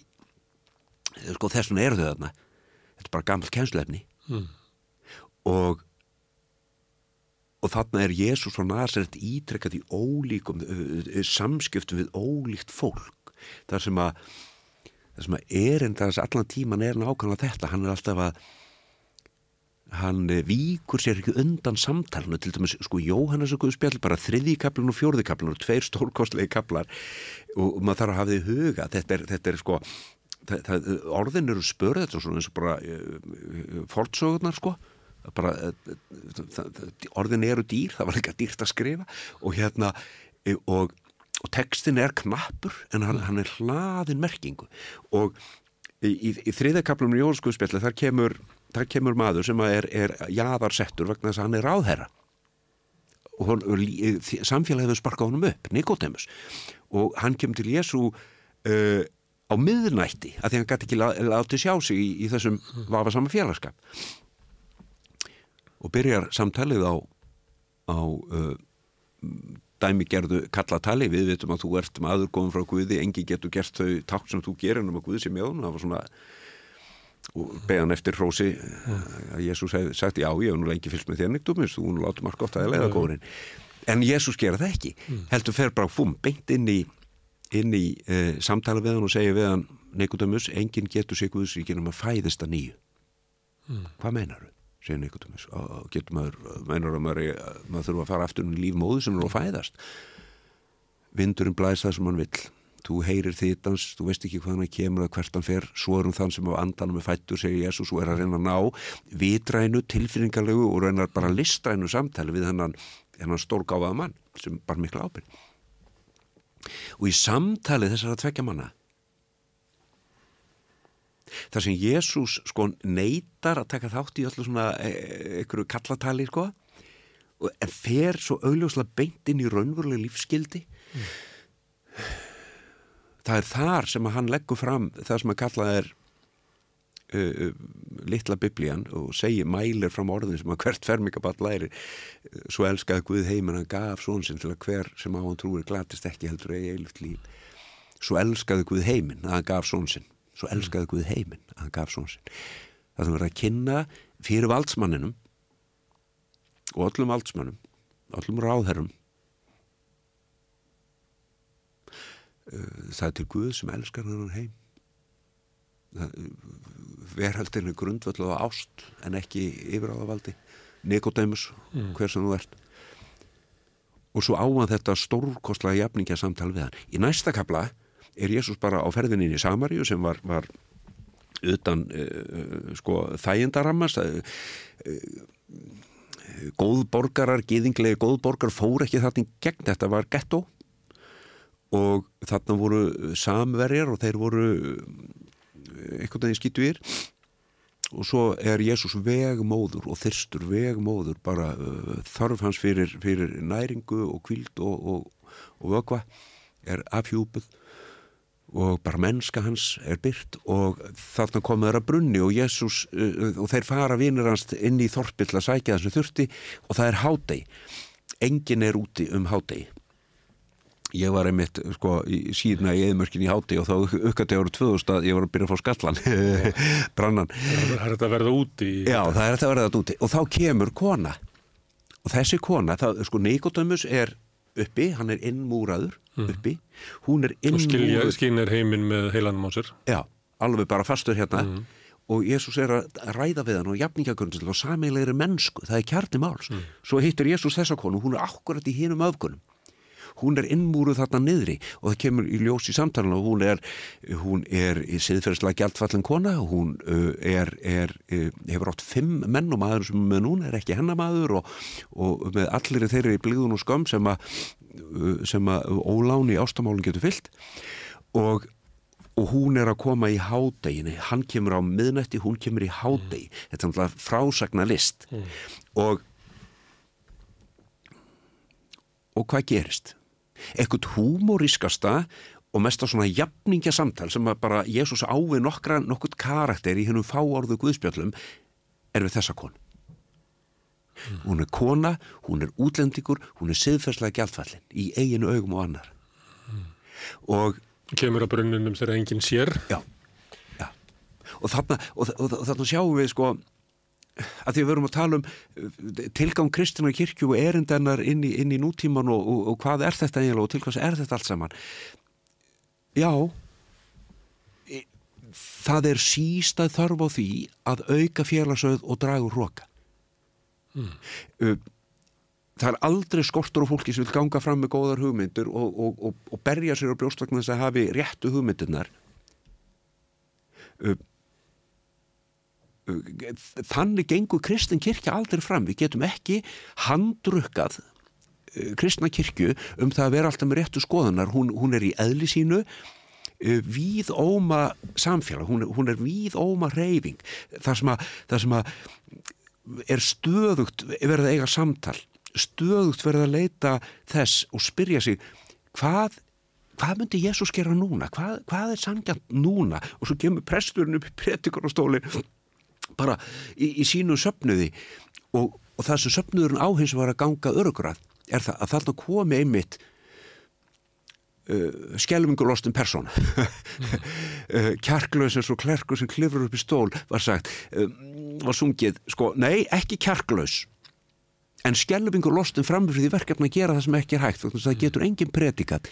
[SPEAKER 12] sko, þess vegna eru þau þarna þetta er bara gammalt kennslefni mm og og þarna er Jésús frá Nazaret ítrekkað í ólíkum samskiptum við ólíkt fólk. Þar sem að þar sem að erindars allan tíman er nákvæmlega þetta, hann er alltaf að hann víkur sér ekki undan samtalenu, til dæmis sko Jóhannes og Guðspjall, bara þriði kaplun og fjórði kaplun og tveir stórkostlegi kaplar og maður þarf að hafa því huga þetta er, þetta er sko það, það, orðin eru spörð, þetta er svona eins og bara fortsögurnar sko bara orðin eru dýr, það var líka dýrt að skrifa og hérna e, og, og textin er knappur en hann, hann er hlaðin merkingu og í, í, þriðakaplunum í Jónskuðspjalli þar kemur, þar kemur maður sem er, er jaðarsettur vegna þess að hann er ráðherra. Og hon, samfélagið hefur sparkað honum upp, Nikodemus og hann kemur til Jésu uh, á miðnætti að því hann gæti ekki látið sjá sig í, í þessum vafasama félagskap og byrjar samtalið á, á uh, dæmigerðu kallatali við veitum að þú ert maður góðum frá Guði engi getur gert þau takk sem þú gerir um að Guði sé mjög það var svona og beðan eftir hrósi að Jésús hefði sagt já ég hef nú lengi fylgst með þér neitt um þú nú látum allt gott að leiða góðurinn en Jésús gera það ekki mm. heldur fer bara fum beint inn í inn í uh, samtala við hann og segja við hann Nikodemus, enginn getur sig Guðsríkin um að fæðist að nýju mm. hvað meinar þau? Segir Nikodemus og getur maður, meinar að maður, maður þurfa að fara aftur um lífmóðu sem er að fæðast. Vindurinn blæs það sem hann vill. Þú heyrir þittans, þú veist ekki hvað hann kemur að hvert hann fer, svo er hann þann sem á andanum er fættur, segir Jésús, og er að reyna að ná vitrænu, tilfinningarlegu og reyna bara listrænu samtali við hennan, hennan stórgáfaða mann sem bara mikla ábyrg og í samtali þessar að tvekja manna þar sem Jésús sko neytar að taka þátt í öllu svona e, einhverju kallatali sko. En fer svo augljóslega beint inn í raunverulega lífskildi það er þar sem að hann leggur fram það sem að kalla er uh, litla biblían og segir mælir fram orðin sem að hvert fermingaball læri uh, svo elskaði Guð heiminn hann gaf svon sinn til að hver sem á hann trúir glatist ekki heldur eigi eiluft líf. Svo elskaði Guð heiminn að hann gaf svon sinn svo elskaði Guð heiminn að hann gaf svon sinn. Það sem verður að kynna fyrir valdsmanninum og öllum valdsmannum öllum ráðherrum Uh, það er til Guð sem elskar hann heim. Verhaldin er grundvöld á ást en ekki yfiráðavaldi Nikodemus,
[SPEAKER 1] Mm.
[SPEAKER 12] hver sem þú ert. Og svo áan þetta stórkostlega jafningja samtal við hann. Í næsta kapla er Jésús bara á ferðinni inn í Samaríu sem var, var utan uh, sko, þægindarammas. Uh, góðborgarar, gýðinglegi góðborgar fór ekki þarna gegn, þetta var gettó. Og þarna voru samverjar og þeir voru einhvern veginn skýttu yfir og svo er Jésús vegmóður og þyrstur vegmóður bara uh, þarf hans fyrir, fyrir næringu og kvíld og, og, og vögva er afhjúpuð og bara mennska hans er byrt og þarna komið þeirra brunni og Jésús uh, og þeir fara vinir hans inn í þorpi til að sækja þessu þurfti og það er hádegi. Engin er úti um hádegi. Ég var einmitt sko síðna í eðmörkin í háti og þá uppgætti ára 2000 að ég var að byrja að fá skallan brannan.
[SPEAKER 1] Það er þetta að verða úti
[SPEAKER 12] Já, það er þetta að verða úti. Og þá kemur kona. Og þessi kona, það, sko Nikodemus er uppi, hann er innmúraður uppi, hún er
[SPEAKER 1] og
[SPEAKER 12] innmúraður.
[SPEAKER 1] skynir heiminn með heilanum á sér.
[SPEAKER 12] Já, alveg bara fastur hérna. Og Jésús er að ræða við hann og jafningagrundislega og sameilegri mennsku. Það er kjarni máls. Svo hittur Jésús þessa konu, hún er akkurat í hinum öfgunum hún er innmúruð þarna niðri og það kemur í ljós í samtalenu og hún er, hún er í siðferðslega gjaldfallin kona, hún er, er, hefur átt fimm menn og maður sem með núna er ekki hennamaður og, og með allir þeirri blíðun og skömm sem að sem að óláni ástamálun getur fyllt. Og og hún er að koma í hádeginni hann kemur á miðnætti, hún kemur í hádegi. Þetta er náttúrulega frásagna list og og hvað gerist? Ekkert húmorískasta og mest á svona jafningja samtal sem að bara Jésús ávið nokkra nokkurt karakter í hennum fáorðu guðspjöllum er við þessa konu. Hún er kona, hún er útlendingur hún er siðferðslega gjaldfallin í eiginu augum og annar. Og
[SPEAKER 1] Kemur að brunninum þegar enginn sér.
[SPEAKER 12] Já, já. Og, þarna, og, og, og þarna sjáum við sko að því við verum að tala um uh, tilgang kristina kirkju og erindennar inn í, inn í nútíman og, og, og hvað er þetta eiginlega og til hvers er þetta allt saman? Já. E- það er sístað þarf á því að auka félagsauð og draga úr roka. Uh, það er aldrei skortur á fólki sem vil ganga fram með góðar hugmyndur og, og, og, og berja sér á brjóstvagnar þess að hafi réttu hugmyndirnar. Uh, uh, þannig gengur kristin kirkja aldrei fram. Við getum ekki handrukkað uh, kristna kirkju um það að vera alltaf með réttu skoðanar hún, hún er í eðli sínu uh, víð óma samfélag. Hún er, hún er víð óma reyfing það sem að, það sem að er stöðugt verið að eiga samtal stöðugt verið að leita þess og spyrja sig hvað, hvað myndi Jésús gera núna? Hvað, hvað er sangjant núna? Og svo kemur presturinn upp í pretikarastóli bara í, í sínu söpnuði og, og það sem söpnuðurinn á hins var að ganga örugrað er það að þarna komi einmitt uh, skelvingulostin persóna. Uh, kjarklaus eins og klerkur sem klifur upp í stól var sagt uh, var sungið, sko, nei, ekki kjarklaus en skelvingur lostin fram fyrir því verkefni að gera það sem ekki er hægt að það getur engin predikat.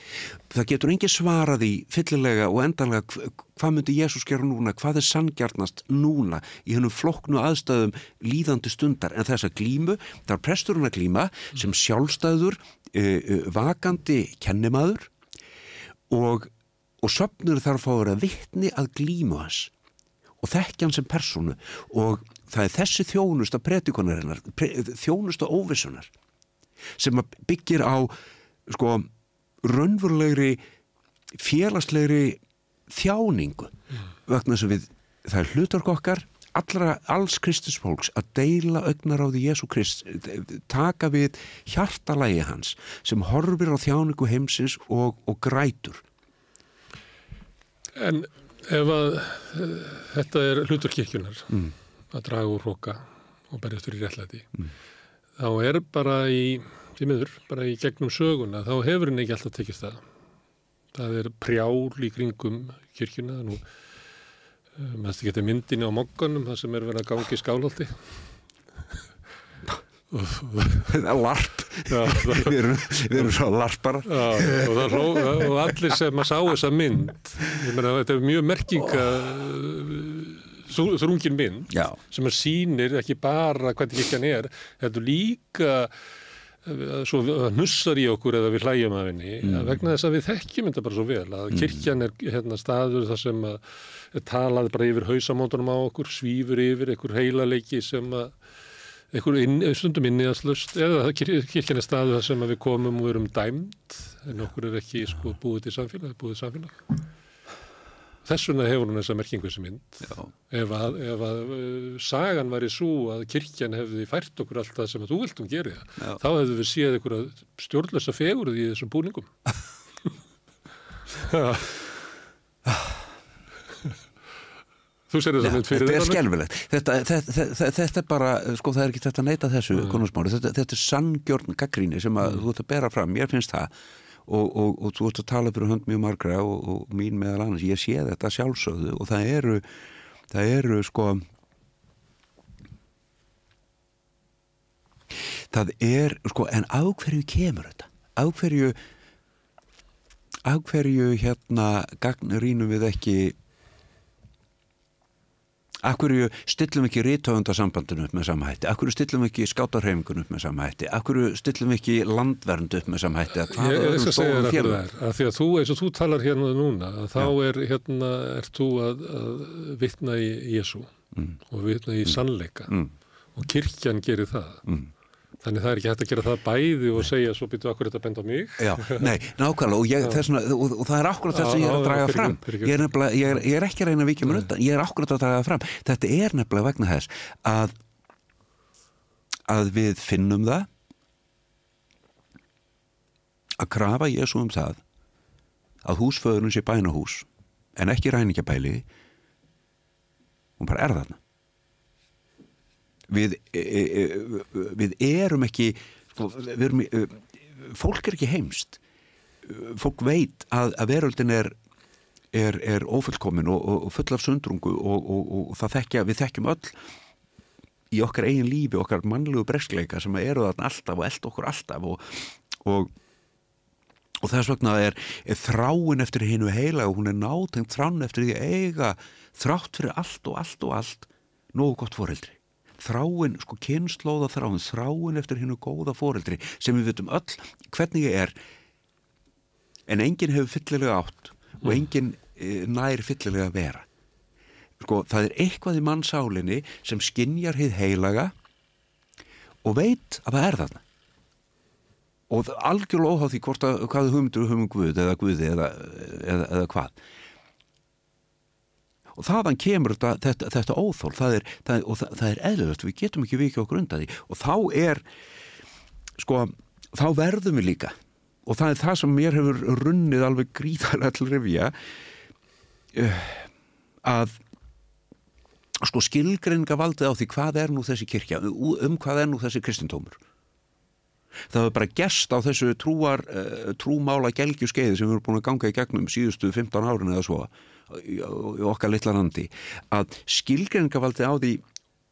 [SPEAKER 12] Það getur engin svarað í fyllilega og endanlega hv- hvað myndi Jésús gera núna? Hvað er sangjarnast núna í hennum flokknu aðstæðum líðandi stundar? En þess að glímu, það er presturinn að glíma sem sjálfstæður uh, uh, vakandi kennimaður og, og söpnur þarf að vera vittni að glímu hans og þekkja hann sem personu og það er þessi þjónusta predikonarinnar, pre, þjónusta óvissunar sem byggir á sko raunverulegri félagslegri þjáningu vegna þess að við, það er hlutark okkar allra, alls Kristus fólks að deila augnaráði Jésu Krist taka við hjartalægi hans sem horfir á þjáningu heimsins og, og grætur
[SPEAKER 1] En ef að uh, þetta er hlutur kirkjunar
[SPEAKER 12] Mm.
[SPEAKER 1] Að draga úr hróka og berjast fyrir réttlæti. Þá er bara í miður, bara í gegnum söguna þá hefur henni ekki alltaf tekist það. Það er prjál í kringum kirkjuna nú uh, maður þetta getur myndinni á mokkanum það sem er verið að gangi í skálhaldi
[SPEAKER 12] larp.
[SPEAKER 1] Já, það-
[SPEAKER 12] við erum, við erum svo larpar
[SPEAKER 1] Já, og, það og allir sem að sá þessa mynd ég meina þetta er mjög merkinga. Þrungin mynd
[SPEAKER 12] Já.
[SPEAKER 1] sem að sýnir ekki bara hvernig kirkjan er þetta líka eh, svo nussar í okkur eða við hlægjum af henni mm. vegna þess að við þekkjum þetta bara svo vel að kirkjan er hérna, staður þar sem að talað bara yfir hausamóndunum á okkur svífur yfir einhver heilaleiki sem að einhver inn, stundum inniðanslust eða kirkjan er staðu þar sem við komum og erum dæmd en okkur er ekki sko, búið til samfélag, búið til samfélag. Þess vegna hefur hún þessa merkingu þessi mynd. Ef að, ef að uh, sagan væri svo að kirkjan hefði fært okkur allt það sem að þú viltum gera
[SPEAKER 12] Já.
[SPEAKER 1] þá hefðu við séð einhverja stjórnlösa fegurð í þessum búningum. Þú sér þess að mynd fyrir
[SPEAKER 12] þetta er
[SPEAKER 1] þér, Anna?
[SPEAKER 12] skelfilegt þetta, þetta, þetta, þetta er bara, sko það er ekki þetta að neita þessu konarsmári, þetta, þetta er sanngjörn gaggríni sem að þú ert að bera fram, mér finnst það og, og, og þú ert að tala fyrir hönd mjög margra og, og mín meðal annars, ég sé þetta sjálfsögðu og það eru það eru sko það er sko, en á hverju kemur þetta? Á hverju á hverju hérna gagnrínum við ekki Akkur stillum ekki rítöfundasambandinu upp með sama hætti? Akkur stillum ekki skátarhefingun upp með sama hætti? Akkur stillum ekki landvernd upp með sama hætti?
[SPEAKER 1] Ég, ég skal segja þér að að því að þú, eins og þú talar hérna núna, þá er hérna, er þú að, að vitna í Jésu
[SPEAKER 12] Mm.
[SPEAKER 1] og vitna í sannleika
[SPEAKER 12] Mm.
[SPEAKER 1] og kirkjan gerir það. Þannig það er ekki hægt að gera það bæði og segja svo byrju akkur þetta bend á mig.
[SPEAKER 12] Já, nei, nákvæmlega og, ég, þessna, og, og það er akkurat þess að ég er að draga fram. ég er, nefnilega, ég, er, ég er ekki að reyna að vikja mér undan ég er akkurat að draga það fram. Þetta er nefnilega vegna þess að að við finnum það að krafa Jésu um það að húsföðurinn sé bænahús en ekki ræningjabæli hún bara er þarna við, e, e, e, við erum ekki sko, við erum, fólk er ekki heimst. Fólk veit að, að veröldin er er, er ófullkomin og, og, full af sundrungu og, og, og þekkja, við þekkjum öll í okkar eigin lífi, okkar mannlegu breskleika sem eru þarna alltaf og eld okkur alltaf og, og, þess vegna er, er þráin eftir hinnu heila og hún er nátengt þráin eftir því að eiga þrátt fyrir allt og allt og allt nógu gott foreldri þráin, sko kynnslóða þráin þráin eftir hinnu góða foreldri sem við veitum öll hvernig ég er. En enginn hefur fyllilega átt og enginn e, nær fyllilega að vera. Sko, það er eitthvað í mannsálinni sem skinjar hið heilaga og veit að það er þarna. Og algjörlega óháð því hvort að hvað hugmyndur höfum um Guð eða Guði eða, eða, eða hvað og þaðan kemur þetta, þetta, þetta óþól það er, það og það, það er eðlilegt. Við getum ekki vikið okkur undan því. Og þá er sko, þá verðum við líka. Og það er það sem mér hefur runnið alveg gríðarlega til rifja uh, að sko skilgreininga valdið á því hvað er nú þessi kirkja um hvað er nú þessi kristintómur það hefur bara gerst á þessu trúar, uh, trúmála gelgju skeiði sem við erum búin að ganga í gegnum síðustu 15 árin eða svo. í, í okkar litla landi að skilgreiningavaldið á því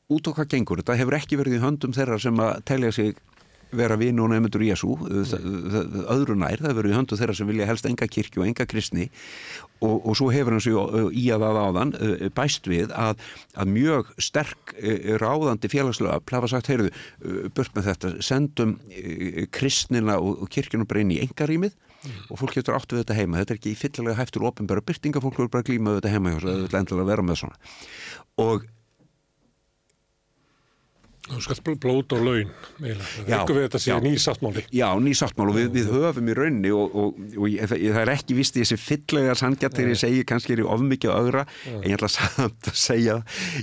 [SPEAKER 12] út okkar gengur, þetta hefur ekki verið í höndum þeirra sem að telja sig vera vinu og nefndur Jésu öðru nær, það verður í höndu þeirra sem vilja helst enga kirkju og enga kristni og, og svo hefur hans í að það áðan bæst við að, að mjög sterk ráðandi félagslega plafa sagt, heyrðu, burt með þetta sendum kristnina og kirkjunum bara inn í engarýmið mm. og fólk getur áttu við þetta heima, þetta er ekki fyllilega hæftur ofinbæra byrtinga, fólk verður bara að glíma við þetta heima hjá þess að þetta endilega vera með svona. Og
[SPEAKER 1] Þú skalt bl- blót og laun, Ekkur við þetta sé
[SPEAKER 12] já.
[SPEAKER 1] nýsáttmáli.
[SPEAKER 12] Já, nýsáttmál og við, við höfum í raunni og, og, og ég, það, það er ekki vist í þessi fyllega sangjart þegar ég segi kannski er ég of mikið að ögra. En ég ætla samt að segja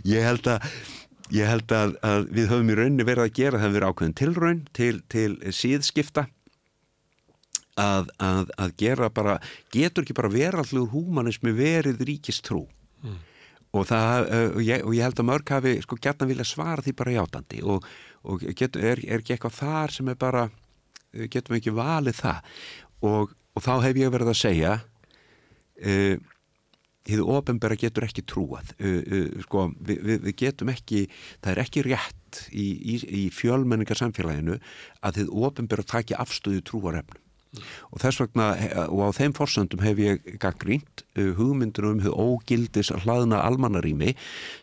[SPEAKER 12] ég held að, ég held að, að við höfum í raunni verið að gera það verið ákveðin tilraun til, til síðskipta að, að, að gera bara getur ekki bara verallugur húmanismi verið ríkistrú? Og, það, uh, og, ég, og ég held að mörg hafi sko gætna vilja svara því bara játandi og, og getur, er, er ekki eitthvað þar sem er bara uh, getum við ekki valið það? Og, og þá hef ég verið að segja uh, hið ofinbæra getur ekki trúað. Uh, uh, sko, við, við, við getum ekki það er ekki rétt í, í, í fjölmenningar samfélaginu að hið ofinbæra taki afstöðu trúarefnum og þess vegna og á þeim forsöndum hef ég gaggrínt uh, hugmyndur um hið ógildis hlaðna almannarými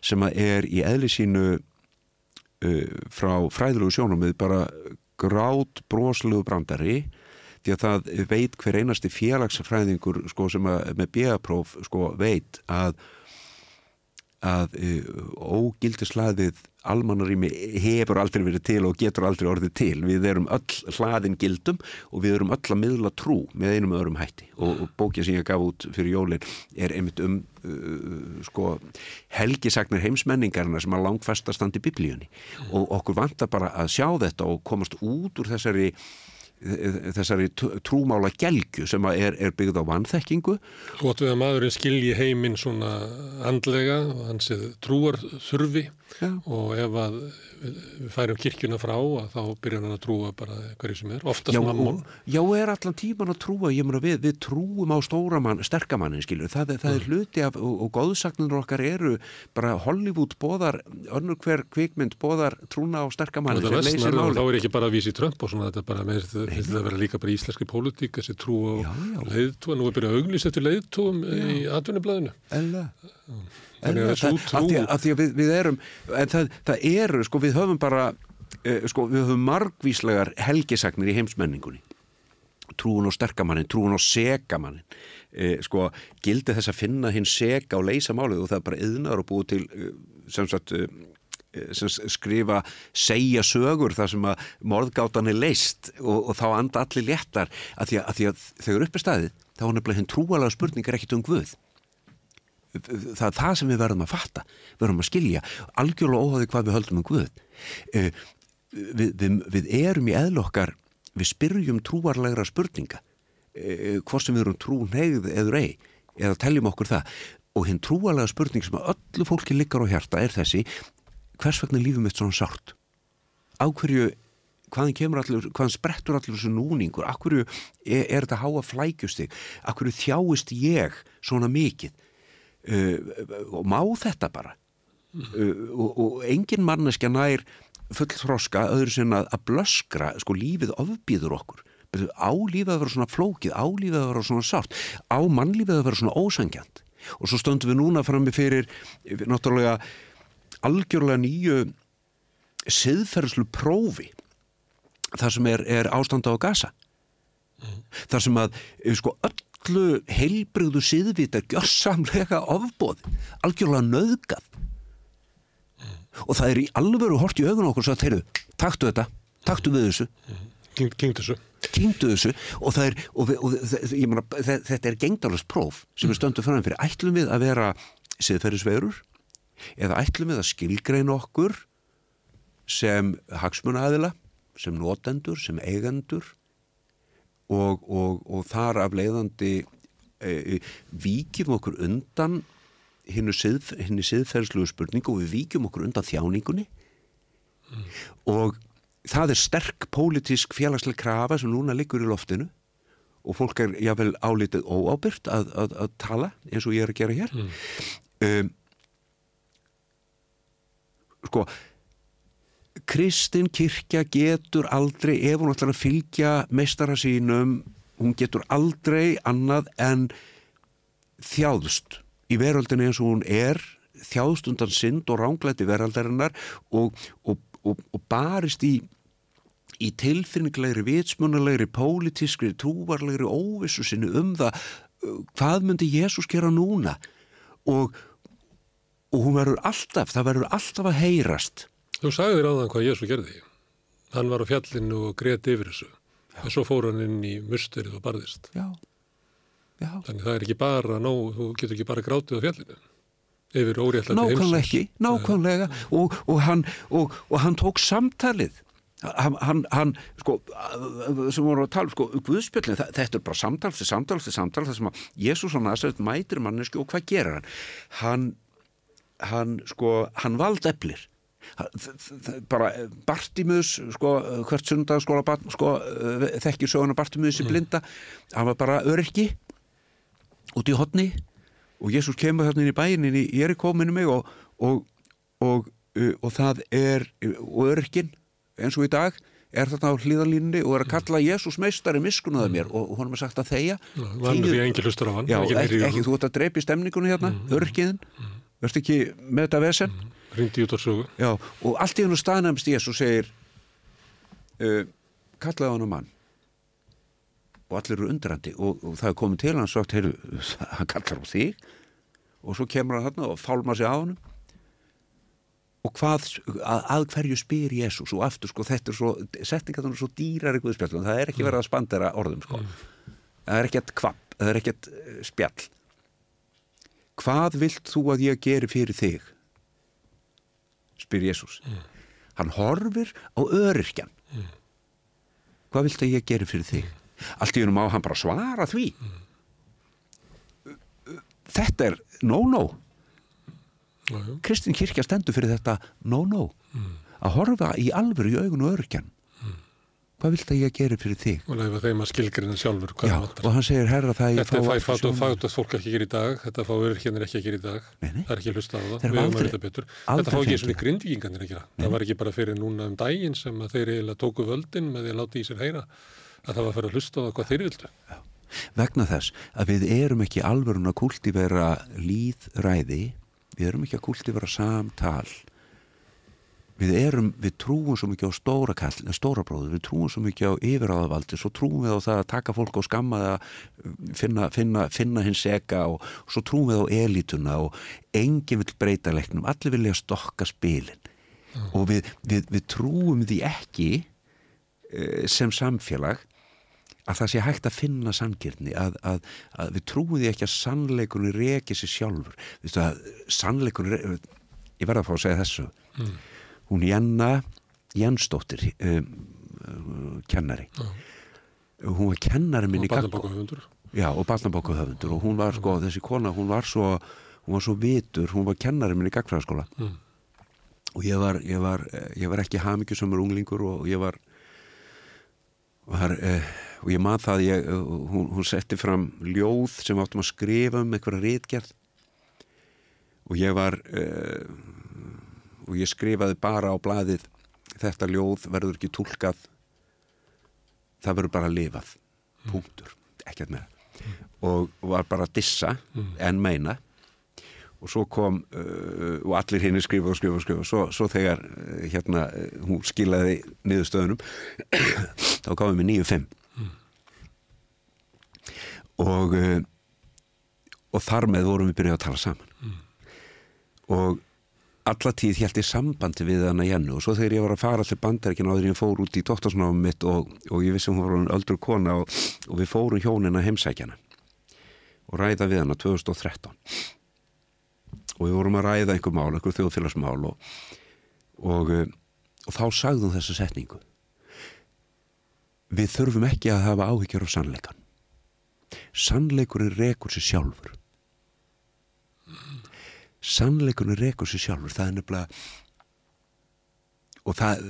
[SPEAKER 12] sem er í eðli sínu uh, frá fræðilegu sjónum við bara grát broslegu brandari því að það veit hver einasti félagsfræðingur sko, sem að, með bjöðapróf sko, veit að að uh, ógildislaðið almannarími hefur aldrei verið til og getur aldrei orðið til. Við erum öll hlaðin gildum og við erum öll að miðla trú með einum öðrum hætti og, og bókja sem ég gaf út fyrir jólin er einmitt um uh, sko helgisagnir heimsmenningarna sem að langfastast í biblíunni og okkur vantar bara að sjá þetta og komast út úr þessari þessari trúmála gelgu sem er, er byggð á vanþekkingu
[SPEAKER 1] Gótt við að maðurinn skilji heiminn svona andlega og hans trúar þurfi
[SPEAKER 12] Já.
[SPEAKER 1] og ef að við færum kirkjuna frá þá byrjar hann að trúa bara hverju sem er, oftast mammon.
[SPEAKER 12] já, er allan tíman að trúa, ég meina við, við trúum á stóramann, sterkamannin, skilur, það, það er hluti af, og, og góðsagnir okkar eru bara Hollywood bóðar, önnur hver kvikmynd bóðar trúna á sterkamannin sem leysir máli.
[SPEAKER 1] þá er ekki bara að vísi Trump og svona þetta er bara með þetta að vera líka bara íslenski pólitík þessi trú á leiðtúa, nú er byrjað að auglýsa eftir leiðtúum í
[SPEAKER 12] En
[SPEAKER 1] þessu
[SPEAKER 12] það- af því að, við, við erum en það, það eru, sko, við höfum bara eh, sko, við höfum margvíslegar helgisagnir í heimsmenningunni. Trúun á sterkamannin, trúun á sekamannin eh, sko, gildi þess að finna hinn seka og leysa málið og það er bara yðnar og búið til eh, sem sagt eh, skrifa segja sögur þar sem að morðgátan er leist og, og þá anda allir léttar. Að því því að þegar upp er staðið þá er nefnilega hinn trúalega spurning er ekkit um Guð. Það er það sem við verðum að fatta verðum að skilja, algjörlega óháði hvað við höldum um Guð. Eh, við, við, við erum í eðlokkar við spyrjum trúarlegra spurninga eh, hvort sem við erum trú neyð eður ei, eða teljum okkur það. Og hinn trúarlega spurning sem að öllu fólki liggar á hjarta er þessi hvers vegna er lífum mitt svona sárt? Á hverju hvaðan kemur allir, hvaðan sprettur allir þessu núningur, af hverju er, er þetta háa flækjustig, af hverju þjáist ég svona mikið? Uh, og má þetta bara? Uh, og, og engin manneskja nær full þroska öðru sem að, að blöskra sko lífið ofbýður okkur. Á lífið að vera svona flókið, á lífið að vera svona sárt, á mannlífið að vera svona ósangjant og svo stöndum við núna frammi fyrir náttúrulega algjörlega nýju siðferðslu prófi þar sem er, er ástanda á gasa þar sem að eh, sko öllu heilbrigðu siðvita gjörsamlega ofbóð algjörlega nöðgað og það er í alvöru hort í augun okkur svo að þeirru, taktu þetta taktu við þessu.
[SPEAKER 1] Kynnt þessu.
[SPEAKER 12] kýndu þessu og það er og við, og meina, þe- þetta er gengdalast próf sem við stöndum fram fyrir. Ætlum við að vera siðferðisverur eða ætlum við að skilgreina okkur sem hagsmunaaðila sem notendur, sem eigendur og, og, og þar af leiðandi e, víkjum okkur undan hinnu sið, siðferðslugu spurningu og við víkjum okkur undan þjáningunni. Og það er sterk pólitísk félagsleg krafa sem núna liggur í loftinu og fólk er jáfnvel álítið óábyrgt að, að, að tala eins og ég er að gera hér. Um, sko Kristin kirkja getur aldrei ef hún ætlar að fylgja meistara sínum hún getur aldrei annað en þjáðust í veröldinu eins og hún er þjáðst undan synd og ránglæti veraldarinnar og, og, og, og barist í í tilfinninlegri, vitsmunalegri, pólitískri, trúvarlegri óvissu sinni um það uh, hvað myndi Jésús gera núna? Og, og hún verður alltaf, það verður alltaf að heyrast
[SPEAKER 1] Þú sagði þér áðan hvað Jésu gerði. Hann var á fjallinu og greti yfir þessu. En svo fór hann inn í musterið og barðist.
[SPEAKER 12] Já. Já.
[SPEAKER 1] Þannig það er ekki bara nóg, þú getur ekki bara grátið á fjallinu. Yfir óréttlæti heimsins.
[SPEAKER 12] Nákvæmlega ekki, nákvæmlega og, og, hann, og, og hann tók samtalið hann, hann, hann sko, sem voru að tala sko, Guðspjöldin, þetta er bara samtal til samtal til samtal, það sem að Jésús og Nazaret mætir mannesku og hvað gerir hann hann, hann sko, hann vald eflir bara Bartimus sko, hvert sundarskóla sko, þekkir söguna Bartimus í blinda. Hann var bara öryrki út í hodni og Jésús kemur þarna inn í bæin inn í Jerikó minni mig og, og, og, og það er og öryrkin eins og í dag er þarna á hlýðalínni og er að kalla Jésús meistari miskunaða mér og hún er sagt að þeia
[SPEAKER 1] Vannu því engil hlustur á hann
[SPEAKER 12] Já, ekki, ekki þú ert að drepa í stemningunni hérna mm, öryrkiðin, mm, verðst ekki með þetta vesen?
[SPEAKER 1] Mm, Rindi út á sögu
[SPEAKER 12] Já, og allt í hennu staðnæmst Jésús segir uh, kallaði hann á mann. Og allir eru undrandi og, og það er komið til hann sagt, heyru, hann kallar á þig. Og svo kemur hann þarna og fálma sig á hann og hvað, að, að hverju spyr Jésús og aftur sko þetta er svo setningatunum svo dýrar eitthvað spjall það er ekki verið að spandera orðum sko. Það er ekkert kvapp, það er ekkert uh, spjall hvað vilt þú að ég geri fyrir þig? spyr Jésús hann horfir á öryrkjan hvað vilt að ég geri fyrir þig? Allt í húnum á hann bara svara því. Þetta er no-no. Kristin kirkja stendur fyrir þetta no-no. Mm. að horfa í alvöru í augun og örkjan mm. Hvað vilt að ég gera fyrir þig?
[SPEAKER 1] Og leifa þeim að skilgrina sjálfur
[SPEAKER 12] Já, og hann segir herra það
[SPEAKER 1] þetta fát og fát að fólk ekki gera í dag þetta fá örkjanir ekki að gera í dag.
[SPEAKER 12] Nei, nei.
[SPEAKER 1] það er ekki hlusta á það, að vita betur. þetta fá ekki svona grindvíkinganir að gera. Nei. það var ekki bara fyrir núna um daginn sem að þeir eiginlega tóku völdin með því að láta í sér heyra að það var fyrir að hlusta á það hvað þeir vildu.
[SPEAKER 12] Já. vegna þess að við erum ekki alvörun að kultivera líðræði við erum ekki að kultivera samtal við erum, við trúum svo mikið á stóra kall, stóra bróður, við trúum svo mikið á yfiráðavaldi, svo trúum við á það að taka fólk á skamma það, finna, finna, finna hins eka og, svo trúum við á elituna og enginn vil breyta leiknum, allir vilja stokka spilin mm. og við, við, við trúum því ekki e, sem samfélag að það sé hægt að finna sanngirni að, að, að við trúum því ekki að sannleikunni reki sér sjálfur þú veist að sannleikunni ég verða að fá að segja þessu mm. Hún Janna Jansdóttir um, um, kennari. Mm. hún var kennari minn
[SPEAKER 1] og barnabókuhöfundur
[SPEAKER 12] já og barnabókuhöfundur og hún var sko þessi kona hún var svo, hún var svo vitur hún var kennari minn í gagfræðaskóla mm. og ég var, ég var, ég var ekki hafmyggjusumur unglingur og ég var var eh, og ég maður það ég, hún, hún setti fram ljóð sem áttum að skrifa um einhverja rítgerð og ég var uh, og ég skrifaði bara á blæðið þetta ljóð verður ekki tólkað það verður bara lifað. Punktur, ekkert með mm. og var bara að dissa mm. en meina. Og svo kom uh, og allir henni skrifa og skrifa og skrifa og svo, svo þegar uh, hérna hún skilaði niðurstöðunum þá gáðum við 9-5 og uh, og þar með vorum við byrjuð að tala saman. Mm. og alla tíð held ég sambandi við hana Jennu og svo þegar ég var að fara allir bandaríkina áður ég fór út í doktorsnáfum mitt og, og ég vissi hún var öldru kona og, og við fórum hjónina heimsækjana og ræða við hana 2013 og við vorum að ræða einhver mál, einhver þjóðfélagsmál og, og, og þá sagðum þessu setningu. Við þurfum ekki að hafa áhyggjur á sannleikan sannleikurinn rekur sér sjálfur sannleikurinn rekur sér sjálfur það er nefnilega og það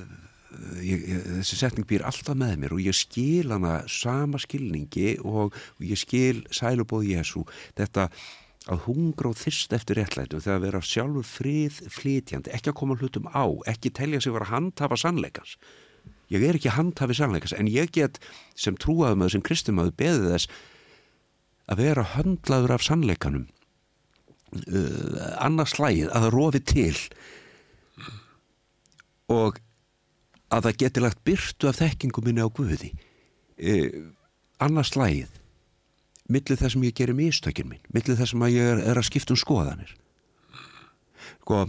[SPEAKER 12] ég, ég, þessi setning býr alltaf með mér og ég skil hana sama skilningi og, og ég skil sælubóð Jésu þetta að hungra og þyrst eftir réttlætu þegar að vera sjálfur frið flytjandi, ekki að koma hlutum á ekki telja sig vera handhafa sannleikans. Ég er ekki handhafi sannleikans en ég get sem trúaðum að sem kristumöðu beðið þess að vera höndlaður af sannleikanum uh, annars slægið að það rofi til og að það geti lagt byrtu af þekkingum minni á Guði. Uh, annars slægið millið þess að ég gerir mistökin minn millið þess að ég er, er að skipta um skoðanir. Sko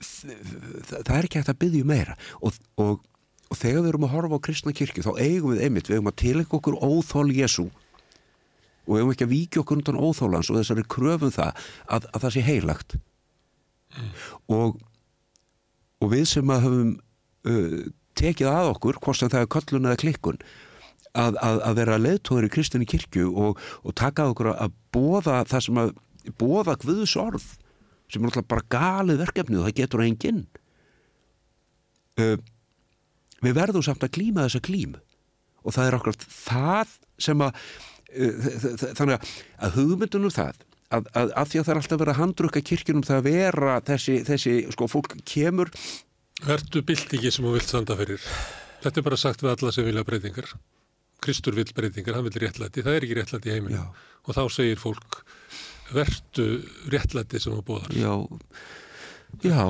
[SPEAKER 12] það, það er ekki hægt að byggja meira. Og, og, og þegar við erum að horfa á kristna kirkju þá eigum við einmitt, við eigum að tilengja okkur óþól Jésu og við eigum ekki að víkja okkur undan óþólans og þessari kröfum það að, að það sé heilagt mm. og, og við sem að höfum uh, tekið að okkur, hvort sem það er köllun eða klikkun að, að, að vera leðtóður í kristinni kirkju og, og taka okkur að bóða það sem að bóða Guðs orð sem er alltaf bara galið verkefni og það getur enginn uh, við verðum samt að klíma þessa klímu og það er okkur það sem að þannig að hugmyndunum það að, að, að því að það er alltaf verið að handrukka kirkjunum það að vera þessi, þessi sko fólk kemur.
[SPEAKER 1] Vertu bildingi sem þú vilt sanda fyrir. Þetta er bara sagt við alla sem vilja breytingar. Kristur vil breytingar, hann vil réttlæti. Það er ekki réttlæti í heiminu Já. og þá segir fólk vertu réttlæti sem þú bóðar
[SPEAKER 12] Já, já.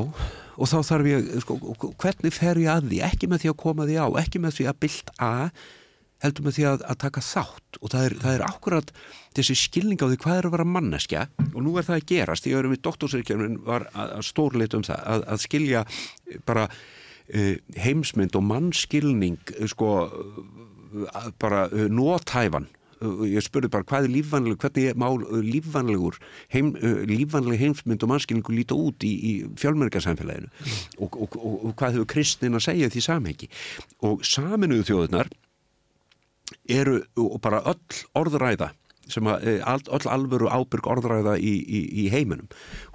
[SPEAKER 12] Og þá þarf ég, sko, hvernig fer ég að því? Ekki með því að koma því á, ekki með því að bild að, heldur með því að, að taka þátt og það er, það er akkurat þessi skilning á því hvað er að vera manneskja og nú er það að gerast, ég verður við doktorsirkjörnum var að, að stórleitum það að, að skilja bara uh, heimsmynd og mannskilning sko bara uh, nótæfan ég spurði bara hvað er lífvanleg hvernig er mál lífvanlegur heim, lífvanleg heimsmynd og mannskilningu líta út í, í fjölmörgarsamfélaginu mm. og, og, og, og hvað hefur kristnin að segja því samhengi? Og saminuðu þjóðunar eru og bara öll orðræða sem að öll alvöru ábyrg orðræða í, í, í heiminum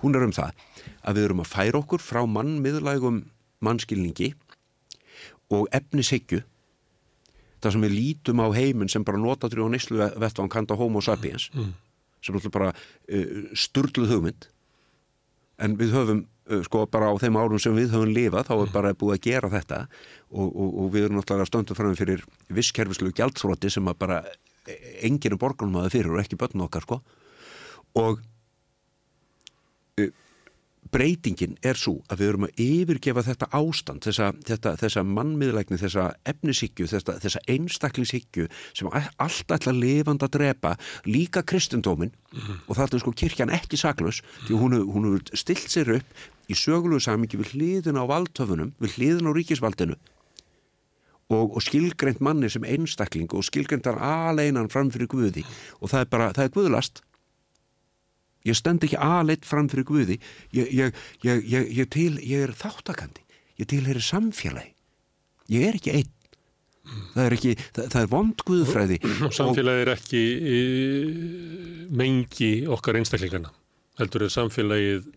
[SPEAKER 12] hún er um það að við erum að færa okkur frá mannmiðlægum mannskilningi og efnishyggju það sem við lítum á heiminn sem bara notaður á neyslu vettvang kanda homo sapiens mm. sem er bara uh, sturgluð hugmynd en við höfum sko bara á þeim árum sem við höfum lifað þá er bara búið að gera þetta. Og, og, og við erum náttúrulega stöndu fram fyrir visskerfislu gjaldþrótti sem að bara enginn er borgarnum að það fyrir og ekki börn okkar sko. Og uh, breytingin er svo að við erum að yfirgefa þetta ástand, þessa, þetta, þessa mannmiðlækni, þessa efnisíkju, þessa, þessa einstaklingsíkju sem alltaf ætla lifand að drepa líka kristendómin mm -hmm. og það er sko kirkjan ekki saklaus því hún hefur stilt sér upp í sögulegu samingi við hliðin á valdtöfunum, við hliðin á ríkisvaldinu. Og, og skilgreynd manni sem einstakling og skilgreyndar aleinan framfyrir Guði. Og það er bara, það er Guðlast ég stend ekki aðleitt fram fyrir Guði. Ég, ég, ég, ég til, er þáttakandi ég tilherir samfélagi. Ég er ekki einn. Það er ekki, það, það er vond Guðfræði.
[SPEAKER 1] Samfélagi er ekki mengi okkar einstaklingarna heldur er samfélagið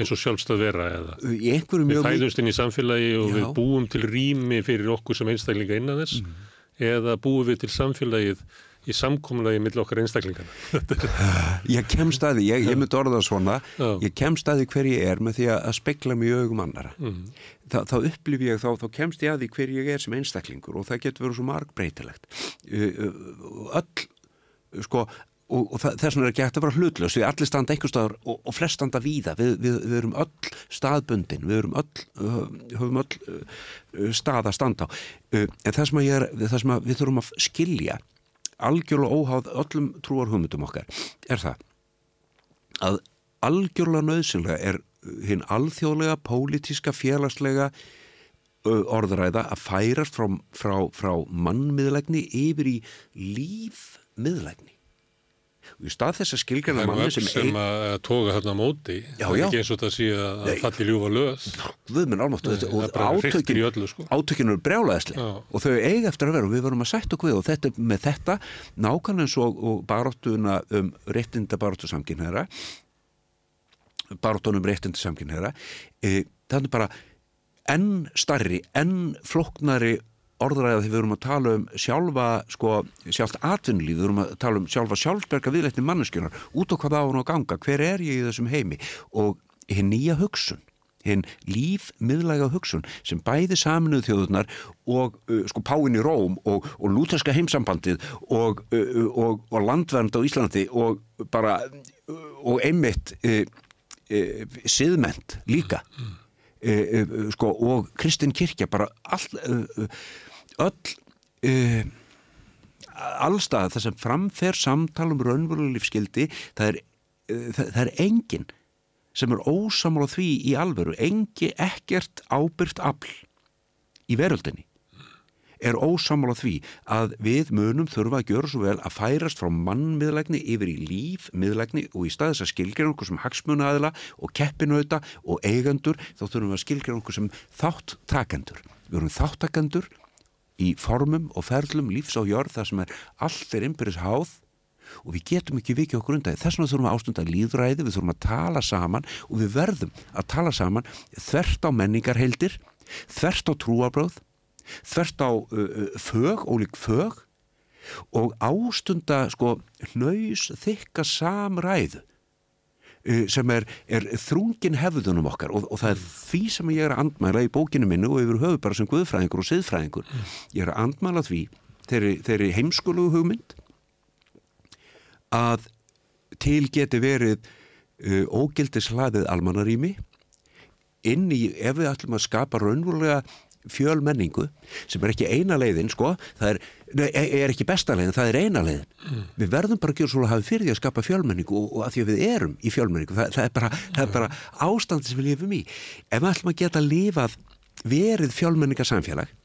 [SPEAKER 1] eins og sjálfstað vera eða? Við fæðumst inn í samfélagi og já. við búum til rými fyrir okkur sem einstaklinga innan þess mm. eða búum við til samfélagið í samkomlaði mill okkar einstaklingarna
[SPEAKER 12] Ég kem staði, ég, ég myndi orða svona. Já. ég kem staði hver ég er með því að spekla mig augum annara mm. Þa, þá upplif ég, þá, þá kemst ég að því hver ég er sem einstaklingur og það getur verið svo marg breytilegt öll, sko og, og þess vegna er ekki hægt að vera hlutlaus við allir standa einhver staðar og, og flest standa víða. Við, við, við erum öll staðbundin við erum öll, höfum öll stað að standa á. En það sem, er, það sem við þurfum að skilja algjörlega óháð öllum trúar hugmyndum okkar. Er það? Að algjörlega nöðsynlega er hinn alþjóðlega, pólitíska, félagslega orðræða að færast frá, frá, frá mannmiðlegni yfir í lífmiðlegni í stað þess að skilgjana manni
[SPEAKER 1] sem, sem að toga hérna á móti já, er ekki eins og það sé að falli ljúfa löð
[SPEAKER 12] við minn álmátt átökinu sko. átökinu er brjálaðisli og þau eiga eftir að vera og við verum að sætt okkur og þetta, með þetta nákvæmlega eins og, og baróttuna um réttinda baróttu samkynneira baróttunum réttinda samkynneira e, það er bara enn starri, enn floknari orðræða þegar við erum að tala um sjálfa, sko, sjálft atvinnlíð, við erum að tala um sjálfa sjálfsberga viðleitni manneskjunar, út á hvað á hún á ganga, hver er ég í þessum heimi? Og hinn nýja hugsun, hinn lífmiðlæga hugsun sem bæði saminuð þjóðunar og uh, sko Páinn í Róm og, og lúterska heimsambandið og, uh, og, og landvernd á Íslandi og bara og einmitt uh, siðment líka. Sko og Kristinn Kirkja bara all öll uh, allstað þess að framfer samtal um raunveruleg lífskildi það er, uh, það, það er engin sem er ósamála því í alveru engi ekkert ábyrgt afl í veröldinni er ósamála því að við munum þurfa að gjöra svo vel að færast frá mannmiðlægni yfir í lífmiðlægni og í staðis að skilgjara okkur sem hagsmunaðila og keppinauta og eigendur þá þurfum við að skilgjara okkur sem þáttakendur. Við erum þáttakendur í formum og ferlum lífs á jörð þar sem er allt er innbyrðis háð. Og við getum ekki vikið okkur undan þess vegna þurfum við ástunda líðræði, við þurfum að tala saman og við verðum að tala saman þvert á menningarheildir þvert á trúabráð þvert á uh, fög, ólík fög og ástunda sko hnaus þykka samræðu sem er, er þrungin hefðunum okkar og, og það er því sem ég er að andmæla í bókinu minnu og yfir höfu bara sem guðfræðingur og siðfræðingur. Ég er að andmæla því þeirri, þeirri heimskulugu hugmynd að til geti verið uh, ógildislaðið almannarími inn í, ef við ætlum að skapa raunverulega fjölmenningu sem er ekki eina leiðin sko, það er, nei, er ekki besta leiðin, það er eina leiðin mm. við verðum bara að gera svolítið að hafa fyrir því að skapa fjölmenningu og, og að því að við erum í fjölmenningu það, það, er, bara, er bara ástandi sem við lifum í ef við ætlum að geta lifað verið fjölmenningarsamfélag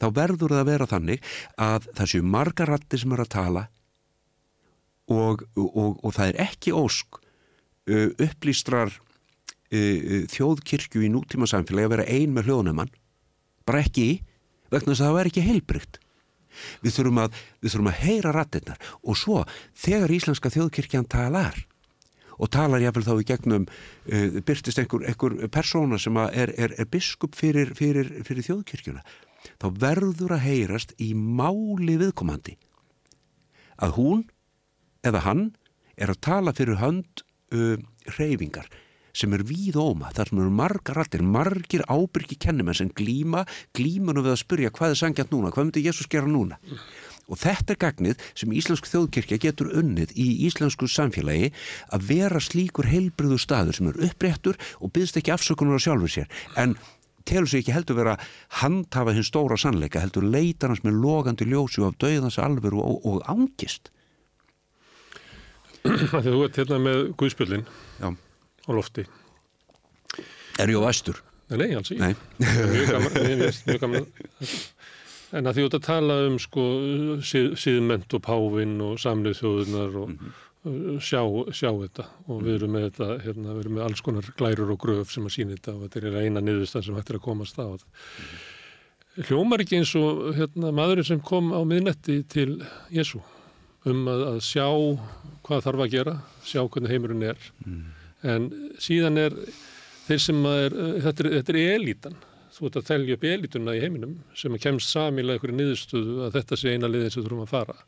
[SPEAKER 12] þá verður það að vera þannig að það séu margar ratti sem er að tala og, og, og það er ekki ósk upplýstrar þjóðkirkju í nútíma samfélagi að vera ein með hljóðnumann bara ekki vegna þess að það er ekki heilbrygt við þurfum að, við þurfum að heyra rattinnar og svo þegar Íslenska þjóðkirkjan talar og talar jáfnvel þá í gegnum uh, byrtist einhver, einhver persóna sem er, er, er biskup fyrir, fyrir, fyrir þjóðkirkjuna þá verður að heyrast í máli viðkomandi. Að hún eða hann er að tala fyrir hönd uh, reyfingar sem er víð óma, þar sem eru margar rattir, margir ábyrgi kennumenn sem glíma, glímanu við að spurja hvað er sangjant núna, hvað myndi Jésús gera núna? Og þetta er gagnið sem Íslensk þjóðkirkja getur unnið í íslensku samfélagi að vera slíkur heilbriðu staður sem er uppréttur og byggst ekki afsökunar á sjálfur sér en telur sér ekki heldur vera handhafa hinn stóra sannleika, heldur leitar hans með logandi ljósi af döðans alveru og, og angist.
[SPEAKER 1] Þegar þú ert hérna með Guðspjöldin á lofti.
[SPEAKER 12] Er ég á væstur?
[SPEAKER 1] Nei, nei, alls ekki. Mjög gaman, mjög, gaman. En að því út að tala um sko síð, síðment og pávinn og samlið þjóðunar og mm -hmm. sjá, sjá þetta og við erum með þetta, hérna, við erum með alls konar glærur og gröf sem að sína þetta og þetta er eina niðurstan sem hættir að komast á þetta. -hmm. Hljómar ekki eins og hérna, maðurinn sem kom á miðnetti til Jésu um að, að sjá hvað þarf að gera, sjá hvernig heimurinn er. Mm en síðan er þeir sem er, þetta er, þetta er elítan. Þú ert að telja upp elítuna í heiminum sem kemst samilega ykkur í niðurstöðu að þetta sé eina leiðin sem þú þurfum að fara.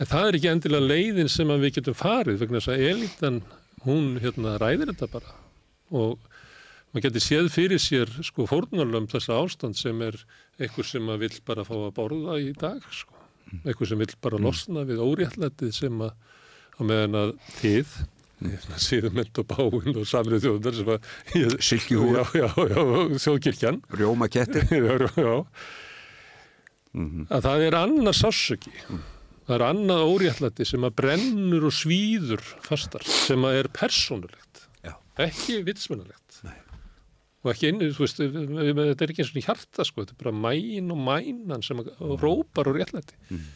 [SPEAKER 1] En það er ekki endilega leiðin sem við getum farið vegna þess að elítan hún hérna ræðir þetta bara. Og maður getur séð fyrir sér sko fórnarlöfum þessa ástand sem er einhver sem að vill bara fá að borða í dag sko, einhver sem vill bara losna við óréttlætið sem að á meðan að þið síðumend og báinn og samrið að
[SPEAKER 12] Silkihúr
[SPEAKER 1] já, já, já, þjóðkirkjan.
[SPEAKER 12] Rjóma ketti
[SPEAKER 1] mm -hmm. að það er annað sásöki mm. það er annað óréttlæti sem að brennur og svíður fastar sem að er persónulegt ekki vitsmennulegt og ekki inn, þú veist, þetta er ekki eins og hjarta sko, þetta er bara mæn og mænan sem að, og rópar og réttlæti. Mm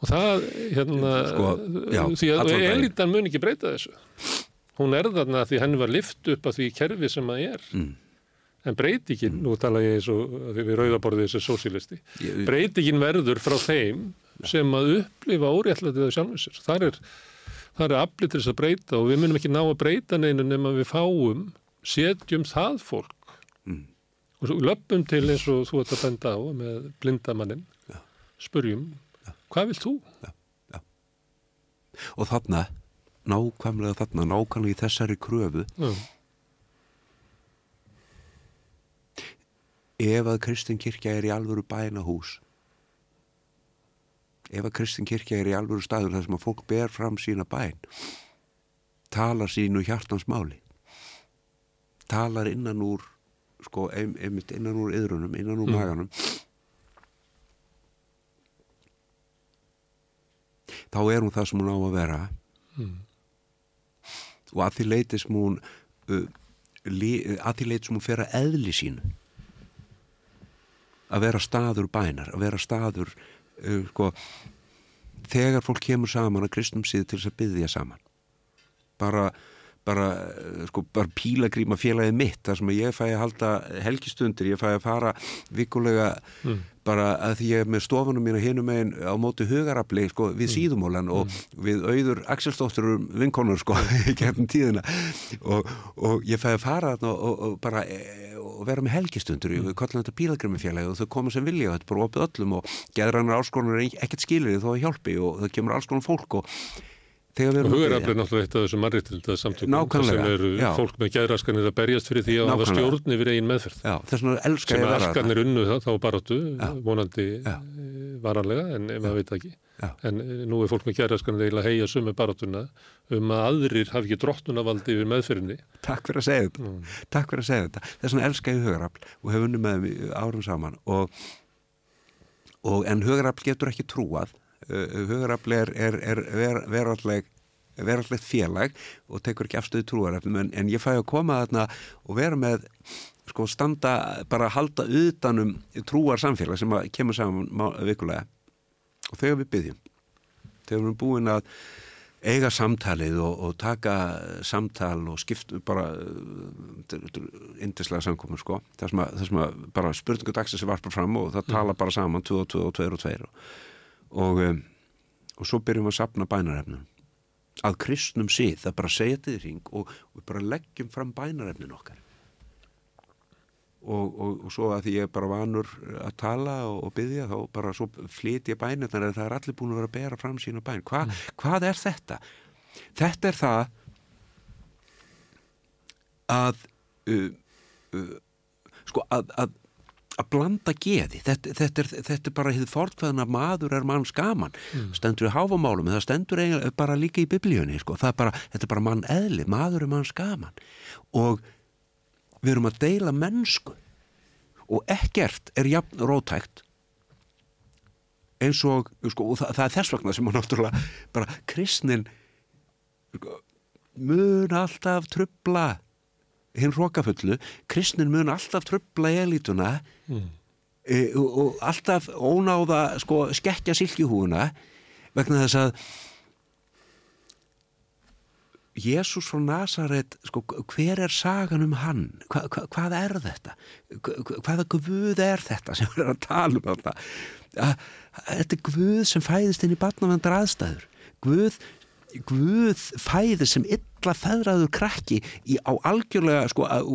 [SPEAKER 1] og það, hérna sko, já, því að elitan mun ekki breyta þessu. Hún er þarna því henni var lift upp að því kerfi sem það er. Mm. en breytikinn, mm. nú tala ég eins og því við rauðaborðið þessu sósílisti breytikinn verður frá þeim sem að upplifa óréttlætið af sjálfum sér. Það er, það er þess að breyta og við munum ekki ná að breyta neinu nema við fáum, setjum það fólk. Mm. og löpum til eins og þú ert að benda á með blindamannin, spurjum hvað vilt þú? Já, já.
[SPEAKER 12] Og þarna, nákvæmlega þarna, nákvæmlega í þessari kröfu, já. ef að Kristinn kirkja er í alvöru bænahús, ef að Kristinn kirkja er í alvöru staður þar sem að fólk ber fram sína bæn, talar sínu hjartans máli, talar innan úr, sko, einmitt innan úr yðrunum, innan úr mm. Þá er hún það sem hún á að vera. Mm. og að því leiti sem hún uh, li, að því leiti sem hún fer að eðli sínu að vera staður bænar, að vera staður uh, sko, þegar fólk kemur saman að kristnum síðu til þess að byggja saman. Bara bara, uh, sko, bara pílagríma félagið mitt þar sem ég fæ að halda helgistundir, ég fæ að fara vikulega
[SPEAKER 1] Mm.
[SPEAKER 12] bara að því ég er með stofunum mína hinum megin á móti hugarafli sko, við síðumólan og við auður Axelsdóttur vinkonur sko í kemum tíðina. Og, og ég fæ að fara og, og, og bara e, og vera með helgistundur, við kallum þetta pílagrimifélagi og þau koma sem vilja og þetta er bara opið öllum og geðrannar áskorunar er ekkert skilir þó að hjálpi og það kemur alls konar fólk og þegar við
[SPEAKER 1] Og
[SPEAKER 12] erum að
[SPEAKER 1] hugarafli
[SPEAKER 12] biðja-
[SPEAKER 1] er náttúrulega eitt af þessum mannréttinda samtökum
[SPEAKER 12] Nákvæmlega,
[SPEAKER 1] sem eru
[SPEAKER 12] já.
[SPEAKER 1] fólk með gæðraskanir að berjast fyrir því að hafa stjórn yfir eigin meðferð.
[SPEAKER 12] Já, þess vegna elska
[SPEAKER 1] sem
[SPEAKER 12] ég að vera
[SPEAKER 1] askarnir unnu þá, þá baráttu,
[SPEAKER 12] Já.
[SPEAKER 1] vonandi
[SPEAKER 12] Já.
[SPEAKER 1] eh, varanlega, en maður veit það ekki.
[SPEAKER 12] Já.
[SPEAKER 1] En eh, nú er fólk með gæðraskanir eiginlega að heia sumu baráttuna um að aðrir hafi ekki drottunavaldi yfir meðferðinni.
[SPEAKER 12] Takk fyrir að segja þetta.
[SPEAKER 1] Mm.
[SPEAKER 12] Takk fyrir að segja þetta. Þess vegna elska ég hugarafl og og, og en hugarafl getur ekki trúað. Uh, hugarafl er, er, er ver, veralleg verallegt félag og tekur ekki afstöðu trúarefnum. En, en ég fæ að koma þarna og vera með sko standa, bara halda utanum trúar samfélag sem kemur saman vikulega. Og þegar við byggjum þegar við erum búin að eiga samtalið og, og taka samtal og skipt bara indislega samkomur sko það sem að, það sem að bara spurningu dagsins er varpa fram og það tala bara saman 2 og 2 og 2 og 2 og, og, um, og svo byrjum við að sapna bænarefnum. Að kristnum síð, það bara segja þetta í ring og við bara leggjum fram bænarefnin okkar. Og, og, og svo að því ég er bara vanur að tala og, og byggja þá bara svo flyt ég bænir þannig að það er allir búin að vera að bera fram sína bæn. Hva, hvað er þetta? Þetta er það að uh, uh, sko að, að að blanda geði, þetta, þetta, er, þetta er bara hið fortkvæðan að maður er manns gaman. Stendur í háfamálum, það stendur bara líka í biblíunni, sko, er bara þetta er bara mann eðli, maður er manns gaman. Og við erum að deila mennsku. Og ekkert er jafn rótækt eins og, sko, og það, það er þess vegna sem að náttúrulega bara kristnin sko, mun alltaf trubla hinn rókafullu, kristnin mun alltaf trubla elítuna
[SPEAKER 1] Mm.
[SPEAKER 12] e, og, og alltaf ónáða sko skekkja silkihúuna vegna þess að Jésús frá Nazaret, sko, hver er sagan um hann? Hva, hva, hvað er þetta? Hva, hvaða guð er þetta sem við erum að tala um þetta? Þetta er guð sem fæðist inn í barnavendar aðstæður. Guð, guð fæðist sem illa feðraður krakki í, á algjörlega, sko, að,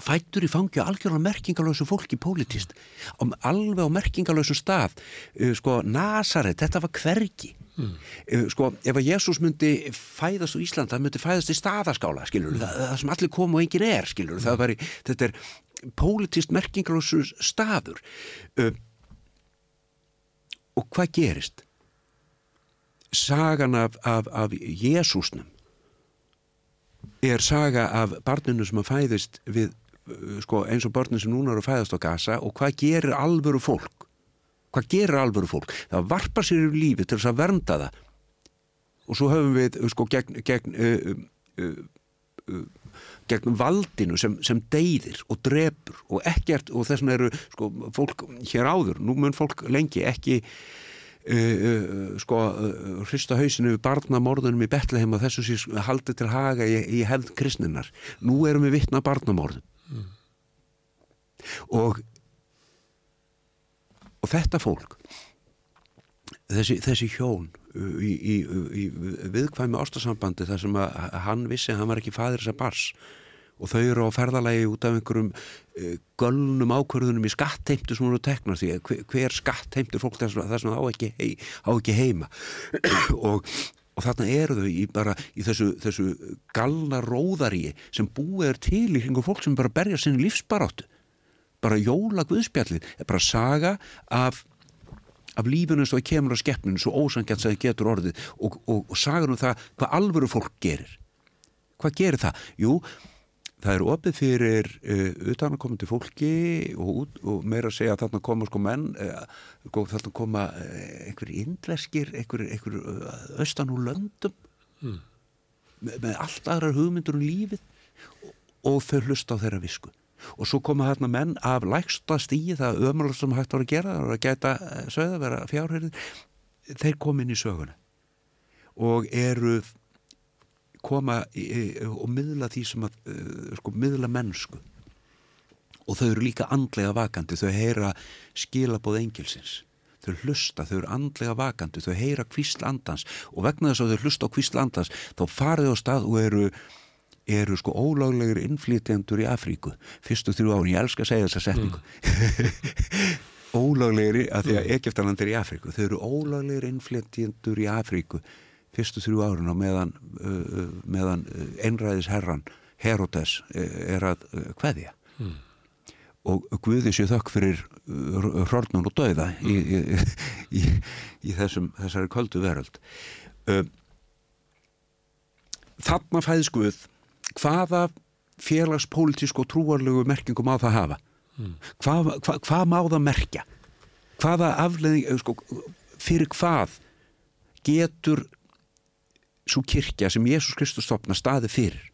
[SPEAKER 12] fættur í fangi á algjörlega merkingalösu fólki pólitist, á, alveg á merkingalösu stað, uh, sko, Nazaret, þetta var hvergi. Mm. sko, ef að Jésús myndi fæðast á Íslanda, það myndi fæðast í staðaskála skilur, mm. það, það sem allir kom og engin er skilur, mm. það var, þetta er pólitist merkingalösu staður uh, og hvað gerist sagan af, af, af Jésúsnum er saga af barninu sem að fæðist við, uh, sko, eins og barninu sem núna eru að fæðast á gasa og hvað gerir alvöru fólk? Hvað gerir alvöru fólk? Það varpar sér yfir lífi til þess að vernda það. Og svo höfum við sko gegn, gegn, uh, uh, uh, gegn valdinu sem, sem deyðir og drepur og ekkert og þess vegna eru sko fólk hér áður, nú mun fólk lengi ekki sko hrista hausinu við barnamorðunum í Betlehem og þessu sér haldið til haga í, í hefð kristninnar. Nú erum við vittna barnamorðum mm. og og þetta fólk þessi, þessi hjón í, í, í viðkvæmi ástasambandi þar sem að hann vissi að hann var ekki fadir þess að bars og þau eru á ferðalagi út af einhverjum uh, gölnum ákvörðunum í skattheimtu sem eru teknar því að hver, hver skattheimtur fólk þess að það á ekki, hei, á ekki heima. Og, og þarna eru þau í, bara, í þessu, þessu galna róðaríi sem búið er til í hringu fólk sem bara berja sinni lífsbaráttu. Bara jóla guðspjallið er bara saga af, af lífinu svo að kemur á skeppninu svo ósangjart sem það getur orðið. Og, og, og sagar um það hvað alvöru fólk gerir. Hvað gerir það? Jú, það er opið fyrir uh, utanakomandi fólki og, og meira að segja að þarna koma sko menn uh, þarna koma uh, einhverjir indverskir einhverjir einhver, austan úr löndum
[SPEAKER 1] mm.
[SPEAKER 12] með, með allt aðrar hugmyndur um lífið og, og þau hlusta á þeirra visku og svo koma þarna menn af lægsta stíi það ömulega sem hægt var að gera það var að gæta sögða, vera fjárherðir þeir kom inn í söguna og eru koma í, og miðla því sem að uh, sko, miðla mennsku. Og þau eru líka andlega vakandi þau heyra skilabóð engilsins. Þau hlusta, þau eru andlega vakandi þau heyra kvísl andans. Og vegna þess að þau hlusta á kvísl andans þá farið á stað og eru eru sko ólaglegir innflytjendur í Afríku. Fyrstu þrjú ári, ég elska að segja þessa setningu. Mm. ólaglegir að því að Egeftaland er í Afríku. Þau eru ólaglegir innflytjendur í Afríku fyrstu þrjú árin og meðan, uh, meðan einræðis herran Herodes er að hveðja mm. og Guði sé þökk fyrir hrornun og döiða mm. í, í, í, í þessum, þessari köldu veröld þarna fæðis Guð hvaða félagspolítisk og trúarlegu merkingum á það hafa mm. hvað, hvað, hvað má það merkja hvaða afleðing sko, fyrir hvað getur svo kirkja sem Jésús Kristus stopna staði fyrir.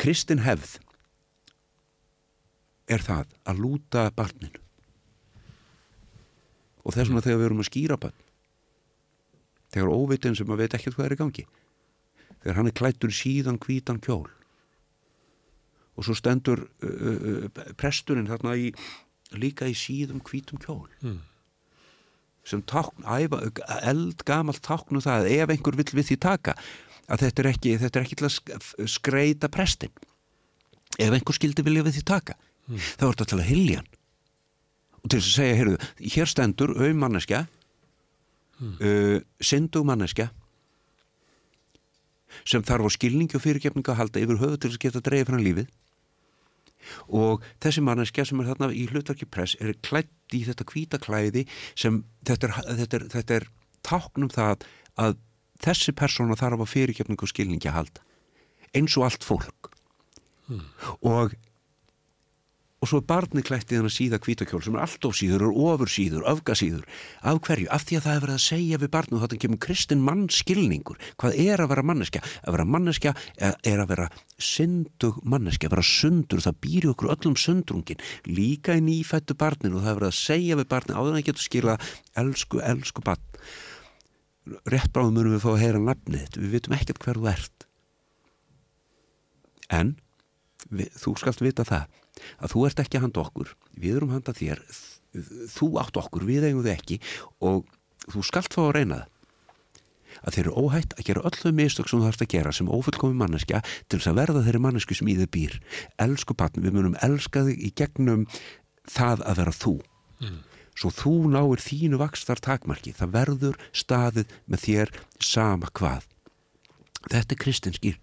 [SPEAKER 12] Kristin hefð er það að lúta barninu. Og þess vegna þegar við erum að skýra barn þegar óveitin sem að veit ekkert hvað er í gangi þegar hann er klættur síðan hvítan kjól og svo stendur uh, uh, presturinn þarna í, líka í síðum hvítum kjól. Mm. Sem tákn, æfa, eld gamalt táknu um það ef einhver vill við því taka að þetta er ekki, þetta er ekki til að skreita prestin ef einhver skildi vilja við því taka mm. þá er þetta til að hilja hann og til að segja, heyrðu, hér stendur auð manneskja mm. uh, syndug manneskja sem þarf á skilningi og fyrirgefningu að halda yfir höfu til að geta dreifð frá lífið og þessi manneskja sem er þarna í hlutverki press er klætt í þetta kvítaklæði sem þetta er, þetta er, þetta er táknum það að þessi persóna þarf á fyrirgefningu skilningi að halda eins og allt fólk hmm. og og svo er barni klætt í þennan síða kvítakjól sem er allt of síður og ofur síður, öfgasíður. Af hverju? Af því að það er verið að segja við barnu þetta kemur kristin mannskilningur. Hvað er að vera manneskja? Að vera manneskja er að vera syndug manneskja, að vera sundur. Það býri okkur öllum sundrungin líka í nýfættu barnin og það er verið að segja við barni áður en það getur skila elsku, elsku barn. Rétt bráðum munum við fá að heyra nafnið við vitum ekkert hver þú ert. En við, þú skalt vita það að þú ert ekki að handa okkur við erum handa þér þú átt okkur, við eigum þið ekki og þú skalt fá að reyna það. Að þeir eru óhætt að gera öll þau mistök sem þú þarfst að gera sem ofullkomi manneskja til þess að verða þeirri mannesku sem í þið býr. Elsku patn, við munum elska þig í gegnum það að vera þú. Mm. svo þú náir þínu vakstar takmarki, það verður staðið með þér sama hvað. Þetta er kristinskýr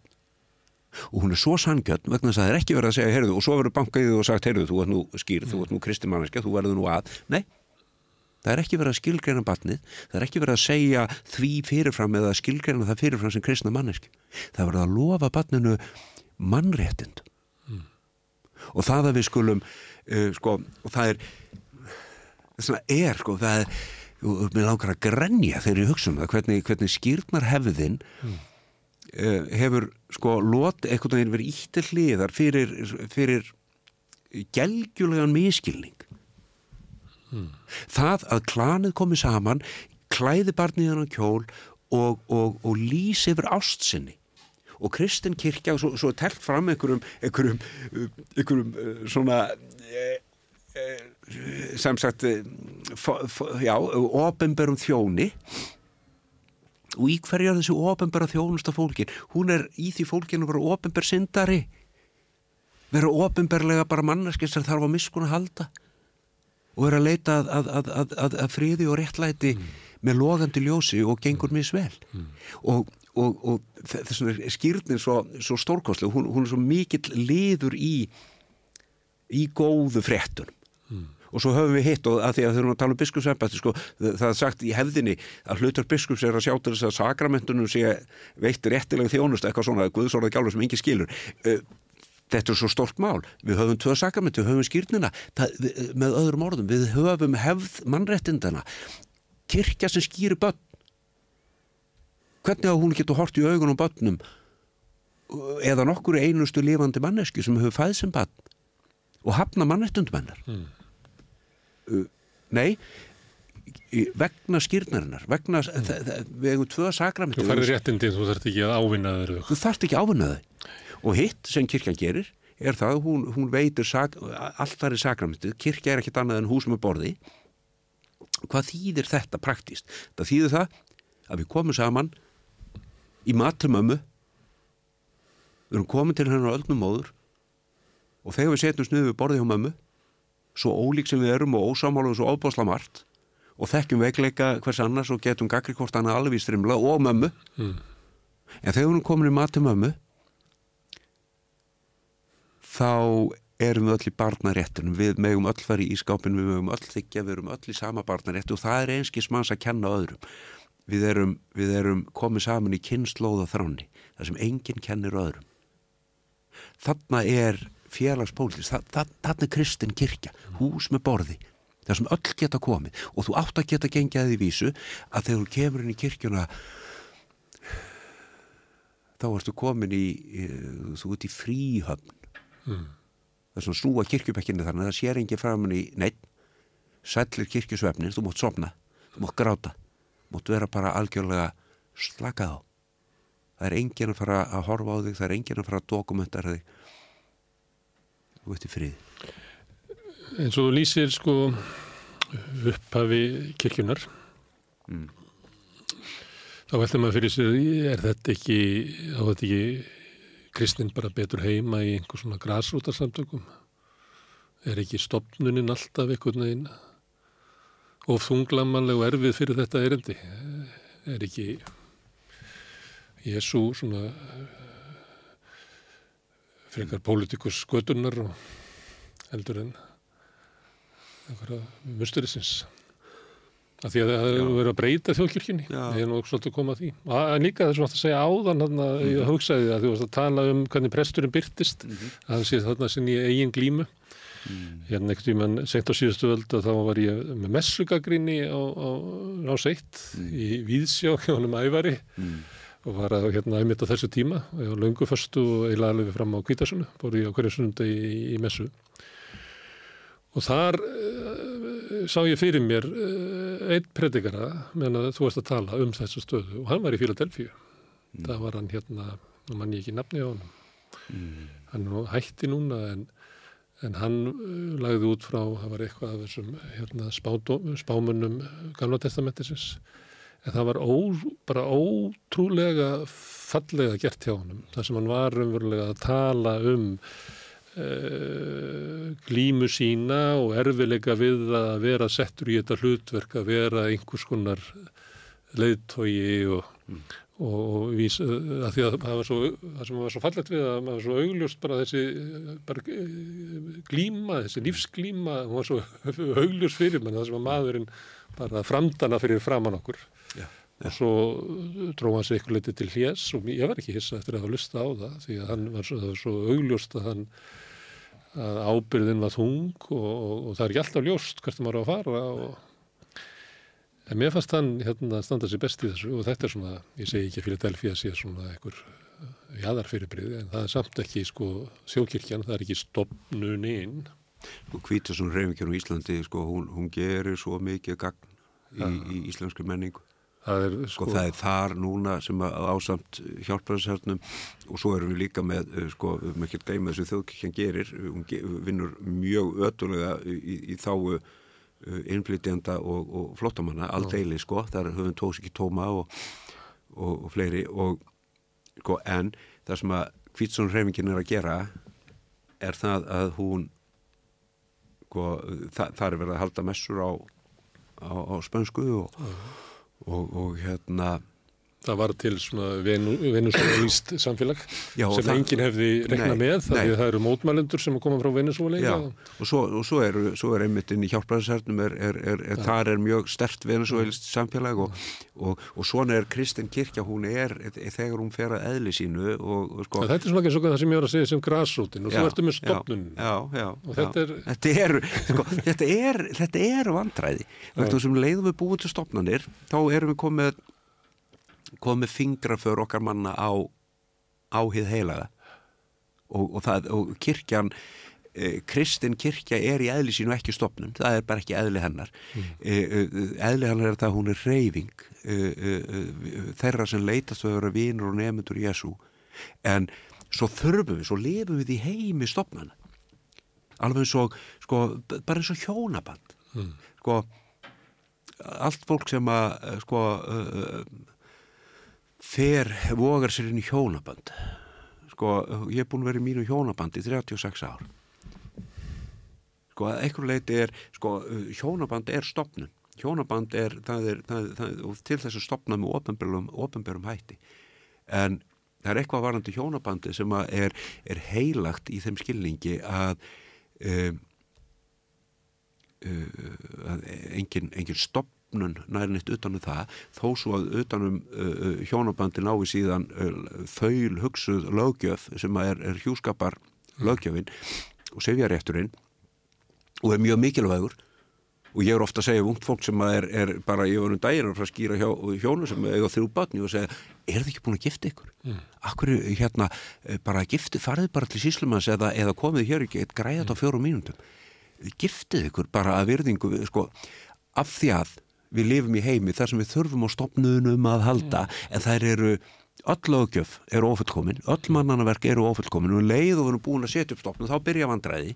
[SPEAKER 12] og hún er svo sangjöld vegna þess að það er ekki verið að segja heyrðu, og svo verður bankaðið og sagt heyrðu, þú ert nú skýr, þú ert nú kristimanniska, þú verður nú að. Nei, það er ekki verið að skilgreina batnið, það er ekki verið að segja því fyrirfram eða skilgreina það fyrirfram sem kristna manneski, það verður að lofa batninu mannréttind mm. og það að við skulum uh, sko, og það er það er, sko, það er mér langar að grenja þegar ég hugsa um það hvernig, hvernig skýrnar hefðin mm hefur sko lot eitthvað að vera íttir hliðar fyrir, fyrir gelgjulegan miskilning hmm. það að klanið komi saman klæði barniðan á kjól og, og, og lýsi yfir ástsinni og Kristinn kirkja og svo, svo telt fram einhverjum einhverjum, einhverjum eh, svona eh, sem sagt já, ofinberum þjóni og í hverjar þessi ofenbæra þjónusta fólkin hún er í því fólkinu að vera ofenbær syndari. Vera ofenbærlega bara manneskins sem þarf að miskuna halda. Og vera að leita að, að, að, að friði og réttlæti mm. með logandi ljósi og gengur misvel. Mm. og, og, og þess að skýrnin svo, svo stórkostlega, hún, hún er svo mikill liður í í góðu fréttunum. mm og svo höfum við hitt og að því að þau erum að tala um biskupsembætti sko, það er sagt í hefðinni að hlutur biskups er að sjá til þess að sakramentunum sé veitt réttilega þjónust eitthvað svona, guðsorðað gjálfur sem engi skilur. Eh, þetta er svo stort mál. Við höfum tvö sakramentu, við höfum skýrnina það, við, með öðrum orðum, við höfum hefð mannrettindana kirkja sem skýri börn. Hvernig að hún getur hort í augun og börnum? Eða nokkur einustu lifandi mannesku sem hefur fæð sem barn og hafna mannestundum hennar?
[SPEAKER 1] Mm.
[SPEAKER 12] Uh, nei vegna skýrnarinnar vegna, mm. við hefum tvö sakramenti
[SPEAKER 1] Þú færði réttindi, þú þarft ekki að ávinna þeir
[SPEAKER 12] þú þarft ekki ávinna þau og hitt sem kirkjan gerir er það að hún, hún veitur sak, alltaf er sakramentið, kirkja er ekkert annað en hús með borði. Hvað þýðir þetta praktist? Það þýðir það að við komum saman í mat til mömmu. Við erum komin til hennar öllnum móður. Og þegar við setjum snuðu við borði hjá mömmu svo ólík sem við erum og ósámáluðum svo óbásla margt og þekkjum veikleika hvers annars og getum gagri hvort annað alveg í strimla og mömmu.
[SPEAKER 1] Mm.
[SPEAKER 12] en þegar við erum komin í mat til mömmu þá erum við öll í barnaréttunum við megum öll fara í ískápin við megum öll þykja, við erum öll í sama barnaréttu og það er einskis manns að kenna öðrum. Við erum, við erum komið saman í kynnslóða þráni þar sem enginn kennir öðrum. Þarna er félagspólitist, þa þa þarna er kristin kirkja, hús með borði þar sem öll geta komið. Og þú átt að geta gengið að því vísu að þegar þú kemur inn í kirkjuna þá ertu komin í, í þú ert í fríhöfn.
[SPEAKER 1] Mm.
[SPEAKER 12] það er svona snúa kirkjubekkinu þannig að það sér enginn framan í neitt sællir kirkjusvefnin, þú mátt sopna þú mátt gráta, þú mátt vera bara algjörlega slakað á. Það er enginn að fara að horfa á þig það er enginn að fara að dokumentara þig ert í frið
[SPEAKER 1] eins og þú lýsir sko upphafi kirkjunar
[SPEAKER 12] Mm.
[SPEAKER 1] þá veldur maður fyrir sér er þetta ekki, þetta ekki kristnin bara betur heima í einhver svona grasrútarsamtökum er ekki stopnunin alltaf einhvern veginn of þunglamanleg og erfið fyrir þetta erindi? Er ekki Jésu svona frekar pólitíkus skötunar og heldur en einhverja musturisins af því að það hefur verið að breyta þjóðkirkjunni. Ég er nú svolítið að koma að því. En líka þess að það segja áðan hann að ég hugsaði það að þú varst að tala um hvernig presturinn byrtist að það sé þarna sinni í eigin glímu. Hérna einhvern tímann sent á síðustu völd að þá var ég með messugagrinni á, á ráseitt í Víðsjá hjá honum ævari og var að hérna æmitt á þessu tíma og löngu föstu og eiginlega alveg fram á kvítasunnu, bór ég á hverju sundi í, í messu og þar uh, sá ég fyrir mér uh, einn predikara meðan að þú varst að tala um þessu stöðu og hann var í Fíladelfíu mm. það var hann hérna, nú mann ég ekki nafni á hann
[SPEAKER 12] Mm.
[SPEAKER 1] hann nú hætti núna en, en hann uh, lagði út frá, það var eitthvað af þessum hérna, spámunum gamla testamentisins en það var ó, bara ótrúlega fallega gert hjá honum þar sem hann var umverulega að tala um uh, glímu sína og erfilega við að vera settur í þetta hlutverk að vera einhvers konar leiðtogi og, og, og vís, að því að það var svo, það sem var svo fallet við að maður var svo augljóst bara þessi bara, eh, glíma, þessi lífsglíma hún var svo augljóst fyrir mann það sem að maðurinn bara framdana fyrir framann okkur Og svo dróð hann sig eitthvað litið til hljés og ég var ekki hissa eftir að hafa lusta á það því að hann var svo, var svo augljóst að hann að ábyrðin var þung og, og, og það er ekki alltaf ljóst hvert maður á að fara og En mér fannst hann hérna að standa sér best í þessu og þetta er svona, ég segi ekki að Philadelphia sé svona einhver jæðarfyrirbrið en það er samt ekki sko þjókirkjan, það er ekki stopnuninn.
[SPEAKER 12] og Hvítasun reyfingjar á Íslandi sko, hún, hún gerir svo mikið gagn í, í íslensku menningu
[SPEAKER 1] Það er
[SPEAKER 12] sko,
[SPEAKER 1] sko,
[SPEAKER 12] það er þar núna sem að ásamt hjálpræðisarnum og svo erum við líka með eh, sko, við erum ekki að gleyma þessu þjóðkirkjan gerir hún vinnur mjög ötulega í, í, þáu innflytjanda og, og flottamanna aldeili sko, þar höfum tóks ekki tóma og, og, og fleiri og sko, en það sem að Hvítsson reyfingin er að gera er það að hún sko, það, það er verið að halda messur á, á, á spönsku og, og, og hérna
[SPEAKER 1] það var til svona venu, venusúalíst samfélag
[SPEAKER 12] Já,
[SPEAKER 1] sem
[SPEAKER 12] það-
[SPEAKER 1] enginn hefði reiknað
[SPEAKER 12] Nei,
[SPEAKER 1] með það
[SPEAKER 12] nei.
[SPEAKER 1] það eru mótmælendur sem koma frá venusúalega.
[SPEAKER 12] Já, og svo, og svo er, svo er einmitt inn í hjálpræðisarnum er þar er mjög stert venezuelist samfélag og, og, og svona er Kristinn kirkja, hún er þegar hún fer að eðli sínu sko
[SPEAKER 1] Þetta er svona ekki svona það sem ég var að segja sem grásrótin og svo ertu með stopnun. Og þetta er-
[SPEAKER 12] þetta er, sko, þetta er, þetta er vandræði. Vegna sem leiðum við búið til stopnanir, þá erum við komið komið fingraför okkar manna á áhið heilaga. Og, og, og kirkjan eh, kristin kirkja er í eðli sínu ekki stopnum, það er bara ekki eðli hennar. Mm. eðli hennar er það að hún er reyfing þeirra sem leitast að vera vinur og nefndur Jésu en svo þurfum við, svo lefum við í heimi stopnana alveg eins og sko, bara eins og hjónaband. Mm. sko allt fólk sem að sko uh, fer vogar sér inn í hjónaband. Sko ég er búin að vera í mínu hjónaband í 36 ár. Sko að einhver leiti er sko hjónaband er stopnun hjónaband er, það er, það, það, og til þess að stopna með ofenbjörnum hætti. En það er eitthvað varandi hjónabandi sem er, er heilagt í þeim skilningi að um, að engin, engin stopnun nærnitt utanum það þó svo að utanum uh, hjónabandi nái síðan uh, þaul hugsuð lögjöf sem er, er hjúskapar lögjöfin og sefjarétturinn og er mjög mikilvægur og ég er ofta að segja ungt fólk sem er, er bara, ég var um daginn að skýra hjá, hjónu sem eiga þrjú batni og segja, er þið ekki búin að gifta ykkur? Mm. Akkur hérna bara gifti, farið bara til síslumans eða, eða komið hér ekki, græða þetta mm. á fjórum mínúndum giftið ykkur bara að virðingu sko, af því að við lifum í heimi þar sem við þurfum á stopnunum að halda. Mm. en þær eru öll lögjöf eru ofullkomin, öll mannanaverk eru ofullkomin og leið og við erum búin að setja upp stopnum þá byrja vandræði.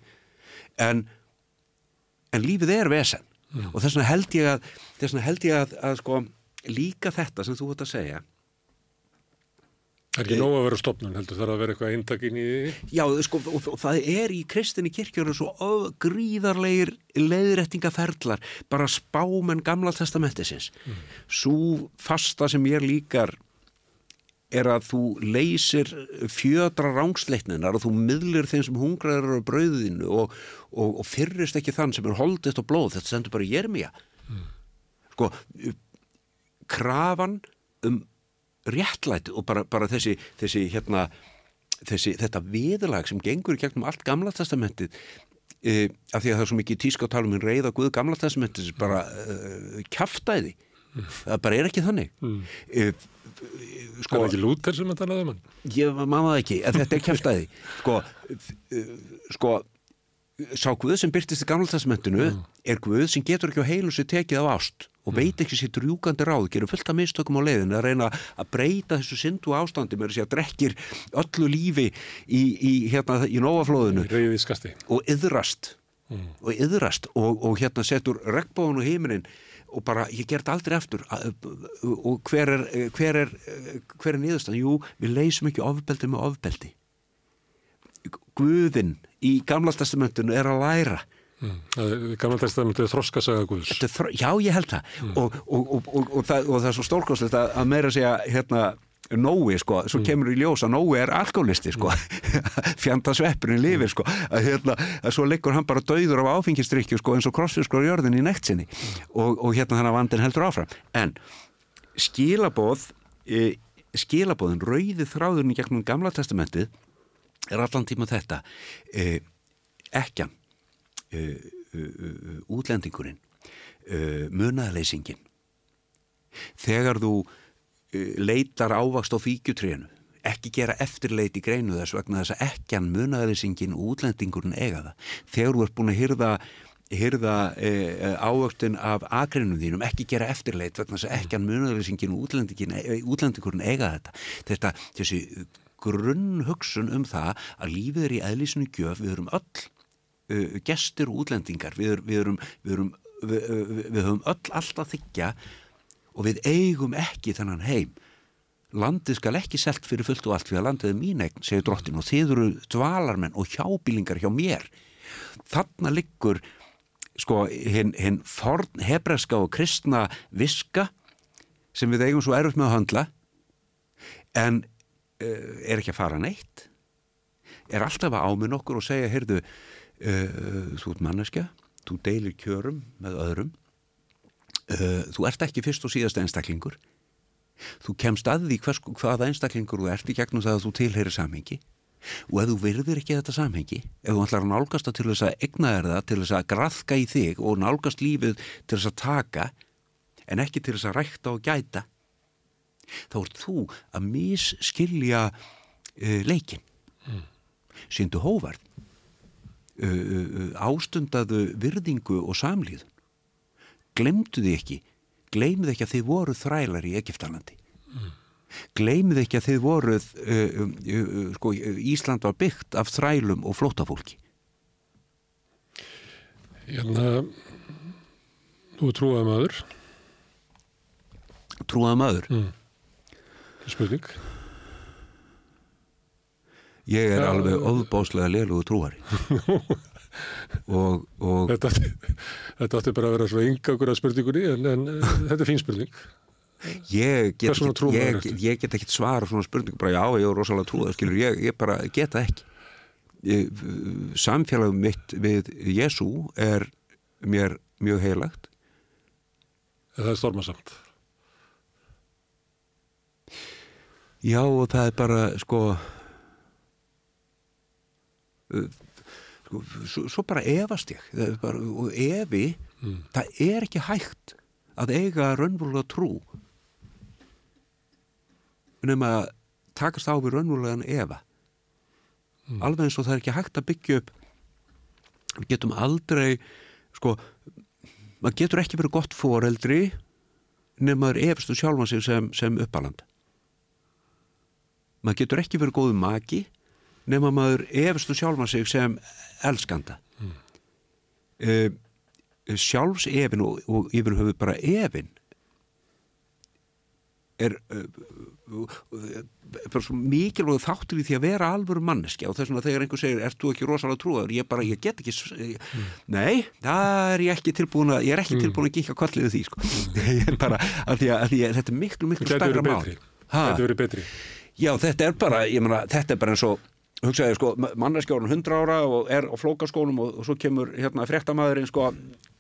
[SPEAKER 12] En, en lífið er vesen. Mm. og þess vegna held ég að held ég að, að sko líka þetta sem þú ætti að segja
[SPEAKER 1] Það er ekki nóg að vera stopnun, heldur það að vera eitthvað eintakinn í því?
[SPEAKER 12] Já, sko, og, það er í kristinni kirkjöru svo gríðarleir leiðrættingaferðlar, bara spámen gamla testamentisins. Mm. Svo fasta sem ég líkar er að þú leysir fjödra rángsleitninar og þú miðlir þeim sem hungraður á brauðinu og, og, og fyrrist ekki þann sem er holdist og blóð, þetta sendur bara í jermija. Mm. Sko, krafan um réttlæti og bara, bara þessi, þessi, hérna, þessi þetta viðlag sem gengur í gegnum allt gamla testamentið e, af því að það er svo mikið tíska að tala um einn reyða Guð gamla testamentið bara e, kæftæði það bara er ekki þannig. Mm.
[SPEAKER 1] e, sko, Það er ekki lúter sem að talaði um hann?
[SPEAKER 12] Ég maður ekki, en þetta er kæftæði sko, e, sko sá Guð sem byrtist í gamla testamentinu mm. er Guð sem getur ekki á heilu sér tekið á ást og mm. veit ekki sér drjúkandi ráð, gerur fullt af mistökum á leiðin að reyna að breyta þessu syndu ástandi með þess að drekkir öllu lífi í, í, hérna, í nóaflóðinu og yðrast mm. og yðrast og, og hérna setur regnbóðun og heiminin og bara ég gert aldrei eftir og hver er hver er, hver er niðurstan? Jú, við leysum ekki ofbeldi með ofbeldi Guðin í gamla testamentinu er að læra
[SPEAKER 1] Mm. Gammal testamentu er þroskasaga Guðs
[SPEAKER 12] þro, Já, ég held það mm. og, og, og, og það, það er svo stórkoslegt að, að meira segja hérna Nói sko, svo mm. kemur í ljós að Nói er alkoholisti sko, fjanda sveppurinn lifir sko, að hérna að svo liggur hann bara dauður af áfengistrykju sko eins og krossfiskur á jörðin í nektsinni mm. og, og hérna þannig að vandin heldur áfram en skilabóð e, skilabóðin, rauði þráðurinn gegnum gamla testamentið er allan tíma þetta e, ekkjan Uh, uh, uh, útlendingurinn munaðleysingin þegar þú leitar ávakst á fíkjutrénu ekki gera eftirleit í greinu þess vegna þess að ekkjan munaðleysingin og útlendingurinn eiga það. Þegar þú ert búin að hyrða hyrða e, ávöktun af agreinum þínum, ekki gera eftirleit vegna þess að ekkjan munaðleysingin og e, útlendingurinn eiga þetta. Þetta, þessi grunn hugsun um það að lífið er í eðlísinu gjöf, við erum öll uh, gestur og útlendingar við, við erum við, erum, við, höfum öll alltaf þykja og við eigum ekki þennan heim. Landið skal ekki selt fyrir fullt og allt fyrir að landið er mín eign, segir drottin og þið eru dvalarmenn og hjábílingar hjá mér. Þarna liggur sko hinn hin hebreska og kristna viska sem við eigum svo erfitt með að handla en er ekki að fara neitt. Er alltaf að áminn okkur og segja, heyrðu uh, þú ert manneskja, þú deilir kjörum með öðrum uh, þú ert ekki fyrst og síðast einstaklingur. Þú kemst að því hvers, hvaða einstaklingur þú ert í gegnum það að þú tilheyrir samhengi. Og ef þú virðir ekki þetta samhengi ef þú ætlar að nálgast það til þess að egna þér það til þess að graðka í þig og nálgast lífið til þess að taka en ekki til þess að rækta og gæta þá ert þú að misskilja uh, leikin mm. síndu hóvarð uh, uh, ástundaðu virðingu og samlíðun. Glemdu þið ekki. Gleymið ekki að þið voru þrælar í Egiptalandi mm. gleymið ekki að þið voruð sko, Ísland var byggt af þrælum og flótafólki
[SPEAKER 1] Hérna þú trúaði maður.
[SPEAKER 12] Trúaði maður?
[SPEAKER 1] Mm. Spurning.
[SPEAKER 12] Ég er ja, alveg ofbáslega lélugu trúari. Og, og
[SPEAKER 1] þetta, þetta átti bara að vera svo yngagur að spurningunni en, en þetta er fín spurning.
[SPEAKER 12] Ég get, ég, ég get ekki svara svona spurningu bara já ég er rosalega trúað skilur ég, ég bara geta ekki. Samfélagum mitt við Jésu er mér mjög heilagt.
[SPEAKER 1] Það er stormasamt
[SPEAKER 12] Já og það er bara sko, sko svo, bara efast ég bara, og efi mm. það er ekki hægt að eiga raunvölulega trú nema að takast á við raunvölulegan efa mm. alveg eins og það er ekki hægt að byggja upp við getum aldrei sko maður getur ekki verið gott foreldri nema maður efstu sjálfa sig sem, sem uppaland maður getur ekki verið góðu maki nema maður efstu sjálfa sig sem elskanda mm. uh, sjálfs efin og, og yfir höfu bara efin er uh, bara svo mikilvæg þáttur í því að vera alvöru manneski og þess vegna þegar einhver segir, ert þú ekki rosalega trúaður ég bara, ég get ekki mm. nei, það er ég ekki tilbúin að ég er ekki mm. tilbúin að gíka kolliðu því sko. bara, af því að, að því að þetta er miklu, miklu stærra mál
[SPEAKER 1] Þetta verið betri
[SPEAKER 12] Já, þetta er bara, ég menna, þetta er bara eins og hugsaði, sko, manneskjórun 100 ára og er á flókaskónum og, og svo kemur hérna fréttamaðurinn, sko,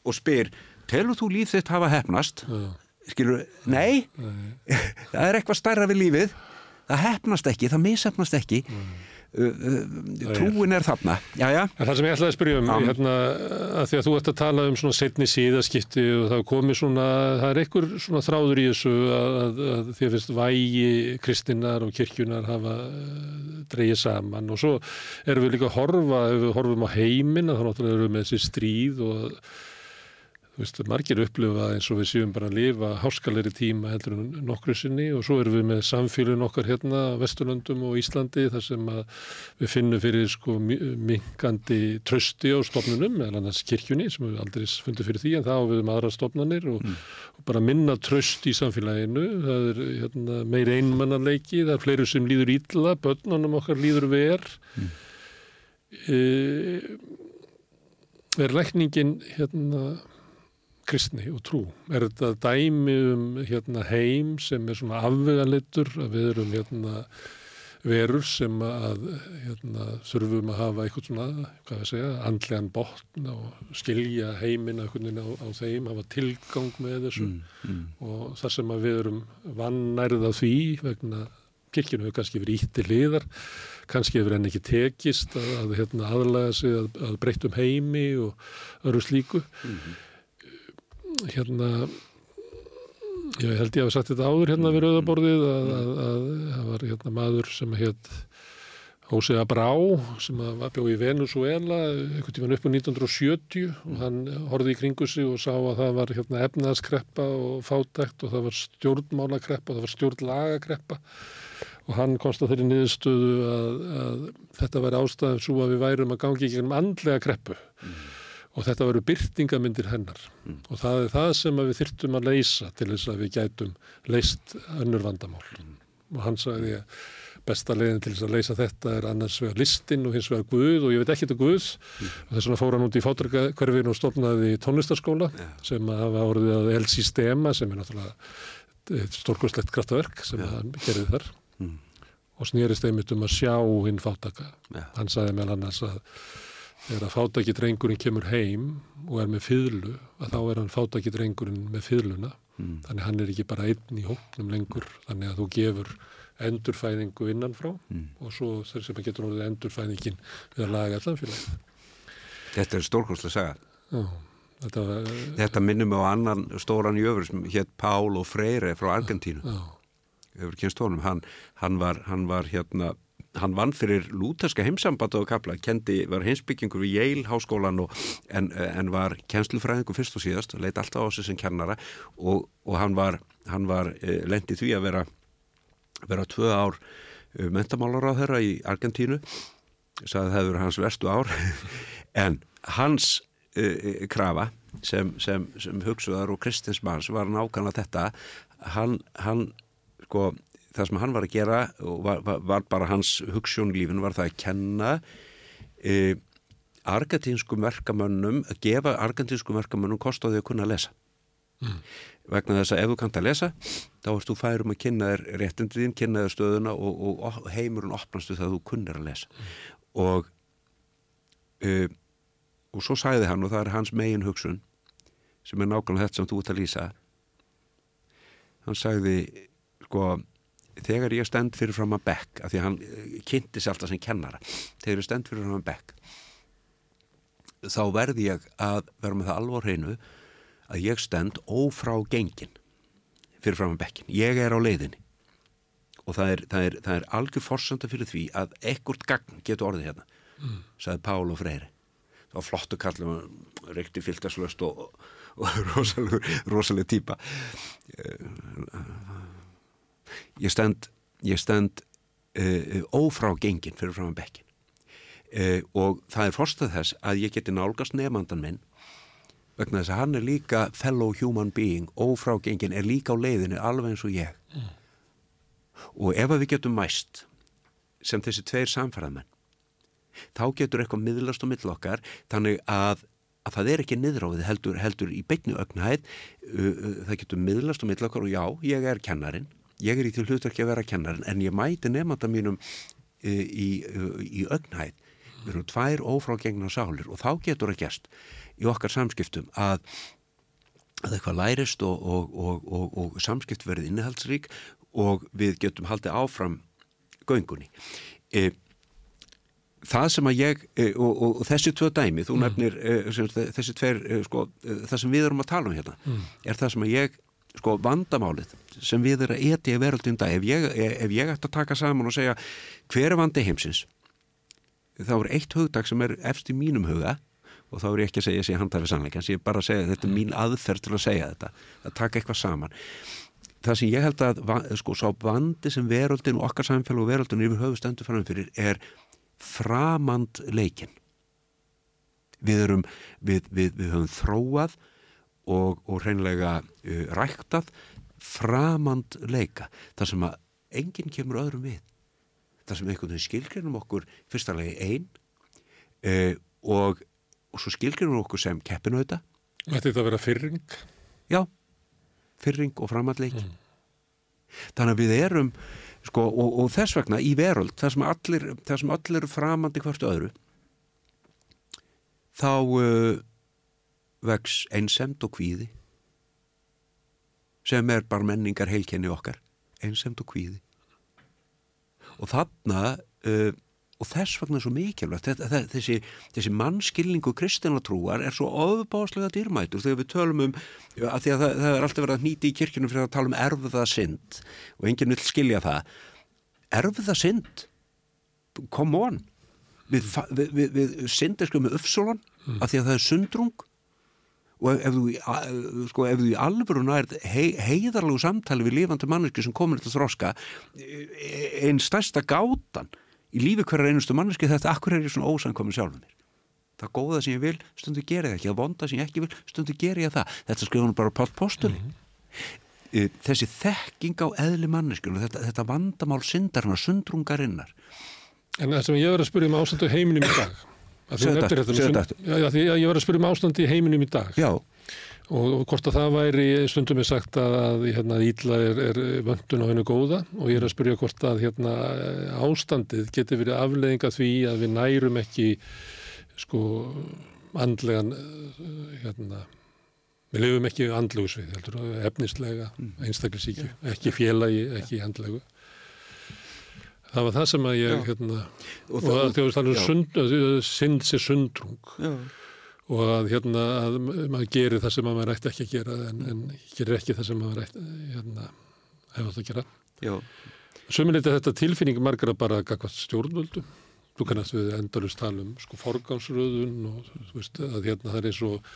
[SPEAKER 12] og spyr telur þú líf þitt hafa hefnast? Já. Skilur, nei, nei. það er eitthvað stærra við lífið það hefnast ekki, það misefnast ekki mm. Trúin er þarna. Já, já.
[SPEAKER 1] Það sem ég ætlaði að spyrja um hérna, að því að þú ætti að tala um svona setni síðaskipti og það komi svona það er einhver svona þráður í þessu að, að, að því að finnst vægi kristinnar og kirkjunar hafa dreyið saman. Og svo erum við líka að horfa, ef við horfum á heiminn að þá náttúrulega erum við með þessi stríð og Þú veist, margir upplifa eins og við séum bara að lifa háskalegri tíma heldur en nokkru sinni og svo erum við með samfélun okkar hérna Vesturlöndum og Íslandi þar sem við finnum fyrir sko minkandi trösti á stofnunum, eða annars kirkjunni sem við aldrei fundum fyrir því en þá við um aðra stofnanir og, mm. og bara minna tröst í samfélaginu, það er hérna, meir einmannarleiki, það er fleiri sem líður ítla, börnunum okkar líður ver. Mm. E, er lækningin hérna kristni og trú. Er þetta dæmi um hérna, heim sem er svona afveganleitur að við erum hérna, verur sem að hérna, þurfum að hafa eitthvað svona, hvað ég segja, andlegan botn og skilja heiminn á, á þeim, hafa tilgang með þessu mm, mm. og þar sem að við erum vannærða því vegna kirkjunu hefur kannski verið ítti liðar kannski hefur henni ekki tekist að, að hérna, aðlaga sig að, að breytum heimi og öru slíku mm -hmm hérna ég held ég að hafa sagt þetta áður hérna við Rauðaborðið að það var hérna maður sem hétt Hósega Brá sem var bjóð í Venezuela einhvern tíman upp á 1970 og hann horfið í kringu sig og sá að það var hérna efnaðskreppa og fátækt og það var stjórnmálakreppa og það var stjórnlagakreppa. Og hann konsta þeirri niðurstöðu að, að þetta væri ástæðum svo að við værum að gangi ekki um andlega kreppu. Mm og þetta veru byrtingamindir hennar mm. og það er það sem við þyrtum að leysa til þess að við gætum leist önnur vandamál mm. og hann sagði að besta leginn til þess að leysa þetta er annars vegar listin og hins vegar Guð og ég veit ekki þetta Guð mm. og þess vegna fór hann út í fátarkverfinu og stofnaði í tónlistarskóla yeah. sem hafa orðið að El Sistema sem er náttúrulega stórkurslegt kraftverk sem yeah. hann gerði þar mm. og snýrist einmitt um að sjá hinn fátaka yeah. hann sagði meðal annars að þegar að fátaki drengurinn kemur heim og er með fyrlu að þá er hann fátaki drengurinn með fyrluna mm. þannig hann er ekki bara einn í hóknum lengur þannig að þú gefur endurfæðingu innanfrá mm. og svo sem að getur orðið endurfæðingin við að laga allan fyrir
[SPEAKER 12] Þetta er stórkostlega saga Já, þetta, var, þetta minnum á annan stóran jöfur sem hétt Pál og Freyre frá Argentínu Já. hefur kynst honum, hann, hann, var, hann var hérna hann vann fyrir lúterska heimsamband og kapla, kendi, var heimsbyggingur við Yale háskólan og, en, en var kjenslufræðingur fyrst og síðast og leiti alltaf á sig sem kennara og, og hann var, hann var e, lendið því að vera vera tvö ár e, mentamálar á þeirra í Argentínu sagði það hefur hans verstu ár. En hans e, krafa sem, sem, sem hugsuðar og Kristins manns var nákvæmlega þetta. Hann, hann sko það sem hann var að gera og var, var, var bara hans hugssjón í lífinu var það að kenna e, argentinskum verkamönnum, að gefa argentinskum verkamönnum kost á því að kunna að lesa mm. vegna þess að ef þú kanta að lesa þá erst þú færum að kynna þér réttindiðin, kynna þér stöðuna og, og, og heimurinn opnastu það að þú kunnir að lesa mm. og e, og svo sæði hann og það er hans megin hugsun sem er nákvæmlega þetta sem þú ert að lýsa hann sagði sko þegar ég stend fyrir fram að bekk af því að hann eh, kynnti sér alltaf sem kennara þegar ég stend fyrir fram að bekk þá verði ég að vera með það alvor hreinu að ég stend ófrá gengin fyrir fram að bekkin ég er á leiðinni. Og það er, það er, það er algjör forsönda fyrir því að ekkert gagn getur orðið hérna mm. sagði Pál og Freyri það var flottu kallum reykti fylgtaslöst og, og, og rosalega, rosalega týpa ég stend, ég stend uh, ófrá gengin fyrir fram að bekkin uh, og það er forstað þess að ég geti nálgast nefnandan minn vegna þess að hann er líka fellow human being, ófrá gengin er líka á leiðinu alveg eins og ég mm. og ef við getum mæst sem þessi tveir samfæraðmenn þá getur eitthvað miðlast og miðlokkar þannig að, að það er ekki niðráðið heldur, heldur í beitnu ögnæð uh, uh, það getur miðlast og miðlokkar og já, ég er kennarin ég er í til hlutverki að vera kennarin en ég mæti nefnda mínum e, í, í ögnhæð við erum tvær ófrágengna sálir og þá getur að gerst í okkar samskiptum að, að eitthvað lærist og, og, og, og samskipt verið innihaldsrík og við getum haldið áfram göngunni e, það sem að ég e, og þessi tvö dæmi, þú mm. nefnir e, þessi tver, e, sko, e, það sem við erum að tala um hérna, mm. er það sem að ég sko vandamálið sem við erum að etja í veröldin dag ef ég, ef ég ætti að taka saman og segja hver er vandi heimsins? Þá er eitt hugdag sem er efst í mínum huga og þá er ég ekki að segja að ég handhafi sannleikans ég er bara að segja að þetta er mín aðferð til að segja þetta að taka eitthvað saman. Það sem ég held að sko sá vandi sem veröldin og okkar samfélag og veröldin yfir höfu stendur framfyrir er framand leikin við erum við, við, við höfum þróað og, og hreinlega uh, ræktað framand leika þar sem að enginn kemur öðrum við þar sem einhvern veginn skilgjörnum okkur fyrsta lagi einn uh, og, og svo skilgjörnum okkur sem keppinauta
[SPEAKER 1] Þetta er að vera fyrring?
[SPEAKER 12] Já, fyrring og framandleiki mm. þannig að við erum sko, og, og þess vegna í veröld þar sem allir, þar sem allir framandi hvert öðru þá uh, vex einsemt og kvíði sem er bara menningar heilkenni okkar einsemt og kvíði. Og þarna uh, og þess vegna er svo mikilvægt þessi, þessi mannskilningu kristinlatrúar er svo ofbáslega dýrmætur þegar við tölum um að því að það, það er alltaf verið að nýti í kirkjunum fyrir að tala um erfða synd og enginn vil skilja það. Erfða synd? Come on. Við, við, við, við syndum sko með uppsólan mm. að því að það er sundrung og ef þú, sko, ef þú í alvöru nærð hei, heiðarlegu samtali við lifandi manneski sem komur til þróska einn stærsta gátan í lífi hverjar einustu manneski þetta akkur er ég svona ósankomin sjálfur mér það góða sem ég vil, stundu ger ég ekki. Það vonda sem ég ekki vil, stundu ger ég það. Þetta skrifum bara Pál Postuli mm -hmm. þessi þekking á eðli manneskinu, þetta, þetta vandamál syndarinnar, sundrungarinnar.
[SPEAKER 1] En það sem ég verið að spyrja um ástandu heiminum í dag Því að ég var að spyrja um ástandi í heiminum í dag.
[SPEAKER 12] Já.
[SPEAKER 1] og hvort að það væri stundum er sagt að hérna, ídla er, er vöndun á hennu góða. Og ég er að spyrja hvort að hérna, ástandið getur verið afleðinga því að við nærum ekki sko andlegan hérna, við lifum ekki andlegu svið heldur, efnislega, mm. einstaklisíkju ekki félagi, ekki andlegu Það var það sem að ég, hérna, og það er þjóðist sund, sind sér sundrung já. og að hérna að maður gerir það sem maður ætti ekki að gera en, en gerir ekki það sem maður ætti, hérna, hefur það að gera.
[SPEAKER 12] Já.
[SPEAKER 1] Sömuleyti þetta tilfinning margra bara gagvart stjórnvöldum. Þú kannast við endalust tala um sko forgámsröðun og þú veist að hérna það er eins og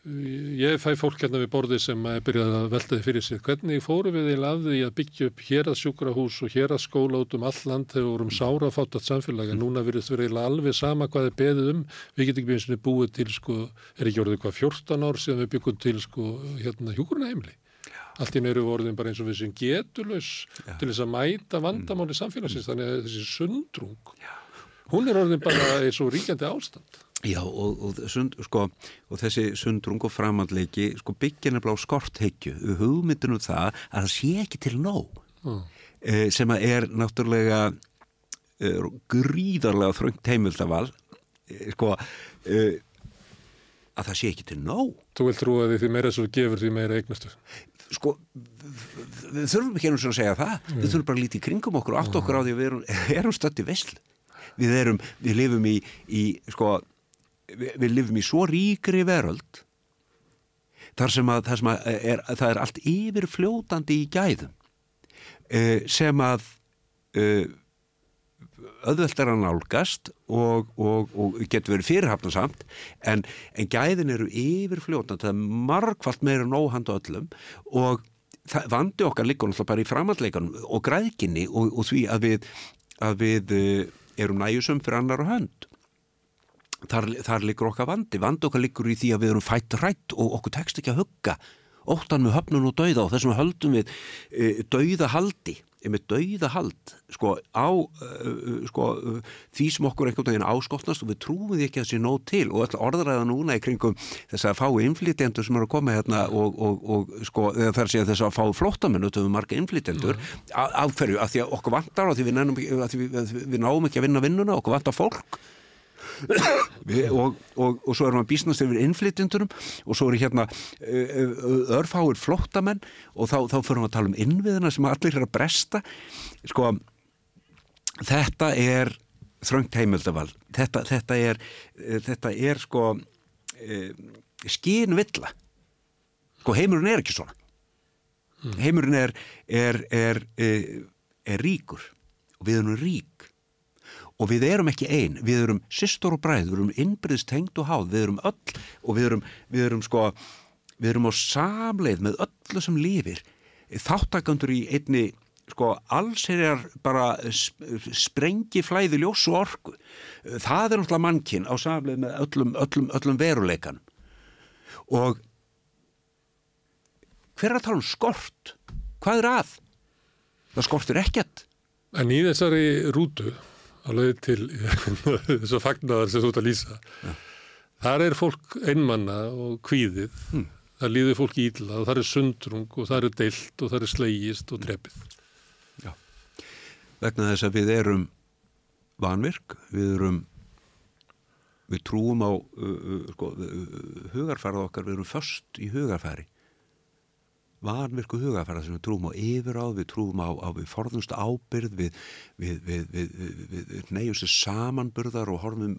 [SPEAKER 1] ég fæ fólk hérna við borði sem er byrjað að velta þið fyrir sér. Hvernig fóru við að því að byggja upp hér að sjúkrahús og hér að skóla út um all land þegar við vorum sára fátat samfélag en núna virðist verið eiginlega alveg sama hvað er beðið um. Við getum ekki búið til sko, er ekki orðið hvað 14 ár síðan við byggum til sko hérna hjúkurnaheimli. Allt í neyru voruðin bara eins og við sem getulös til þess að mæta vandamáli samfélagsins þannig að þessi sundrung hún er orðin bara eins og ríkjandi ástand.
[SPEAKER 12] Já og, og, sund, sko, og þessi sundrung og framhandleiki sko, byggja nefnilega á skortheikju hugmyndinu um það að það sé ekki til nóg
[SPEAKER 1] Mm.
[SPEAKER 12] eh, sem að er náttúrulega eh, gríðarlega þröngt heimildaval eh, sko að það sé ekki til nóg.
[SPEAKER 1] Þú vil trúa því því meira svo gefur því meira eignastu.
[SPEAKER 12] sko við þurfum ekki einu sem að segja það. Við þurfum bara að líti kringum okkur og átt okkur á því að við erum, erum stötti vesl við erum, við lifum í, í sko, við, við lifum í svo ríkri veröld þar sem að, þar sem að er, það er allt yfirfljótandi í gæðum eh, sem að eh, auðvelt er að nálgast og, og, og getur verið fyrirhafnasamt en, en gæðin eru yfirfljótandi, það er margfalt meira nóhanda öllum og það, vandi okkar liggur náttúrulega bara í framhandleikanum og græðkinni og, og því að við, að við eh, erum næjusum fyrir annar og hönd þar, þar liggur okkar vandi. Vandi okkar liggur í því að við erum fætt rætt og okkur tekst ekki að hugga. Óttan með höfnun og dauða og þessum höldum við e, dauðahaldi með dauðahald sko, á uh, sko, uh, því sem okkur einhvern veginn áskotnast og við trúum því ekki að það sé nóg til. Og öll orðræða núna í kringum þess að fá innflytjendur sem eru að koma hérna og, og, og sko, segja þess að fá flóttamenn út af marga innflytjendur af hverju, af því að okkur vantar og því við, nennum, að því við, að við náum ekki að vinna vinnuna, okkur vantar fólk. Við, og, og, og svo erum við bísnast yfir innflytjendunum og svo eru hérna uh, örfáir flottamenn og þá, þá fyrir við að tala um innviðina sem allir er að bresta. Sko þetta er þröngt heimildaval þetta, þetta er þetta er sko skínvilla sko heimurinn er ekki svona. Heimurinn er er, er, er er ríkur. Og við erum rík og við erum ekki einn, við erum systor og bræð, við erum innbyrðist hengt og háð, við erum öll og við erum, við erum sko, við erum á samleið með öllu sem lifir, þáttakandur í einni sko allserjar bara sprengi flæði ljós og orku. Það er náttúrulega mannkinn á samleið með öllum, öllum, öllum veruleikan og hver er að tala um skort? Hvað er að? Það skortir ekkert.
[SPEAKER 1] En í þessari rútu alveg til þess að fagnaðar sem þú ert að lýsa. Ja. þar er fólk einmanna og kvíðið.
[SPEAKER 12] Hmm.
[SPEAKER 1] það líður fólk ítla og það er sundrung og það er deilt og það er slegist og drepið
[SPEAKER 12] vegna þess að við erum vanvirk, við erum við trúum á uh, uh, sko, uh, hugarfærað okkar, við erum först í hugarfæri vanvirku hugarfæra sem við trúum á yfiráð, við trúum á, á við forðumst ábyrð, við, við, við, við, neyjum sér samanburðar og horfum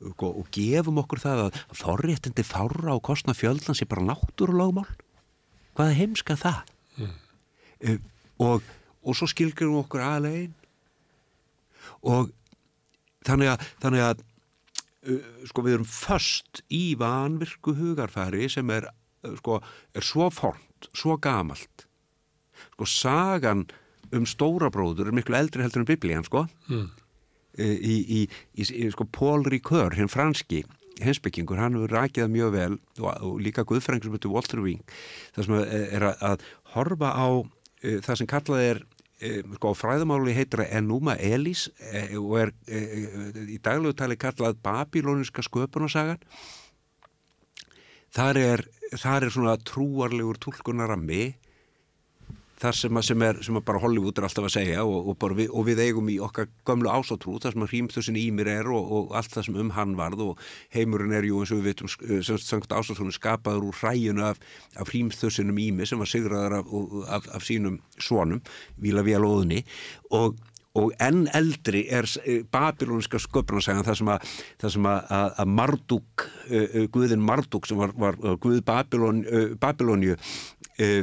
[SPEAKER 12] sko, og gefum okkur það að forréttindi fára og kostna fjöldan sé bara náttúrulagmál. Hvað er heimska það? Mm. Og, og svo skilgjum við okkur aðlegin og þannig að, þannig að uh, sko við erum först í vanvirku hugarfæri sem er, uh, sko, er svo formt, svo gamalt. Sko sagan um stórabróður er miklu eldri heldur en biblían sko.
[SPEAKER 1] Mm.
[SPEAKER 12] í, í, í, í sko Paul Ricoeur, hinn franski hensbyggingur, hann hefur rækjað mjög vel og, og líka guðfræðing sem heitir Walter Wing það sem er að, að horfa á uh, það sem kallað er sko fræðamáli heitir að Enuma Elis og er í daglegu tali kallað Babilóniska sköpunarsagan þar er, þar er svona trúarlegur tólkunarammi þar sem, að, sem, er, sem að bara Hollywood er alltaf að segja og, og, við, og við eigum í okkar gömlu ásátrú þar sem að hrímþusin ímir er og, og allt það sem um hann varð og heimurinn er jú eins og við veitum semst ásátrúinu skapaður úr hræjunu af, af hrímþusinum ími sem var sigraður af, af, af sínum svonum Víla Víalóðni og og enn eldri er babilóniska sköpnarsagan það sem að, það sem að, að, að Marduk, uh, Guðin Marduk sem var, var Guð Babilón, uh, Babilóniu uh,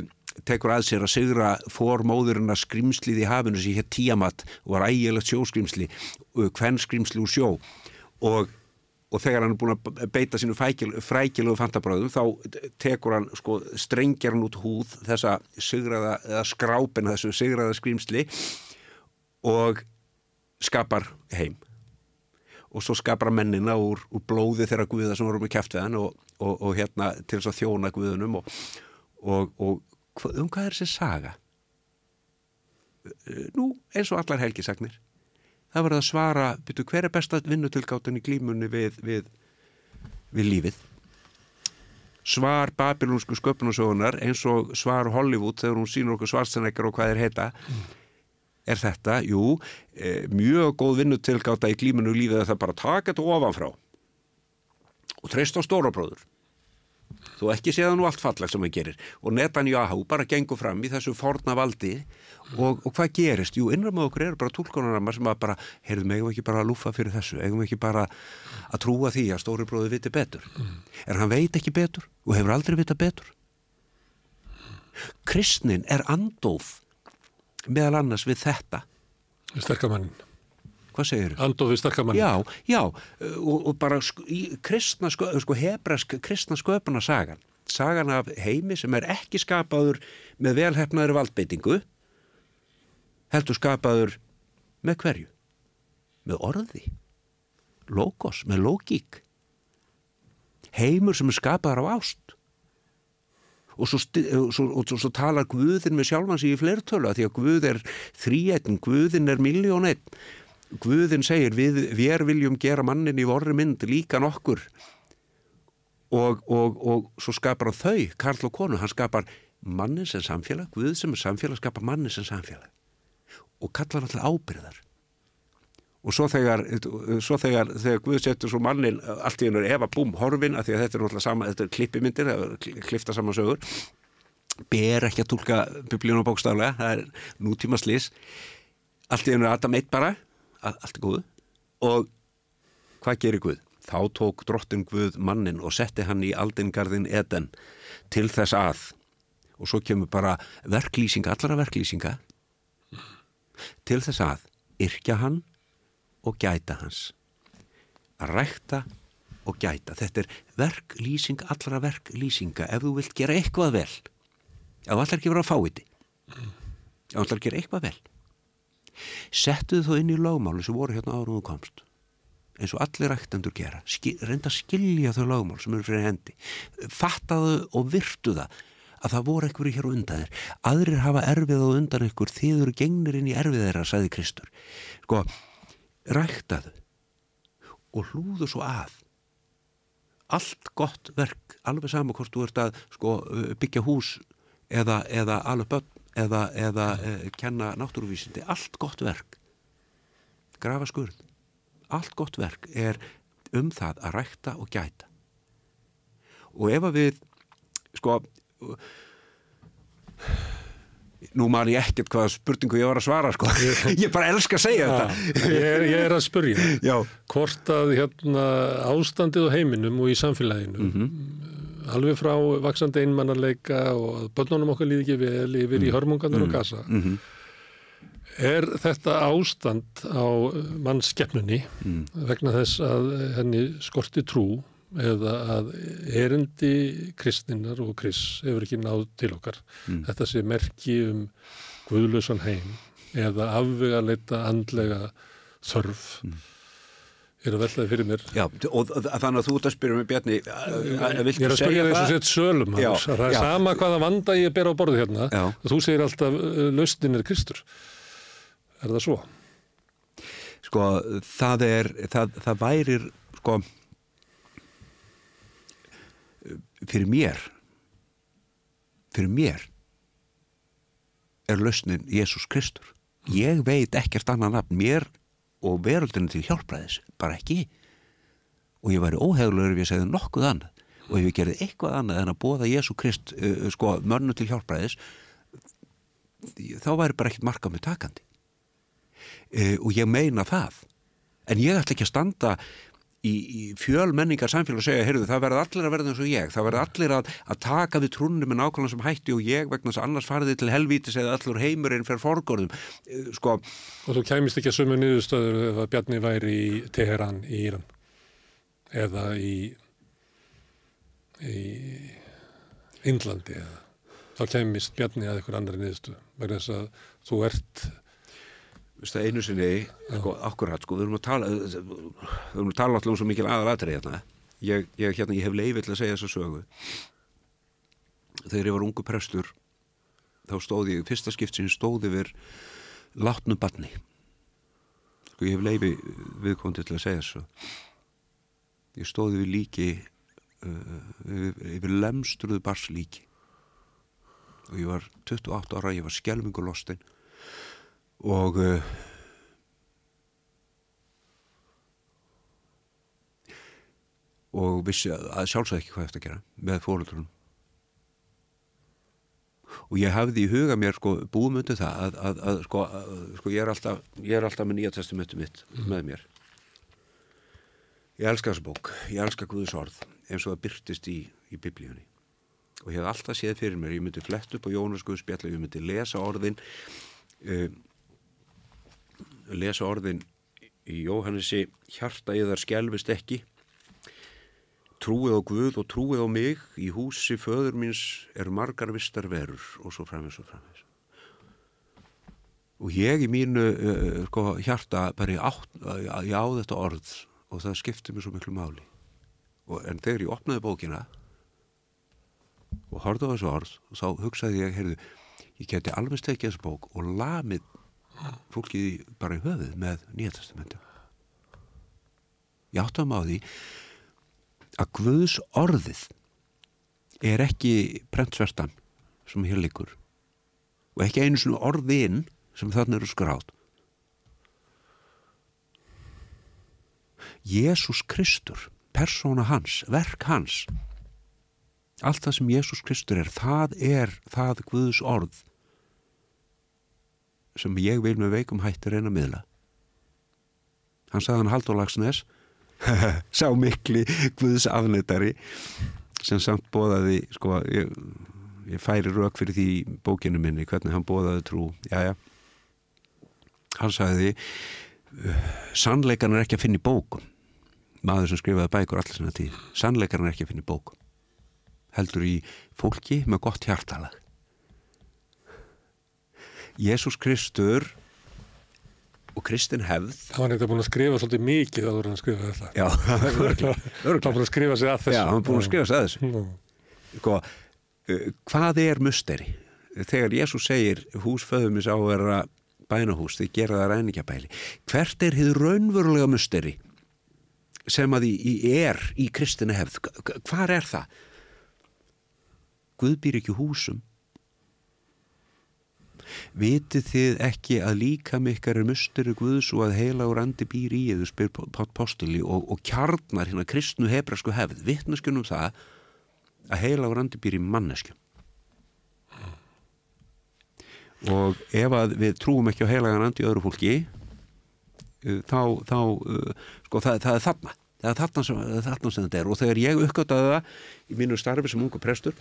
[SPEAKER 12] tekur að sér að sigra formóðurinn að skrimslið í hafinu sem hér Tiamat og var ægilegt sjóskrimsli hvern skrimsli úr sjó. Og, og þegar hann er búin að beita sínu frækilugu fantabráðum þá tekur hann, sko, strengjar hann út húð þessa sigraða, eða skrápin þessu sigraða skrimsli og skapar heim og svo skapar mennina úr, úr blóði þeirra guða sem voru með kæft við hann og, og, og hérna til þess að þjóna guðunum og, og um hvað er þessi saga? Nú, eins og allar helgisagnir það var að svara, byrju, hver er besta vinnutilgáttan í glímunni við, við, við lífið? Svar babilónsku sköpunarsögunar eins og svar Hollywood þegar hún sínur okkur svartsenekar og hvað er heita mm er þetta, jú, e, mjög góð vinnutilgáta í glíminu lífið að það bara taka þetta ofanfrá og treyst á stórabróður. Þú ekki séða nú allt falleg sem það gerir og Netanyahu bara gengur fram í þessu forna valdi og, og hvað gerist? Jú, innram með okkur eru bara tólkonarama sem að bara, heyrðum, eigum ekki bara að lúfa fyrir þessu, eigum ekki bara að trúa því að stóri bróði viti betur. Mm. En hann veit ekki betur og hefur aldrei vita betur. Kristnin er andóf meðal annars við þetta.
[SPEAKER 1] Sterkamannin
[SPEAKER 12] Hvað segir þú?
[SPEAKER 1] Andofi sterkamannin
[SPEAKER 12] Já, já, og, og bara kristna, sko, hebrask kristna sköpuna sagan. Sagan af heimi sem er ekki skapaður með velhefnaður valdbeitingu heldur skapaður með hverju? Með orði. Logos, með logík. Heimur sem er skapaður á ást og svo, svo, og svo talar Guðin með sjálfan sig í flertölu því að Guð er þríetin, Guðin er miljón einn Guðin segir við, við viljum gera mannin í vorri mynd líka nokkur. Og, og, og svo skapar hann þau, Karl og konu, hann skapar mannin sem samfélag, Guð sem er samfélag skapar mannin sem samfélag. Og kallar til ábyrðar og svo þegar, svo þegar, þegar Guð setur svo mannin allt í hennur efa búm horfin að því að þetta er náttúrulega sama, þetta er klippimyndir, klifta saman sögur. Ber ekki að tólka biblíunum bókstaflega, það er nútíma slís allt í hennur Adam eitt bara allt er Guð og hvað gerir Guð? Þá tók drottin Guð mannin og setti hann í aldingarðin Eden til þess að og svo kemur bara verklýsinga, allara verklýsinga til þess að yrkja hann og gæta hans. Að rækta og gæta. Þetta er verklýsing, allra verklýsinga. Ef þú vilt gera eitthvað vel ef þú ætlar ekki vera að fá þetta ef þú að gera eitthvað vel settu þú inn í lögmáli sem voru hérna árum og komst. Eins og allir ræktandur gera. Skil, reynda að skilja þau lögmál sem eru fyrir hendi. Fattaðu og virtu það að það voru einhverju hér undan þér. Aðrir hafa erfið á undan einhver þið eru gengnir inn í erfið þeirra, sagði Kristur. Sko ræktaðu og hlúðu svo að. Allt gott verk alveg saman hvort þú ert að sko, byggja hús eða, eða alveg börn eða, eða eh, kenna náttúruvísindi. Allt gott verk. Grafa skurð allt gott verk er um það að rækta og gæta. Og ef að við sko nú man ég ekkert hvaða spurningu ég var að svara sko. ég bara elska að segja ja,
[SPEAKER 1] þetta ég er, ég er að spurja Já. hvort að hérna, ástandið á heiminum og í samfélaginu mm -hmm. alveg frá vaksandi einmannarleika og börnunum okkar líði ekki vel yfir mm. í hörmunganur mm. og gasa -hmm. er þetta ástand á mannskeppnunni mm. vegna þess að henni skorti trú eða að erindi kristninnar og krist hefur ekki náð til okkar mm. þetta sé merki um guðlusan heim eða afvega leita andlega þörf mm. er að veltaði fyrir mér
[SPEAKER 12] Já, og þannig að þú ert að spyrja mig Bjarni
[SPEAKER 1] Ég er að spyrja þess að setja sölum já, það er já. sama hvaða vanda ég ber á borði hérna og þú segir alltaf lausnin er kristur er það svo?
[SPEAKER 12] Sko, það er það, það værir, sko fyrir mér fyrir mér er lausnin Jésús Kristur. Ég veit ekkert annan nafn mér og veröldinu til hjálpræðis bara ekki. Og ég væri óhegluður ef ég segði nokkuð annað. Og ef ég gerði eitthvað annað en að bóða Jésú Krist uh, sko mörnu til hjálpræðis þá væri bara ekkert markað með takandi. Uh, og ég meina það. En ég ætla ekki að standa í, í fjöl menningar samfélag segja, heyrðu, það verða allir að verða eins og ég, það verða allir að, að taka við trúnum með nákvæmlega sem hætti og ég vegna þess að annars fariði til helvítis eða allur heimurinn fyrir forgórðum sko.
[SPEAKER 1] Og þú kæmist ekki að sömu niðurstöður ef að Bjarni væri í Teheran í Íran? Eða í í Índlandi eða? Þá kæmist Bjarni að einhver annar niðurstöð vegna þess að þú ert
[SPEAKER 12] einu sinni, sko, akkurat, sko, við erum að tala, við erum að tala alltaf um svo mikil aðalatri hérna. Ég, ég, hérna, ég hef leifið til að segja þessa sögu. Þegar ég var ungu prestur, þá stóði ég, fyrsta skipt sem stóði við látnu barni. Sko, ég hef leifið viðkomandi til að segja þessu. Ég stóði við líki, uh, yfir, yfir lemstruðu bars líki. Og ég var 28 ára, ég var skjelmingu lostinn og uh, og vissi að, að sjálfsagt ekki hvað eftir að gera með fóröldrunum og ég hafði í huga mér sko búmöndu það að, að, að sko, sko ég er alltaf ég er alltaf með nýja testamentu mitt mm. með mér. Ég elska þessu bók ég elska Guðs orð eins og það byrtist í, í biblíunni. Og ég hef alltaf séð fyrir mér ég myndi flett upp á Jónas Guðs spjall ég myndi lesa orðin um lesa orðin í Jóhannesi hjarta ég þar skjálfist ekki. Trúið á Guð og trúið á mig í húsi föður míns er margar vistar verur og svo framins og framins og ég í mínu uh, sko, hjarta bara ég á þetta orð og það skipti mér svo miklu máli. Og, en þegar ég opnaði bókina og horfði á þessu orð þá hugsaði ég, heyrðu, ég geti alveg stekið þessu bók og lamið fólkið bara í höfuð með nýjastamentu ég áttam á því að Guðs orðið er ekki prentsverstan sem hér likur og ekki einu svona orðin sem þarna eru skrátt Jésús Kristur persóna hans, verk hans allt það sem Jésús Kristur er það er það Guðs orð sem ég vil með veikum hættir reyna að miðla. Hann sagði hann Haldur Lagsnes sá mikli Guðs afnættari sem samt bóðaði sko, ég, ég færi rauk fyrir því bókinu minni, hvernig hann bóðaði trú. Jájá hann sagði sannleikan er ekki að finna í bókum. Maður sem skrifaði bækur allir svona tíð sannleikan er ekki að finna í bókum. Heldur í fólki með gott hjartalag Jésús Kristur og Kristin hefð.
[SPEAKER 1] Það var að búin að skrifa svolítið mikið áður en skrifa þetta.
[SPEAKER 12] Já,
[SPEAKER 1] það var búin að skrifa sig að þessu.
[SPEAKER 12] Já, hann var búin að skrifa sig að þessu. Sko, hvað er musteri? Þegar Jésús segir húsföðumis á að vera bænahús, þið gera það ræningjabæli hvert er þið raunverulega musteri sem að í er í kristina hefð, hvað er það? Guð býr ekki húsum vitið þið ekki að líka mikkar er musteri Guðs og að heila og randi býr í eða spyr postuli og, og kjarnar hérna kristnu hebrasku hefð vittneskjunum það að heila og randi býr í manneskjum og ef að við trúum ekki á heilagan randi í öðru fólki uh, þá, þá uh, sko það, það er þarna. Það er þarna sem, þarna sem þetta er. Og þegar ég uppgöttaði það í mínu starfi sem ungu prestur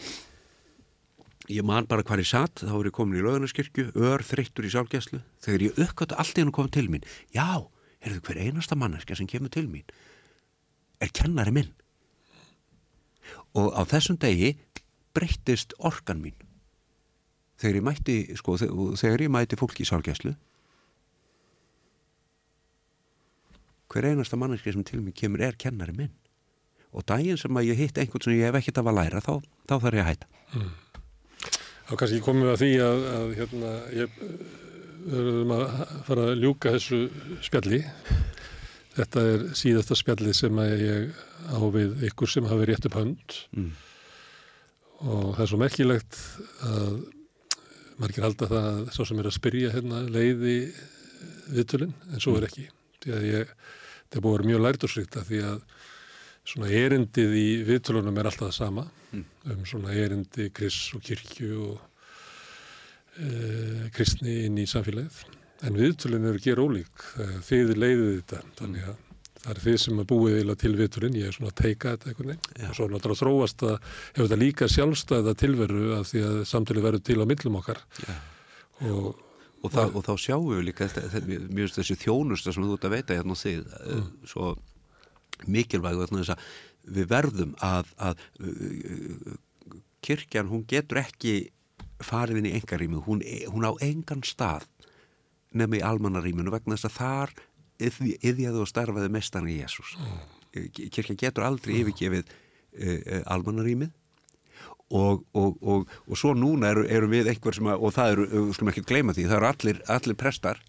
[SPEAKER 12] ég man bara hvað ég satt, þá er ég komin í löðunarskirkju, ör þreyttur í sálgæslu. Þegar ég uppgötta allt hann kom til mín já, er þau hver einasta manneska sem kemur til mín er kennari minn. Og á þessum degi breyttist orkan mín. Þegar ég mætti sko, þegar ég mætti fólki í sálgæslu hver einasta manneska sem til mín kemur er kennari minn. Og daginn sem að ég hitt einhvern sem ég hef ekkert af að læra þá, þá þarf ég að hætta. Mm.
[SPEAKER 1] Þá kannski komum við að því að, að hérna, ég verðum að fara að ljúka þessu spjalli. Þetta er síðasta spjalli sem ég á við ykkur sem hafi rétt upp hönd mm. og það er svo merkilegt að margir halda það að svo sem er að spyrja hérna leiði viðtölinn en svo er ekki. Því að ég, það búið að vera mjög lærdúrsrikt að því að svona erindið í viðtölunum er alltaf það sama mm. Um svona erindi kriss og kirkju og e, kristni inn í samfélagið. En viðtölun eru að gera ólík þið leiðið þetta. Þannig að það er þið sem er búið eða til viturinn, ég er svona að teika þetta einhvern veginn. Og svo náttúrulega þróast að hefur þetta líka sjálfstæða tilveru af því að samtölu verður til á millum okkar.
[SPEAKER 12] Og, og, það, og þá sjáum við líka þetta, mjög þessi þjónusta sem þú ert að veita hérna á þig mm. svo mikilvæg þess að við verðum að, að kirkjan hún getur ekki farið inn í engarýmið, hún, hún á engan stað nefn í almannaríminu vegna þess að þar yðjaðu og starfaði mestan í Jésús kirkja getur aldrei yfirgefið uh, uh, almannarímið. Og, og, og, og svo núna eru, eru við einhver sem að, og það eru, skulum ekki gleyma því það eru allir, allir prestar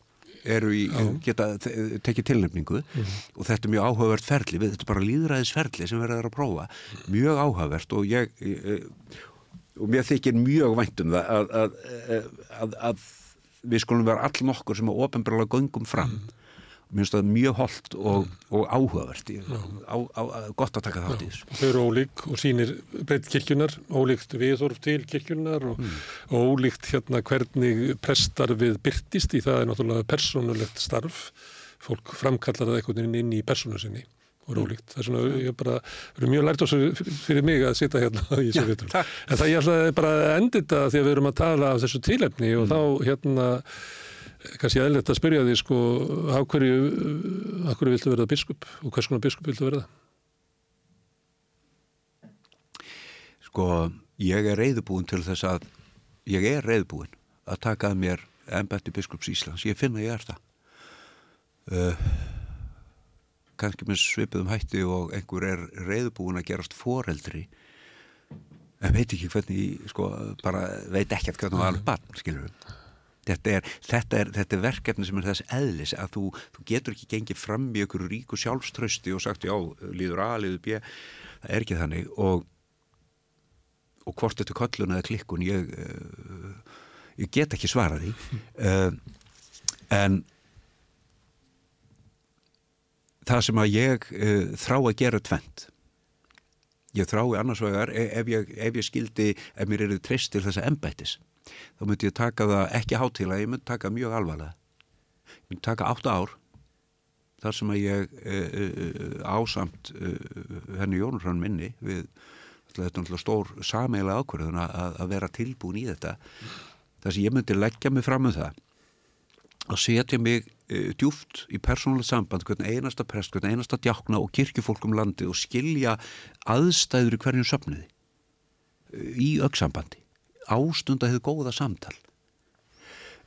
[SPEAKER 12] eru í, geta tekið tilnefningu mm. og þetta er mjög áhugavert ferli við, þetta er bara líðræðisferli sem verður að prófa mjög áhugavert og ég, ég og mér þykir mjög væntum það að, að, að, að við skulum vera all nokkur sem að ofinbarlega göngum fram mm. Það mjög holdt og, mm. og áhugavert á, á, gott að taka þátt í þessu
[SPEAKER 1] Þau eru ólík og sínir breytt kirkjunar ólíkt viðhorf til kirkjunar og, mm. ólíkt hérna hvernig prestar við byrtist í það er náttúrulega persónulegt starf fólk framkallar það einhvern veginn inn í persónu sinni og rólíkt. Það er svona, ég bara, eru mjög lært ás fyrir mig að sitja hérna í þessu vitur. En það ég ætlaði bara að endi þetta því að við erum að tala af þessu tílefni og mm. þá hérna, kannski eðlert að spyrja því sko, á hverju, á hverju viltu verða biskup og hvers konar biskup viltu verða?
[SPEAKER 12] Sko, ég er reyðbúin til þess að, ég er reyðbúin að taka að mér ennbætti biskups Íslands. Ég finna ég er það. Uh, kannski með svipuðum hætti og einhver er reyðbúin að gerast foreldri en veit ekki hvernig sko, bara veit ekki hvernig það alveg barn, skilur við þetta er, þetta, er, þetta er verkefni sem er þess eðlis að þú, þú getur ekki gengið fram í einhverju ríku sjálfströsti og sagt já, líður A, líður B. Það er ekki þannig og og hvort þetta kollun eða klikkun ég, uh, ég get ekki svara því. Uh, en það sem að ég uh, þrá að gera tvent ég þrái annars vegar e, ef ég, ef ég skildi, ef mér eru trist til þessa embættis, þá myndi ég taka það ekki hátíla, ég myndi taka mjög alvarlega. Ég myndi taka 8 ár þar sem að ég uh, uh, ásamt henni Jónurrann minni við þetta er stór sameila ákvörðun að, að vera tilbúin í þetta þar sem ég myndi leggja mig fram um það að setja mig uh, djúft í persónuleg samband hvernig einasta prest, hvernig einasta djákna og kirkjufólk um landi og skilja aðstæður í hverjum söfniði uh, í auksambandi ástund að hefur góða samtal.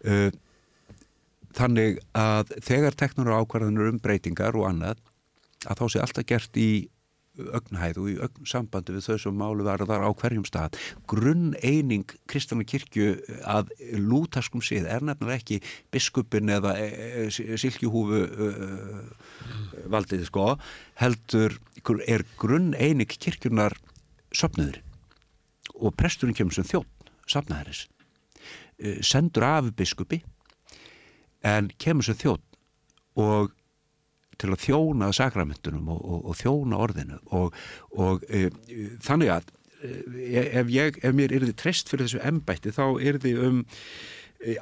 [SPEAKER 12] Uh, þannig að þegar teknur ákvarðanur um breytingar og annað að þá sé alltaf gert í ögnhæð og í ögn sambandi við þau sem málu varðar á hverjum stað. Grunn eining Kristjana kirkju að lútaskum sið er nefnilega ekki biskupin eða e, e, silkjuhúfu valdið sko heldur er grunn eining kirkjunar söpniður og presturinn kemur sem þjótt safnaðaris e, sendur af biskupi en kemur sem þjótt og til að þjóna sakramentunum og, og, og þjóna orðinu og, og e, þannig að e, ef, ég, ef mér er þið treyst fyrir þessu embætti þá er þið um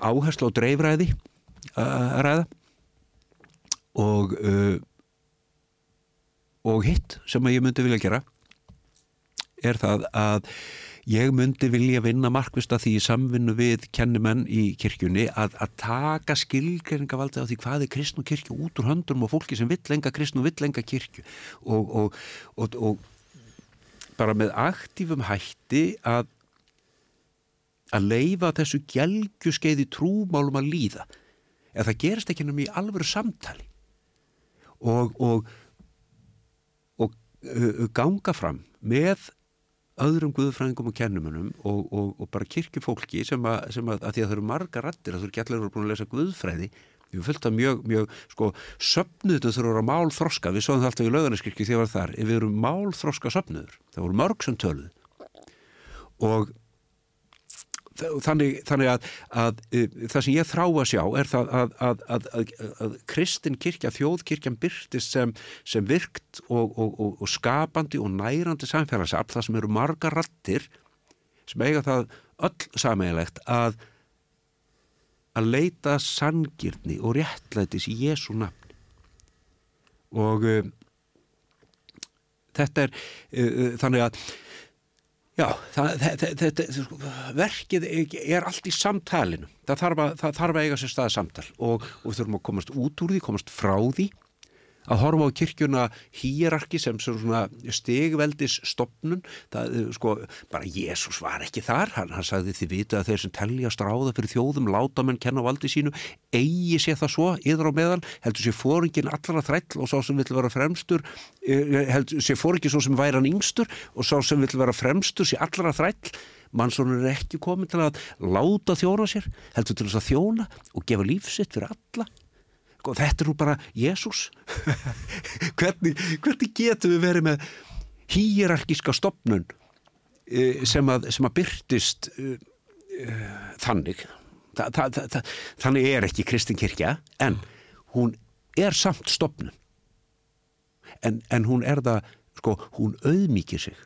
[SPEAKER 12] áherslu á dreifræði að ræða og e, og hitt sem að ég myndi vilja gera er það að ég myndi vilja vinna markvist að því í samvinnu við kennumenn í kirkjunni að, að taka skilgreiningavaldi á því hvað er kristn og kirkju út úr höndum og fólki sem vill lenga kristn og vill lenga kirkju. Og, og, og, og bara með aktífum hætti að að leifa þessu gelgu skeiði trúmálum að líða. En það gerist ekki náttúrulega í alvöru samtali. Og og uh, ganga fram með öðrum guðfræðingum og kennumunum og, og, og bara kirkjufólki sem að, sem að, að því að það eru marga rattir að þú eru ekki allir búin að lesa guðfræði. Við fylgta mjög, mjög, sko söpnuðum þurfa að vera málþroska við svoðum það alltaf í laugarneskirkju því að það var þar. Við erum málþroska söpnuður, það voru mörg sem töluð og þannig, þannig að, að það sem ég þrá að sjá er það að, að, að kristin kirkja, þjóðkirkjan byrtist sem, sem virkt og, og, og, og skapandi og nærandi samfélagsafl, það sem eru marga rattir sem eiga það öll sammeilegt að að leita sangirni og réttlætis í Jésu nafn og þetta er uh, þannig að já, það, þetta, þetta, sko, verkið er allt í samtalinu. Það þarf að, það þarf að eiga sér staða samtal og, og þurfum að komast út úr því, komast frá því að horfa á kirkjuna hýrarki sem svona stegveldis stopnun, það, sko, bara Jésús var ekki þar, hann, hann sagði þið vita að þeir sem telja stráða fyrir þjóðum láta menn kenna valdi sínu, eigi sé það svo, yður á meðal, heldur sé fóringin allra þræll og sá sem vill vera fremstur eh, heldur sé fóringin svo sem væri hann yngstur og sá sem vill vera fremstur sé allra þræll. Mannsónur er ekki komin til að láta þjóna sér, heldur til þess að þjóna og gefa lífsitt fyrir alla sko, þetta er nú bara Jésús hvernig, hvernig getum við verið með hýrarkíska stopnun e, sem að, sem að byrtist uh, uh, þannig? Þa, þa, þa, þannig er ekki Kristin kirkja en hún er samt stopnun en, en hún er það sko, hún auðmíkir sig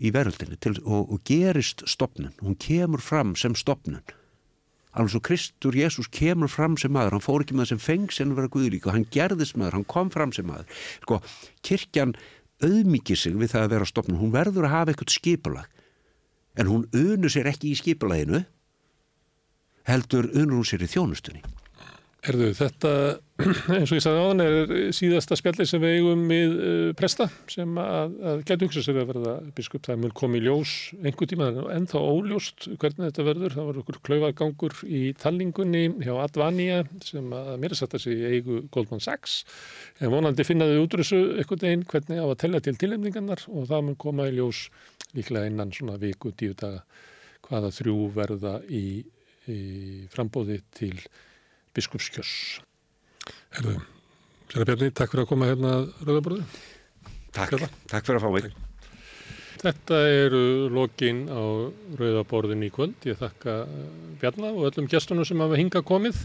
[SPEAKER 12] í veröldinu til, og, og gerist stopnun, hún kemur fram sem stopnun alveg svo Kristur Jésús kemur fram sem maður, hann fór ekki með þessum fengs en vera guðlík og hann gerðist maður, hann kom fram sem maður. Sko, kirkjan auðmikið sig við það að vera stopnum, hún verður að hafa eitthvað skipulag. En hún unur sér ekki í skipulaginu heldur unur hún sér í þjónustunni
[SPEAKER 1] Erðu þetta, eins og ég sagði á þann, er síðasta spjalli sem við eigum við uh, presta sem að, að getur hugsað sér að verða biskup. Það mun komið ljós einhver tíma en þá óljóst hvernig þetta verður. Það var okkur klaufagangur í talningunni hjá Advania sem að mér er satt að segja eigu Goldman Sachs. En vonandi finnaði útrúsu eitthvað einn hvernig á að tella til tilhemningarnar og það mun koma í ljós líklega innan svona viku, tíu daga hvaða þrjú verða í, í frambóði til biskupskjörs. Herðu, Sera Bjarni, takk fyrir að koma hérna Rauðaborðu.
[SPEAKER 12] Takk, Kjörða. takk fyrir að fá mig.
[SPEAKER 1] Þetta eru lokin á Rauðaborðin í kvöld. Ég þakka Bjarna og öllum gestunum sem hafa hinga komið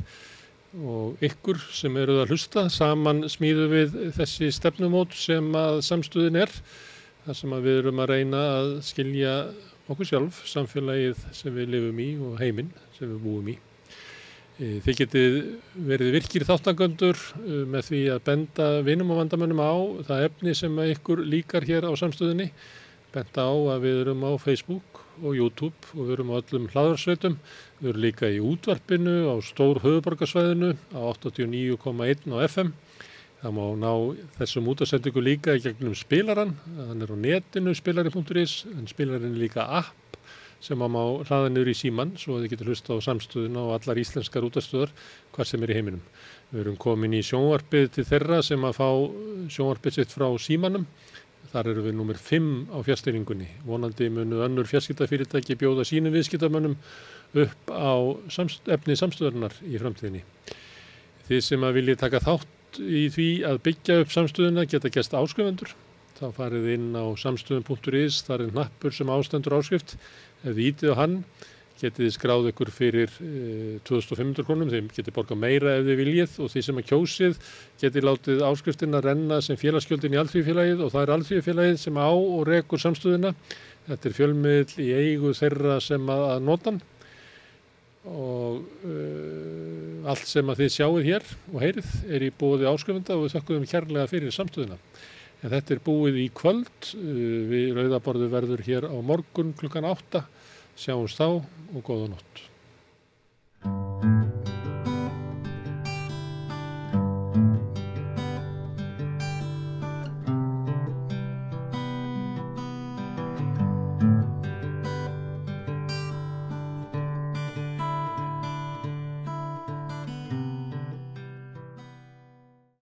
[SPEAKER 1] og ykkur sem eruð að hlusta. Saman smíðu við þessi stefnumót sem að samstuðin er. Það sem að við erum að reyna að skilja okkur sjálf, samfélagið sem við lifum í og heiminn sem við búum í. Eh, þið getið verið virkir þáttangöndur eh, með því að benda vinum og vandamönnum á það efni sem ykkur líkar hér á samstöðinni. Benda á að við erum á Facebook og YouTube og við erum á öllum hlaðarsveitum. Við erum líka í útvarpinu á stór höfuborgarsvæðinu á 89,1 á FM. Það má ná þessum útasendingu líka í gegnum spilaran. Þann er á netinu spilari.is en spilarin líka app sem má hlaða niður í síman svo að þið getur hlusta á samstöðuna og allar íslenskar útastöðar hvað sem er í heiminum. Við erum komin í sjónvarpið til þeirra sem að fá sjónvarpið sitt frá símanum. Þar eru við nummer 5 á fjársteyringunni. Vonandi munu önnur fjárskiptafyrirtæki bjóða sínum viðskiptamönnum upp á samst efni samstöðunar í framtíðinni. Þið sem að vilja taka þátt í því að byggja upp samstöðuna geta gæst ásköfundur. Þá farið inn á samstöðun.is, þar er nappur sem ástendur áskrift ef þið ítið á hann getið þið skráð ykkur fyrir e, 2500 krónum, þeim getið borgað meira ef þið viljið og því sem að kjósið getið látið áskriftin að renna sem félagskjöldin í allþvífélagið og það er allþvífélagið sem á og rekur samstöðuna. Þetta er fjölmiðl í eigu þeirra sem að, að notan og uh, allt sem að þið sjáuð hér og heyrið er í búið áskrifenda og við þakkuðum kærlega fyrir samstöðuna. En þetta er búið í kvöld, uh, við rauðaborðu verður hér á morgun klukkan 8, sjáumst þá og góða nótt.